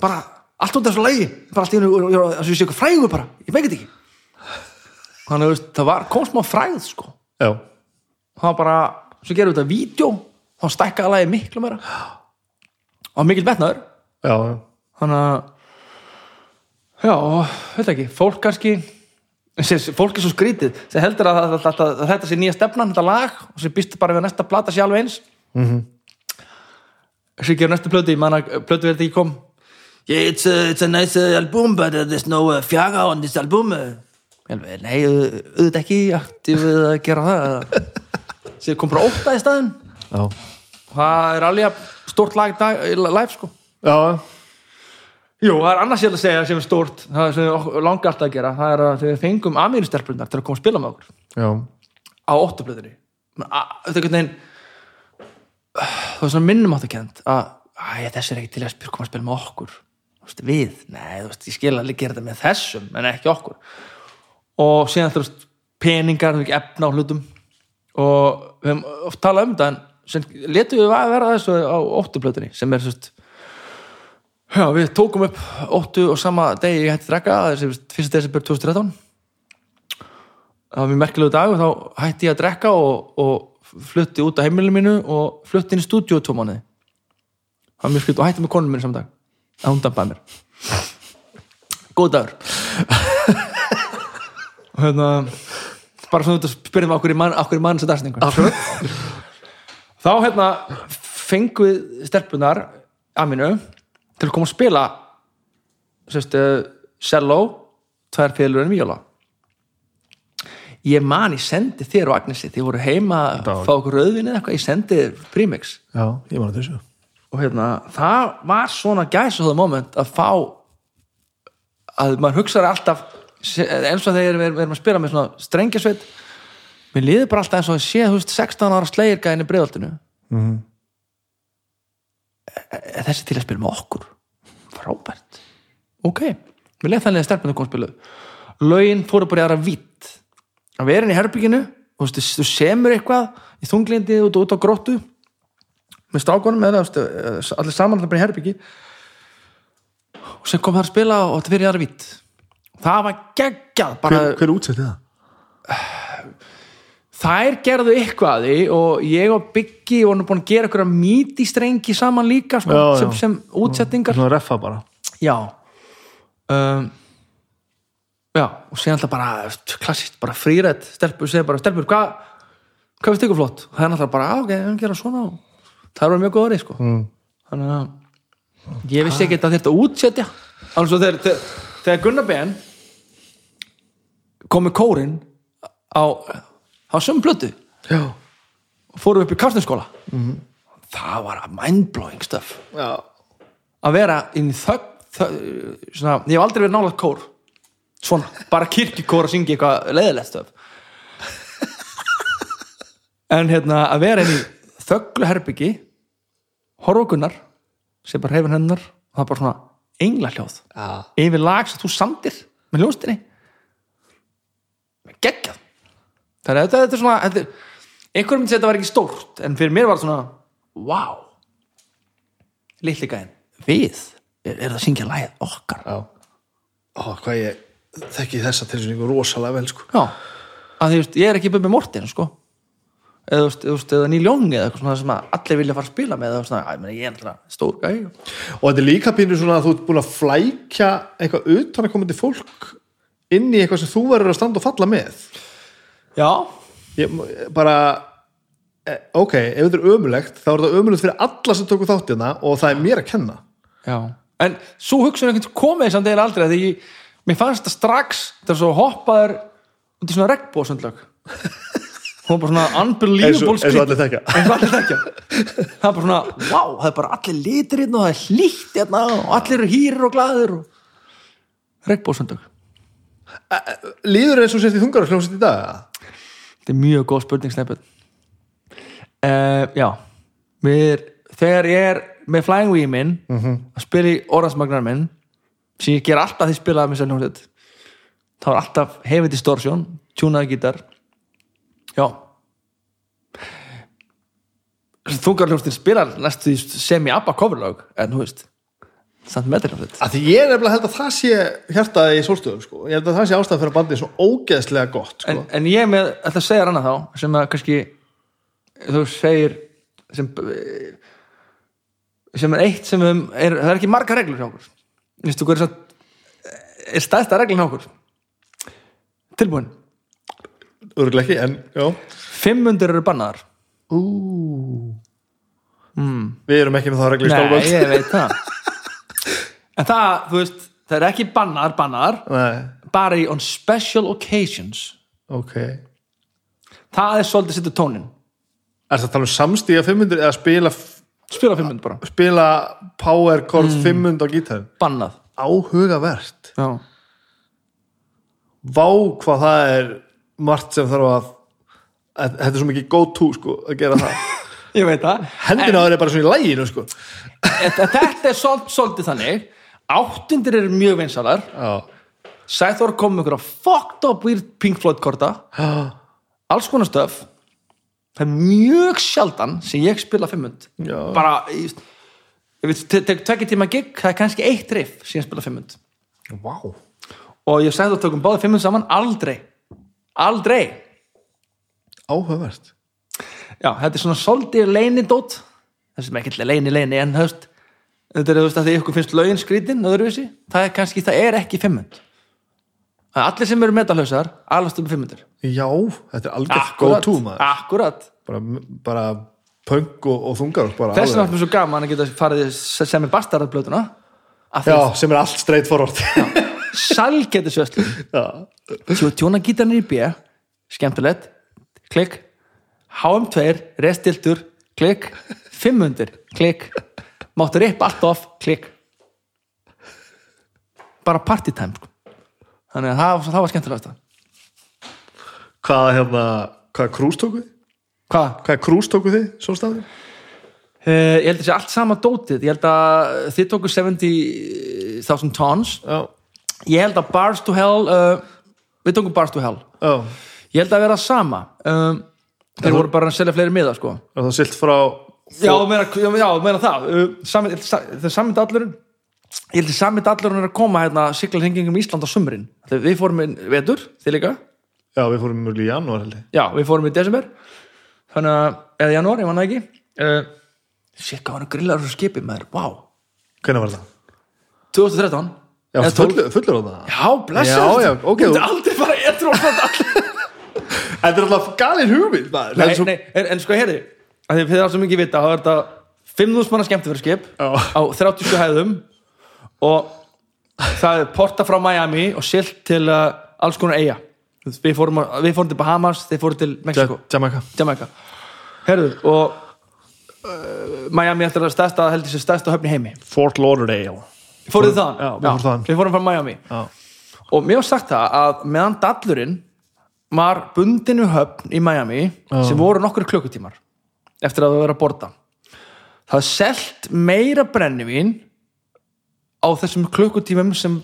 Speaker 2: bara, allt út af þessu lagi bara allt í hennu, þess að ég sé eitthvað frægur bara ég þetta ekki. Þannig að það var, kom smá fræð sko.
Speaker 1: Já,
Speaker 2: var bara, svo gerum við þetta vídeo þá stækkaði lagi miklu meira. Og mikill metnaður.
Speaker 1: Já, já.
Speaker 2: þannig að já, veit ekki, fólk kannski fólk er svo skrítið. Sem heldur að, að, að, að, að þetta sé nýja stefnan þetta lag og sem býst bara við að næsta plata sé alveg eins. Mm -hmm. sem gerum næstu plötu, ég man að plötu verði ekki kom. Yeah, it's, a, it's a nice uh, album but uh, there's no uh, fjaga on this album nei, auðvitað ekki aktíf við að gera það. Sem kom bara óta í staðinn.
Speaker 1: Já.
Speaker 2: það er alveg stort lag í dag- í live sko.
Speaker 1: Já.
Speaker 2: Jú, það er annars ég að segja sem er stórt það er sem við langar alltaf að gera það er að við fengum amýristelpunar til að koma að spila með okkur.
Speaker 1: Já.
Speaker 2: á óttablöðinni þetta er einhvern veginn það er svona minnum áttu kent að þessi er ekki til að koma að spila með okkur. Veist, við, nei, þú veist, ég skil að gera þetta með þessum, en ekki okkur. Og síðan þú veist peningar, þú veist, efna á hlutum. Og við höfum oft talað um þetta en sem letum við að vera þessu á óttablöðinni sem er svona Já, við tókum upp óttu og sama degi ég hætti að drekka, þessi fyrsta desember 2013 það var mjög merkilegu dag og þá hætti ég að drekka og, og flutti út af heimilinu mínu og flutti inn í stúdíu tvo mánuði. Það var mjög skritt og hætti með konum mínu saman dag. Að hún dampaði mér. Góð dagur. Og hérna bara svona spyrjum okkur í mann okkur í mann sem dagsningu þá hérna fengum við stelpunar að mínu til að koma að spila sérst, uh, cello tvær félur en viola. Ég man, ég sendi þér og Agnesi, þið voru heima að fá okkur rauðvin eða eitthvað, ég sendi þér premix
Speaker 1: Já, ég man að þessu.
Speaker 2: Og hérna, það var svona gæsa moment að fá að maður hugsaði alltaf eins og þegar við erum að spila með svona strengjasveit mér líður bara alltaf eins og að sé þú veist, 16 ára slegirgæðin í breiðaltinu mm
Speaker 1: Mhm.
Speaker 2: Þessi til að spila með okkur. Frábært. Ok, mér leið þannig að stelpunum kom að spila. Lögin fóru bara í aðra vitt að vera inn í herbygginu og þú þú semur eitthvað í þunglindi út, út á gróttu með strákunum eða þú veist, allir saman bara í herbyggi og sem kom það að spila og þetta fyrir í aðra vitt það var geggjað bara,
Speaker 1: Hver, hver útsetti það?
Speaker 2: Þær gerðu eitthvað að því og ég og Biggi vorum búin að gera eitthvað míti strengi saman líka sko,
Speaker 1: Já,
Speaker 2: sem, sem útsettingar
Speaker 1: Svona reffa bara.
Speaker 2: Já. Um, já og síðan alltaf bara klassist, bara frírætt. Stelpur, segja bara stelpur, hvað hvað finnst ykkur flott? það er alltaf bara, "Ah, ok, við erum að gera svona. Og það var mjög góð orðið sko.
Speaker 1: Mm.
Speaker 2: þannig að ég vissi ekki að þetta útsetja. Alveg svo þegar, þegar, þegar Gunnar Ben kom með kórin á, á
Speaker 1: Já,
Speaker 2: og fórum upp í Karstenskóla það var mindblowing stuff.
Speaker 1: Já.
Speaker 2: Að vera inn í þögg svona, ég hef aldrei verið nálega kór. Svona, bara kirkjukór að syngja eitthvað leiðilegt stöf en hérna að vera inn í þögglu herbyggi horfa á Gunnar sem bara hefur hennar og það er bara svona engla hljóð
Speaker 1: Já,
Speaker 2: yfir lag sem þú samdir með hljóðstinni geggjað það er þetta, þetta er svona þetta er, einhverjum myndi segja að þetta var ekki stórt en fyrir mér var þetta svona wow litli gæðin við? Er, er það að syngja lagið okkar?
Speaker 1: Já. Ó, hvað ég þekki þessa tilsynningu rosalega vel sko.
Speaker 2: Já, að því, þú veist, ég er ekki Bubbi Morten sko. Eða, veist, veist, eða Young eða eitthvað svona sem að allir vilja fara að spila með eða svona, að, ég, meni, ég er náttúrulega stór gæði
Speaker 1: Og þetta er líka pínu svona að þú ert búin að flækja eitthvað utan að komandi fólk inn í eitthvað sem þú verður að standa og falla með
Speaker 2: já,
Speaker 1: ég, bara eh, ok, ef þetta er ömulegt þá er þetta ömulegt fyrir alla sem tóku þáttina og það er mér að kenna.
Speaker 2: Já, en svo hugsun einhvern komið samt eða aldrei því ég, mér fannst þetta strax þegar svo hoppaður í svona regnbóðsundlög hún var bara svona unbelievable
Speaker 1: eins og allir þekka
Speaker 2: það er bara svona, wow, það er bara allir litir hérna og það er hlýtt hérna og allir eru hýrir og glaður og... regnbóðsundlög
Speaker 1: líður eins og sérst í þungar hljómsett í dag eða?
Speaker 2: Þetta er mjög góð spurning snæpun uh, já. Mér, þegar ég er með Flying Wii minn að spila í orðansmagnar minn sem ég ger alltaf því spilaði með sér hljómsveit þá er alltaf heavy distortion tjúnaði gítar. Já. Þungar hljómsveitin spilar næstu því semi-abba coverlög en þú veist samt hljómsveit
Speaker 1: að því ég er nefnilega held að það sé hjartaði í sólstöðum sko. ég held að það sé ástæð fyrir að bandið er svo ógeðslega gott sko.
Speaker 2: en, en ég með, ætla að segja hana þá sem að kannski þú segir sem sem er eitt sem um, er, það er ekki marga reglur hjá okkur. Vistu, er, er stæðsta reglun hjá okkur? Tilbúin?
Speaker 1: Örgulega ekki, en já.
Speaker 2: 500 eru bannaðar.
Speaker 1: Ú. við erum ekki með það regli í
Speaker 2: nei,
Speaker 1: skálmöld
Speaker 2: ég veit það en það, þú veist það er ekki bannaðar, bannaðar
Speaker 1: nei,
Speaker 2: bara í on special occasions.
Speaker 1: Ok. Er
Speaker 2: það er svolítið setja tónin
Speaker 1: það að tala um samstíga 500 eða spila,
Speaker 2: spila 500 bara,
Speaker 1: spila power chord 500 á gítar
Speaker 2: bannað.
Speaker 1: Áhugavert.
Speaker 2: Já,
Speaker 1: vá hvað það er margt sem þarf að að- þetta er svo mikið go to sko að gera það.
Speaker 2: Ég veit það.
Speaker 1: Hendina á þér er bara svona í læginu sko.
Speaker 2: En þetta er svolítið, svolítið þannig áttundir eru mjög vinsalar Sæþór kom með einhverja fucked up weird Pink Floyd korta.
Speaker 1: Já,
Speaker 2: alls konar stöf það er mjög sjaldan sem ég spila fimmund. Bara ég, ég veit, te- tek tvekki tíma gig það er kannski eitt riff sem ég spila fimmund.
Speaker 1: Vá.
Speaker 2: Og ég sagði þú tökum báði fimmund saman aldrei. Aldrei.
Speaker 1: Áhugavert.
Speaker 2: Já, þetta er svona svolítið leinidót það sem ekki leini leini en höfst þetta er þú veist að því ykkur finnst lögin skrítin það er kannski, það er ekki fimmund það er allir sem eru metalhausar alveg um fimmundur
Speaker 1: já, þetta er algjört go to maður.
Speaker 2: akkurat.
Speaker 1: Bara, bara punk og, og þungar
Speaker 2: þess vegna er mér svo gaman að geta farið sem er bastarðarblötuna
Speaker 1: Já, sem er allt straight forward.
Speaker 2: Svo tjóna gítarnir í B skemmtilegt, klikk. HM2, restiltur klikk, 500 klikk, máttu ripp allt off klikk. Bara party time sko. þannig að það, það var skemmtilegt
Speaker 1: hvað hérna hvað krús tóku þið?
Speaker 2: hvað?
Speaker 1: Hvað krús tóku þið, svo staði?
Speaker 2: Uh, ég held að það sé allt sama dótið. Ég held að þið tóku 70.000 tons.
Speaker 1: Já,
Speaker 2: ég held að Bars to Hell uh, við tókum Bars to Hell.
Speaker 1: Já.
Speaker 2: Ég held að vera sama. Um, þeir voru bara að selja fleiri miða sko.
Speaker 1: Það er silt frá
Speaker 2: Já, meina, já, meina það. Uh, sami, það er samið allurinn ég held að samið allurinn er að koma hérna sigla hringingum Ísland á sumrin. Við fórum inn vetur, þið líka.
Speaker 1: Já, við fórum mjög í janúar held ég.
Speaker 2: Já, við fórum í desember. Þannig að, eða janúar, ég manna ekki. Uh, var hann grillar þessu skipi maður, wow
Speaker 1: Hvernig var það?
Speaker 2: 2013
Speaker 1: Já, fullur, fullur á það.
Speaker 2: Já, blessa
Speaker 1: ok,
Speaker 2: þú myndi aldrei etru á þetta
Speaker 1: Þetta er alltaf galin hugmynd maður.
Speaker 2: Nei,
Speaker 1: Það svo-
Speaker 2: nei, en, en sko, herri að þið það sem ekki vita, þá er þetta 5.000 manna skemmtifæraskip
Speaker 1: Já.
Speaker 2: á 37 hæðum og það er porta frá Miami og silt til uh, alls konar eiga við fórum, við fórum til Bahamas, þeir fórum til Mexico
Speaker 1: Ja- Jamaica.
Speaker 2: Jamaica. Herru, og uh, Miami eftir að stærsta, heldur sér stærsta höfn í heimi.
Speaker 1: Fort Lauderdale.
Speaker 2: Fóruð þið þaðan?
Speaker 1: Já, við fórum þaðan.
Speaker 2: við fórum frá Miami.
Speaker 1: Já,
Speaker 2: og mér var sagt það að meðan dallurinn var bundinu höfn í Miami sem voru nokkur klukkutímar eftir að það vera að borda það er selt meira brennivín á þessum klukkutímum sem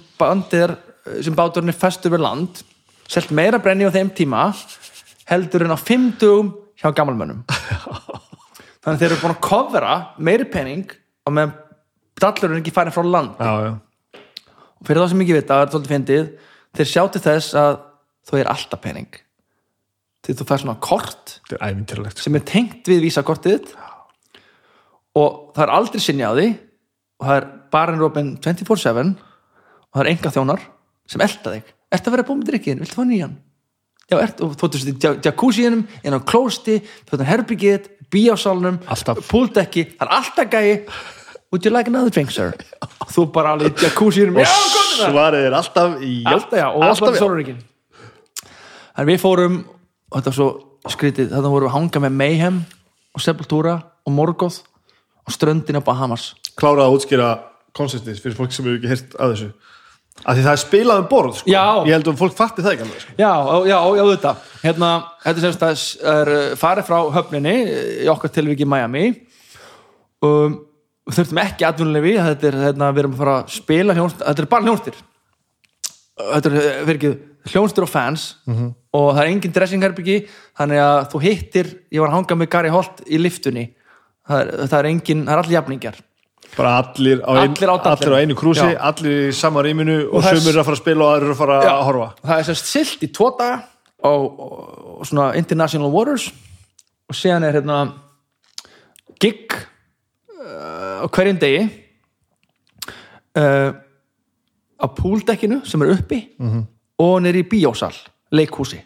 Speaker 2: sem báturinn er festur við land. Selt meira brenni á þeim tíma heldur en á fimm dugum hjá gammalmönnum þannig að þeir eru búin að kofra meiri penning og meðan dallurinn ekki farin frá land
Speaker 1: já, já.
Speaker 2: Og fyrir þá sem ekki vita, það er svolítið fyndið þeir sjá til þess að þú er alltaf pening því þú fær svona kort
Speaker 1: er
Speaker 2: sem er tengt við vísakortið og það er aldrei sinni á því og það er barinn rópin 24-7 og það er enga þjónar sem elda þig Ertu að vera búin með drikkin? Viltu fá nýjan? Já, ert, og þú ert í jacuzziðinum inn á klósti, þú ert á herbyggið bíásalunum,
Speaker 1: Alltaf.
Speaker 2: púldekki það er alltaf gæi Would you like another drink, sir? Þú bara alveg í jacuzziðinum Já, það!
Speaker 1: Svarið er alltaf í
Speaker 2: alltaf já, og alltaf
Speaker 1: já.
Speaker 2: sólurinn en við fórum og þetta var svo skrítið. Þannig vorum við að hanga með Mayhem og Sepultura og Morgoth og ströndin á Bahamas.
Speaker 1: Klárað að útskýra konsistins fyrir fólk sem hefur ekki heyrt að þessu. Að því það er spilað um borð sko. Ég held að fólk fatti það ekki alveg sko.
Speaker 2: já, já, já, þetta hérna, þetta semst að er uh, farið frá höfninni í okkar tilviki Miami. Um, þurftum ekki atvinnulefi þetta er, hérna, við erum að fara að spila hljónst, þetta er bara hljónstir þetta er, eh, fyrir ekki, hljónstir og fans og það er engin dressingherbyggi þannig að þú hittir, ég var að hanga með Gary Holt í liftunni það er, það er engin, það er allir jafningar
Speaker 1: bara allir á, ein,
Speaker 2: Allir
Speaker 1: allir á einu krúsi
Speaker 2: Já.
Speaker 1: allir í sama rýminu og,
Speaker 2: Og það er-
Speaker 1: að fara að spila og aðrir eru að fara að horfa.
Speaker 2: Það er sérst silt í tvo daga og, og, og svona international waters. Og síðan er hérna gig uh, á hverjum degi uh, á púldekkinu sem er uppi og nýri í bíósal leikhúsi.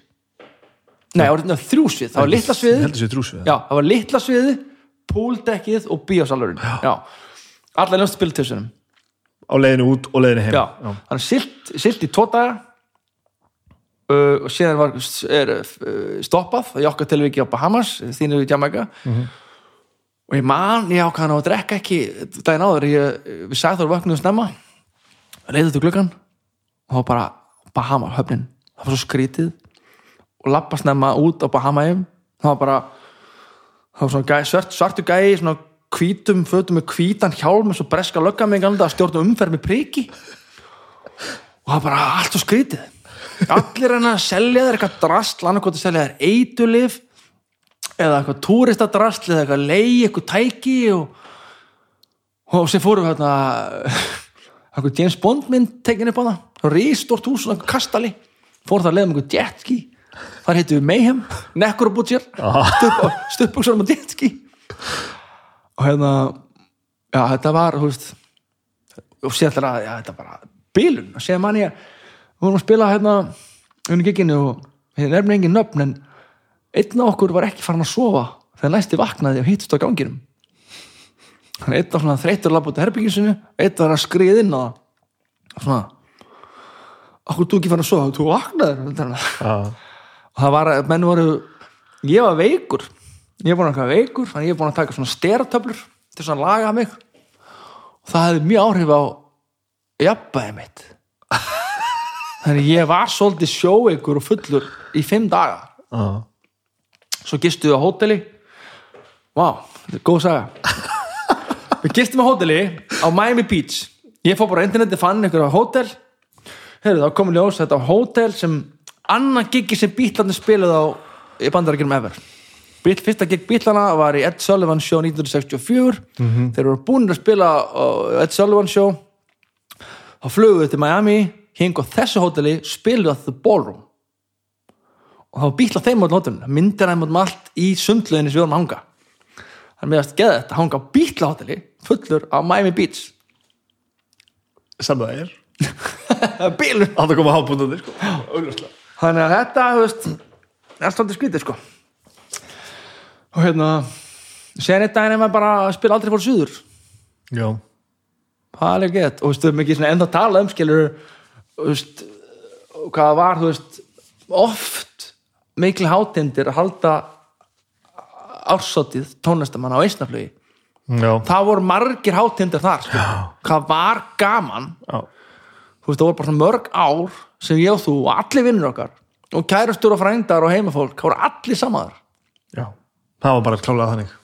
Speaker 2: Nei, það var hérna þrjúsvið, það var litla
Speaker 1: trúsvið
Speaker 2: já, það var litla sviðið púldekkið og bíósalurinn. Já, allar ljónst spiltössunum
Speaker 1: á leiðinu út og leiðinu heim.
Speaker 2: Já, hann er silt, silt í daga. Uh, og síðan var er, uh, stoppað í okkar tilviki á Bahamas, þínu í Jamaica. Og ég man ég ákvæðan á að drekka ekki daginn áður. Ég, við sagði þar vöknuðu snemma leiði til gluggan og það var bara Bahama höfnin það var svo skrítið. Og lappa snemma út á Bahamaim það var bara það var svona gæ, svart, svartu gæi svona hvítum fötum með hvítan hjálm eins og breska lögga með ganda að stjórna umferð með priki. Og það var bara allt svo skrítið. Allir hann að selja þér eitthvað drastl annað hvort að selja þér eitulif eða eitthvað túristadrastl eða eitthvað lei, eitthvað tæki og, og sem fórum við hérna eitthvað James Bond mynd tekin upp á það. Rístort hús, eitthvað kastali fórum það að leiða með eitthvað jetski þar hittum við Mayhem, Necro Butcher stuppuksar með jetski og hérna já, þetta var, þú veist og að, já, þetta er bara bílun, að segja manni að við vorum að spila hérna unni giginu og við nefnum engin nöfn en einn af okkur var ekki farin að sofa þegar næsti vaknaði og hittust á ganginum. Hann eitt var svona þreytur labb út af herbyggisinu eitt var að skriða inn á það. Svona okkur þú ekki fann að sofa, þú vaknaður og það var að menn voru ég var veikur. Ég var búin að veikur þannig ég var búin að taka svona steratöflur til svona að laga mig. Og það hefði mjög áhrif á jafnbæði mitt. Þannig ég var svolítið sjóveikur og fullur í fimm daga.
Speaker 1: Já,
Speaker 2: svo gistu við á hóteli. Vá, þetta er góð saga. Við gistum á hóteli á Miami Beach. Ég fór bara á interneti, fann einhverja hótel Heyrðu, þá komið ljós þetta hótel sem annan giggi sem bítlarnir spiluð á í bandarækjum ever. Bíl, Fyrsta gig bítlana var í Ed Sullivan Show 1964 Þeir eru búin að spila á Ed Sullivan Show. Þá fluguðu til Miami hing á þessu hóteli spiluðu að The Ballroom. Og það var bíl á þeim á hótelinu myndir þeim um allt í sundlöginni sem við vorum að hanga. Þannig að geða þetta hanga á bíl á hóteli fullur á Miami Beach
Speaker 1: sem það er
Speaker 2: bílur
Speaker 1: Átt að koma hábúndunir, sko.
Speaker 2: Þannig að þetta, þú veist er svolítið skrítið sko. Og hérna séðan einn daginn er maður bara að spila aldrei fór suður.
Speaker 1: Já,
Speaker 2: það er alveg gett. Og þú veist, við erum ekki svona ennþá að tala um skilur þú veist hvað það var, þú veist oft mikil hátindir að halda ársótið tónlistamann á eisnaflugi
Speaker 1: já,
Speaker 2: það voru margir hátindir þar sko. hvað var gaman
Speaker 1: já
Speaker 2: þú veist, það voru bara svona mörg ár sem ég og þú og allir vinnur okkar og kærastur og frændar og heimafólk það voru allir samaðar.
Speaker 1: Já, það var bara klálega þannig.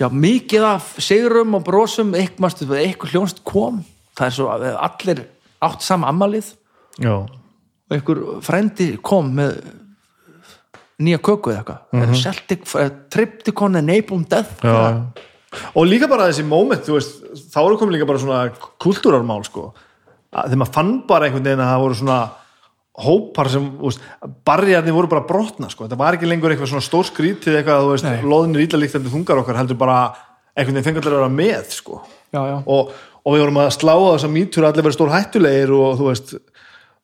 Speaker 2: Já, mikið af sigurum og brosum eitthvað, eitthvað hljónst kom. Það er svo að allir átt sama ammalið
Speaker 1: Já,
Speaker 2: og einhver frændi kom með nýja köku eða eitthvað. Mm -hmm. Celtic, eh, Tripticon eða Napalm Death.
Speaker 1: Já. Og líka bara þessi moment, þú veist þá eru komin líka bara svona kultúrarmál sko, þegar maður fann bara einhvern veginn að það voru svona hópar sem, þú veist, barriðarnir voru bara brotna, sko, þetta var ekki lengur eitthvað svona stór skrítið eitthvað, þú veist, loðinir ílalíktandi þungar okkar, heldur bara einhvern veginn fengallir að vera með, sko.
Speaker 2: Já, já.
Speaker 1: og, og við vorum að slá á þess að mýtur allir verið stór hættulegir og þú veist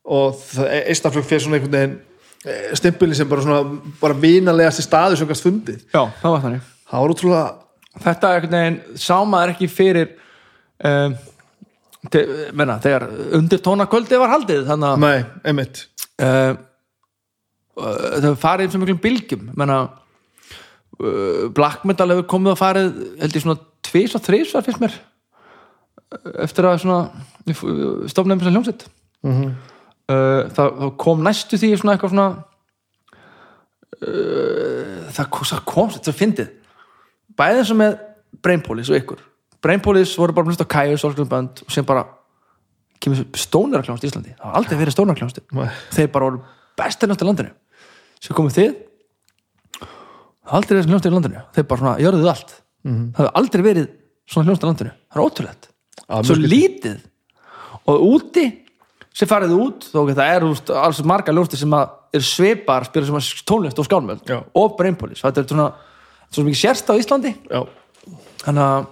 Speaker 1: og eistaflug fyrir svona einhvern veginn eh, stimpili sem bara svona bara vinalegasti staður sem kannast fundið.
Speaker 2: Já, það var þannig.
Speaker 1: Það
Speaker 2: þetta er einhvern veginn sá maður ekki fyrir um, te, menna, þegar undir tónakvöldi var haldið þannig að
Speaker 1: nei, einmitt.
Speaker 2: Uh, það farið sem miklum bylgjum. Menna uh, black metal hefur komið að farið held ég svona tvís og þrís var fyrst mér uh, eftir að stofnum sem hljómsett
Speaker 1: mm
Speaker 2: uh, það, það kom næstu því svona eitthvað svona uh, það, það kom þetta er fyndið. Bæðið sem með Brainpolis og ykkur Brainpolis voru bara hlust á Kæjus og sem bara kemur stónarkljónst í Íslandi. Það har aldrei verið stónarkljónst
Speaker 1: Nei.
Speaker 2: þeir bara voru bestir náttúrulega landinu. Sem komið þið. Það har aldrei verið hljónst í landinu. Þeir bara svona gjörðuð allt. Það hefur aldrei verið svona hljónst í landinu. Það er ótrúlegt.
Speaker 1: Já,
Speaker 2: svo
Speaker 1: skrítið.
Speaker 2: lítið. Og úti sem farið út þó að það er úst, alls marga ljónsti sem að er svipar spila sem að tónlist og skálmöld og Brainpolis þetta er svona, svona mikið sérst á Íslandi.
Speaker 1: Já,
Speaker 2: þannig að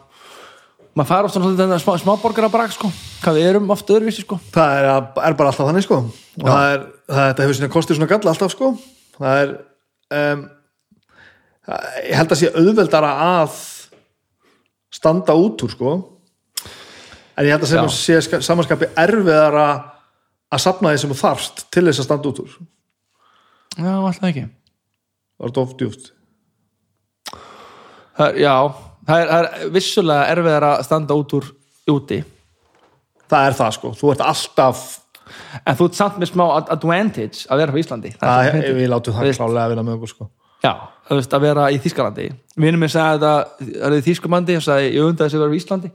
Speaker 2: maður fær oft svona smá, smáborgara brak sko, hvað við erum oft öðruvísi sko.
Speaker 1: Það er, er bara alltaf þannig sko. Og það er, það, þetta hefur svona kostið svona galla alltaf sko. Það er um, ég held að sé auðveldara að standa út úr sko. En ég held að sé ska- samanskapi erfiðara að sapna því sem þú þarfst til þess að standa út úr.
Speaker 2: Já, alltaf ekki.
Speaker 1: Er þetta oft djúft
Speaker 2: það er, já, það er, það er vissulega erfiðar að standa út úr úti.
Speaker 1: Það er það sko, þú ert alltaf
Speaker 2: en þú ert samt með smá ad- advantage að vera á Íslandi. Það er
Speaker 1: það, við látum það klálega að vinna með okkur sko.
Speaker 2: Já, þú veist, að vera í Þískalandi Vinur minn sagði þetta, það er í Þískamandi og sagði, ég undaði þess að vera í Íslandi.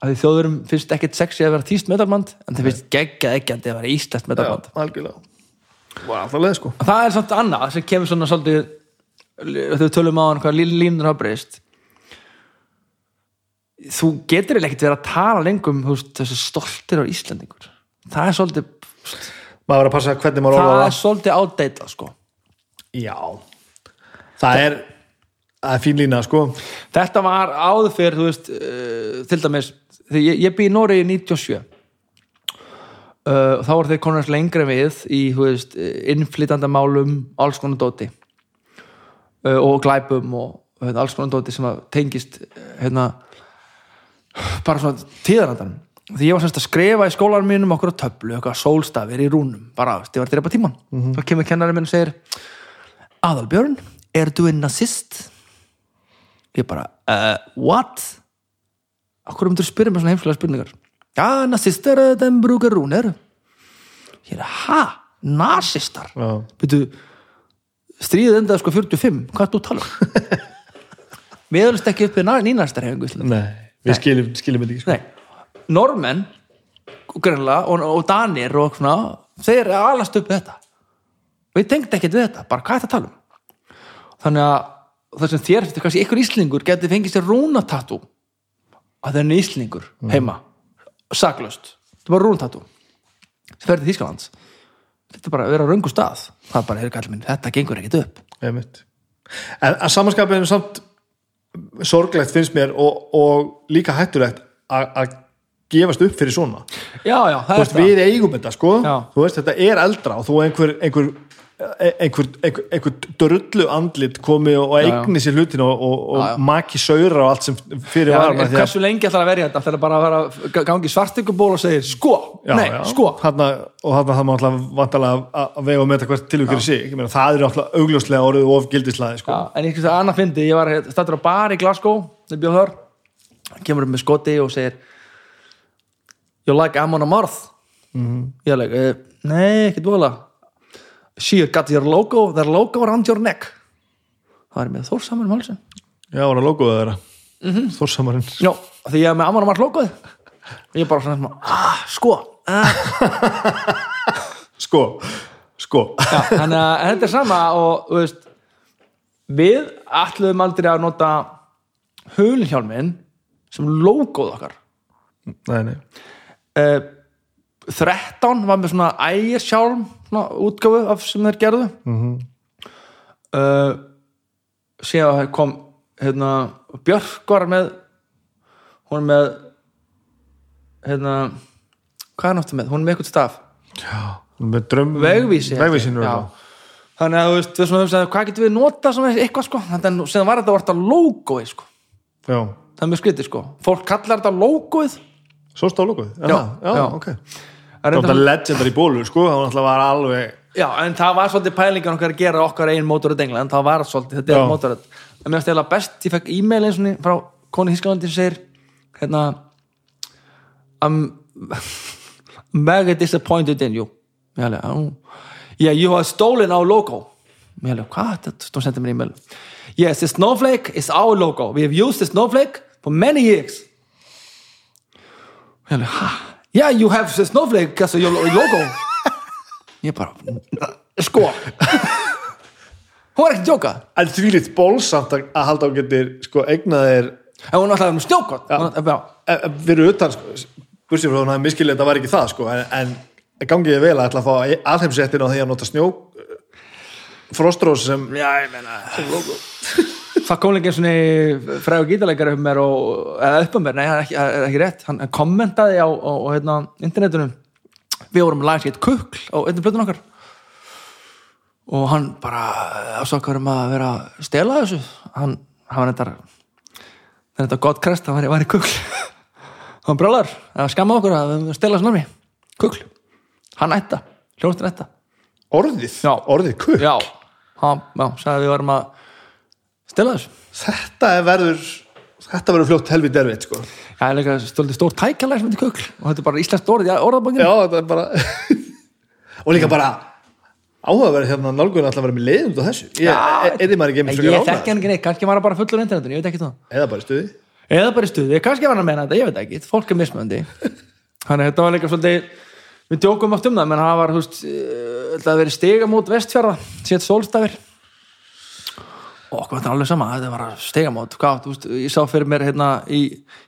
Speaker 2: Að þjóðurum finnst ekkert sexy að vera þýst metalband en þeir finnst geggjað eggjandi að vera
Speaker 1: var alltaf leið sko.
Speaker 2: Það er samt annað sem kemur svona svolítið við tölum á hann hvað lín- línur hafa breyst þú getur ekkert verið að tala lengum veist, þessi stoltir á Íslandingur það er svolítið
Speaker 1: maður verður að passa hvernig maður
Speaker 2: það
Speaker 1: orða
Speaker 2: er svolítið ádeitlað sko.
Speaker 1: Já, það er það er fín lína sko.
Speaker 2: Þetta var áður fyrir þú veist, uh, til dæmis ég, ég bý í Nóri í 97 uh, þá voru þeir konur lengra en við í þú veist, innflytandamálum alls konar dóti. Uh, og glæpum og hérna, alls konar dóti sem tengist uh, hérna, bara svona tíðarandanum því ég var semst að skrifa í skólanum mínum okkur á töflu, eitthvað sólstafir í rúnum bara, ég var að drepa tíman
Speaker 1: Mhm.
Speaker 2: þá kemur kennari minn og segir Aðalbjörn, er du en nazist? ég bara, uh, what? okkur myndir spyrja mér svona heimslega spurningar ja, nazister, eh, den brukar rúnir ég er, ha? nazistar?
Speaker 1: Já.
Speaker 2: Byrju, stríðið endaði sko 45 hvað er þú að tala um? við erum ekki upp við nýnastar hefingu Íslandi
Speaker 1: Nei, við skiljum, skiljum þetta ekki sko.
Speaker 2: Normenn og, og danir og svona, þeir eru alast upp við þetta. Við tengd ekkert við þetta bara hvað er þetta að tala um? Þannig að það sem þér finnst kannski ykkur íslingur geti fengið sér rúnatatú að það er íslingur heima. Saklaust, þetta er bara rúnatatú sem ferði Þýskalands. Þetta er bara að vera á röngu stað. Það er bara, heyrðu kallið minn, þetta gengur ekkert upp.
Speaker 1: Einmitt. En að samanskapið er samt sorglegt finnst mér og, og líka hættulegt að gefast upp fyrir svona.
Speaker 2: Já, já,
Speaker 1: veist, við eigum þetta sko. Veist, þetta er eldra og þú einhver einhver, einhver, einhver, einhver drullu andlit komi og eigni sér hlutin og, og, og
Speaker 2: Já, já.
Speaker 1: maki saura og allt sem fyrir
Speaker 2: Já,
Speaker 1: var
Speaker 2: en
Speaker 1: með því að
Speaker 2: hversu lengi ætlar að verja þetta þegar bara að vera gangi svartinguból og segir sko,
Speaker 1: Já,
Speaker 2: nei, sko
Speaker 1: Þarna, og þarna það má alltaf vantalega að- að vega og meta hvert tilvíkur í sig Ég meina, það er alltaf augljóslega orðið of gildislæði sko.
Speaker 2: En einhvers veginn annað fyndi, ég var stættur á bar í Glasgow, þegar bjóð þar kemur upp með skoti og segir You like Amon Amarth? Mm. -hmm. Ég er like, eh, nei, ekki dvoðlega She got your logo, their logo around your neck? Það er með Þórsamur Málsson
Speaker 1: Já, var það logoðið þeirra? Mm. -hmm. Þórsamarinn
Speaker 2: Já, því ég er með Amon Amarth logoð Ég er bara svona, ah, sko ah.
Speaker 1: Sko, sko.
Speaker 2: Já, þannig að þetta er sama og veist, við ætluðum aldrei að nota hulhjálminn sem logoð okkar.
Speaker 1: Nei, nei.
Speaker 2: Uh, 13 var með svona ægirsjálm svona útgáfu af sem þeir gerðu. Mm. -hmm. síðan kom hérna, Björk var með hún með hérna hvað er náttúrulega með, hún er með eitthvað staf.
Speaker 1: Með drömm
Speaker 2: vegvísi
Speaker 1: Vegvísinu
Speaker 2: Já. þannig að þú veist, við svona hvað getum við notað svona eitthvað sko, þannig að síðan var þetta orðið logoið sko,
Speaker 1: Já,
Speaker 2: það er mjög skrítið sko. Fólk kallar þetta logoið
Speaker 1: svo stóð logoðið Já,
Speaker 2: Já,
Speaker 1: já,
Speaker 2: já.
Speaker 1: ok
Speaker 2: Það er
Speaker 1: Það var legendary bólur, sko Það var alltaf alveg
Speaker 2: Já, en það var svolítið pælingan okkar að gera okkar einn mótoröð engla, en það var svolítið, þetta er mótoröð en mér stela best, ég fekk e-mail eins og frá koni Hískalandi sem segir hérna I'm mega disappointed in you. Mér hefði, oh. yeah, you have stolen our logo. Mér hefði, hvað, þetta stóð sendið mér e-mail. Yes, the snowflake is our logo. We have used the snowflake for many years. Mér hefði, ha? Yeah, you have the snowflake as your logo. Ég bara sko. Hún var ekki að djóka
Speaker 1: En því lít bólsamt að að halda á getur sko eignaðir
Speaker 2: en hún var alltaf um stjókot já.
Speaker 1: fyrir utan sko, bursið frá hún hafði miskilið þetta var ekki það sko en, en gangiði vel að ætla að fá alheimsettin á því að nota snjó frostrós sem
Speaker 2: já, ég meina það kom líka eins og fræðu gítarleikari um mér og, eða upp mér, nei, það er ekki, það er ekki rétt. Hann kommentaði á, á, á hérna, internetunum við vorum að laga sér kukl á einnig plötun okkar. Og hann bara ásakar um að vera að stela þessu. Hann, hann var þetta þetta gott krest, hann var, í- kukl. Hann brálar að skamma okkur að stela þessu námi. Kukl, hann ætta, hljóðstin ætta.
Speaker 1: Orðið,
Speaker 2: Já.
Speaker 1: orðið kukk
Speaker 2: já, hann, já, sagði við varum að þessu
Speaker 1: þetta er verður þetta verður fljótt helvið derfitt sko.
Speaker 2: Já, það er líka stoltið stór tækjalag sem heitir kukl og þetta er bara íslenskt orð í orðabanginu
Speaker 1: já þetta er bara og líka bara áhugaverð hérna nálgun alltaf vera með leiðum á þessu. Ég,
Speaker 2: Já,
Speaker 1: eða maður ekki með
Speaker 2: ég
Speaker 1: ánægð
Speaker 2: hann ekki neitt, kannski hann bara fullur internetinu, ég veit ekki það.
Speaker 1: Eða bara stuði.
Speaker 2: Eða bara stuði, kannski var hann að meina þetta, ég veit ekki. Fólk er mismöndi Þannig þetta var líka svolítið við djókum oft um það, menn það var þú veist, eh, það verið stigamót vestfjörða sétt sólstafir. og okkur var þetta alveg sama, þetta var veist, ég sá fyrir mér hérna í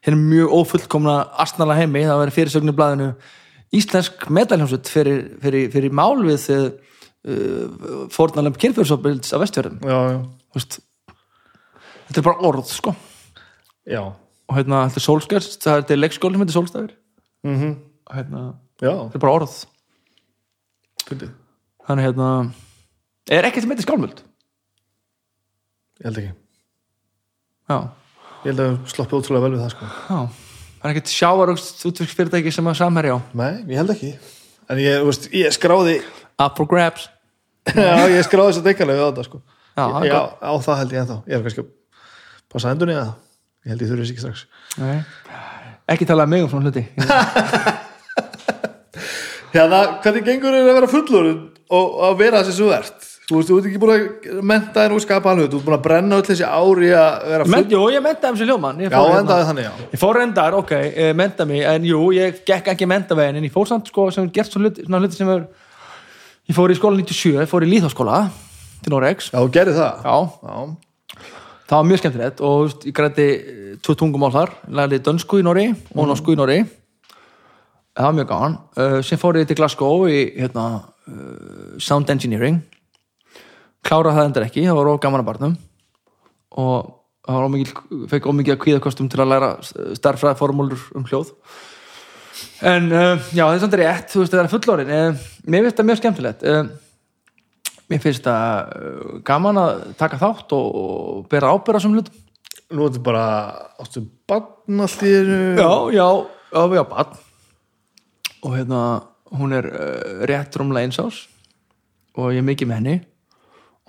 Speaker 2: hérna mjög ófullkomna astnala heimi, það var fyrirsögn í blaðinu íslensk medaljónsut fyrir, fyrir, fyrir mál við uh, fórnalem kynfjörnsopilds af vestfjörðum. Þetta er bara orð sko.
Speaker 1: Já,
Speaker 2: og hérna, þetta er sólskjörst, það er þetta er leikskóli sem heitir sólstafir
Speaker 1: mm
Speaker 2: og hérna,
Speaker 1: já.
Speaker 2: þetta er bara orð.
Speaker 1: Fyndið.
Speaker 2: þannig hérna er ekkert sem heitir skálmöld
Speaker 1: ég held ekki.
Speaker 2: Já,
Speaker 1: ég held að við sloppið ótrúlega vel við það sko.
Speaker 2: Já. Það er ekkert sjávarugst útverksfyrirtæki sem að samherja á.
Speaker 1: Nei, ég held ekki. En ég, þú veist, ég skráði
Speaker 2: up for grabs.
Speaker 1: Já, ég skráði þess að dekalegu á þetta sko.
Speaker 2: Já, það er
Speaker 1: Já, á það held ég ennþá. Ég er kannski að passa endurni eða Ég held ég þurfi þess ekki strax.
Speaker 2: Nei. ekki talað mig um svona hluti.
Speaker 1: Hérna, hvernig gengur þér að vera fullur og að vera þessi svo ert? Þú veist, þú ert ekki búin að menta þér og skapa alveg, þú ert búin að brenna öll þessi ári að vera full
Speaker 2: jú, ég mentaði um sér ljóman ég
Speaker 1: Já,
Speaker 2: fór, hérna-
Speaker 1: endaði þannig, já.
Speaker 2: Ég fór endar, ok, eh, menta mig en jú, ég gekk ekki mentavegin en ég fór samt sko sem gert svona hluti, sem er ég fór í skóla 97, ég fór í líðháskóla til Norex,
Speaker 1: Já, þú gerði það.
Speaker 2: Já,
Speaker 1: Já,
Speaker 2: það var mjög skemmtilegt og veist, ég græti eh, tvö tungumál þar. Lærði dönsku í Noregi og norsku í Noregi. Það var mjög gaman. Uh, sem fór ég til Glasgow í hérna, uh, Sound Engineering kláraði það endur ekki það var of gaman að barnum. Og það var ómikið, fekk ómikið að kvíðakostum til að læra starffræði formúlur um hljóð. En uh, já, það er samt rétt, þú veist, það er fullorinn uh, mér finnst það mjög skemmtilegt uh, mér finnst það gaman að taka þátt og, og bera ábyrða sem hlutum.
Speaker 1: Nú ertu bara áttu bann allt í einu?
Speaker 2: Já, já, já, já, bann og hérna hún er rétt rúmlega eins ás og ég er mikið með henni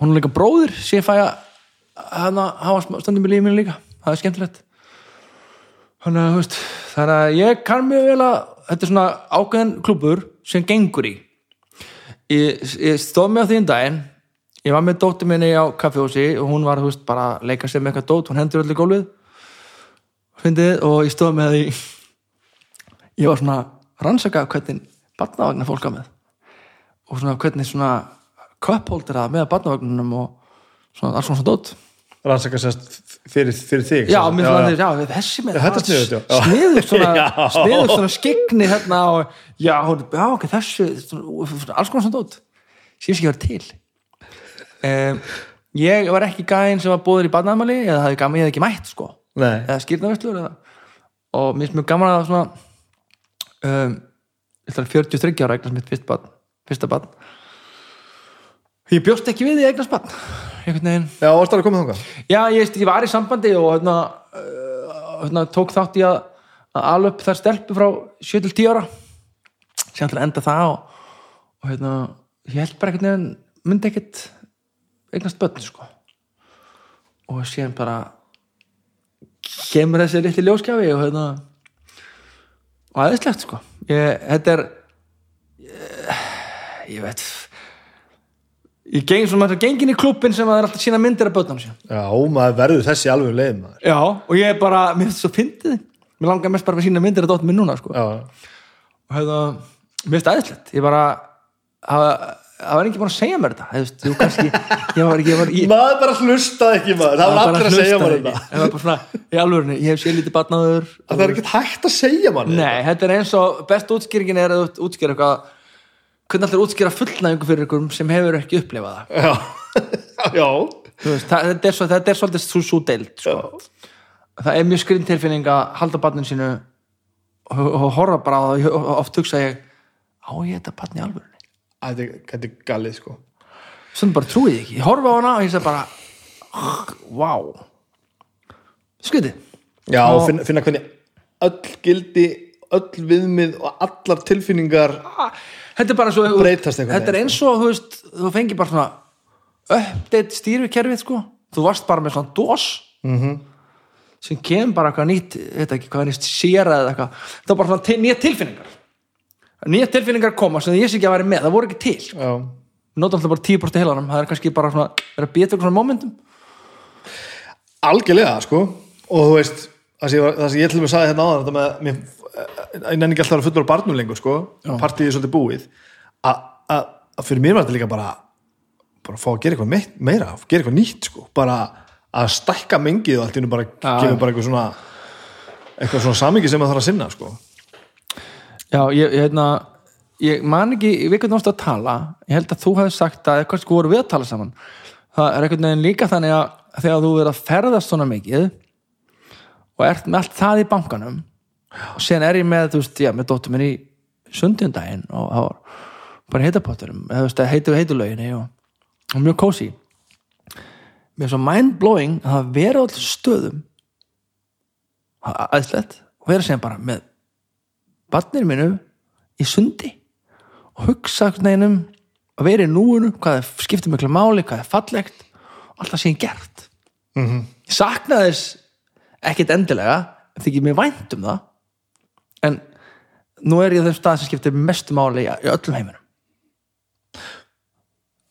Speaker 2: hún er líka bróðir sem ég fæ að hafa stundum í lífið mínu líka. Það er skemmtilegt. Þannig að, veist, þannig að ég kann mjög vel að þetta er svona ákveðin klúbur sem gengur í. Ég, ég stóð mig á því um daginn. Ég var með dóttir minni á kaffihúsi og hún var, veist, bara að leika sér með eitthvað dót. Hún hendur öllu gólfið. Fyndið, og ég stóð með því. Ég var svona rannsaka hvernig barnavagnar fólk á með. Og svona hvernig svona köpholdir það með barnavagnunum og svona alls svona dót.
Speaker 1: Rannsaka sérst fyrir, fyrir þig
Speaker 2: já, mér finnst það, já, þessi með.
Speaker 1: Já. sniðugt
Speaker 2: svona,
Speaker 1: Já.
Speaker 2: sniðugt svona skegni hérna og já, hún, já, ok, þessu svona, svona, alls konar svona dót. Síðan sem ég var til. Um, ég var ekki gæinn sem var búður í barnaðamali eða ég hefði ekki mætt sko.
Speaker 1: Nei,
Speaker 2: eða skýrnaverslur og mér finnst mjög gaman að svona um, ég ætla að 43 ára eignast mitt fyrsta barn ég bjóst ekki við því að eignast barn. Einhvern veginn.
Speaker 1: Já, að koma þangað?
Speaker 2: Já, ég, ég var í sambandi og hérna, uh, hérna tók þátt í að, að ala upp þær stelpu frá 7 til 10 ára. Sem ætla að enda það og, og hérna, ég held bara einhvern veginn myndi ekkert eignast börn sko. Og síðan bara kemur þessi litli ljóskjafi og hérna og aðeinslegt sko. Ég, þetta er ég, ég veit ég geng svona maður er gengin í klubbin sem að það er alltaf sína myndir af börnum sér
Speaker 1: Já, maður verður þessi alveg leið maður.
Speaker 2: Já og ég er bara, mér finnst það svo fyndið. Mér langar mest bara að sína myndir af dóttum minn núna sko.
Speaker 1: Já,
Speaker 2: og hérna, mér finnst það aðeinslegt ég bara það það var ekki búin að segja mér þetta veist, þú kannski. Ég var, ég var, ég,
Speaker 1: maður bara hlustaði ekki maður. Það var
Speaker 2: bara
Speaker 1: allir að segja maður
Speaker 2: ekki.
Speaker 1: þetta.
Speaker 2: Ég var bara svona, í alvörunni, ég hef séð lítið batnaður
Speaker 1: það er ekkert hægt að segja maður
Speaker 2: Nei, þetta. er eins og best útskýringin er að útskýra eitthvað hvernig að útskýra fullnæðingu fyrir ykkur sem hefur ekki upplifað það?
Speaker 1: Já, já,
Speaker 2: veist, það, þetta, er þetta er svolítið svo, svo deild sko. það er mjög skrin tilfinning að halda barninu sínu og, horfa bara á það. Og oft hugsa ég á ég þetta barn í alvörunni?
Speaker 1: Þetta er- galið sko.
Speaker 2: Sem bara trúið ekki, ég horfa á hana og ég segi bara wow skriði
Speaker 1: Já,
Speaker 2: Og-
Speaker 1: og finna, finna hvernig öll gildi, öll viðmið og allar tilfinningar
Speaker 2: þetta er bara svo þetta er eins og þú veist, þú fengir bara svona update stýrukerfið sko. Þú varst bara með svona DOS -hmm.
Speaker 1: Mhm.
Speaker 2: sem kemur bara eitthvað nýtt þetta ekki hvað er nýtt séra eða eitthvað. Það var bara svona til, nýja tilfinningar. Nýja tilfinningar koma sem ég sé ekki að vera með það voru ekki til.
Speaker 1: Já,
Speaker 2: nota alltaf bara 10% heilanum það er kannski bara svona, er að býta eitthvað svona momentum.
Speaker 1: Algjörlega sko. Og þú veist, það sem ég, ég til og með sagði hérna áðan þetta með, mér, ekki alltaf að fullur barnum lengur sko, partíið er svolítið búið. Að að- að fyrir mér var þetta líka bara bara að fá að gera eitthvað meitt, meira gera eitthvað nýtt sko, bara að stækka mengið og allt einu bara kemur bara eitthvað svona eitthvað svona samingi sem maður þarf að sinna sko.
Speaker 2: Já, ég, ég, hérna, ég man ekki, hvernig þú varst að tala, ég held að þú hefði sagt að eitthvað sko voru við að tala saman. Það er einhvern veginn líka þannig að þegar þú verður að ferðast svona mikið og ert með allt það í bankanum og sen er ég með, þú veist, já, með dóttur minn í sundjundaginn og það var bara heitapotturum, eða þú veist, heitu heitulöginni og, og mjög kósi. Mér er svo mind-blowing að það vera á allir stöðum aðeinslegt og vera sem bara með barnir mínu í sundi og hugsa einhvern veginn um að vera í núinu, hvað er skiptir miklu máli, hvað er fallegt og allt það sem ég gert
Speaker 1: Mhm.
Speaker 2: ég saknaði þess ekkit endilega þykir mér vænt um það en nú er ég á þeim stað sem skiptir mestu máli í, í öllum heiminum.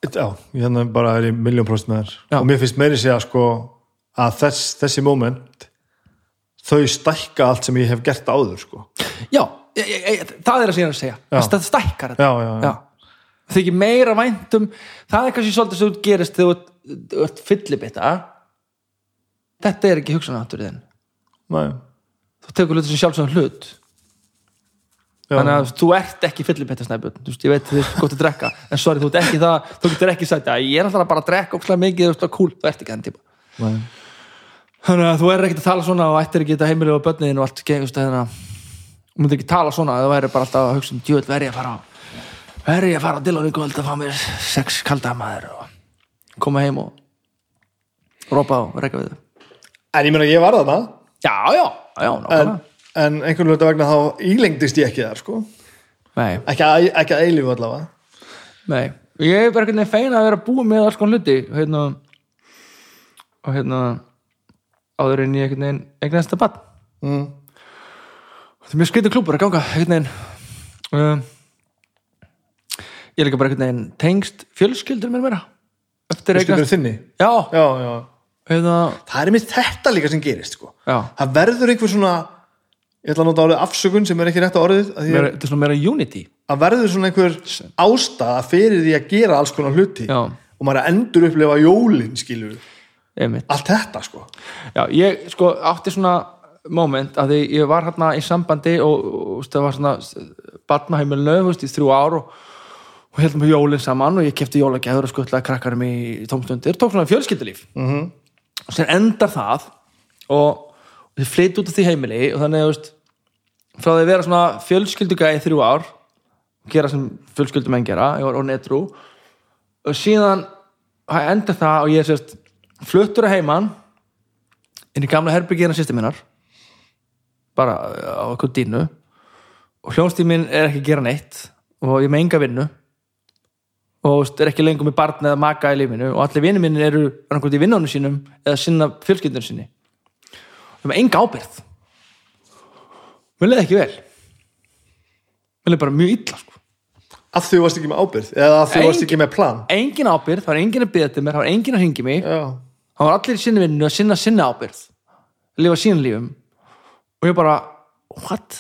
Speaker 1: Já, ég hérna bara er í miljón próst með þér. Og mér finnst meiri segja sko að þess, þessi moment þau stækka allt sem ég hef gert áður sko.
Speaker 2: Já, ég, ég, ég, það er að segja. Að segja það stækkar þetta.
Speaker 1: Já, já, já,
Speaker 2: þykir meira væntum það er kannski svolítið sem þú gerist þegar þú ert- fyllibitta. Þetta er ekki hugsanáttur þinn.
Speaker 1: Nei,
Speaker 2: þú tekur hluti sem sjálfsögum hlut. Þannig að þú ert ekki þú veist, ég veit þið er gott að drekka. En sorry, þú ert ekki það, þú getur ekki sagt að ég er alltaf bara að drekka ókslega mikið, þú veist, það cool, þú ert ekki þannig típa
Speaker 1: Nei.
Speaker 2: þannig að þú er ekki að tala svona og ættir ekki þetta heimilið og börniðin og allt gengust þannig að þú myndir ekki tala svona. Það væri bara alltaf að hugsa um djöð verði að fara á verði að fara á Dillon í kvöld að fá mér sex kalda maður og koma heim og rópa og reyka við já, já, já,
Speaker 1: en, einhvern veginn vegna þá ílengdist ég ekki þar sko.
Speaker 2: Nei,
Speaker 1: ekki að, ekki að eilífu allavega.
Speaker 2: Nei, ég er bara einhvern veginn feina að vera búið með alls konar hluti hérna og hérna áður en ég einhvern veginn eignast þetta bann
Speaker 1: mm.
Speaker 2: það er mjög skritu klúpur að ganga einhvern veginn um, ég er líka bara einhvern veginn tengst fjölskyldur mér meira. Eftir Já,
Speaker 1: já
Speaker 2: hérna,
Speaker 1: Það er mér þetta líka sem gerist sko. Það verður einhver svona ég ætla að nota orðið afsökun sem er ekki rétt á orðið
Speaker 2: þetta er svona meira unity.
Speaker 1: að verður svona einhver ástæða fyrir því að gera alls konar hluti
Speaker 2: já,
Speaker 1: og maður er að endur upplefa jólin skilur
Speaker 2: einmitt.
Speaker 1: Allt þetta sko.
Speaker 2: Já, ég sko átti svona moment að ég var hérna í sambandi og, og, það var svona veist, í þrjú ár og, og heldum við jólin saman og ég kefti jólagæður og skuttlaði krakkarum í tómstundir, tók svona fjölskyldulíf.
Speaker 1: Mm -hmm.
Speaker 2: og sér endar það og þið flytt út af því heimili og þannig að veist frá því að vera svona fjölskyldugæði þrjú ár gera sem fjölskyldumenn gera ég var orðin etru og síðan endar það og ég sérst fluttur að heiman inn í gamla herbyggina sýsti minnar bara á okkur dínu og hljónstíð minn er ekki að gera neitt og ég með enga vinnu og er ekki lengur með barn eða maka í lífinu og allir vinni minn eru annarkvæmt í vinnunum sínum eða sinna fjölskyldunum sinni það er með enga ábyrð mér leði ekki vel. Mér leði bara mjög illa sko.
Speaker 1: að þú varst ekki með ábyrð eða að þú
Speaker 2: Engin-
Speaker 1: varst ekki með plan?
Speaker 2: engin ábyrð, það var engin að byggja til mér það var engin að hringi mig.
Speaker 1: Já,
Speaker 2: það var allir í sinni vinnu að sinna sinna ábyrð lifa sín lífum. Og ég bara, what?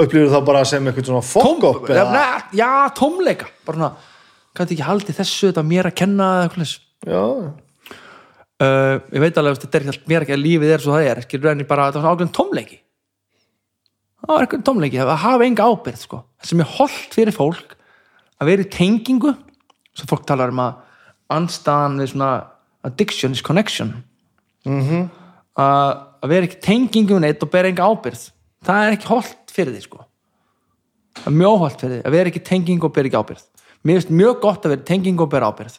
Speaker 1: upplýður þá bara sem eitthvað svona fuck up
Speaker 2: já,
Speaker 1: eða,
Speaker 2: ne, já, tómleika. Bara svona, kannski ekki haldið þessu þetta mér að kenna eða eitthvað
Speaker 1: já,
Speaker 2: uh, ég veit alveg að þetta er ekki allt mér ekki að lífið er svo það er skilur en ég bara, þetta var ákveðin tómleiki. Það var eitthvað tómleiki að hafa enga ábyrð sko. það sem er holdt fyrir fólk að vera í tengingu sem fólk talar um að anstaðan við svona addiction is connection.
Speaker 1: Mhm.
Speaker 2: Að að vera ekki tengingu neitt og bera enga ábyrð það er ekki holdt fyrir því sko. það er mjög holdt fyrir því að vera ekki tengingu og bera ekki ábyrð mér finnst mjög gott að vera tengingu og bera ábyrð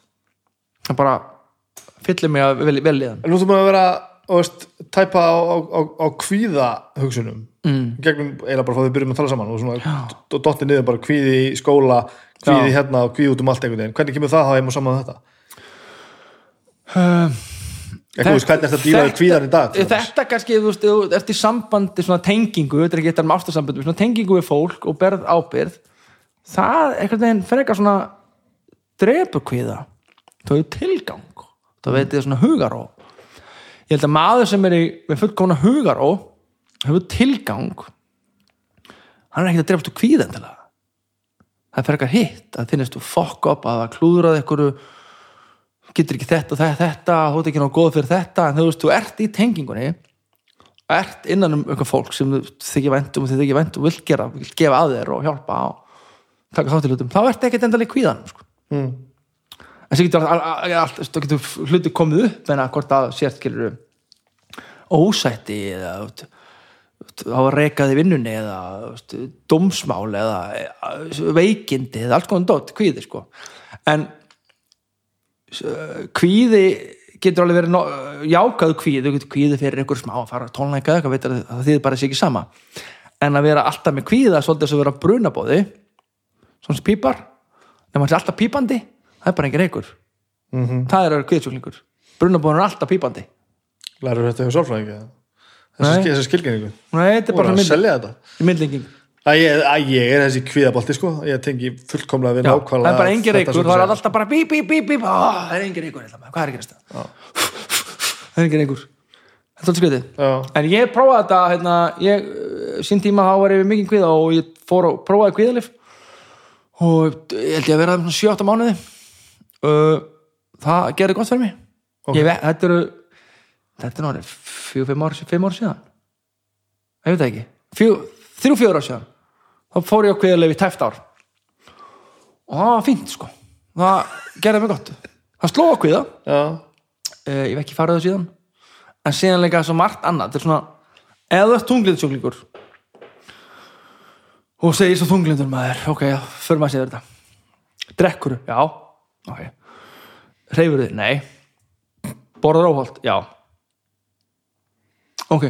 Speaker 2: það bara fyllir mig að vel, vel liðan
Speaker 1: en nú þú maður að vera veist, tæpa á, á, á, á kvíða hugsunum mm. gegnum, eiginlega bara því við byrjum að tala saman og svona, og dotti niður bara kvíði í skóla kvíði
Speaker 2: Já.
Speaker 1: hérna og kvíði út um allt einhvern veginn hvernig kemur það þá heim og saman þetta?
Speaker 2: uh,
Speaker 1: Eitthvað, veist, hvernig er þetta að díla við kvíðan í dag?
Speaker 2: þetta kannski, þú veist, þú ert í sambandi svona tengingu, þetta er ekki eitthvað um ástarsambandi svona tengingu við fólk og berð ábyrð það einhvern veginn fyrir eitthvað svona drepur kviða það er tilgang það veit ég svona hugaró. Ég held að maður sem er í með fullkomna hugaró hefur tilgang. Hann er ekkert að drepast úr kvíðan til það það er fyrir eitthvað hitt að þinnist þú fokk upp að það klúðraði einhverju. Getur ekki þetta og þetta, þú ert ekki náðu góð fyrir þetta. En þú veist, þú ert í tengingunni ert innan um eitthvað fólk sem þú þykir væntum og þið þykir væntum og vilt gera, vilt gefa að þér og hjálpa og taka þátt í hlutum, þá ert ekkert endalega í kvíðanum sko.
Speaker 1: Mm.
Speaker 2: En svo getur hluti komið upp en að hvort að sért skilur ósætti eða á að rekaði vinnunni eða dómsmál eða veikindi eða allt konar dótt, kvíði sko. En kvíði getur alveg verið jákaðu kvíð, þú getur kvíði fyrir einhver smá að fara að tónleika eitthvað, veit að það þýðir bara sér ekki sama. En að vera alltaf með kvíða svolítið að vera brunabóði svona pípar. Sé alltaf pípandi, það er bara engin einhver
Speaker 1: Mhm.
Speaker 2: það er að vera kvíðsjúklingur brunabóðin er alltaf pípandi.
Speaker 1: Lærður þetta hjá sálfræðingi. Þessi, skilgreiningu?
Speaker 2: Nei, þetta er bara
Speaker 1: þetta?
Speaker 2: myndlinging
Speaker 1: ég, ég er þessi kvíðabolti sko. Ég tengi fullkomlega við nákvæmlega
Speaker 2: það er bara engin reykur, það er alltaf bara bíp, bíp, bíp, bíp. Það er engin reykur, hvað er ekki næsta það er engin reykur. Þetta er alltaf skriðið
Speaker 1: Já,
Speaker 2: en ég prófaði þetta, hérna, ég sín tíma þá var ég við mikið kvíða og ég fór og prófaði kvíðalif. Og ég held ég að vera það svona 7-8 mánuði það gerði gott fyrir mig.
Speaker 1: Ok.
Speaker 2: ég, ve- þetta eru þetta er náttúrulega 4-5 ár, 5 ár síðan. Ég veit það ekki. 3-4 ár síðan. Þá fór ég á kvíðalif í tæft ár. Og það var fínt sko. Það gerði mig gott. Það sló kvíða
Speaker 1: já,
Speaker 2: uh, ég hef ekki farið það síðan. En síðan líka svo margt annað. Þetta er svona, ert tungliðsjúklingur og segir svo tunglindur maður. Ok, já, fyrir maður sér þetta. Drekkur, já, ok. Reyfur þið, nei. Borðar óholt, já. Ok.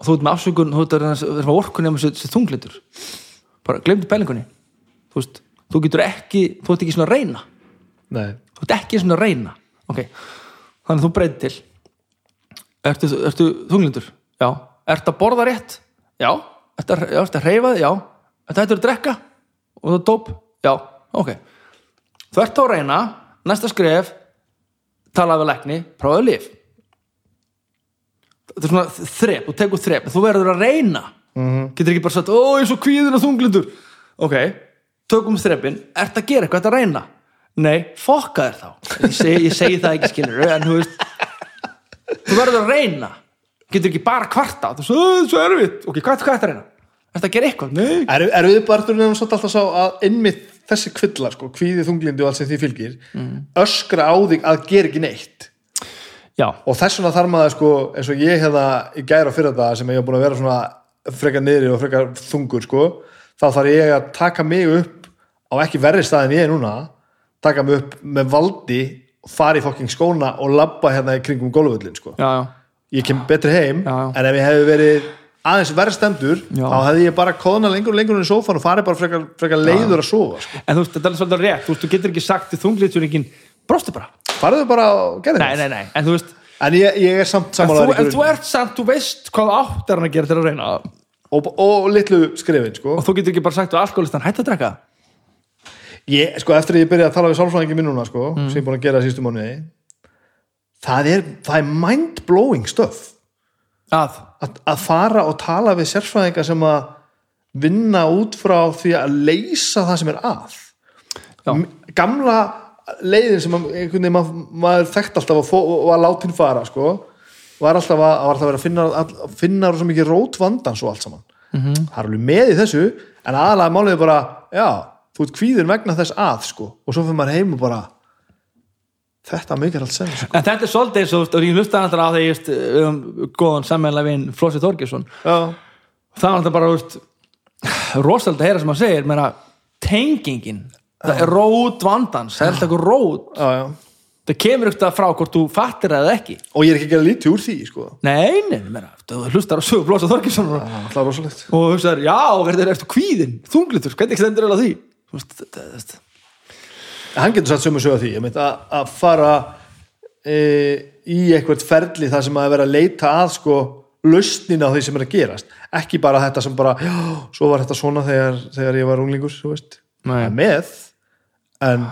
Speaker 2: Og þú ert með afsökun, þú ert að með orkunni með þessi þunglindur bara glemdu pælingunni. Þú veist, þú getur ekki þú ert ekki svona að reyna.
Speaker 1: Nei.
Speaker 2: Þú ert ekki svona að reyna. Ok, þannig að þú breytir til. Ertu, ertu þunglindur já, ertu að borða rétt? Já, ertu að, að reyfa þig já, ertu hættur að drekka? Og er dóp, já, ok þá að reyna, næsta skref talaði við lækni, prófaðu líf þetta er svona þrep, þú tekur þrep þú verður að reyna. -hmm. getur ekki bara sagt, ó, ég er svo kvíðin og þunglindur. Ok, tökum þrepin. Ert að gera eitthvað, ert að reyna? Nei, fokka þér þá. Ég segi, ég segi það ekki skilur en þú veist þú verður að reyna. Getur ekki bara kvarta. Þú veist, svo erfitt, ok, hvað, hvað er að reyna? Ert að gera eitthvað, nei.
Speaker 1: Er, er um svolítið alltaf sá að einmitt þessi kvilla, sko, kvíði þunglindi og allt sem því fylgir, öskra á þig að gera ekki neitt.
Speaker 2: Já,
Speaker 1: og þess vegna þarf maður sko eins og ég hefða í gæra fyrir þetta sem ég hef búin að vera svona frekar niðri og frekar þungur sko þá þarf ég að taka mig upp á ekki verri stað en ég er núna taka mig upp með valdi fara í fokking skóna og labba hérna í kringum gólföllin sko.
Speaker 2: Já, já.
Speaker 1: Ég kem betri heim en ef ég hefði verið aðeins
Speaker 2: Já.
Speaker 1: þá hefði ég bara kóðna lengur og lengur í sófan og farið bara frekar, frekar leiður að sofa sko.
Speaker 2: en þú veist, þetta er svolítið rétt, þú veist, þú getur ekki sagt til þunglitsjúringin, brostu bara.
Speaker 1: Farið bara og gerði
Speaker 2: nei, nei, nei, en veist
Speaker 1: en ég, ég er samt
Speaker 2: en þú,
Speaker 1: samanlega
Speaker 2: en þú ert samt, þú veist hvað átt er hann að gera til að reyna og
Speaker 1: og, og litlu skrifin sko.
Speaker 2: Þú getur ekki bara sagt á alkoholistan, hættu að drekka.
Speaker 1: Ég, sko, eftir að ég byrjaði að tala við sálfræðingi minn núna, sko,
Speaker 2: Mm.
Speaker 1: sem ég búin að gera sístu mánuði það er, það er
Speaker 2: að,
Speaker 1: að, að fara og tala við sérfræðinga sem að vinna út frá því að leysa það sem er að
Speaker 2: Já.
Speaker 1: Gamla leiðin sem veginn maður, maður þekkt alltaf að, fó, að látin fara sko, var alltaf að, var alltaf að finna, að finna svo mikið rót vandans og allt saman -hmm. það er alveg með í þessu en aðalega málið er bara, já þú ert kvíðin vegna þess að sko og svo fyrir maður heim og bara þetta mikið allt sem sko.
Speaker 2: en þetta er svolítið eins og, ég hlusta hann á just, við höfum góðan sammeðlega vinn Flósi Þorgesson það var þetta bara, rosalega að heyra sem hann segir, meina tengingin, það er rót vandans það er alltaf rót.
Speaker 1: Já, já.
Speaker 2: Það kemur eitthvað frá hvort þú fattir það ekki.
Speaker 1: Og ég er ekki að gera lítið úr því sko.
Speaker 2: Nei, nei, meina, þú hlustar á sögu Flósi Þorgesson og,
Speaker 1: það er
Speaker 2: þú veist, já, hvernig er eftir kvíðin þunglitur, hvernig stendur það því? Þú veist, þetta, þetta,
Speaker 1: hann getur satt sömu sögða því ég mynd að, að fara e, í eitthvað ferli þar sem að vera að leita að sko lausnin á því sem er að gerast. Ekki bara þetta sem bara já, svo var þetta svona þegar, þegar ég var unglingur þú veist, með en,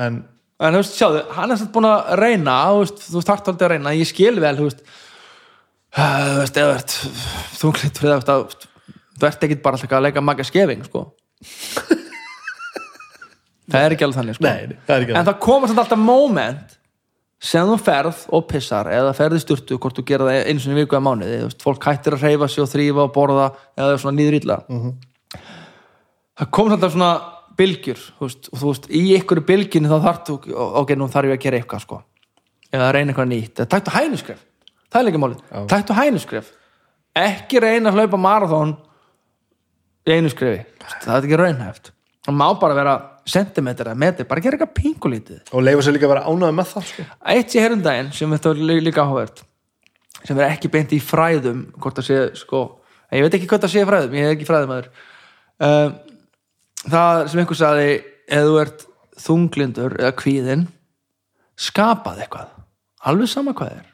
Speaker 1: en
Speaker 2: En þú veist, sjáðu, hann er satt búin að reyna þú veist, þú þarft aldrei að reyna, ég skil vel þú veist, þú veist, fyrir það, þú veist, þú ert ekkit bara alltaf að leika magga skefing, sko það er ekki alveg þannig, sko.
Speaker 1: Nei, það er ekki
Speaker 2: en það koma samt alltaf moment sem þú ferð og pissar eða ferð í sturtu, hvort þú gera það einu sinni í viku eða mánuði, þú veist, fólk hættir að reyfa sig og þrýfa og borða eða svona nýður illa. Það kom alltaf svona bylgjur þú veist, og þú veist, í ykkur bylgjunni þá þarf þú, ok, nú þarf ég að gera eitthvað sko, eða reyna eitthvað nýtt. Eða taktu hænuskref, það er líka málið. Taktu hænuskref, ekki reyna að hlaupa marathón í einu skrefi. Það er ekki raunhæft. Það má bara vera sentimetra eða metri, bara gera eitthvað pingulítið
Speaker 1: og leifa sér líka að vera ánægð með það sko.
Speaker 2: eitt sé herrum daginn sem þetta lí- líka áhugavert sem er ekki beint í fræðum hvort það sé sko ég veit ekki hvað það sé fræðum, ég er ekki fræðumæður um, það sem einhver sagði ef þú ert þunglindur eða kvíðin skapað eitthvað. Alveg sama hvað er.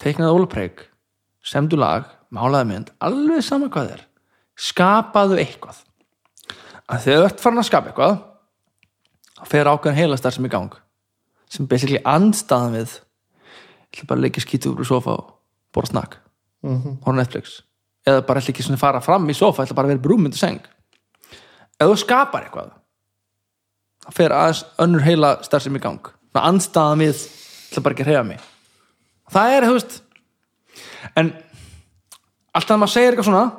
Speaker 2: Teiknaði ólupreik semdu lag, málaði mynd alveg sama hvað er. Skapaðu eitthvað að þegar þú ert farin að skapa eitthvað þá fer ákveðan heilastar sem í gang sem basically andstaðan við ég ætla bara að leggja skítu úr sofa og bóra snakk mm -hmm. horfa á Netflix. Eða bara ætla ekki svona að fara fram í sofa ætla bara að vera brúmyndu seng. Ef þú skapar eitthvað þá fer aðeins önnur heila starf sem í gang. Svona andstaðan við ætla bara ekki að hreyfa mig. Það er, þú veist en alltaf að maður segir eitthvað svona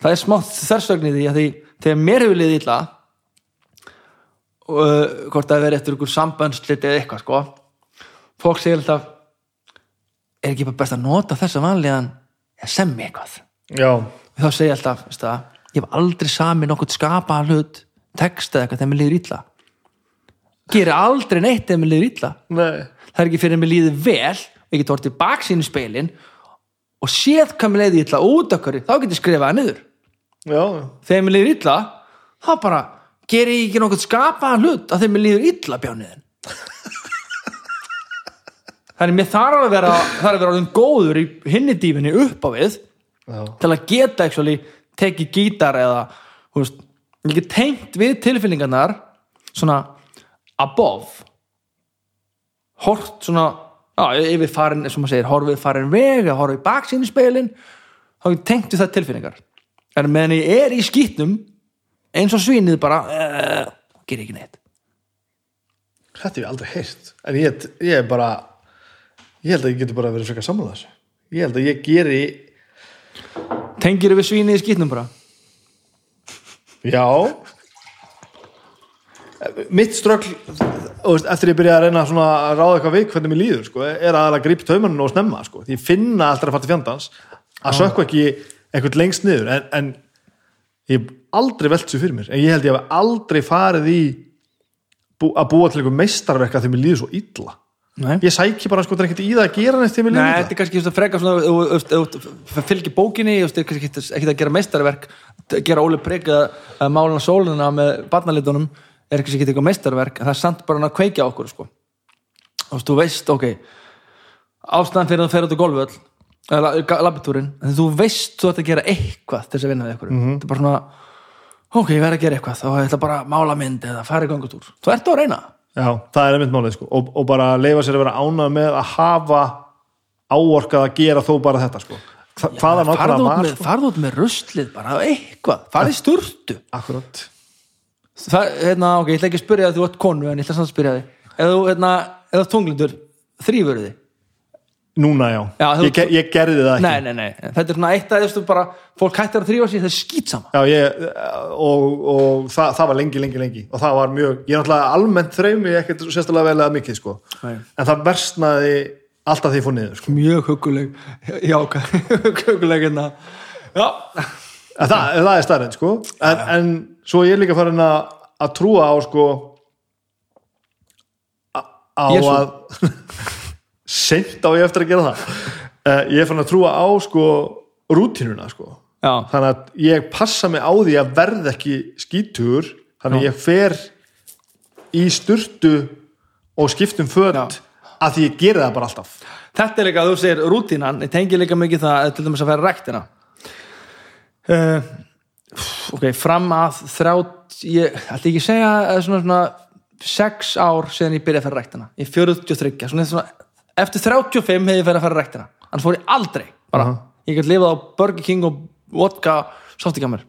Speaker 2: það er smá þversögn í því að því þegar mér hefur liðið illa og uh, hvort það verið eftir ykkur samböndslit eða eitthvað sko fólk segir alltaf er ekki bara best að nota þessa vanlegan að semmi eitthvað?
Speaker 1: Já,
Speaker 2: og þá segir ég alltaf veist það, ég hef aldrei sami nokkuð skapaða hlut text eða eitthvað þegar mér líður illa. Gerir aldrei neitt þegar mér líður illa.
Speaker 1: Nei.
Speaker 2: Það er ekki fyrir að mér líður vel ég get orðið baksinn í speilin og séð hvað mér leiði illa út okkur þá get ég skrifað það niður
Speaker 1: já,
Speaker 2: þegar mér líður illa þá bara gerir ég ekki nokkuð skapaða hlut að þegar mér líður illa bjániðin þannig mér þarf að vera þarf að vera orðin góður í hinni dífinni upp á við
Speaker 1: já,
Speaker 2: til að geta actually, tekið gítar eða veist, get tengt við tilfinningarnar svona above. Hort svona já, yfir farin, og maður segir, horfið farin veg horfið baksinn í speilin þá tengt við það tilfinningar en meðan ég er í skýtnum eins og svínið bara uh, ger ekki neitt.
Speaker 1: Þetta hef ég aldrei heyrt. En ég, ég er bara ég held að ég geti bara verið frekar sammála þessu. Ég held að ég geri
Speaker 2: tengir við svínið í skýtnum bara?
Speaker 1: Já. Mitt veist, eftir ég byrja að reyna að ráða eitthvað við hvernig mér líður sko, er að að grípa taumaninu og snemma sko. ég finna alltaf að fara til fjandans að sökku ekki eitthvað lengst niður en, en ég hef aldrei velt sér fyrir mér en ég held ég hef aldrei farið í bú, að búa til eitthvað meistarverka þegar mér líður svo illa
Speaker 2: Nei.
Speaker 1: ég sæki bara sko, er ekkert í það að gera neitt mér
Speaker 2: Nei,
Speaker 1: líður
Speaker 2: þetta er kannski svona frekar svona fylgir bókinni veist, er kannski ekkert- ekkert að gera meistarverk gera Óli Prigg að máluna sóluna með barnalitunum er kannski ekki eitthvað meistarverk en það er samt bara að kveikja okkur sko. veist, þú veist, ok ástæðan fyrir að þú fer út á golföll eða labbitúrin, en þú veist þú ert að gera eitthvað til þess að vinna við ykkur þetta er bara svona, ok, ég verð að gera eitthvað ég ætla bara að mála mynd eða fara í gangutúr þú ert að reyna.
Speaker 1: Já, það er einmitt málið sko. Og, og bara leifa sér að vera ánað með að hafa áorkað að gera þó bara þetta sko. Hvaða
Speaker 2: farðu
Speaker 1: nákvæmlega
Speaker 2: út,
Speaker 1: var sko?
Speaker 2: farðu út með ruslið bara eitthvað, farðu í sturtu.
Speaker 1: Akkurat.
Speaker 2: Það, hérna, ok, ég ætla ekki að spyrja að þú ert konu en ég ætla samt að spyrja þig. Ef þú, hérna, ef þú ert tunglindur, þrýfur þig
Speaker 1: Núna já,
Speaker 2: Já, þú-
Speaker 1: ég, ég gerði það ekki.
Speaker 2: Nei, nei, nei, þetta er svona eitt að þú bara, fólk hættir að þrýfa sig, það er skýtsama
Speaker 1: Já, ég, og, og það, það var lengi, lengi, lengi. Og það var mjög, ég er náttúrulega almennt þreimi ekkert sérstaklega vel eða mikið sko.
Speaker 2: Nei.
Speaker 1: en það versnaði alltaf því fór niður sko.
Speaker 2: Mjög huguleg já, huguleg hérna.
Speaker 1: En það, er starrend sko. En, en svo er ég líka farin að, að trúa á sko á
Speaker 2: Jesú.
Speaker 1: að seint á ég eftir að gera það. Uh, ég er farin að trúa á sko rútínuna sko.
Speaker 2: Já,
Speaker 1: þannig að ég passa mig á því að verð ekki skítur þannig að ég fer í sturtu og skiptum
Speaker 2: Já.
Speaker 1: að því ég geri það bara alltaf.
Speaker 2: Þetta er líka að þú segir rútínan, ég tengi líka mikið það til dæmis að vera rektina uh, ok, fram að þrját, ég ætla ekki segja að svona, svona sex ár síðan ég byrjaði að fara rektina í 43, svona, svona eftir 35 hefði ég farið að fara rektina annars fór ég aldrei, bara ég gæti lifað á Burger King og vodka sáttíkamur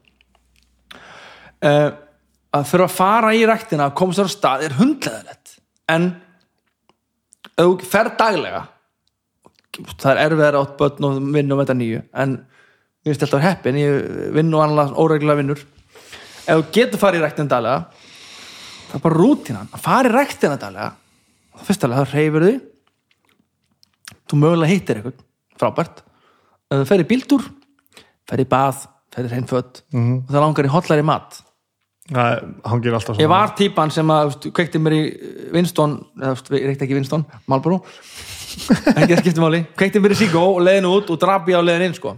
Speaker 2: uh, að þurfa að fara í rektina að komast þar á stað er hundleðilegt en þú fer daglega það er erfiðar átt börn og vinn um þetta nýju en ég veist alltaf heppin ég vinn og annað óreglulega vinnur. Ef þú getur farið í rektina daglega það er bara rútínan. Að fara í rektina daglega það fyrst alveg, það reyfur því þú mögulega hittir eitthvað frábært. Ef þú fer í bíltúr fer í bað, fer í hreinföt mm -hmm. og það langar í hotlari mat.
Speaker 1: Það, alltaf
Speaker 2: ég var típan sem að kveikti mér í Winston þú veist, ég reykti ekki Winston, Marlboro. Ekki að skipta máli. Kveikti mér í Sigo og leiðin út og draf ég á leiðin inn sko.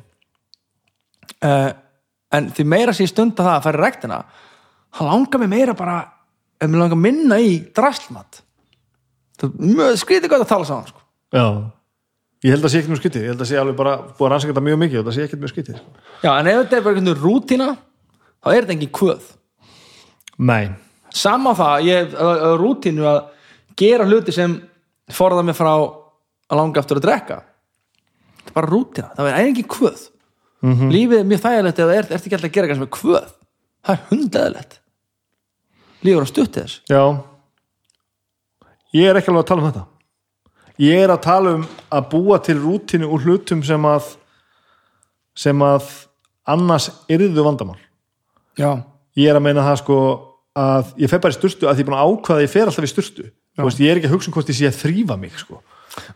Speaker 2: Uh, en því meira sér stunda það að fara í rektina hann langar mig meira bara ef mér langar minna í draslmat það skrítið gott að tala saman sko.
Speaker 1: Já, ég held að sé ekki mjög skyttið ég held að sé alveg bara búið að rannsaka þetta mjög mikið og það sé ekki mjög skyttið
Speaker 2: já, en ef þetta er bara einhvern veginn rútína þá er þetta engin kvöð.
Speaker 1: Nei,
Speaker 2: sama á það, ég hef rútínu að gera hluti sem forða mig frá að langa aftur að drekka. Þetta er bara rútína, það er engin kvöð. Lífið er mjög þægilegt eða ert, ert ekki alltaf að gera eitthvað sem er kvöð. Það er hundleðilegt lífið er að stutti þess.
Speaker 1: Já Ég er að tala um að að búa til rútinu úr hlutum sem að sem að annars yrðu vandamál.
Speaker 2: Já,
Speaker 1: ég er að meina það sko að ég fer bara í sturtu að ég er búin að ákvaða að ég fer alltaf í sturtu. Veist, ég er ekki að hugsa um hvort ég sé að þrýfa mig sko.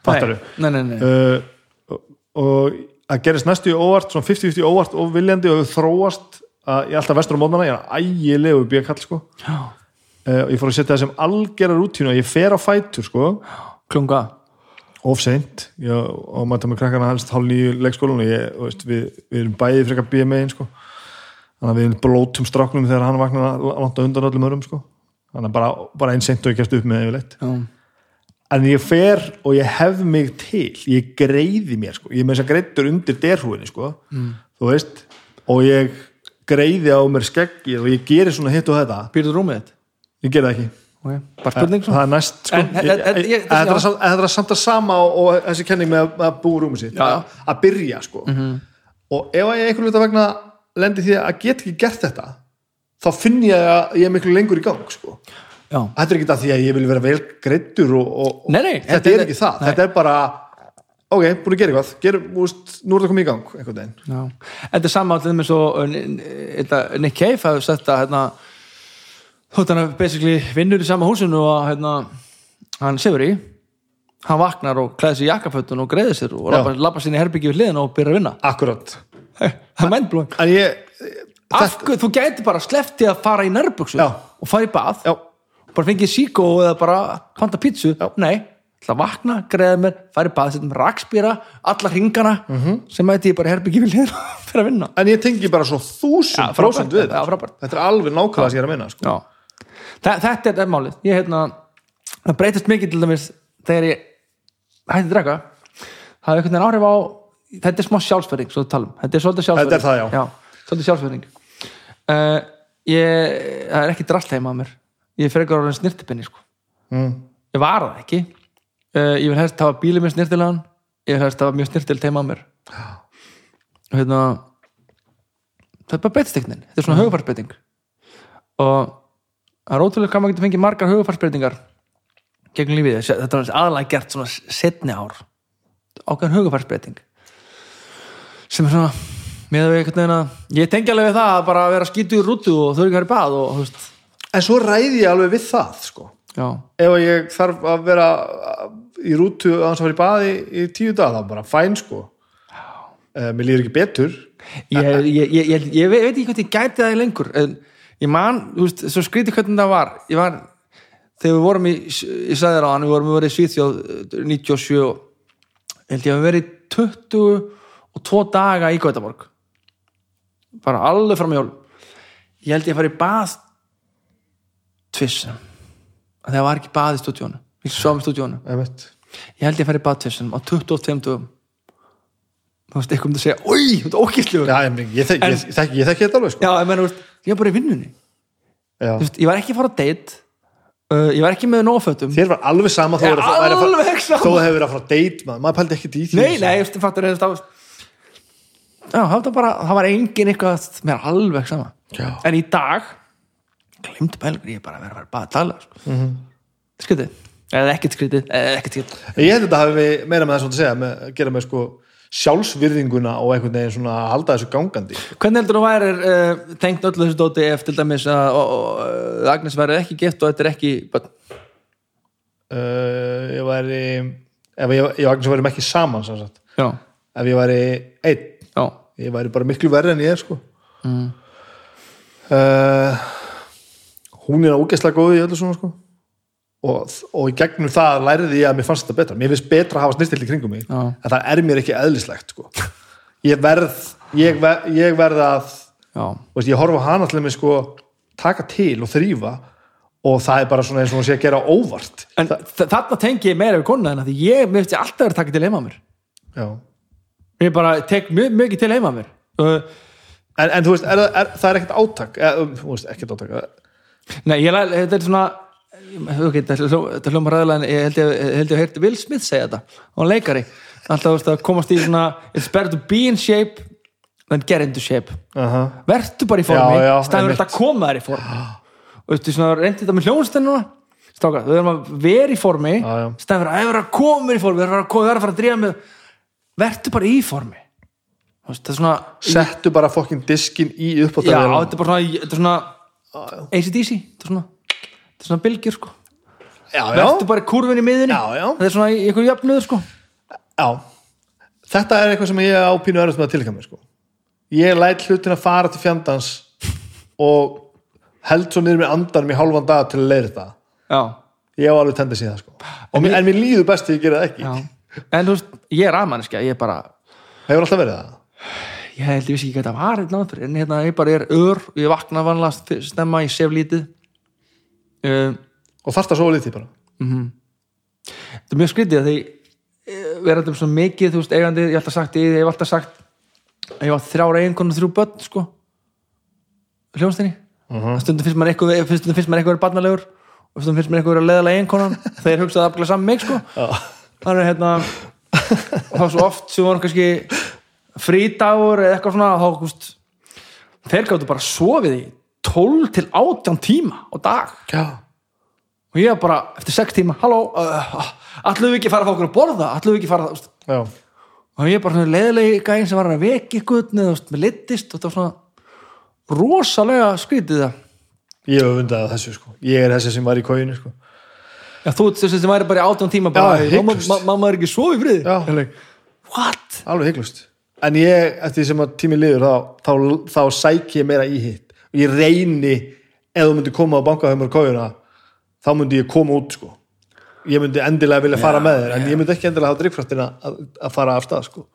Speaker 1: fattaru
Speaker 2: nei, nei, nei, nei.
Speaker 1: uh, og- að gerist næstu í óvart svona 50-50 óvart og viljandi og þróast að ég er alltaf vestur á mótnana ég er ægilegu bíakall sko. Uh, og ég fór að setja það sem algera rútínu að ég fer á fætur sko,
Speaker 2: klunga
Speaker 1: of seint ég, og maður með krakkana helst hálf nýju leikskólan og ég, veist, við, við erum bæði frekar BMA sko. þannig að við blótum stráknum þegar hann vaknar langt undan öllum örum sko. þannig að bara, bara einn seint og ég kæst upp með yfirleitt
Speaker 2: já,
Speaker 1: en ég fer og ég hef mig til ég greiði mér sko. ég með þess að greittur undir derhúinni sko.
Speaker 2: Mm.
Speaker 1: þú veist og ég greiði á mér skeggið og ég geri svona hitt og þetta
Speaker 2: býrðu rúmið þitt
Speaker 1: ég geri það ekki
Speaker 2: okay. spurning svo
Speaker 1: það er næst sko. Þetta er er samt að sama og, og þessi kenning með að- búa rúmið sitt
Speaker 2: Já.
Speaker 1: Að, byrja sko. og ef ég einhvern að vegna lendi því að get ekki gert þetta þá finn ég að ég er miklu lengur í gang sko.
Speaker 2: já,
Speaker 1: þetta er ekki það því að ég vil vera vel greittur og, og,
Speaker 2: Nei, nei,
Speaker 1: þetta,
Speaker 2: þetta
Speaker 1: er ekki það
Speaker 2: nei.
Speaker 1: þetta er bara, ok, búin að gera eitthvað Gerum, úst, nú er það komið í gang einhvern veginn
Speaker 2: þetta er allir með svo þetta, Nick Cave hafði sett að hérna, hann að basically vinnur í sama húsinu og hérna, hann sefur í hann vaknar og klæði sér í jakkafötun og greiði sér og
Speaker 1: Já.
Speaker 2: labba, labba sinni herbyggi við hliðina og byrja að vinna.
Speaker 1: Akkurat.
Speaker 2: Það er hverju, þú gæti bara sleppti að fara í nærbuksu
Speaker 1: Já.
Speaker 2: og fara í bað
Speaker 1: já,
Speaker 2: bara fengið síkó eða bara panta pítsu? Nei, ætla að vakna, greiða mér fara í bað, setjum rakspýra, alla hringana
Speaker 1: Mhm.
Speaker 2: sem mæti ég bara herbyggi við hliðina fyrir að vinna.
Speaker 1: En ég tengi bara svo þúsund
Speaker 2: Já,
Speaker 1: prósent við
Speaker 2: Já,
Speaker 1: þetta er alveg nákvæmlega sem ég er að minna sko.
Speaker 2: Já. Þa, þetta er, málið. Ég hérna, það breytist mikið til dæmis þegar ég hætti að draka það er einhvern veginn áhrif á þetta er smá sjálfsverðing, svo að tala um. Þetta er svolítið sjálfsverðing
Speaker 1: Þetta er það, já.
Speaker 2: svolítið sjálfsverðing uh, ég, það er ekki drast heima á mér. Ég er frekar orðin snirtipinni sko.
Speaker 1: mm.
Speaker 2: ég var það ekki. Uh, ég vil helst hafa bílið mér snirtilegan ég vil helst hafa mjög snirtilt heima á mér. Og hérna það er bara breytisteknin þetta er svona hugfarsbreyting og það er ótrúlega hvað maður getur fengið margar hugfarsbreytingar gegn lífið. Þetta er aðalega gert svona setni ár. Ákveðan hugfarsbreyting sem er svona með að við einhvern veginn að ég tengi alveg við það að bara vera skítu í rútu og þau ekki að vera í bað og þú veist.
Speaker 1: En svo ræði ég alveg við það sko.
Speaker 2: já,
Speaker 1: ef ég þarf að vera í rútu að hans að vera í baði í tíu dag þá bara fæn sko. Uh, mér líður ekki betur.
Speaker 2: Ég, ég, ég, ég, ég veit ekki hvað ég gæti það í lengur en ég man, þú veist, svo skríti hvernig það var. Ég var, þegar við vorum í ég sagði þér á hann, við vorum við verið í Svíþjóð eh, 97 held ég að við verið 22 daga í Gautaborg. Bara alveg fram í jól ég held ég að fara í bað tvissum það var ekki bað í stúdíónu, ekki som í stúdíónu ég held ég að fara í bað tvissum á 20 og 50 þá varst eitthvað um að segja, oi, þetta er
Speaker 1: ógæstljóð ég þekki þetta alveg sko.
Speaker 2: já, meni, veist, ég var bara í vinnunni. Veist, ég var ekki að fara að deitt uh, ég var ekki með nófötum
Speaker 1: þér var alveg sama þó að þú hefur verið að fara að deitt maður. Pældi ekki dýtt
Speaker 2: nei, sko. nei, ég fattur það var... það var engin eitthvað mér alveg sama.
Speaker 1: Já.
Speaker 2: en í dag glimtu pælgur ég bara að vera bara að tala sko. mm -hmm. skritið, eða ekkert skritið eða ekkert skritið
Speaker 1: ég held að þetta hafi meira með það að segja með, gera með sko sjálfsvirðinguna og einhvern veginn svona að halda þessu gangandi.
Speaker 2: Hvernig heldur þú væri uh, tengt öllu þessu dóti ef til dæmis að uh, Agnes væri ekki gift og þetta er ekki but,
Speaker 1: uh, ég væri ef ég, og Agnes væri ekki saman sem sagt.
Speaker 2: Já,
Speaker 1: ef ég væri einn.
Speaker 2: Já.
Speaker 1: Ég væri bara miklu verri en ég er sko. Mm. uh, hún er ógeðslega góð í öllu svona sko og, og í gegnum það læriði ég að mér fannst þetta betra. Mér finnst betra að hafa snirtill í kringum mig
Speaker 2: Já.
Speaker 1: en það er mér ekki eðlislegt sko. Ég verð ég, ver, ég verð að veist, ég horfa hana til mig sko taka til og þrýfa og það er bara svona eins og hún sé að gera óvart.
Speaker 2: En þa þarna tengi ég meira við konuna en því ég, mér finnst ég alltaf verið að taka til heima mér.
Speaker 1: Já.
Speaker 2: ég bara tek mjög mikið til heima mér. Uh,
Speaker 1: en, en þú veist, er, er, það er ekkert átak eða, um, þú veist, ekkert átak
Speaker 2: nei, ég þetta er svona ok, þetta hljó- þetta hljóma ræðilega en ég held ég, held ég að heyrti Will Smith segja þetta. Og hann leikari, alltaf þú veist, að komast í svona it's better to be in shape than get into shape.
Speaker 1: Uh
Speaker 2: vertu bara í formi, stæður þetta að koma þær í formi og veistu svona reyndi þetta með hljónstennuna stráka, við erum að vera í formi. Stæður að vera að koma í formi. Við erum að að fara að drífa með vertu bara í formi. Þú veist, svona
Speaker 1: settu bara fokkin diskin í
Speaker 2: já,
Speaker 1: uppáttavél
Speaker 2: þetta er bara svona ACDC, þetta er svona þetta er svona bylgjur sko.
Speaker 1: Já, já,
Speaker 2: vertu bara kurvin í miðunni
Speaker 1: Já,
Speaker 2: þetta er svona í einhverju jöfnuður sko.
Speaker 1: Já. Þetta er eitthvað sem ég á pínu örðust með að tilkæmi sko. ég læt hlutin að fara til fjandans og held svo niður með andanum í hálfan dag til að leiða þetta
Speaker 2: já,
Speaker 1: ég á alveg tendis í það sko. en, mér, en mér líður best þegar ég gera það ekki.
Speaker 2: Já. En þú veist, ég er aðmannskja, ég er bara
Speaker 1: hefur alltaf verið það?
Speaker 2: Ég held ég vissi ekki hvað þetta var hérna en hérna ég bara er ör ég vakna vanlega snemma, ég sef lítið um,
Speaker 1: og þarft að sofa lítið bara.
Speaker 2: þetta er mjög skrítið að því eh, verðandi um svo mikið, þú veist, eigandi ég hef alltaf sagt, ég hef alltaf sagt að ég var þrjára eiginkonu og þrjú börn, sko. Hljónstinni
Speaker 1: Mhm.
Speaker 2: stundum finnst maður eitthvað stundum finnst maður eitthvað verið barnalegur og stundum finnst maður eitthvað verið leðalega eiginkonan. Þeir hugsaði afglega saman mig, sko. Þannig hérna og þá svo oft sem voru kannski frídagur eða eitthvað svona þá, þú veist, þeir gáttu bara sofið í 12 til 18 tíma á dag
Speaker 1: já,
Speaker 2: og ég var bara eftir 6 tíma halló, uh, ætlum við ekki fara að fá okkur að borða ætlum við ekki fara að
Speaker 1: já,
Speaker 2: og ég bara svona leiðilegi gæðin sem var að veki ykkur með litist og þetta var svona rosalega skrítið það
Speaker 1: ég hef undað þessu sko. ég er þessi sem var í kóinu sko.
Speaker 2: Já, þú þessi sem væri bara í 18 tíma bara,
Speaker 1: Já,
Speaker 2: mamma,
Speaker 1: hygglust.
Speaker 2: ma- mamma er ekki. Ég leik, what?
Speaker 1: alveg heiklust en ég, eftir því sem tími liður þá, þá, þá sæki ég meira í hitt og ég reyni ef þú myndi koma á bankaðumur kójuna þá myndi ég koma út sko. ég myndi endilega vilja fara með þér en ég myndi ekki endilega hafa drikkfrættina að, að fara af stað sko.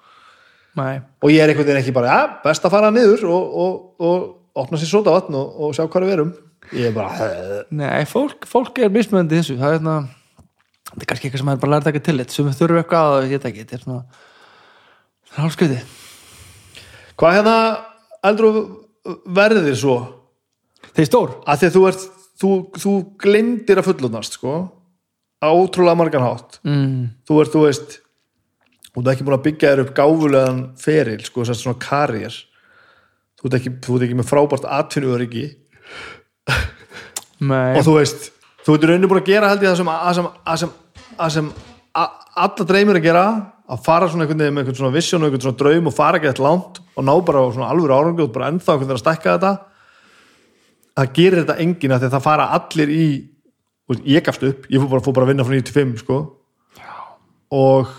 Speaker 2: Nei,
Speaker 1: og ég er einhvern veginn ekki bara, ja, best að fara niður og, og, og opna sér sóta vatn og, og sjá hvað við erum. Ég er bara,
Speaker 2: Nei fólk, fólk er mismöndi þessu. Það er, hérna, þetta er kannski eitthvað sem er bara lært ekki til þetta sem við þurfum eitthvað að veit ekki. Þetta er svona það er hálfskriði
Speaker 1: hvað hérna eldur verðir svo.
Speaker 2: Þeir stór.
Speaker 1: Að því að þú ert þú, þú glindir að fullunast sko á ótrúlega margan hátt.
Speaker 2: Mm.
Speaker 1: þú ert, þú veist þú ert ekki búin að byggja þér upp gáfulegan feril, sko, þess að svona karriér. Þú ert ekki, þú ert ekki með frábært atvinnuöryggi.
Speaker 2: Nei,
Speaker 1: og þú veist, þú ert rauninu búin að gera held ég það sem, að sem, að sem, að sem alla dreymir að gera að fara svona einhvern veginn með einhvern svona vision og einhvern svona draum og fara ekki eitthvað langt og ná bara svona alvöru árangi og bara ennþá einhvern veginn að stækka þetta. Það gerir þetta enginn að því að það fara allir í ég gafst upp, ég fór bara, fór bara að vinna frá 95 sko. Og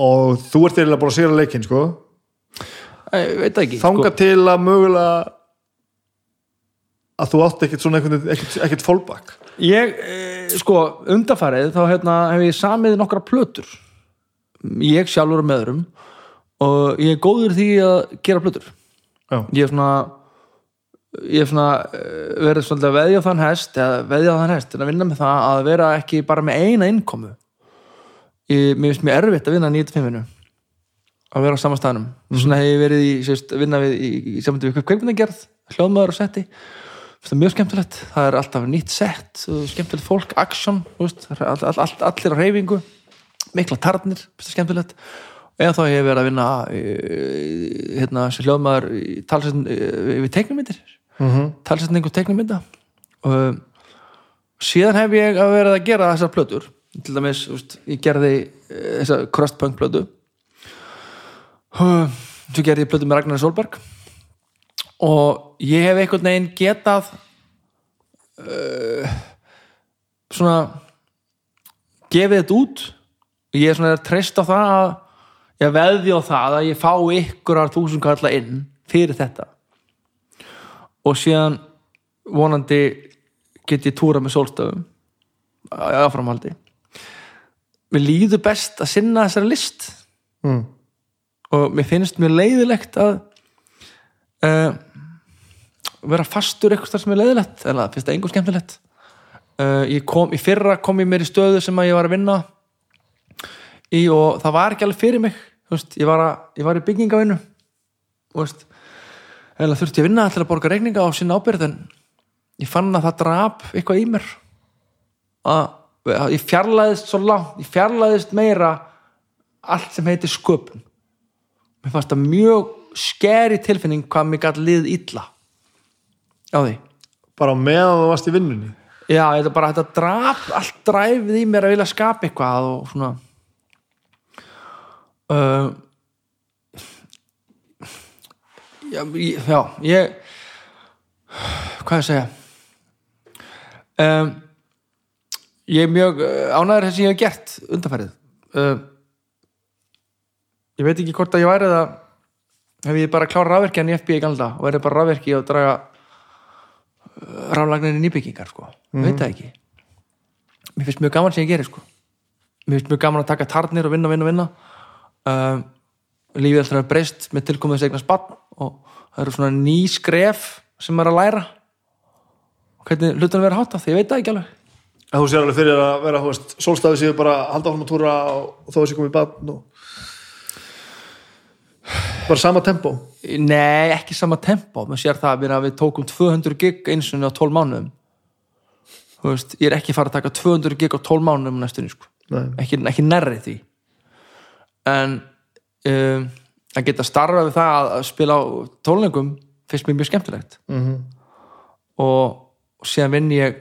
Speaker 1: og þú ert eiginlega bara að sér að leikinn sko. Þanga til að mögulega að þú átt ekkert svona ekkert, ekkert fallback.
Speaker 2: Ég, eh, sko, undarfærið þá hérna, hef ég samið nokkra plötur ég sjálfur með öðrum og ég er góður því að gera plötur.
Speaker 1: Já.
Speaker 2: ég er svona ég er svona eh, verið svolítið að veðja þann hest eða veðja þann hest en að vinna með það að vera ekki bara með eina innkomu. Ég, mér finnst mjög erfitt að vinna 9-5 að vera á sama staðnum. Svona hef ég verið í sérst, vinna við í, í, samvændi við kveikmyndagerð hljóðmaður og setti. Það er mjög skemmtilegt, það er alltaf nýtt sett skemmtilegt fólk, veist, all, all, all, allir á reyfingu mikla tarnir, er skemmtilegt. Eða þá hef ég verið að vinna eh, hérna, sem hljóðmaður við teiknumyndir mm
Speaker 1: Mhm.
Speaker 2: -hmm. talsetningu teiknumynda og um, síðan hef ég að verið að gera þessar plötur. Til dæmis, veist, ég gerði eh, þessa crustpunk plötu. Og svo gerði ég plötu með Ragnar Solberg og ég hef einhvern veginn getað uh, svona gefið þetta út og ég er svona að treysta á það að ég veði á það að ég fá ykkurar þúsund kalla inn fyrir þetta. Og síðan vonandi get ég túra með sólstöfum áframhaldi. Mér líður best að sinna þessari list.
Speaker 1: Mm.
Speaker 2: og mér finnst mjög leiðilegt að uh, vera fastur eitthvað sem er leiðilegt. En það finnst það engum skemmtilegt. Uh, ég kom, í fyrra kom ég mér í stöðu sem að ég var að vinna í og það var ekki alveg fyrir mig veist, ég, var að, ég var í veist, eða þurfti ég að vinna til að borga reikninga á sinna ábyrð en ég fann að það drap eitthvað í mér. Að, að ég fjarlæðist svo langt, ég fjarlæðist meira allt sem heitir sköpun. Mér fannst það mjög skeri tilfinning hvað mér gæti lið illa á því.
Speaker 1: Bara meðan þú varst í vinnunni?
Speaker 2: Já, þetta bara þetta drap allt dræfið í mér að vilja skapa eitthvað og svona uh, já, ég- já, ég hvað ég að segja? Um, ég er mjög ánæður þess að ég hef gert undanfærið uh, ég veit ekki hvort að ég væri það hef ég bara klára rafverkjan í FBI í galda og verið bara rafverki og draga raflagninni nýbyggingar sko, veit það ekki. Mér finnst mjög gaman sem ég gerir sko. Mér finnst mjög gaman að taka tarnir og vinna, vinna, vinna um, lífið alltaf er breyst með tilkomið þess eignar spann og það eru svona ný skref sem er að læra. Og hvernig hlutunum vera hátt því ég veit það ekki alveg.
Speaker 1: Þú sér alveg fyrir að vera þú veist, sólstafið séu bara halda áfram að túra og þó sé komið í batn og... bara sama tempo?
Speaker 2: Nei, ekki sama tempo. Maður sér það að við, tókum 200 gig eins og á 12 mánuðum. Þú veist, ég er ekki fara að taka 200 gig á 12 mánuðum næstunni sko. Ekki, ekki nærri því en um, að geta starfa við það að, að spila á tónleikum finnst mér mjög skemmtilegt.
Speaker 1: Mm -hmm.
Speaker 2: og, og síðan vinn ég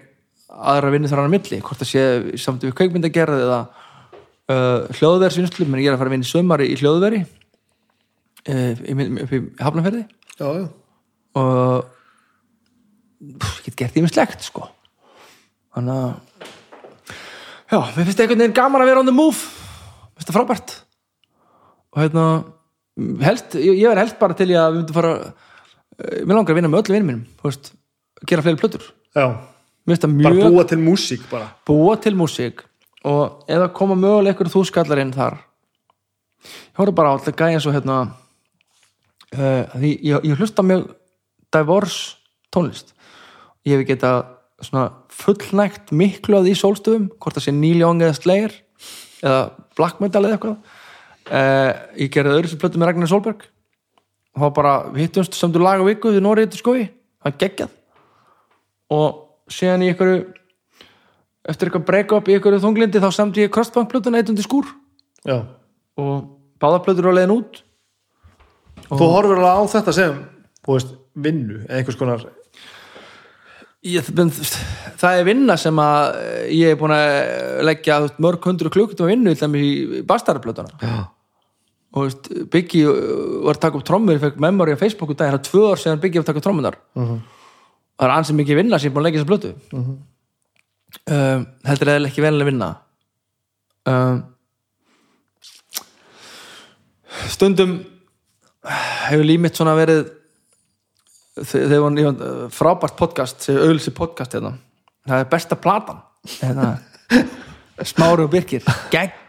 Speaker 2: aðra vinni þar að milli hvort það sé samt við kveikmyndagerð eða uh, hljóðverðsvinnslu menn ég er að fara að vinna sömari í hljóðveri uh, í, upp í Hafnarferði
Speaker 1: já, já.
Speaker 2: og pff, ég get gert því með slegt sko. Þannig að já, mér finnst einhvern veginn gaman að vera on the move. Mér finnst það frábært og hérna helst, ég, er helst bara til ég að við myndum fara eh, mér langar að vinna með öllu vinnum mínum gera fleiri plötur.
Speaker 1: Bara búa til músík bara.
Speaker 2: Búa til músík og eða koma mögulega ykkur þú skallar inn þar. Ég horfði bara alltaf gæja svo hérna uh, því ég, ég hlusta mjög diverse tónlist. Ég hef getað svona fullnægt miklu að því sólstöfum hvort það sé Neil Young eða Slayer eða Black Metal eða eitthvað uh, ég gerði öðru sem plötu með Ragnar Solberg og þá bara hittumst samtu lag á viku við Norið til skoði, er geggjað. Og síðan í ykkur eftir eitthvað break-up í ykkur þunglindi þá samt ég crossbank-plötuna eitt undir skúr.
Speaker 1: Já.
Speaker 2: og báðarplötur á leiðin út.
Speaker 1: Þú horfir alveg á þetta sem veist, vinnu eða einhvers konar
Speaker 2: ég, menn, það er vinna sem að eh, ég er búin að leggja mörg hundru klukkutum að vinnu dæmis í bastarplötuna.
Speaker 1: Já.
Speaker 2: Og veist, Biggi uh, var að taka upp trommur, ég fekk memory á Facebook og dag, það er tvö ár síðan Biggi var að taka upp trommunar. Það er ansið mikið vinna sem er búin að leggja þessa plötu. Um, heldur eða ekki venileg vinna. Um, stundum hefur límitt svona verið þe- þegar var, var frábært podcast þegar auðlýsi podcast hérna. það er besta platan hérna, Smári og Birkir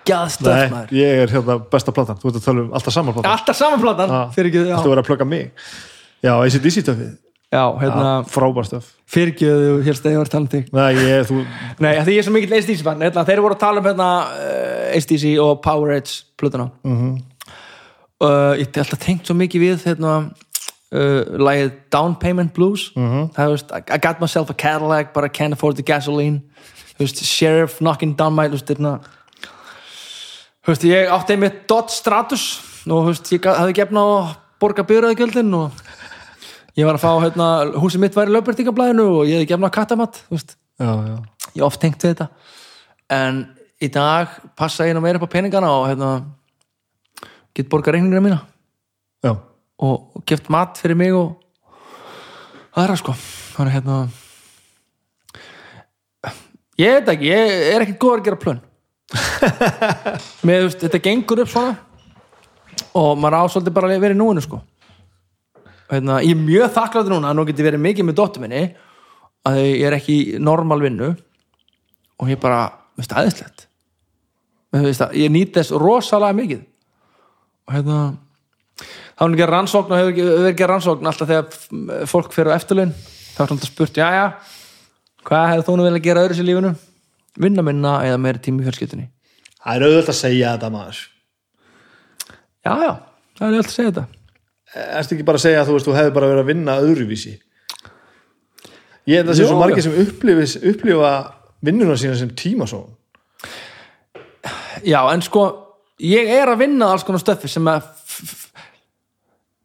Speaker 2: geggjað stöð
Speaker 1: Nei, ég er hérna besta platan. Þú ert að tala um alltaf saman platan.
Speaker 2: Alltaf saman platan? Fyrir ekki,
Speaker 1: þú verður að plugga mig? Já, ACDC töfið
Speaker 2: já, hérna,
Speaker 1: frábær stöf.
Speaker 2: Fyrir ekki að þú helst að ég var að tala um þig.
Speaker 1: Nei, ég, þú,
Speaker 2: Nei, af því ég er svo mikill ACDC fann hérna, þeir voru að tala um hérna uh, ACDC og Powerade plötuna.
Speaker 1: Mhm.
Speaker 2: uh, ég hef alltaf tengt svo mikið við hérna uh, lagið Down Payment Blues.
Speaker 1: Mhm.
Speaker 2: það er veist, I, got myself a Cadillac but I can't afford the gasoline. Veist, Sheriff knocking down my veist, veist, ég átti einmitt Dodge Stratus og veist, ég hafði gefna að borga byrjaðgjöldin og ég var að fá hérna, húsið mitt var í lögbertingablaðinu og ég hefði gefna kattamatt
Speaker 1: já, já.
Speaker 2: Ég oft tengt við þetta. En í dag passa ég nú meira upp á peningana og hérna get borga reikningina mína.
Speaker 1: Já,
Speaker 2: og, geft mat fyrir mig og aðra sko. Þannig hérna ég ekki, ég er ekkert góð að gera plön með veist, þetta gengur upp svona og maður ásóldi bara að vera í núinu sko. Hérna, ég er mjög þakkláttur núna að nú geti verið mikið með dóttur minni að ég er ekki í normal vinnu og ég bara, veist, aðeinslegt að, ég nýt þess rosalega mikið. Og hérna þá er ekki rannsókn og hefur hefur ekki rannsókn alltaf þegar fólk fyrir á eftirlaun. Þá er alltaf spurt, já já hvað hefur þú nú vilja gera öðru sér lífinu vinna minna eða meiri tími í fjölskyldunni.
Speaker 1: Það er auðvöld að segja þetta maður.
Speaker 2: Já já, það er alltaf að segja þetta.
Speaker 1: Erstu ekki bara að segja að þú veist, þú hefði bara verið að vinna öðruvísi? Ég held að það sé svo margir sem upplifis, upplifa vinnuna sína sem tímasón
Speaker 2: Já, en sko ég er að vinna alls konar stöffi sem að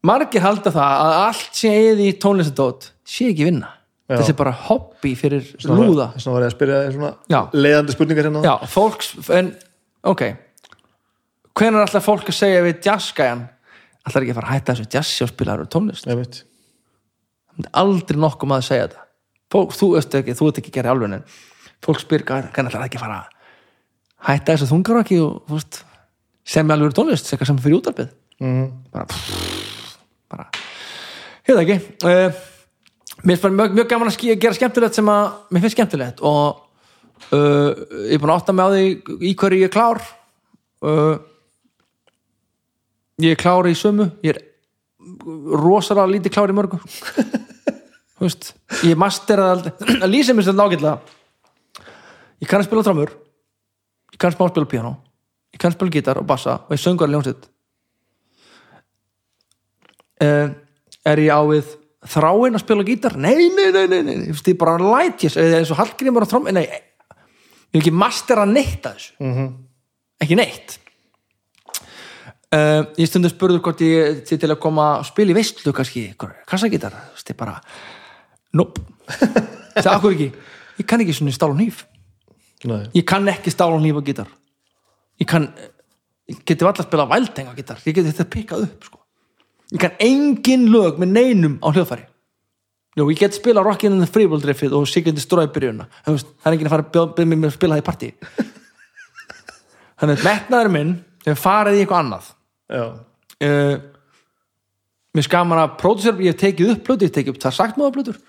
Speaker 2: margir halda það að allt sé eði í tónlistadót sé ekki vinna Þessi er bara hobby fyrir lúða.
Speaker 1: Svona var ég að spyrja þér svona leiðandi spurningar hérna.
Speaker 2: Já, fólks, en ok. Hvenær er alltaf fólk að segja við jazzgæjan alltaf ekki að fara að hætta þessu jazzi og spila þar tónlist?
Speaker 1: Ég veit
Speaker 2: aldrei nokkuð maður að segja þetta. Fólk, þú veist ekki, þú ert ekki að gera alveg en fólk spyr hvernig ætlar það ekki að fara að hætta þessu þungaraki og þú veist, semja alveg tónlist sem sem fyrir útarpið
Speaker 1: mm.
Speaker 2: bara bara, ekki. Uh, mér finnst mjög, mjög gaman að gera skemmtilegt sem að mér finnst skemmtilegt og uh, ég er búin að átta mig á því í hverju ég er klár. Uh, ég er klár í sömu. Ég er rosalega lítið klár í mörgu. Þú veist ég mastera aldrei að lýsa mér þetta ágætlega. Ég kann að spila trámur ég kann að spila piano ég kann að spila gítar og bassa og ég söngur að ljónsitt uh, er ég á við þráin að spila gítar? Nei, nei, nei, nei, nei. Veist, ég bara læt ég eins og Hallgrímur á trómi, nei ég vil ekki mastera neitt að þessu.
Speaker 1: Mm
Speaker 2: ekki neitt. Uh, ég stundum spurður hvort ég til að koma að spila í veistlu kannski, kassagítar. Ég bara, nope. Það er akkur ekki, ég kann ekki svona stál og nýf
Speaker 1: Nei.
Speaker 2: ég kann ekki stál og nýf á gítar. Ég kann ég geti alltaf að spila vældeng á gítar. Ég geti þetta pikkað upp sko. Ég kann engin lög með neinum á hljóðfæri. Jú, ég get spila Rockin' in the Free World riffið og Sigurd Destroy byrjunna það er enginn að fara að byrja mig með að spila það í partí. Þannig að metnaður minn hefur farið í eitthvað annað. Uh, mér skaman að pródusera, ég hef tekið upp plötu, ég hef tekið upp það sagt maður plötur.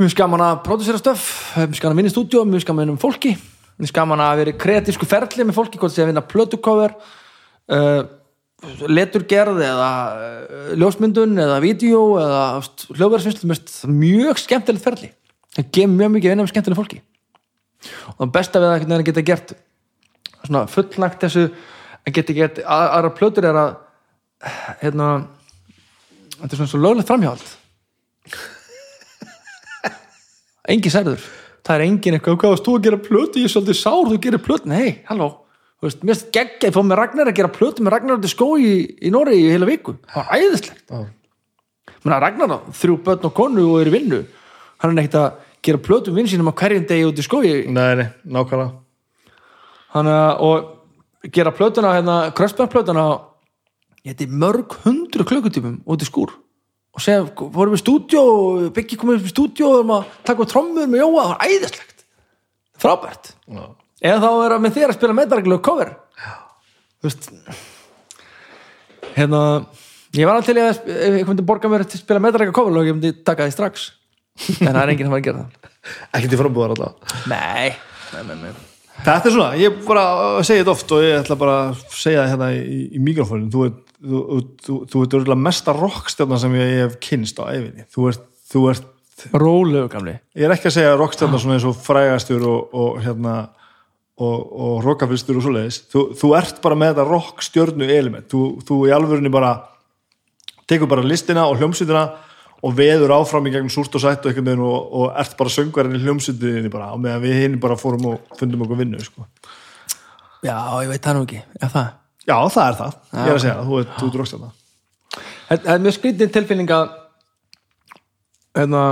Speaker 2: Mér skaman að pródusera stöf mér skaman að vinna í stúdíu, mér skaman að vinna um fólki. Mér skaman að vera kreatísku ferli með fólki, hvort sé að vinna plötucover uh, leturgerð eða uh, ljósmyndun eða vídeo eða hljóðverðsvinslu mjög skemmtilegt ferli. Það gefur mjög mikið að vinna með skemmtilegt fólki. Og það besta við það einhvern veginn að geta gert svona fullnagt þessu að geta gert að, aðra plötur er að hérna þetta er svona svo löglegt framhjáld engin særður. Það er engin eitthvað, hvað varst þú að gera plötu? Ég er svolítið sár, þú gerir plötu, nei, halló veist, mér finnst geggja, ég fóð með Ragnar að gera plötu með Ragnar út í skó í, í Nóri í heila viku, það var æðislegt.
Speaker 1: Já.
Speaker 2: menna Ragnar á þrjú börn og konu og er í vinnu. Hann er ekkert að gera plötu um vinn sínum á hverjum degi út í skói
Speaker 1: Nei, nei, nákvæmlega.
Speaker 2: Hann að og gera plötuna hérna, kröspjarplötuna mörg hundru klukkutímum út í skúr. Og segja, vorum við í stúdíó Byggi komið upp í stúdíó og að taka á trommur með Jóa, það var æðislegt. Frábært.
Speaker 1: Já.
Speaker 2: Eða þá er að með þér að spila meðdarreglu cover. Þú veist hérna ég var alveg til að ef ég myndi borga mér til að spila meðdarreglu cover og ég myndi taka því strax. En það er enginn sem var að gera það.
Speaker 1: Ekki til frambúðar alltaf
Speaker 2: nei, nei, nei, nei.
Speaker 1: Þetta er svona, ég bara segja þetta oft og ég ætla bara að segja það hérna í, í mikrofónin þú ert, þú, þú, þú, þú ert örugglega mesta rockstjarnar sem ég hef kynst á æfinni þú ert, þú ert
Speaker 2: rólegu gamli.
Speaker 1: Ég er ekki að segja rockstjarnar svona eins og frægastur og, og hérna og, og rockafylstur og svoleiðis. Þú, þú ert bara með þetta rockstjörnu element. Þú, þú í alvörunni bara tekur bara listina og hljómsveitina og veður áfram í gegnum súrt og sætt og, einhvern veginn og, og ert bara söngvarinn í hljómsveitinni bara, og meðan við hinn bara fórum og fundum okkur vinnu sko.
Speaker 2: já, ég veit það nú ekki. Já, það?
Speaker 1: Já, það er það, ég er að segja það, þú ert, rockstjarnar
Speaker 2: Það er mjög skrítið tilfinning að hérna,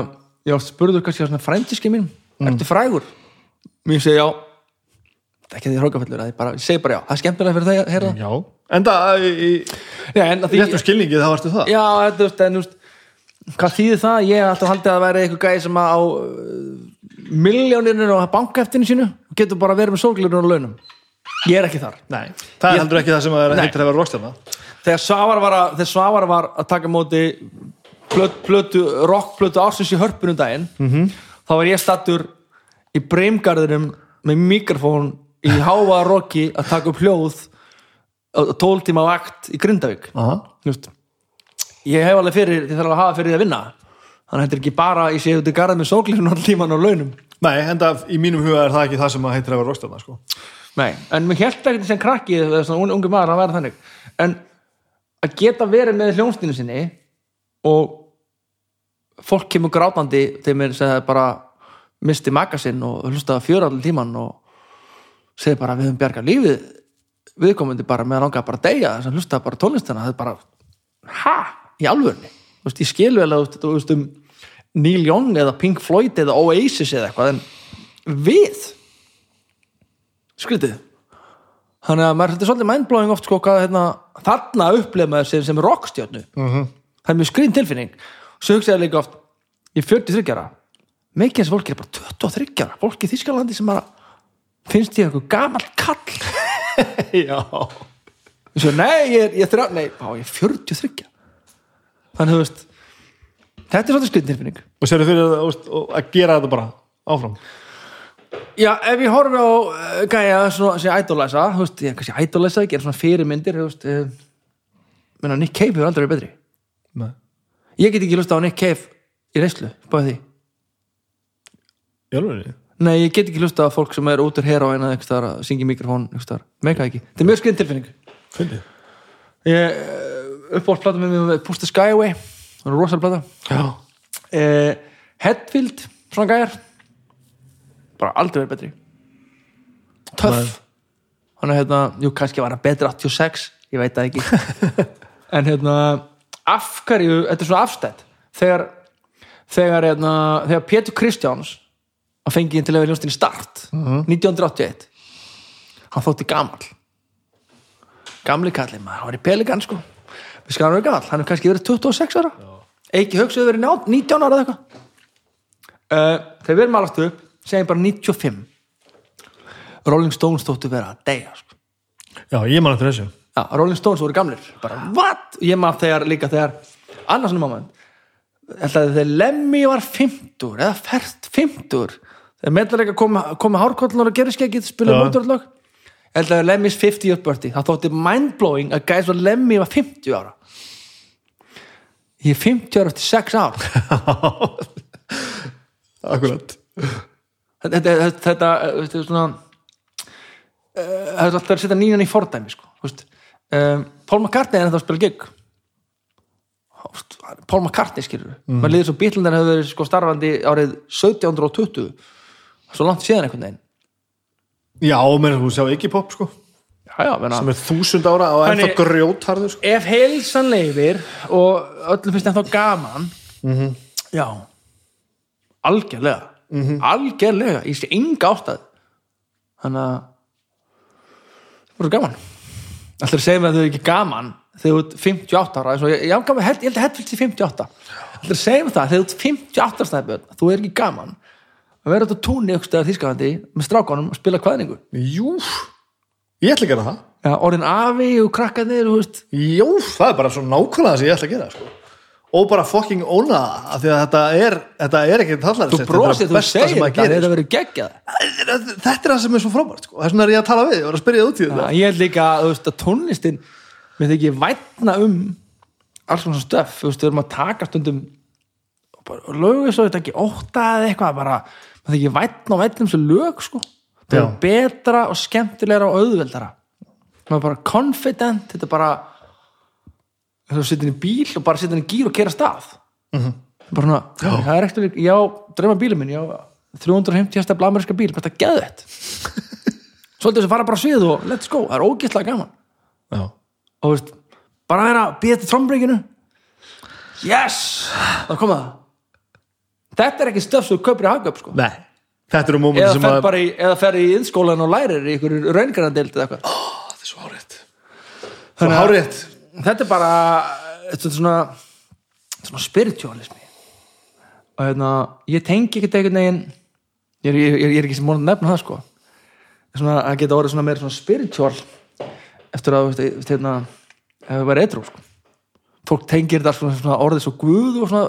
Speaker 2: ég var spurður kannski á svona frændiski mín ertu frægur? Mér segi já það er ekki því hrókafellur, ég, bara, ég segi bara já. Það er skemmtilega fyrir það að heyra það.
Speaker 1: Já, en það í, í
Speaker 2: já, en að því,
Speaker 1: réttum skilningi þá ertu það.
Speaker 2: Já, þetta, veist, en, þú veist, hvað þýðir það? Ég hef alltaf haldið að vera eitthvað gæði sem að á uh, miljónirinn og bankaeftinu sínu og getur bara verið með sólglurinn og launum. Ég er ekki þar.
Speaker 1: Nei, það er heldur ekki það sem að
Speaker 2: Nei.
Speaker 1: heitir að vera rockstjarnar
Speaker 2: þegar Svavar var að, Svavar var að taka móti plötu, plötu, rockplötu ársins í hörpunum daginn -hmm. þá var ég stattur í breymgarðinum með mikrofón í háa rocki að taka upp hljóð á 12 tíma vakt í Grindavík. Ég hef alveg fyrir, þið þarf að hafa fyrir því að vinna. Þannig að þetta er ekki bara ég sé út í garðið með sóklifin all tíman og launum.
Speaker 1: Nei, enda í mínum huga er það ekki það sem að heitir að vera rockstjarna sko.
Speaker 2: Nei, en mér held ekki sem krakki eða svona un- ungu maður að vera þannig. En að geta verið með hljónstinu sinni og fólk kemur grátandi þegar mér segja bara misti magasinn og hlusta fjöra allir tíman og segir bara við höfum bjarga lífið viðkomandi bara með að langa bara að deyja þess að hlusta bara tónlistina. Það er bara, ha, í alvörni þú veist, ég skil vel að þú veist, um Neil Young eða Pink Floyd eða Oasis eða eitthvað en við skrítið. Þannig að maður þetta er svolítið mindblowing oft sko hvað hérna, þarna upplega maður sem, sem rockstjörnu. -hmm. það er mjög skrín tilfinning. Svo hugsaði líka oft er 43 ára. Mikið þess fólki er bara 23 ára. Fólki í Þískalandi sem bara finnst ég eitthvað gamall kall?
Speaker 1: Já.
Speaker 2: Svo nei, ég er, ég er, þrjá, nei, á, ég er 43 þannig þú veist þetta er svolítið skrín tilfinning.
Speaker 1: Og sérðu fyrir að, gera þetta bara áfram?
Speaker 2: Já, ef ég horfi á uh, gæja sem ædólæsa, þú veist, ég kannski ædólæsa gera svona fyrirmyndir, þú veist uh, menna Nick Cave hefur aldrei verið betri.
Speaker 1: Nei.
Speaker 2: Ég get ekki lusta á Nick Cave í reyslu, báði því
Speaker 1: Jálfurni
Speaker 2: Nei, ég get ekki lusta á fólk sem er út úr heroin eða eitthvað að syngja mikrofón, eitthvað meika ekki, þetta er mjög skriðin tilfinning.
Speaker 1: Fyndið.
Speaker 2: Ég, uh, uppbólsplata með mér Push the Sky Away, það er rosalega plata.
Speaker 1: Já.
Speaker 2: Uh, Hetfield, svona gæjar bara aldrei verið betri. Töff. Hann er hérna, jú kannski var hann betri 86, ég veit það ekki. En hérna af hverju, þetta er svona afstætt. Þegar þegar, hérna, þegar Pétur Kristjáns að fengi til að vera ljónstinni start 1981 hann þótti gamall. Gamli kallið maður, hann var í pelikan sko. Við skal hann vera gamall, hann er kannski verið 26 ára. Ekki hugsaðu verið njá- 19 ára eða eitthvað. Uh, þegar við erum alast upp segjum bara 95 Rolling Stones þóttu vera að deyja sko.
Speaker 1: Já, ég man eftir þessu.
Speaker 2: Já, Rolling Stones voru gamlir. Bara, what? Ég maður þegar líka þegar annars svona moment. Ætlaði þegar Lemmy var 50 eða fært 50 þegar meðlarleika komi, komi hárkollunar og gerir skeggið spila
Speaker 1: Já.
Speaker 2: mótorlög ætlaði Lemmys 50 year birthday það þótti mindblowing að gæs og Lemmy var 50 ára. Ég er 50 ára eftir 6 ár.
Speaker 1: Akkurat.
Speaker 2: Þetta, þetta, þetta, þetta er svona uh, það er alltaf að setja nýjan í fordæmi sko, um, Paul McCartney er ennþá að spila gig. Paul McCartney skilur mm. maður liður svo bílundar hefur verið sko starfandi árið 1720 svo langt síðan einhvern veginn.
Speaker 1: Já, menn þú sjá ekki pop sko.
Speaker 2: Já, já, menna,
Speaker 1: sem er þúsund ára og ennþá grjótharður sko.
Speaker 2: ef heilsan leifir og öllum finnst ennþá gaman
Speaker 1: Mhm.
Speaker 2: já. Algjörlega. Algjörlega, ég sé enga ástæð þannig að það voru gaman. Ætlar að segja mér að þau er ekki gaman þegar þú ert 58 ára? Eins og ég, ég, ég, held- ég held að Hetfield sé 58 ætlar að segja mér það? Þegar þú ert 58 stæðbjörn þú er ekki gaman að vera út á túnni ykkur stöðar þýskalandi með strákanum og spila kvæðningu.
Speaker 1: Jú, ég ætla að gera það.
Speaker 2: Já, orðin afi og veist.
Speaker 1: Jú, það er bara svo nákvæmlega það sem ég ætla að gera sko. og bara fucking óna það því að þetta er, þetta er ekki tallar
Speaker 2: þú brosið, þú segir þetta þetta verður geggjað.
Speaker 1: Þetta er það sem er svo frábært sko. þess vegna er ég að tala við, ég var að spyrja út í
Speaker 2: Já,
Speaker 1: þetta
Speaker 2: ég held líka þú veist, að tónlistin við þykir vætna um alls svona stöf, þú veist, við erum að taka stundum og bara lögu svo þetta ekki óta eða eitthvað bara, maður þykir vætna á vellum sem lög sko. Það
Speaker 1: Já.
Speaker 2: er betra og skemmtilegra og auðveldara. Maður er bara confident þetta er bara þú sittir í bíl og bara sittir í gýr og kera stað. Bara svona, það er ekkert já, dreyma bílum minn, já 350 hestafla ameríska bíl, þetta geðu þetta. Svolítið sem fara bara svið og let's go, það er ógeðslega gaman.
Speaker 1: Já.
Speaker 2: og veist, bara vera að býða til trombreykinu yes, þá koma það þetta er ekki stöf sem þú kaupir í hagöp sko.
Speaker 1: Nei, þetta eru mómenti sem að
Speaker 2: bara í, eða fer í innskólan og lærir í ykkur raungarandeild eða eitthvað.
Speaker 1: Það er svo hárétt Svo hárétt
Speaker 2: þetta er bara þetta er svona, svona spiritualismi. Og hérna ég tengi ekki einhvern veginn ég ég, ég, ég er ekki sem múin að nefna það sko. Svona, að geta orðið svona meira svona spiritual eftir að, veist, hérna ef það var eitthrú sko. Fólk tengir þetta svona, svona orðið svo guð og svona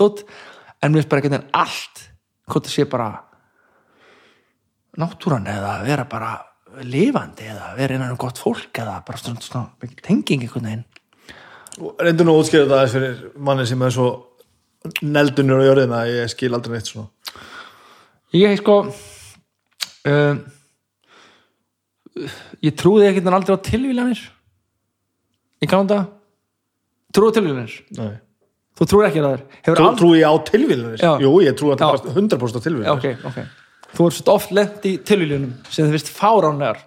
Speaker 2: dótt, en mér finnst bara einhvern veginn allt hvort það sé bara náttúran eða vera bara lifandi eða vera innan um gott fólk eða bara svona, svona tenging einhvern veginn.
Speaker 1: Reyndu nú að útskýra það aðeins fyrir manni sem er svo neldunur á jörðina ég skil aldrei neitt svona.
Speaker 2: Ég sko um, ég trúði ekkert en aldrei á tilvílanir í galanda trúði á tilvílanir
Speaker 1: Nei.
Speaker 2: Þú trúir ekki að það er
Speaker 1: Trú,
Speaker 2: aldrei-
Speaker 1: trúi á tilvílunir?
Speaker 2: Já.
Speaker 1: Jú, ég trúi að það bara 100% á tilvílunir
Speaker 2: Já, ok, ok þú er svo oft lent í tilvílunum sem þið finnst fáránlegar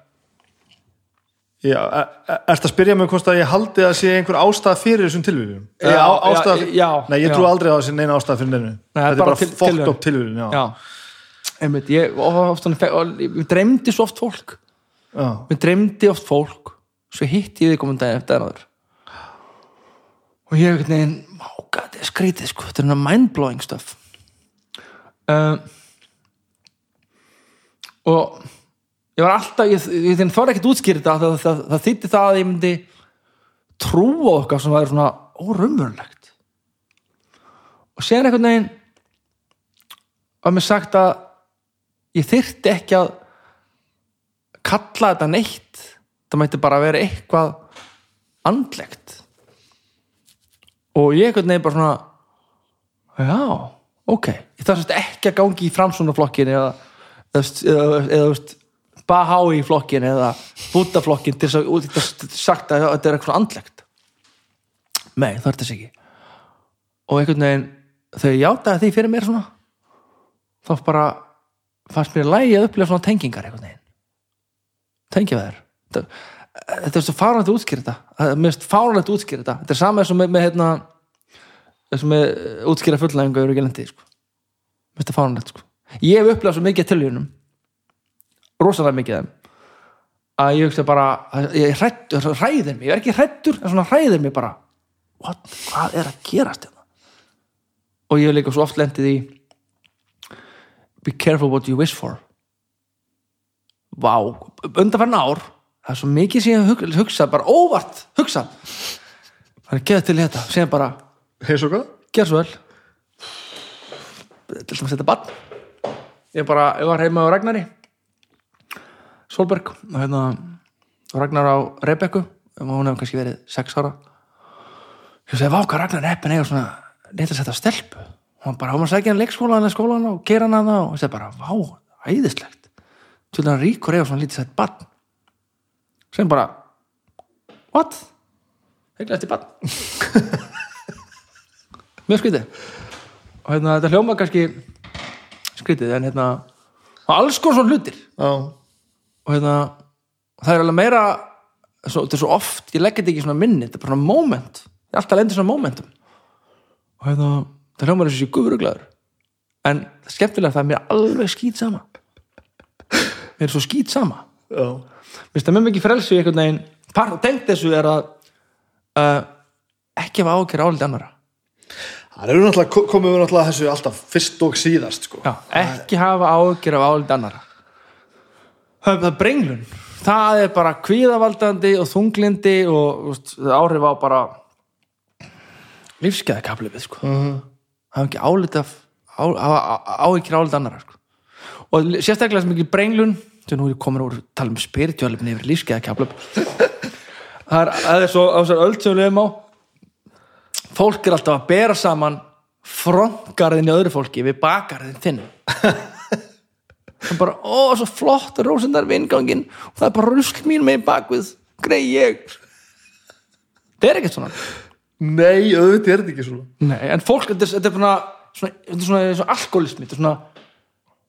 Speaker 1: Já, e- e- ertu að spyrja mig hvort að ég haldi að sé einhver ástæða fyrir þessum tilvílunum?
Speaker 2: Já,
Speaker 1: Eða á-
Speaker 2: já, já,
Speaker 1: Nei, ég
Speaker 2: já.
Speaker 1: trúi aldrei á þessi neina ástæða fyrir neinu
Speaker 2: Nei,
Speaker 1: Þetta er
Speaker 2: bara til- tilviljun.
Speaker 1: upp tilvílun já.
Speaker 2: Já, einmitt, ég, ég dreymdi svo oft fólk
Speaker 1: Já.
Speaker 2: mér dreymdi oft fólk svo hitti ég þig komin daginn eftir ennaður og ég hef þetta er skrítið sko. Þetta er svona mindblowing stuff. Um, og ég var alltaf ég, ég, ég þorði ekkert útskýrið þetta það, það, það þýtti það að ég myndi trúa okkar sem væri svona órumverulegt og séðan einhvern veginn var mér sagt að ég þyrfti ekki að kalla þetta neitt. Það mætti bara vera eitthvað andlegt og ég einhvern veginn bara svona já, ok. Ég þarf sérst ekki að gangi í framsunaflokkin eða eða, eða, eða, Bahái flokkin eða Bútaflokkin til þess að að sagt að þetta er eitthvað andlegt. Nei, það er þess ekki. Og einhvern veginn þegar ég játaði því fyrir mér svona þá bara fannst mér lægi að upplega svona tengingar einhvern veginn. Tengja þær þetta, þetta er svo fárænlega útskýr þetta. Það er mér finnst fárænlega útskýr þetta. Þetta er sama eins og með, með hérna og með eh, útskýra fullnæfingu eru ekki lendi sko. finnst það fárænlegt sko. ég hef upplegað svo mikið tilvíunum rosalega mikið þeim. Að ég hugsa bara að ég hrættur, hræðir mig, ég er ekki hrættur en svona hræðir mig bara. What? hvað er að gerast þetta og ég hef líka svo oft lendið í be careful what you wish for. Vá, undanfærin ár það er svo mikið sem ég hef hug- hugsað bara óvart hugsað. Það er geða til þetta, sem bara
Speaker 1: Heis og hvað?
Speaker 2: gerð svo vel. Til þess að setja bann ég bara, ég var heima á Ragnari Solberg og hérna Ragnar á Rebekku. Og hún hefur kannski verið sex ára. Ég segi, vá hvað Ragnar er heppin eiga svona neitt að setja stelpu. Og hann bara, hún var að segja hann leikskólan eða skólan og gera hann að það og ég segi bara, vá, æðislegt. Til hann ríkur eiga svona lítið sett bann sem bara what? Hegla eftir bann mjög skrítið. Og hérna þetta hljóma kannski skrítið en hérna alls konar svona hlutir.
Speaker 1: Já,
Speaker 2: og hérna það er alveg meira svo, þetta er svo oft, ég legg þetta ekki svona minni þetta er bara svona moment, ég alltaf lendir svona momentum. Og hérna það hljómar þessu gufuruglaður. En það er skemmtilega það er mér alveg skýt sama. Mér er svo skýt sama.
Speaker 1: Já,
Speaker 2: mér finnst það mjög mikið frelsi í einhvern veginn. Part og tengt þessu er að uh, ekki hafa ákjör álið annara
Speaker 1: það eru náttúrulega komum við náttúrulega þessu alltaf fyrst og síðast sko.
Speaker 2: Já, ekki hafa ágjör af álið annara það er- það er brenglun það er bara kvíðavaldandi og þunglindi og úst, áhrif á bara lífskeiða kaplið sko. hafa ekki álið af ágjör álið annara sko. og sérstaklega sem ekki brenglun þegar nú er ég komin úr tala um spiritualifni yfir lífskeiða kaplið það er, það er svo á þessar öll sem við lefum á fólk er alltaf að bera saman frontgarðin í öðru fólki við bakgarðin þinn. Það er bara, ó, svo flott rósendar við ingangin og það er bara rusl mín með bakvið grei ég. Það er ekkert svona.
Speaker 1: Nei, auðvitað er þetta ekki svona.
Speaker 2: Nei, en fólk, þetta er, þetta er svona, svona, þetta er svona, svona alkoholismi. Þetta er svona,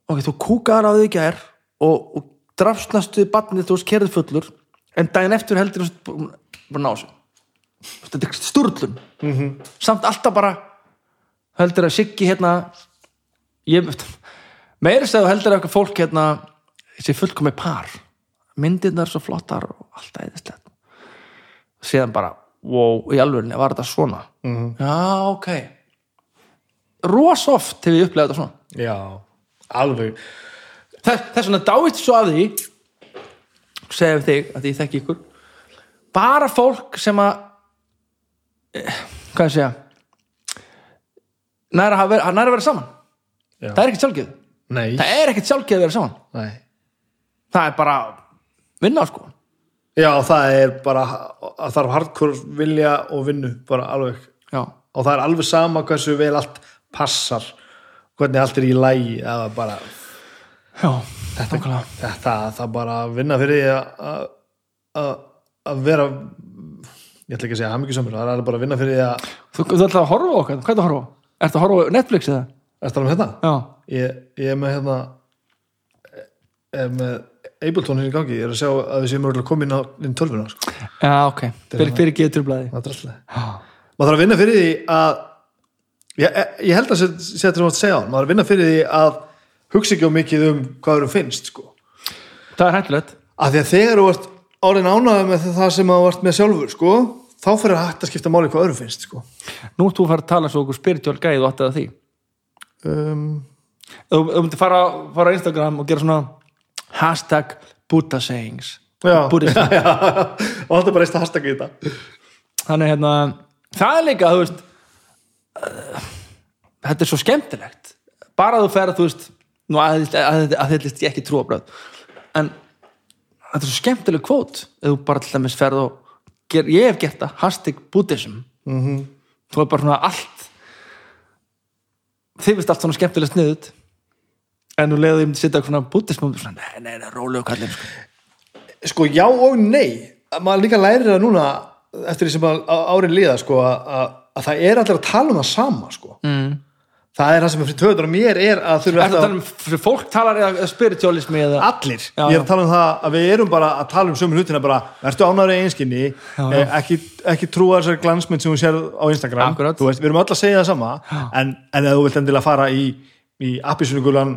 Speaker 2: ok, þú kúkaðar á því ekki er og, og drafsnast við barnið þú veist kerið fullur en daginn eftir heldur þú bara ná þessu þetta er sturlun. -hmm. samt alltaf bara heldur að Siggi hérna ég meira segðu heldur að fólk hérna þessi fullkomi par. Myndirnar svo flottar og allt æðislegt. Síðan bara, wow, í alvörinni var þetta svona? -hmm. já, ok. Ros oft hefur ég upplegað þetta svona.
Speaker 1: Já, alveg.
Speaker 2: Þess, þess vegna dáist svo að því segjum þig að því ég þekki ykkur. Bara fólk sem að hvað ég segja? Næra að vera, næra að vera saman.
Speaker 1: Já.
Speaker 2: það er ekkert sjálfgeð
Speaker 1: Nei,
Speaker 2: það er ekkert sjálfgeð að vera saman.
Speaker 1: Nei.
Speaker 2: Það er bara vinna sko.
Speaker 1: Já, það er bara að þarf hardcore vilja og vinnu bara alveg.
Speaker 2: Já,
Speaker 1: og það er alveg sama hversu vel allt passar hvernig allt er í lægi eða bara
Speaker 2: já, þetta
Speaker 1: þetta, það bara vinna fyrir því að að vera ég ætla ekki að segja hamingisamur, það er bara að vinna fyrir því að
Speaker 2: þú, þú ætla að horfa á okkar, hvað er það að horfa á? Ertu að horfa á Netflix eða?
Speaker 1: er það um hérna?
Speaker 2: Já,
Speaker 1: Ég, ég er með hérna er með Ableton hérna í gangi, ég er að sjá að við séum örugglega komin á inn tölvuna sko.
Speaker 2: já, ok fyrir, fyrir getur blæði
Speaker 1: það er drastlega maður þarf að vinna fyrir því að ég, ég held að setja sem að segja á maður þarf að vinna fyrir því að hugsa ekki á mikið um hvað þú finnst sko.
Speaker 2: það er hættulegt
Speaker 1: af því að þegar þú ert árin ánægð með það sem þú ert með sjálfur sko, þá fyrir að hægt að skipta máli hvað öðrum finnst sko.
Speaker 2: nú þú að fara að tala svo okkur spiritual gæð og áttið að því.
Speaker 1: Um,
Speaker 2: þú myndir fara, fara á Instagram og gera svona hashtag Buddha sayings.
Speaker 1: Já, já, já, og er bara eitt hashtag í þetta.
Speaker 2: Þannig hérna það er líka, þú veist uh, þetta er svo skemmtilegt. Bara þú fer að þú veist nú aðhyllist að, að, að ekki trúabröð en þetta er svo skemmtileg kvót ef þú bara til dæmis ferð og ger, ég hef gert það, hashtag Buddhism mm -hmm. þú er bara svona allt þið veist allt svona skemmtileg sniðut en nú leiðu ég myndi setja svona Buddhism og svona, nei, nei, nei, rólega kallinn sko.
Speaker 1: sko já og nei maður líka lærir það núna eftir því sem að á- árin líða sko, að, að, að það er allir að tala um það sama sko. mm. Það er það sem er fyrir töður og mér er að þurfa
Speaker 2: Er
Speaker 1: alltaf
Speaker 2: þetta um fyrir fólk talar eða spiritualismi eða
Speaker 1: allir,
Speaker 2: Já,
Speaker 1: ég er
Speaker 2: já.
Speaker 1: að tala um það að við erum bara að tala um sömu hlutina bara, verður ánæður í einskinni
Speaker 2: Já, já.
Speaker 1: eh, ekki, ekki trúa þessari glansmynd sem hún sér á Instagram. Veist, við erum öll að segja það sama en, en ef þú vilt endilega fara í, í appisunigulan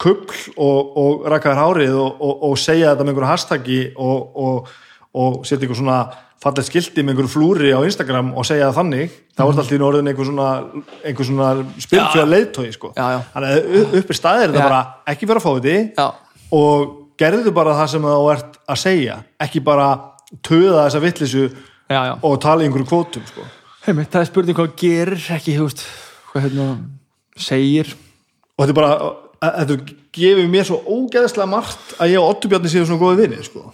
Speaker 1: kugl og, og rakaðar hárið og, og, og segja þetta með einhverju hashtaggi og setja einhver svona fallegt skilti með einhverju flúri á Instagram og segja það þannig, þá er þetta alltaf í orðin einhver svona, einhver svona spiritual leiðtói sko.
Speaker 2: Já, já.
Speaker 1: þannig að uppi staðir er þetta bara ekki vera fóði
Speaker 2: Já.
Speaker 1: og gerðu bara það sem þú ert að segja ekki bara töða þessa vittlisu og tala í einhverju kvótum sko.
Speaker 2: Heimitt, það er spurning hvað gerir ekki, veist, hvað hérna segir
Speaker 1: og þetta er bara þetta gefur mér svo ógeðslega margt að ég og Otto Bjarni séu svona góði vinni sko.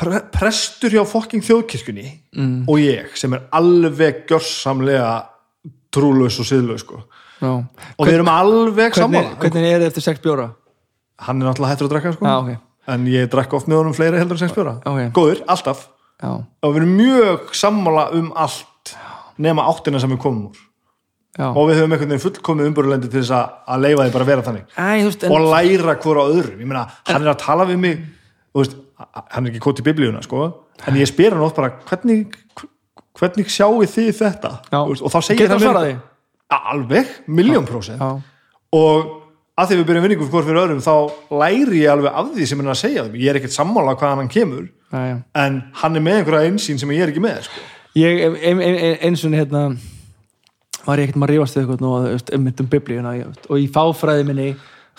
Speaker 1: Pre prestur hjá fokking þjóðkirkjunni mm. og ég sem er alveg gjörsamlega trúlaus og siðlaus sko. Og við erum alveg sammála
Speaker 2: hvernig er þetta eftir sex bjóra?
Speaker 1: hann er náttúrulega hættur að drekka sko.
Speaker 2: Já, ok.
Speaker 1: en ég drekka oft með honum fleiri heldur en sex bjóra
Speaker 2: Ok.
Speaker 1: góður, alltaf
Speaker 2: Já,
Speaker 1: og við erum mjög sammála um allt nema áttina sem við komum úr
Speaker 2: já.
Speaker 1: og við höfum einhvern veginn fullkomið umbúrulendi til þess að, að leifa því bara að vera þannig
Speaker 2: Æ, veist, en,
Speaker 1: og læra hvora öðrum ég meina, hann er að tala við mig veist, hann er ekki kótt í biblíuna sko, en ég spyr hann oft bara hvernig, hvernig sjáu þið þetta?
Speaker 2: Já.
Speaker 1: Og þá segir hann mér- alveg, miljón prósent. Og að því við byrjum vinningu hvort fyrir öðrum þá læri ég alveg af því sem hann að segja ég er ekkert sammála hvaðan hann kemur
Speaker 2: já, já.
Speaker 1: en hann er með einhverja einsýn sem ég er ekki með sko.
Speaker 2: Ég, ein, ein, ein, eins og hérna var ég ekkert maður rífast við eitthvað nú um biblíuna og í fáfræði minni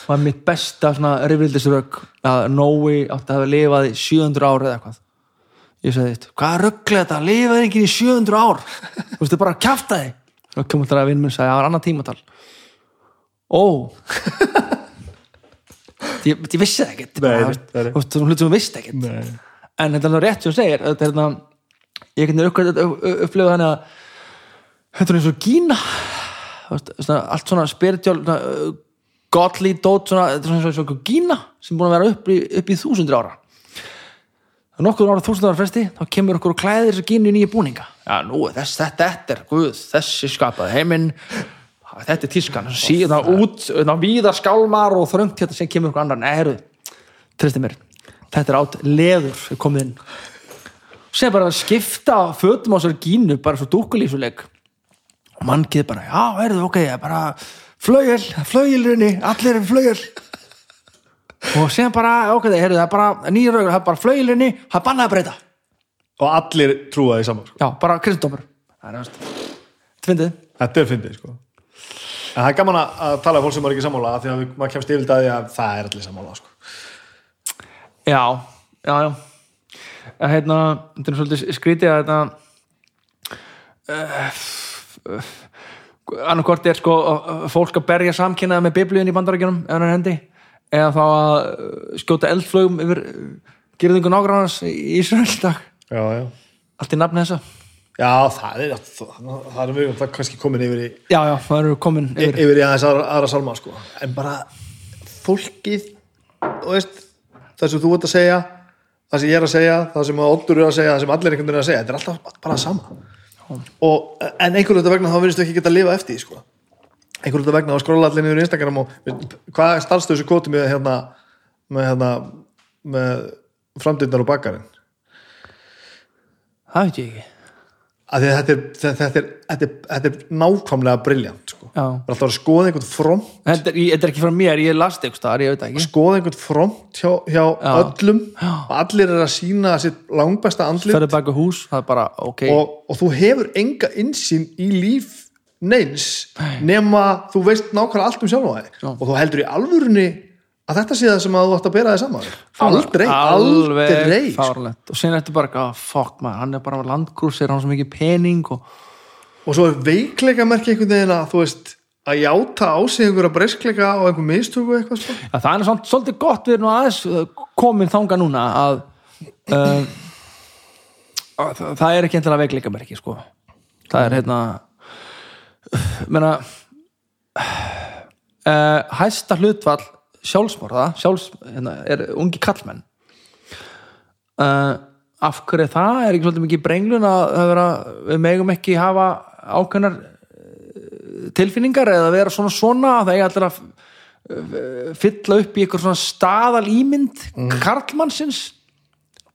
Speaker 2: var mitt besta svona rifrildisrögg að Nói átti að hafa lifað í 700 ár eða eitthvað. Ég sagði þetta, hvað rugglega þetta, lifaði ekki í 700 ár? Þú veist, er bara að þig og komum þetta að vinn minn sagði, það var annar tímatal. Ó. Ég, ég vissi það ekkert. Þú veist, þú sem þú vissi ekkert.
Speaker 1: Nei.
Speaker 2: en þetta er alveg rétt sem þú segir þetta er hérna ég kannu upplifa þannig að þetta er eins og Gína. Allt svona uh, godly dót svona, svona, svona, svona Gína sem búin að vera upp í, upp í þúsundur ára. Er nokkuð ára þúsundur ára fresti þá kemur okkur og klæðir þess að Gínu í nýja búninga. Já nú, þess, þetta, þetta er Guð þessi skapaði heiminn. Þetta er tískan, síðan út það víðar skálmar og þröngt hérna sem kemur okkur annar, nei, heyrðu, tristi mér. Þetta er átt leður komið inn. Sem bara að skipta fötum á sér gínu bara svo dúkulísuleik og mannkið bara, já, heyrðu, ok ég er bara flaugjel, flaugjilrinni allir er flaugjel og sem bara, ok, heyrðu, það er bara nýja raugur, það er bara flaugjilrinni það er bannað að breyta
Speaker 1: og allir trúa því saman sko.
Speaker 2: já, bara er næst þetta
Speaker 1: er fyndið sko. en það er gaman að að tala um fólk sem er ekki sammála af því að maður kemst yfir það að það er allir sammála sko.
Speaker 2: Já, já, já að, hérna, þetta er svolítið skrítið að þetta annarkort er sko uh, fólk að berja samkynnaða með biblíun í bandarækjunum ef hann er hendi eða þá að uh, skjóta eldflögum yfir gerðingu nágrannars í Ísrael í dag
Speaker 1: já, já
Speaker 2: allt í nafni þessa
Speaker 1: Já, það er, það, er mjög, það er kannski komin yfir í,
Speaker 2: já, já, það eru komin yfir
Speaker 1: yfir í aðeins aðra, aðra salma, sko. En bara fólkið, þú veist, það sem þú ert að segja, það sem ég er að segja, það sem Oddur er að segja, það sem allir einhvern veginn er að segja, þetta er alltaf bara sama. Og, en einhvern veginn vegna þá verðist þú ekki geta að lifa eftir sko. Einhvern veginn vegna þá skróla allir niður í Instagram og hvað starfstu þessu kvotum með hérna, með hérna, með framdýndar og bakarinn?
Speaker 2: það veit ég ekki
Speaker 1: þetta er, þetta er, þetta er, þetta er nákvæmlega briljant sko. Það er alltaf að skoða einhvern front.
Speaker 2: Þetta er, þetta er ekki frá mér, ég las þetta staðar, ég veit það ekki.
Speaker 1: Skoða einhvern front hjá, hjá
Speaker 2: Já.
Speaker 1: öllum allir er að sína sitt langbesta andlit.
Speaker 2: Ferði baka hús, það er bara ok.
Speaker 1: Og, og þú hefur enga insýn í líf neins nema þú veist nákvæmlega allt um sjálf á
Speaker 2: Já.
Speaker 1: og þú heldur í alvörunni að þetta sé það sem að þú ætti að bera þig saman aldrei, aldrei
Speaker 2: fárlegt og sen ertu bara, oh, fuck maður, hann er bara landgrúsir, hann er svo mikið pening og
Speaker 1: og svo er veikleika merki einhvern veginn að þú veist að játa á sig einhverja breyskleika og einhver mistöku eitthvað sko.
Speaker 2: Já, það er svolítið gott við erum aðeins uh, komin þanga núna að, uh, að það, það er ekki endilega veikleika merki sko. það er hérna menna uh, hæsta hlutfall sjálfsmorða sjálfs, hérna, er ungi kallmenn uh, af hverju er það er ekki svolítið mikið brenglun að, að vera, við megum ekki hafa ákveðnar eh, tilfinningar eða vera svona svona það er allir að eh, fylla upp í eitthvað svona staðal ímynd mm. karlmannsins?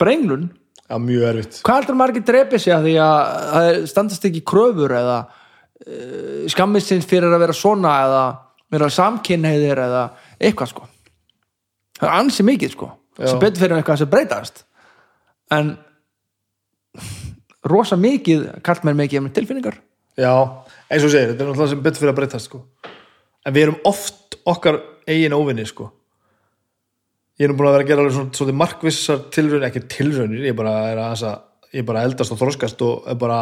Speaker 2: Brenglun?
Speaker 1: Já, mjög erfitt.
Speaker 2: Hvað heldur maður ekki drepi sig að því að það standast ekki kröfur eða uh, skammist sinns fyrir að vera svona eða vera samkynheiðir eða eitthvað sko? Það er ansi mikið sko
Speaker 1: Já.
Speaker 2: sem betur fyrir eitthvað sem breytast. En rosa mikið karlmenn mikið með tilfinningar
Speaker 1: Já, eins og segir, þetta er náttúrulega sem betur fyrir að breytast sko. en við erum oft okkar eigin óvinni sko. ég er nú búin að vera að gera svona, svona markvissar tilraunir, ekki tilraunir ég bara er að, að ég bara eldast og þroskast og er bara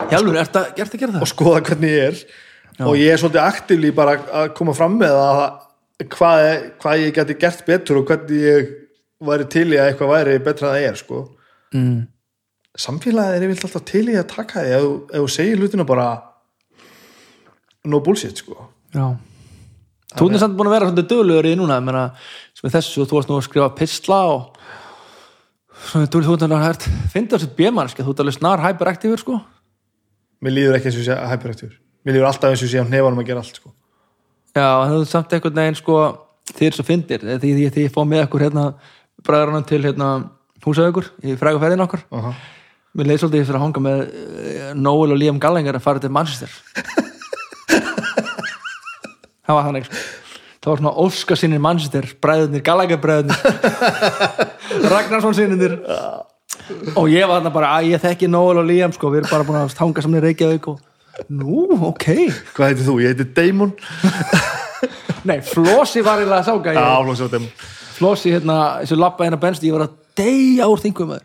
Speaker 2: Hjálfur, ert að, ert að gera
Speaker 1: og
Speaker 2: það?
Speaker 1: skoða hvernig ég er og ég er svolítið aktífli bara að koma fram með að hvað, hvað ég geti gert betur og hvernig ég væri til í að eitthvað væri betra en það er sko.
Speaker 2: Mm.
Speaker 1: Samfélagið er yfirleitt alltaf til í að taka því ef, ef þú segir hlutina bara no bullshit sko.
Speaker 2: Já Þú ert samt búin að vera svona dölugur í núna ég meina, sem er þessu og þú varst nú að skrifa pistla og svona þú þú ert að hægt finnst þessu bjömannski, þú ert alveg snar hyperaktífur sko
Speaker 1: mér líður ekki eins og sé hyperaktífur mér líður alltaf eins og sé á nefanum að gera allt sko.
Speaker 2: Já, það er samt einhvern veginn sko þið er svo fyndir, því ég fóð með okkur hérna, bræðurinn til hérna húsaukur í frægu ferðin okkur
Speaker 1: uh -huh.
Speaker 2: Mér leið svolítið fyrir að hanga með eh, Noel og Liam Gallagher að fara til Manchester. Það var þannig sko. Það var svona óska sinni Manchester bræðurnir, Gallagher bræðurnir Ragnarsson sinninir og ég var þarna bara að ég þekki Noel og Liam sko, við erum bara búin að hanga saman í Reykjavík og nú, ok.
Speaker 1: Hvað heitir þú? ég heiti Damon.
Speaker 2: Nei, Flossi var eiginlega að sáka Flossi hérna, þessu labba hérna bensti ég var að deyja úr þingum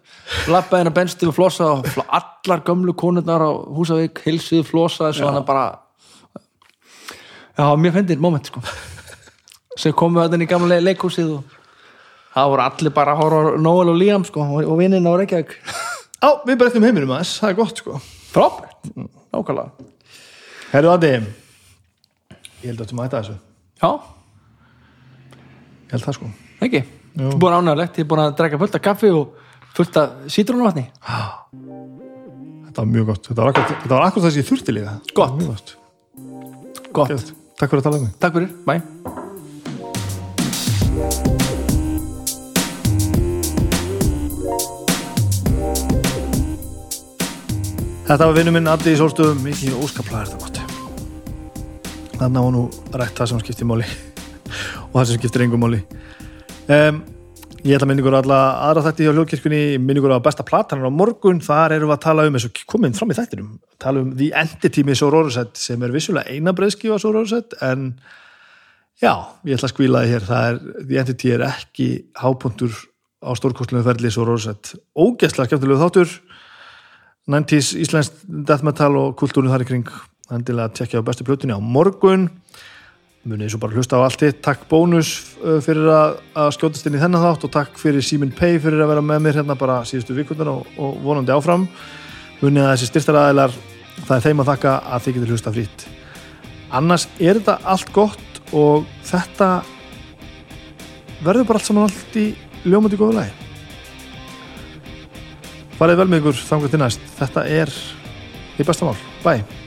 Speaker 2: labba hérna bensti og Flossa og allar gömlu konurnar á Húsavík hilsuðu Flossa þessu hann bara já, mér fendir moment sko. Sem komu þetta í gamla le- leikhúsið og það voru allir bara að horfa Noel og Liam sko og, vinninn á Reykjavík.
Speaker 1: Á, við breytum heiminum aðeins, það er gott sko.
Speaker 2: frábært, nákvæmlega.
Speaker 1: Herru Andi ég held að þú mæta þessu.
Speaker 2: Já,
Speaker 1: ég held það sko.
Speaker 2: Ekki búin ánægulegt, ég er búin að drekka fullt af kaffi og fullt af sítrónuvatni
Speaker 1: þetta var mjög gott, þetta var akkur, þetta var akkur það sem ég þurfti líka.
Speaker 2: Gott.
Speaker 1: gott,
Speaker 2: gott,
Speaker 1: takk fyrir að tala um mig.
Speaker 2: Takk fyrir, bæ
Speaker 1: Þetta var vinnu minn Addi í sólstöðum. Mikið óskaplega er þetta gott. Þannig var nú rætt það sem skiptir máli og það sem skiptir engum máli um, Ég ætla að minningur alla aðra þætti hjá hljóðkirkjunni. Minningur á besta platanar á morgun. Þar erum við að tala um eins og komin fram í þættinum tala um The Entity með Sororset sem er vissulega eina breyðskífa Sororset en já, ég ætla að skvíla það hér er, The Entity er ekki hápuntur á stórkostlunum ferli Sororset ógeðslega skemmtilegu þáttur. 90s íslenskt death metal og kultúrin þar í kring. Endilega að tekja á bestu plötunni á morgun munið svo bara hlusta á allt hitt takk bónus uh, fyrir að, að skjótast inn í þennan þátt og takk fyrir Simin Pay fyrir að vera með mér hérna bara síðustu vikundar og, og vonandi áfram. Munið að þessi styrstaraðilar það er þeim að þakka að þið getur hlusta frýtt annars er þetta allt gott og þetta verður bara allt saman allt í ljómandi góðu lagi. Farið vel með ykkur þangur til næst. Þetta er í besta mál, bye